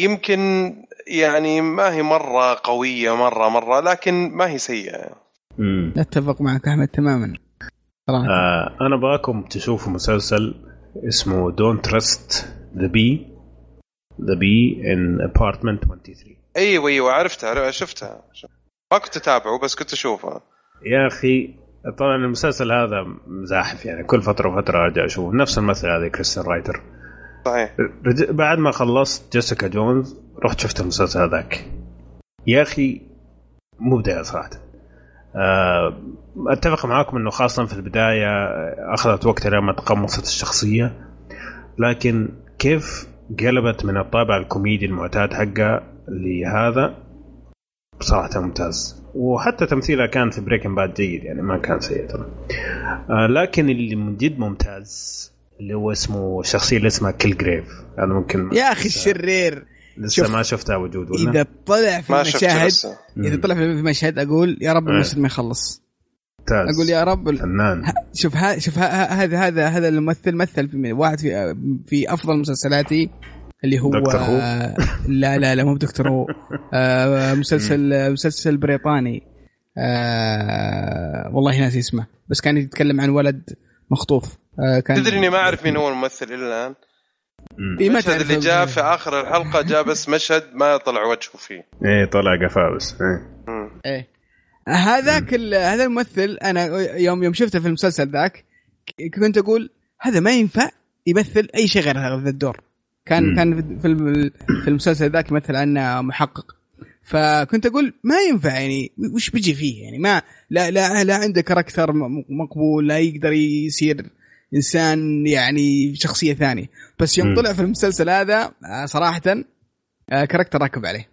يمكن يعني ما هي مرة قوية مرة مرة لكن ما هي سيئة. مم. أتفق معك أحمد تماما. صراحة. آه أنا باكم تشوفوا مسلسل اسمه Don't Trust the B the B in Apartment 23 أيوه أيوه عرفتها شفتها. ما كنت أتابعه بس كنت اشوفه يا أخي طبعا المسلسل هذا مزاحف يعني كل فترة وفترة أرجع أشوفه. نفس الممثل هذا Krysten Ritter صحيح. رج... بعد ما خلصت Jessica Jones رحت شفت المسلسل هذاك. يا أخي مبدع صراحة. أتفق معاكم إنه خاصة في البداية أخذت وقت لما تقمصت الشخصية لكن كيف قلبت من الطابع الكوميدي المعتاد حقها لهذا؟ بصراحه ممتاز. وحتى تمثيلها كان في بريكن باد جيد يعني ما كان سيء ترى. آه، لكن اللي من جد ممتاز اللي هو اسمه الشخصيه اللي اسمها كيل جريف هذا ممكن يا أخي الشرير. لسه شوف. ما شفتها وجود ولا إذا طلع في لسه إذا طلع في مشهد أقول يا رب إيه. المشهد ما يخلص ممتاز أقول يا رب فنان شوف ها شوف ها- ها- هذا هذا هذا الممثل مثل في واحد في في أفضل مسلسلاتي اللي هو دكتور هو؟ لا لا لا مو بدكتور هو آه، مسلسل مسلسل بريطاني آه، والله ناسي اسمه بس كان يتكلم عن ولد مخطوف آه، كان تدري إني ما أعرف مين هو الممثل إلى الآن. إيه، المشهد تعرف اللي جاء في آخر الحلقة جاء بس مشهد ما طلع وجهه فيه. إيه طلع قفاه بس إيه. إيه. هذاك هذا الممثل أنا يوم يوم شفته في المسلسل ذاك كنت أقول هذا ما ينفع يمثل أي شيء غير هذا الدور. كان مم. كان في في المسلسل ذاك يمثل عنه محقق. فكنت أقول ما ينفع يعني وش بيجي فيه يعني؟ ما لا لا لا عنده character مقبول لا يقدر يصير إنسان يعني شخصية ثانية. بس يوم. طلع في المسلسل هذا آه، صراحة آه، character ركب عليه.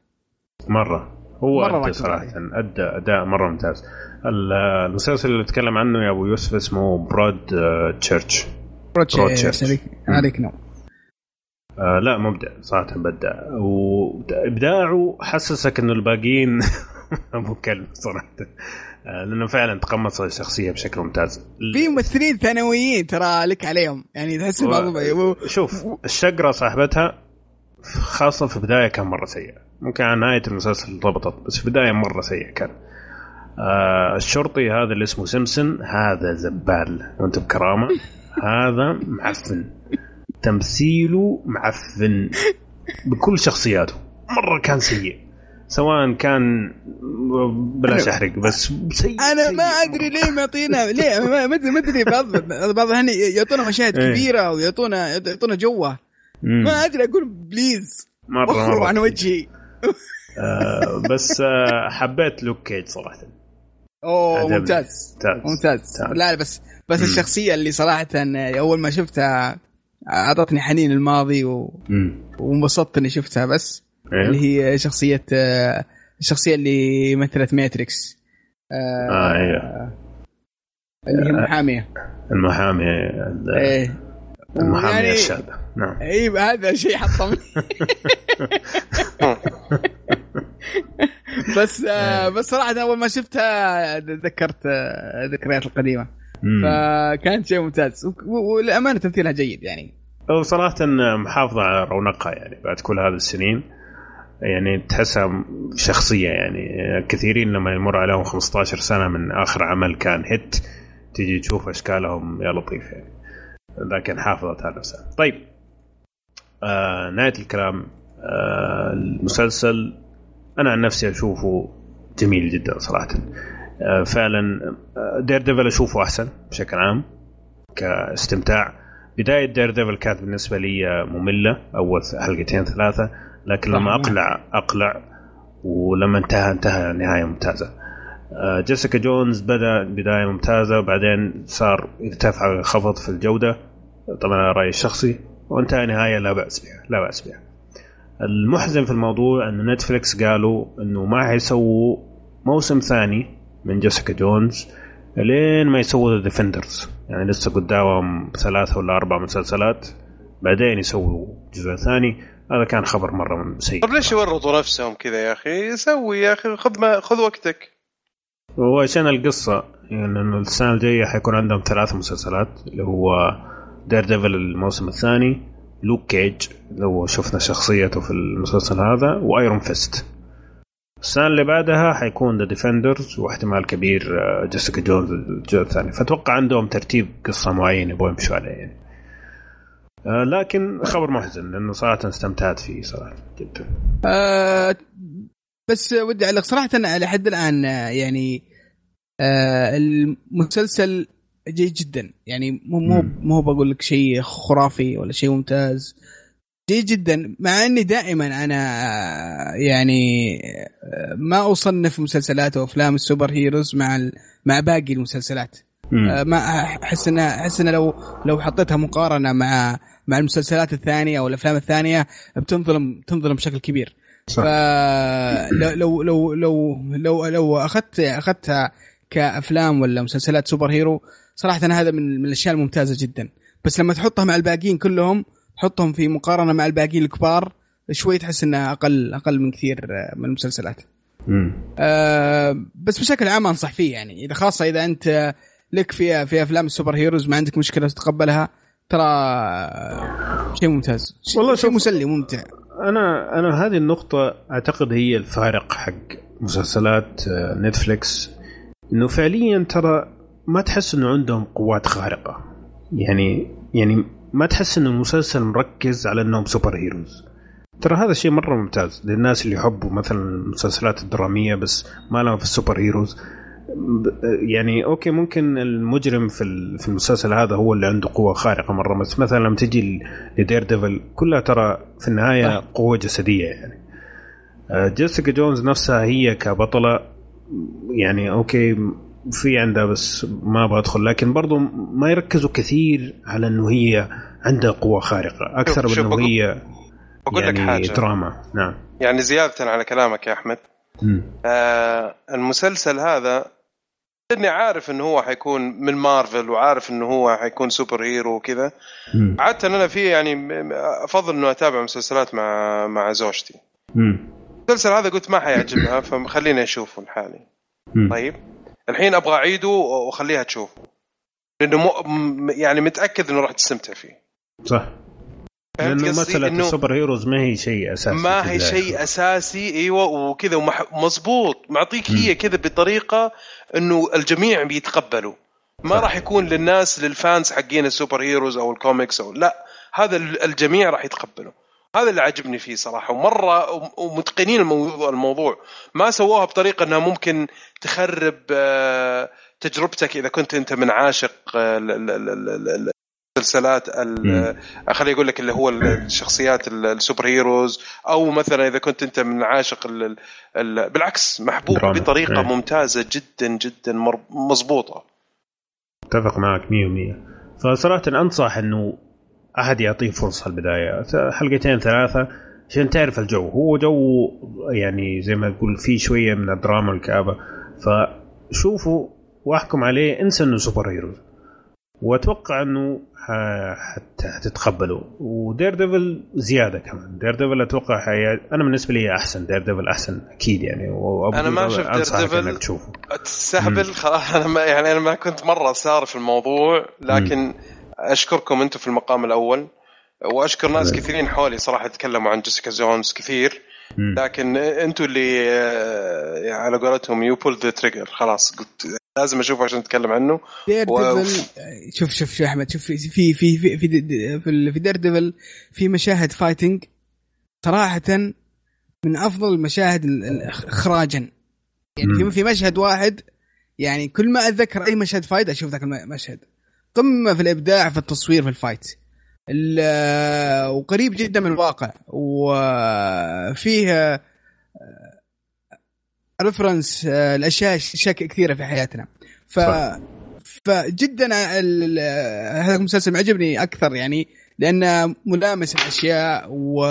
مرة. هو مرة ركب صراحة. عليه. أدى أداء مرة ممتاز. ال- المسلسل اللي اتكلم عنه يا أبو يوسف اسمه Broad آه، church Broadchurch Broadchurch. عليك نور آه لا مبدع. صراحة بدع وإبداعه حسسك إنه الباقيين ابو كلب صراحة. لأنه فعلا تقمص الشخصية بشكل ممتاز. في ممثلين ثانويين ترى لك عليهم. يعني تحس و- شوف الشقرة صاحبتها خاصة في البداية كان مرة سيء ممكن على نهاية المسلسل ضبطت بس في البداية مرة سيء كان. آه الشرطي هذا اللي اسمه سيمسون هذا زبال وانت بكرامة. هذا معفن. تمثيله معفن. بكل شخصياته. مرة كان سيء. سواء كان بلاش احرق بس سيء أنا سيء ما أدري ليه معطينا ليه ما ادري ما أدري بعض بعض الاحيان يعطونا مشاهد إيه. كبيرة ويعطونا يعطونا جوة. ما أدري أقول please مره مرة عن وجهي آه بس آه حبيت Luke Cage صراحة أوه. ممتاز ممتاز ممتاز. لا بس بس مم. الشخصية اللي صراحة أول ما شفتها أعطتني حنين الماضي و-. وانبسطت إني شفتها بس اللي إيه هي شخصية آه، الشخصية اللي مثلت Matrix آه، آه أيوه اللي هي محاميه المحامي ال- إيه المحامي يعني- الشابه نعم. اي هذا شيء حطمني. بس آه بس صراحة أول ما شفتها تذكرت آه، الذكريات القديمة. فكانت شيء ممتاز. والأمانة تمثيلها جيد يعني. هو صراحة محافظة على رونقها يعني بعد كل هذه السنين. يعني تحسها شخصية يعني. كثيرين لما يمر عليهم 15 سنة من آخر عمل كان hit تجي تشوف أشكالهم يا لطيف يعني. لكن حافظت على نفسها طيب. آه نهاية الكلام. آه المسلسل أنا عن نفسي أشوفه جميل جدا صراحة. آه فعلا Daredevil أشوفه أحسن بشكل عام كاستمتاع. بداية Daredevil كانت بالنسبة لي مملة أول حلقتين ثلاثة. لكن لما صح. أقلع أقلع ولما انتهى انتهى نهاية ممتازة. آه، Jessica Jones بدأ بداية ممتازة وبعدين صار ارتفع خفض في الجودة طبعا أنا رأيي الشخصي وانتهى نهاية لا بأس بها لا بأس بها. المحزن في الموضوع أن Netflix قالوا أنه ما حيسووا موسم ثاني من Jessica Jones لين ما يسووا The Defenders يعني لسه قدامهم ثلاثة ولا أربع مسلسلات بعدين يسووا جزء ثاني. هذا كان خبر مرة سيء. طب ليش يورطوا نفسهم كذا يا أخي؟ سوي يا أخي خذ ما خذ وقتك. هو عشان القصة يعني إنه السنة الجاية حيكون عندهم ثلاث مسلسلات اللي هو Daredevil الموسم الثاني Luke Cage اللي هو شفنا شخصيته في المسلسل هذا و Iron Fist السنة اللي بعدها حيكون The Defenders واحتمال كبير آه، Jessica Jones الجزء الثاني. فأتوقع عندهم ترتيب قصة معين يبغوا يمشوا عليه يعني. آه، لكن خبر محزن لأنه صراحة استمتعت فيه صراحة جدا آه بس ودي أعلق صراحة أنا لحد الآن آه، يعني آه المسلسل جيد جدا يعني مو مو. مو بقول لك شيء خرافي ولا شيء ممتاز جيد جدا مع إني دائما أنا آه، يعني آه، ما أصنف مسلسلات وافلام السوبر هيروز مع مع باقي المسلسلات مم. آه، ما أحس انها أحس إنها لو لو حطيتها مقارنة مع مع المسلسلات الثانية أو الأفلام الثانية بتنظلم تنظلم بشكل كبير صح. فلو لو لو لو لو لو اخذت أخذتها كأفلام ولا مسلسلات super hero صراحة أنا هذا من من الأشياء الممتازة جدا بس لما تحطها مع الباقيين كلهم حطهم في مقارنة مع الباقيين الكبار شوي تحس انها أقل أقل من كثير من المسلسلات مم. آه، بس بشكل عام أنصح فيه يعني إذا خاصة إذا أنت لك في في أفلام ال super heroes ما عندك مشكلة تتقبلها ترى شيء ممتاز. والله شيء مسلي ممتع. أنا أنا هذه النقطة أعتقد هي الفارق حق مسلسلات آه، Netflix. إنه فعليا ترى ما تحس إنه عندهم قوات خارقة. يعني يعني ما تحس إنه المسلسل مركز على إنهم super heroes. ترى هذا شيء مرة ممتاز للناس اللي يحبوا مثلا المسلسلات الدرامية بس ما لهم في ال super heroes. يعني okay ممكن المجرم في في المسلسل هذا هو اللي عنده قوة خارقة مرة بس مثلا لما تجي ل Daredevil كلها ترى في النهاية. قوة جسدية يعني. آه، Jessica Jones نفسها هي كبطلة يعني okay في عندها بس ما أبغى أدخل لكن برضو ما يركزوا كثير على إنه هي عندها قوة خارقة أكثر من إنه هي بقول لك يعني حاجة. دراما. نعم. يعني زيادة على كلامك يا أحمد. آه المسلسل هذا إني عارف إنه هو حيكون من مارفل وعارف إنه هو حيكون سوبر هيرو وكذا. عادة أنا في يعني أفضل إنه أتابع مسلسلات مع مع زوجتي. المسلسل هذا قلت ما حيعجبها فخليني اشوفه لحالي. طيب. الحين أبغى أعيده وأخليها تشوفه. لأنه م- يعني متأكد إنه راح تستمتع فيه. صح. لأنه؟ مسألة إنه ال super heroes ما هي شيء أساسي ما هي. شيء أساسي إيوه وكذا ومح- مزبوط معطيك هي كذا بطريقة إنه الجميع بيتقبلوا ما. راح يكون للناس لل fans حقين ال super heroes أو الكوميكس أو لا هذا ال- الجميع راح يتقبلوا هذا اللي عجبني فيه صراحة ومرة وم- ومتقنين الموضوع, الموضوع ما سووها بطريقة إنها ممكن تخرب آه، تجربتك إذا كنت أنت من عاشق آه، ال- ال- ال- ال- ال- المسلسلات ال- خليني أقول لك اللي هو الشخصيات ال- السوبر هيروز أو مثلا إذا كنت أنت من عاشق ال ال بالعكس محبوب دراما. بطريقة إيه. ممتازة جدا جدا مضبوطة. أتفق معك 100% فصراحة أنصح إنه أحد يعطيه فرصة البداية. حلقتين ثلاثة عشان تعرف الجو. هو جو يعني زي ما تقول فيه شوية من الدراما والكآبة. فشوفوا وأحكم عليه انسى إنه super heroes. وأتوقع أنه حت- حتتقبلوا. و Daredevil زيادة كمان. Daredevil أتوقع حي... أنا بالنسبة لي أحسن. Daredevil أحسن أكيد يعني. أنا ما شفت Daredevil. إنك تشوفه. تستهبل خلاص أنا ما يعني أنا ما كنت مرة صار في الموضوع لكن أشكركم أنتم في المقام الأول. وأشكر ناس. كثيرين حولي صراحة يتكلموا عن جيسيكا جونز كثير. مم. لكن أنتم اللي آه، على قولتهم you pull the trigger خلاص قلت لازم أشوفه عشان أتكلم عنه. Dare و- devil شوف شوف شوف يا أحمد شوف في في في في في, في, Daredevil في مشاهد fighting صراحة من أفضل المشاهد ال- ال- اخراجا. يعني. في في مشهد واحد يعني كل ما أتذكر أي مشهد fight أشوف ذاك المشهد قمة في الإبداع في التصوير في ال fight ال- وقريب جدا من الواقع. وفيه reference الأشياء اشياء كثيرة في حياتنا. ف. فجدا ال- ال- هذا المسلسل معجبني أكثر يعني لأنه ملامس الأشياء و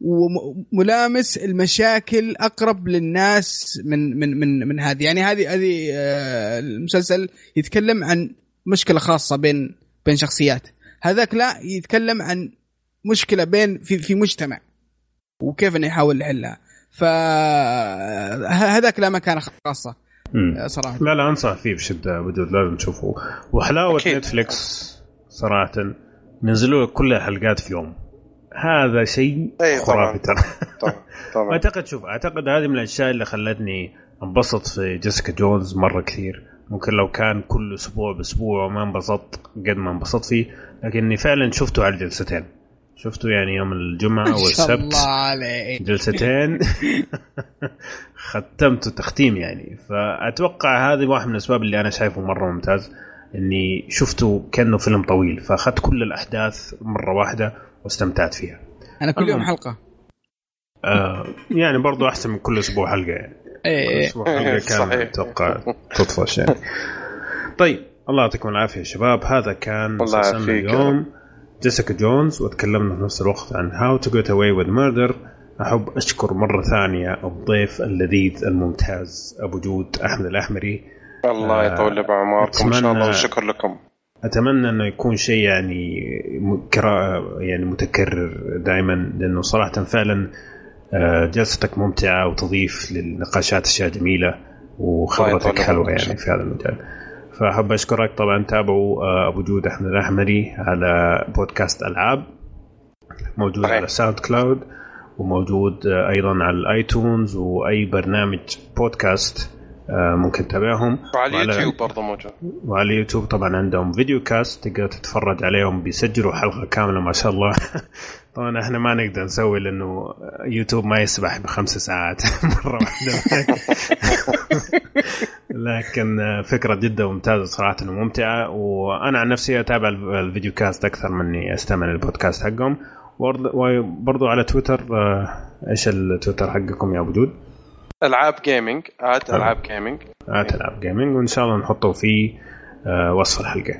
وملامس المشاكل أقرب للناس من من من من هذه. يعني هذه هذه آه، المسلسل يتكلم عن مشكلة خاصة بين بين شخصيات. هذاك لا يتكلم عن مشكلة بين في في مجتمع وكيف إنه يحاول يحلها. فهذاك لا مكانه خاصة. آه، صراحة. لا لا أنصح فيه بشدة وجود لازم تشوفه. وحلاوة أكيد. نتفليكس صراحة نزلوا لك كل الحلقات في يوم. هذا شيء أي خرافي. ترى. طبعا طبعا. أعتقد شوف أعتقد هذه من الأشياء اللي خلتني انبسط في جيسيكا جونز مرة كثير. ممكن لو كان كل أسبوع بأسبوع وما انبسطت قد ما انبسطت فيه لكني فعلا شفته على جلستين شفته يعني يوم شاء والسبت الله عليك. جلستين. ختمته تختيم يعني. فأتوقع هذه واحد من الأسباب اللي أنا شايفه مرة ممتاز إني شفته كأنه فيلم طويل فأخذت كل الأحداث مرة واحدة واستمتعت فيها. أنا كل يوم. حلقة. آه يعني برضو أحسن من كل أسبوع حلقة يعني. كل إيه. أسبوع حلقة كان صحيح. أتوقع تطفش يعني. طيب الله يعطيكم العافية يا شباب. هذا كان الله مسلسلنا اليوم. جيسيكا جونز وتكلمنا في نفس الوقت عن How to Get Away with Murder أحب أشكر مرة ثانية الضيف اللذيذ الممتاز أبو جود أحمد الأحمري. الله يطول لي بعمركم إن شاء الله وشكر لكم. أتمنى أنه يكون شيء يعني يعني متكرر دائما لأنه صراحة فعلا آه، جلستك ممتعة وتضيف للنقاشات أشياء جميلة وخبرتك يطول حلوة. يعني في هذا المجال. فأحب أشكرك طبعا تابعوا آه، أبو جود احمد الأحمري على بودكاست ألعاب. موجود. على SoundCloud وموجود آه، أيضا على ال iTunes وأي برنامج بودكاست آه، ممكن تتابعهم. وعلى- اليوتيوب برضه موجود. وعلى اليوتيوب طبعا عندهم videocast تقدر تتفرج عليهم بيسجلوا حلقة كاملة ما شاء الله. طبعا إحنا ما نقدر نسوي لأنه يوتيوب ما يسمح بخمس ساعات مرة واحدة. لكن فكرة جدا ممتازة صراحة وممتعة. وأنا عن نفسي أتابع ال videocast أكثر من اني أستمع للبودكاست حقهم. وبرضو على تويتر آه، إيش التويتر حقكم يا أبو جود؟ ألعاب gaming at ألعاب. gaming at ألعاب gaming وإن شاء الله نحطه في آه، وصف الحلقة.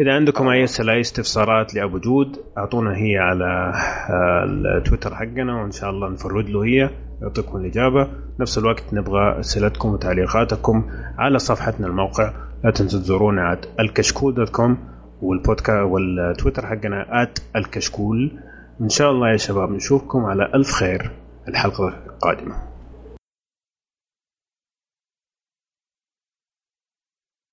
إذا عندكم أي أسئلة أي استفسارات لأبو جود أعطونا هي على آه، التويتر حقنا وإن شاء الله ن forward له هي يعطيكم الإجابة. نفس الوقت نبغى أسئلتكم وتعليقاتكم على صفحتنا الموقع. لا تنسوا تزورونا الكشكول dot com والبودكاست والتويتر حقنا الكشكول إن شاء الله يا شباب نشوفكم على ألف خير. الحلقة القادمة.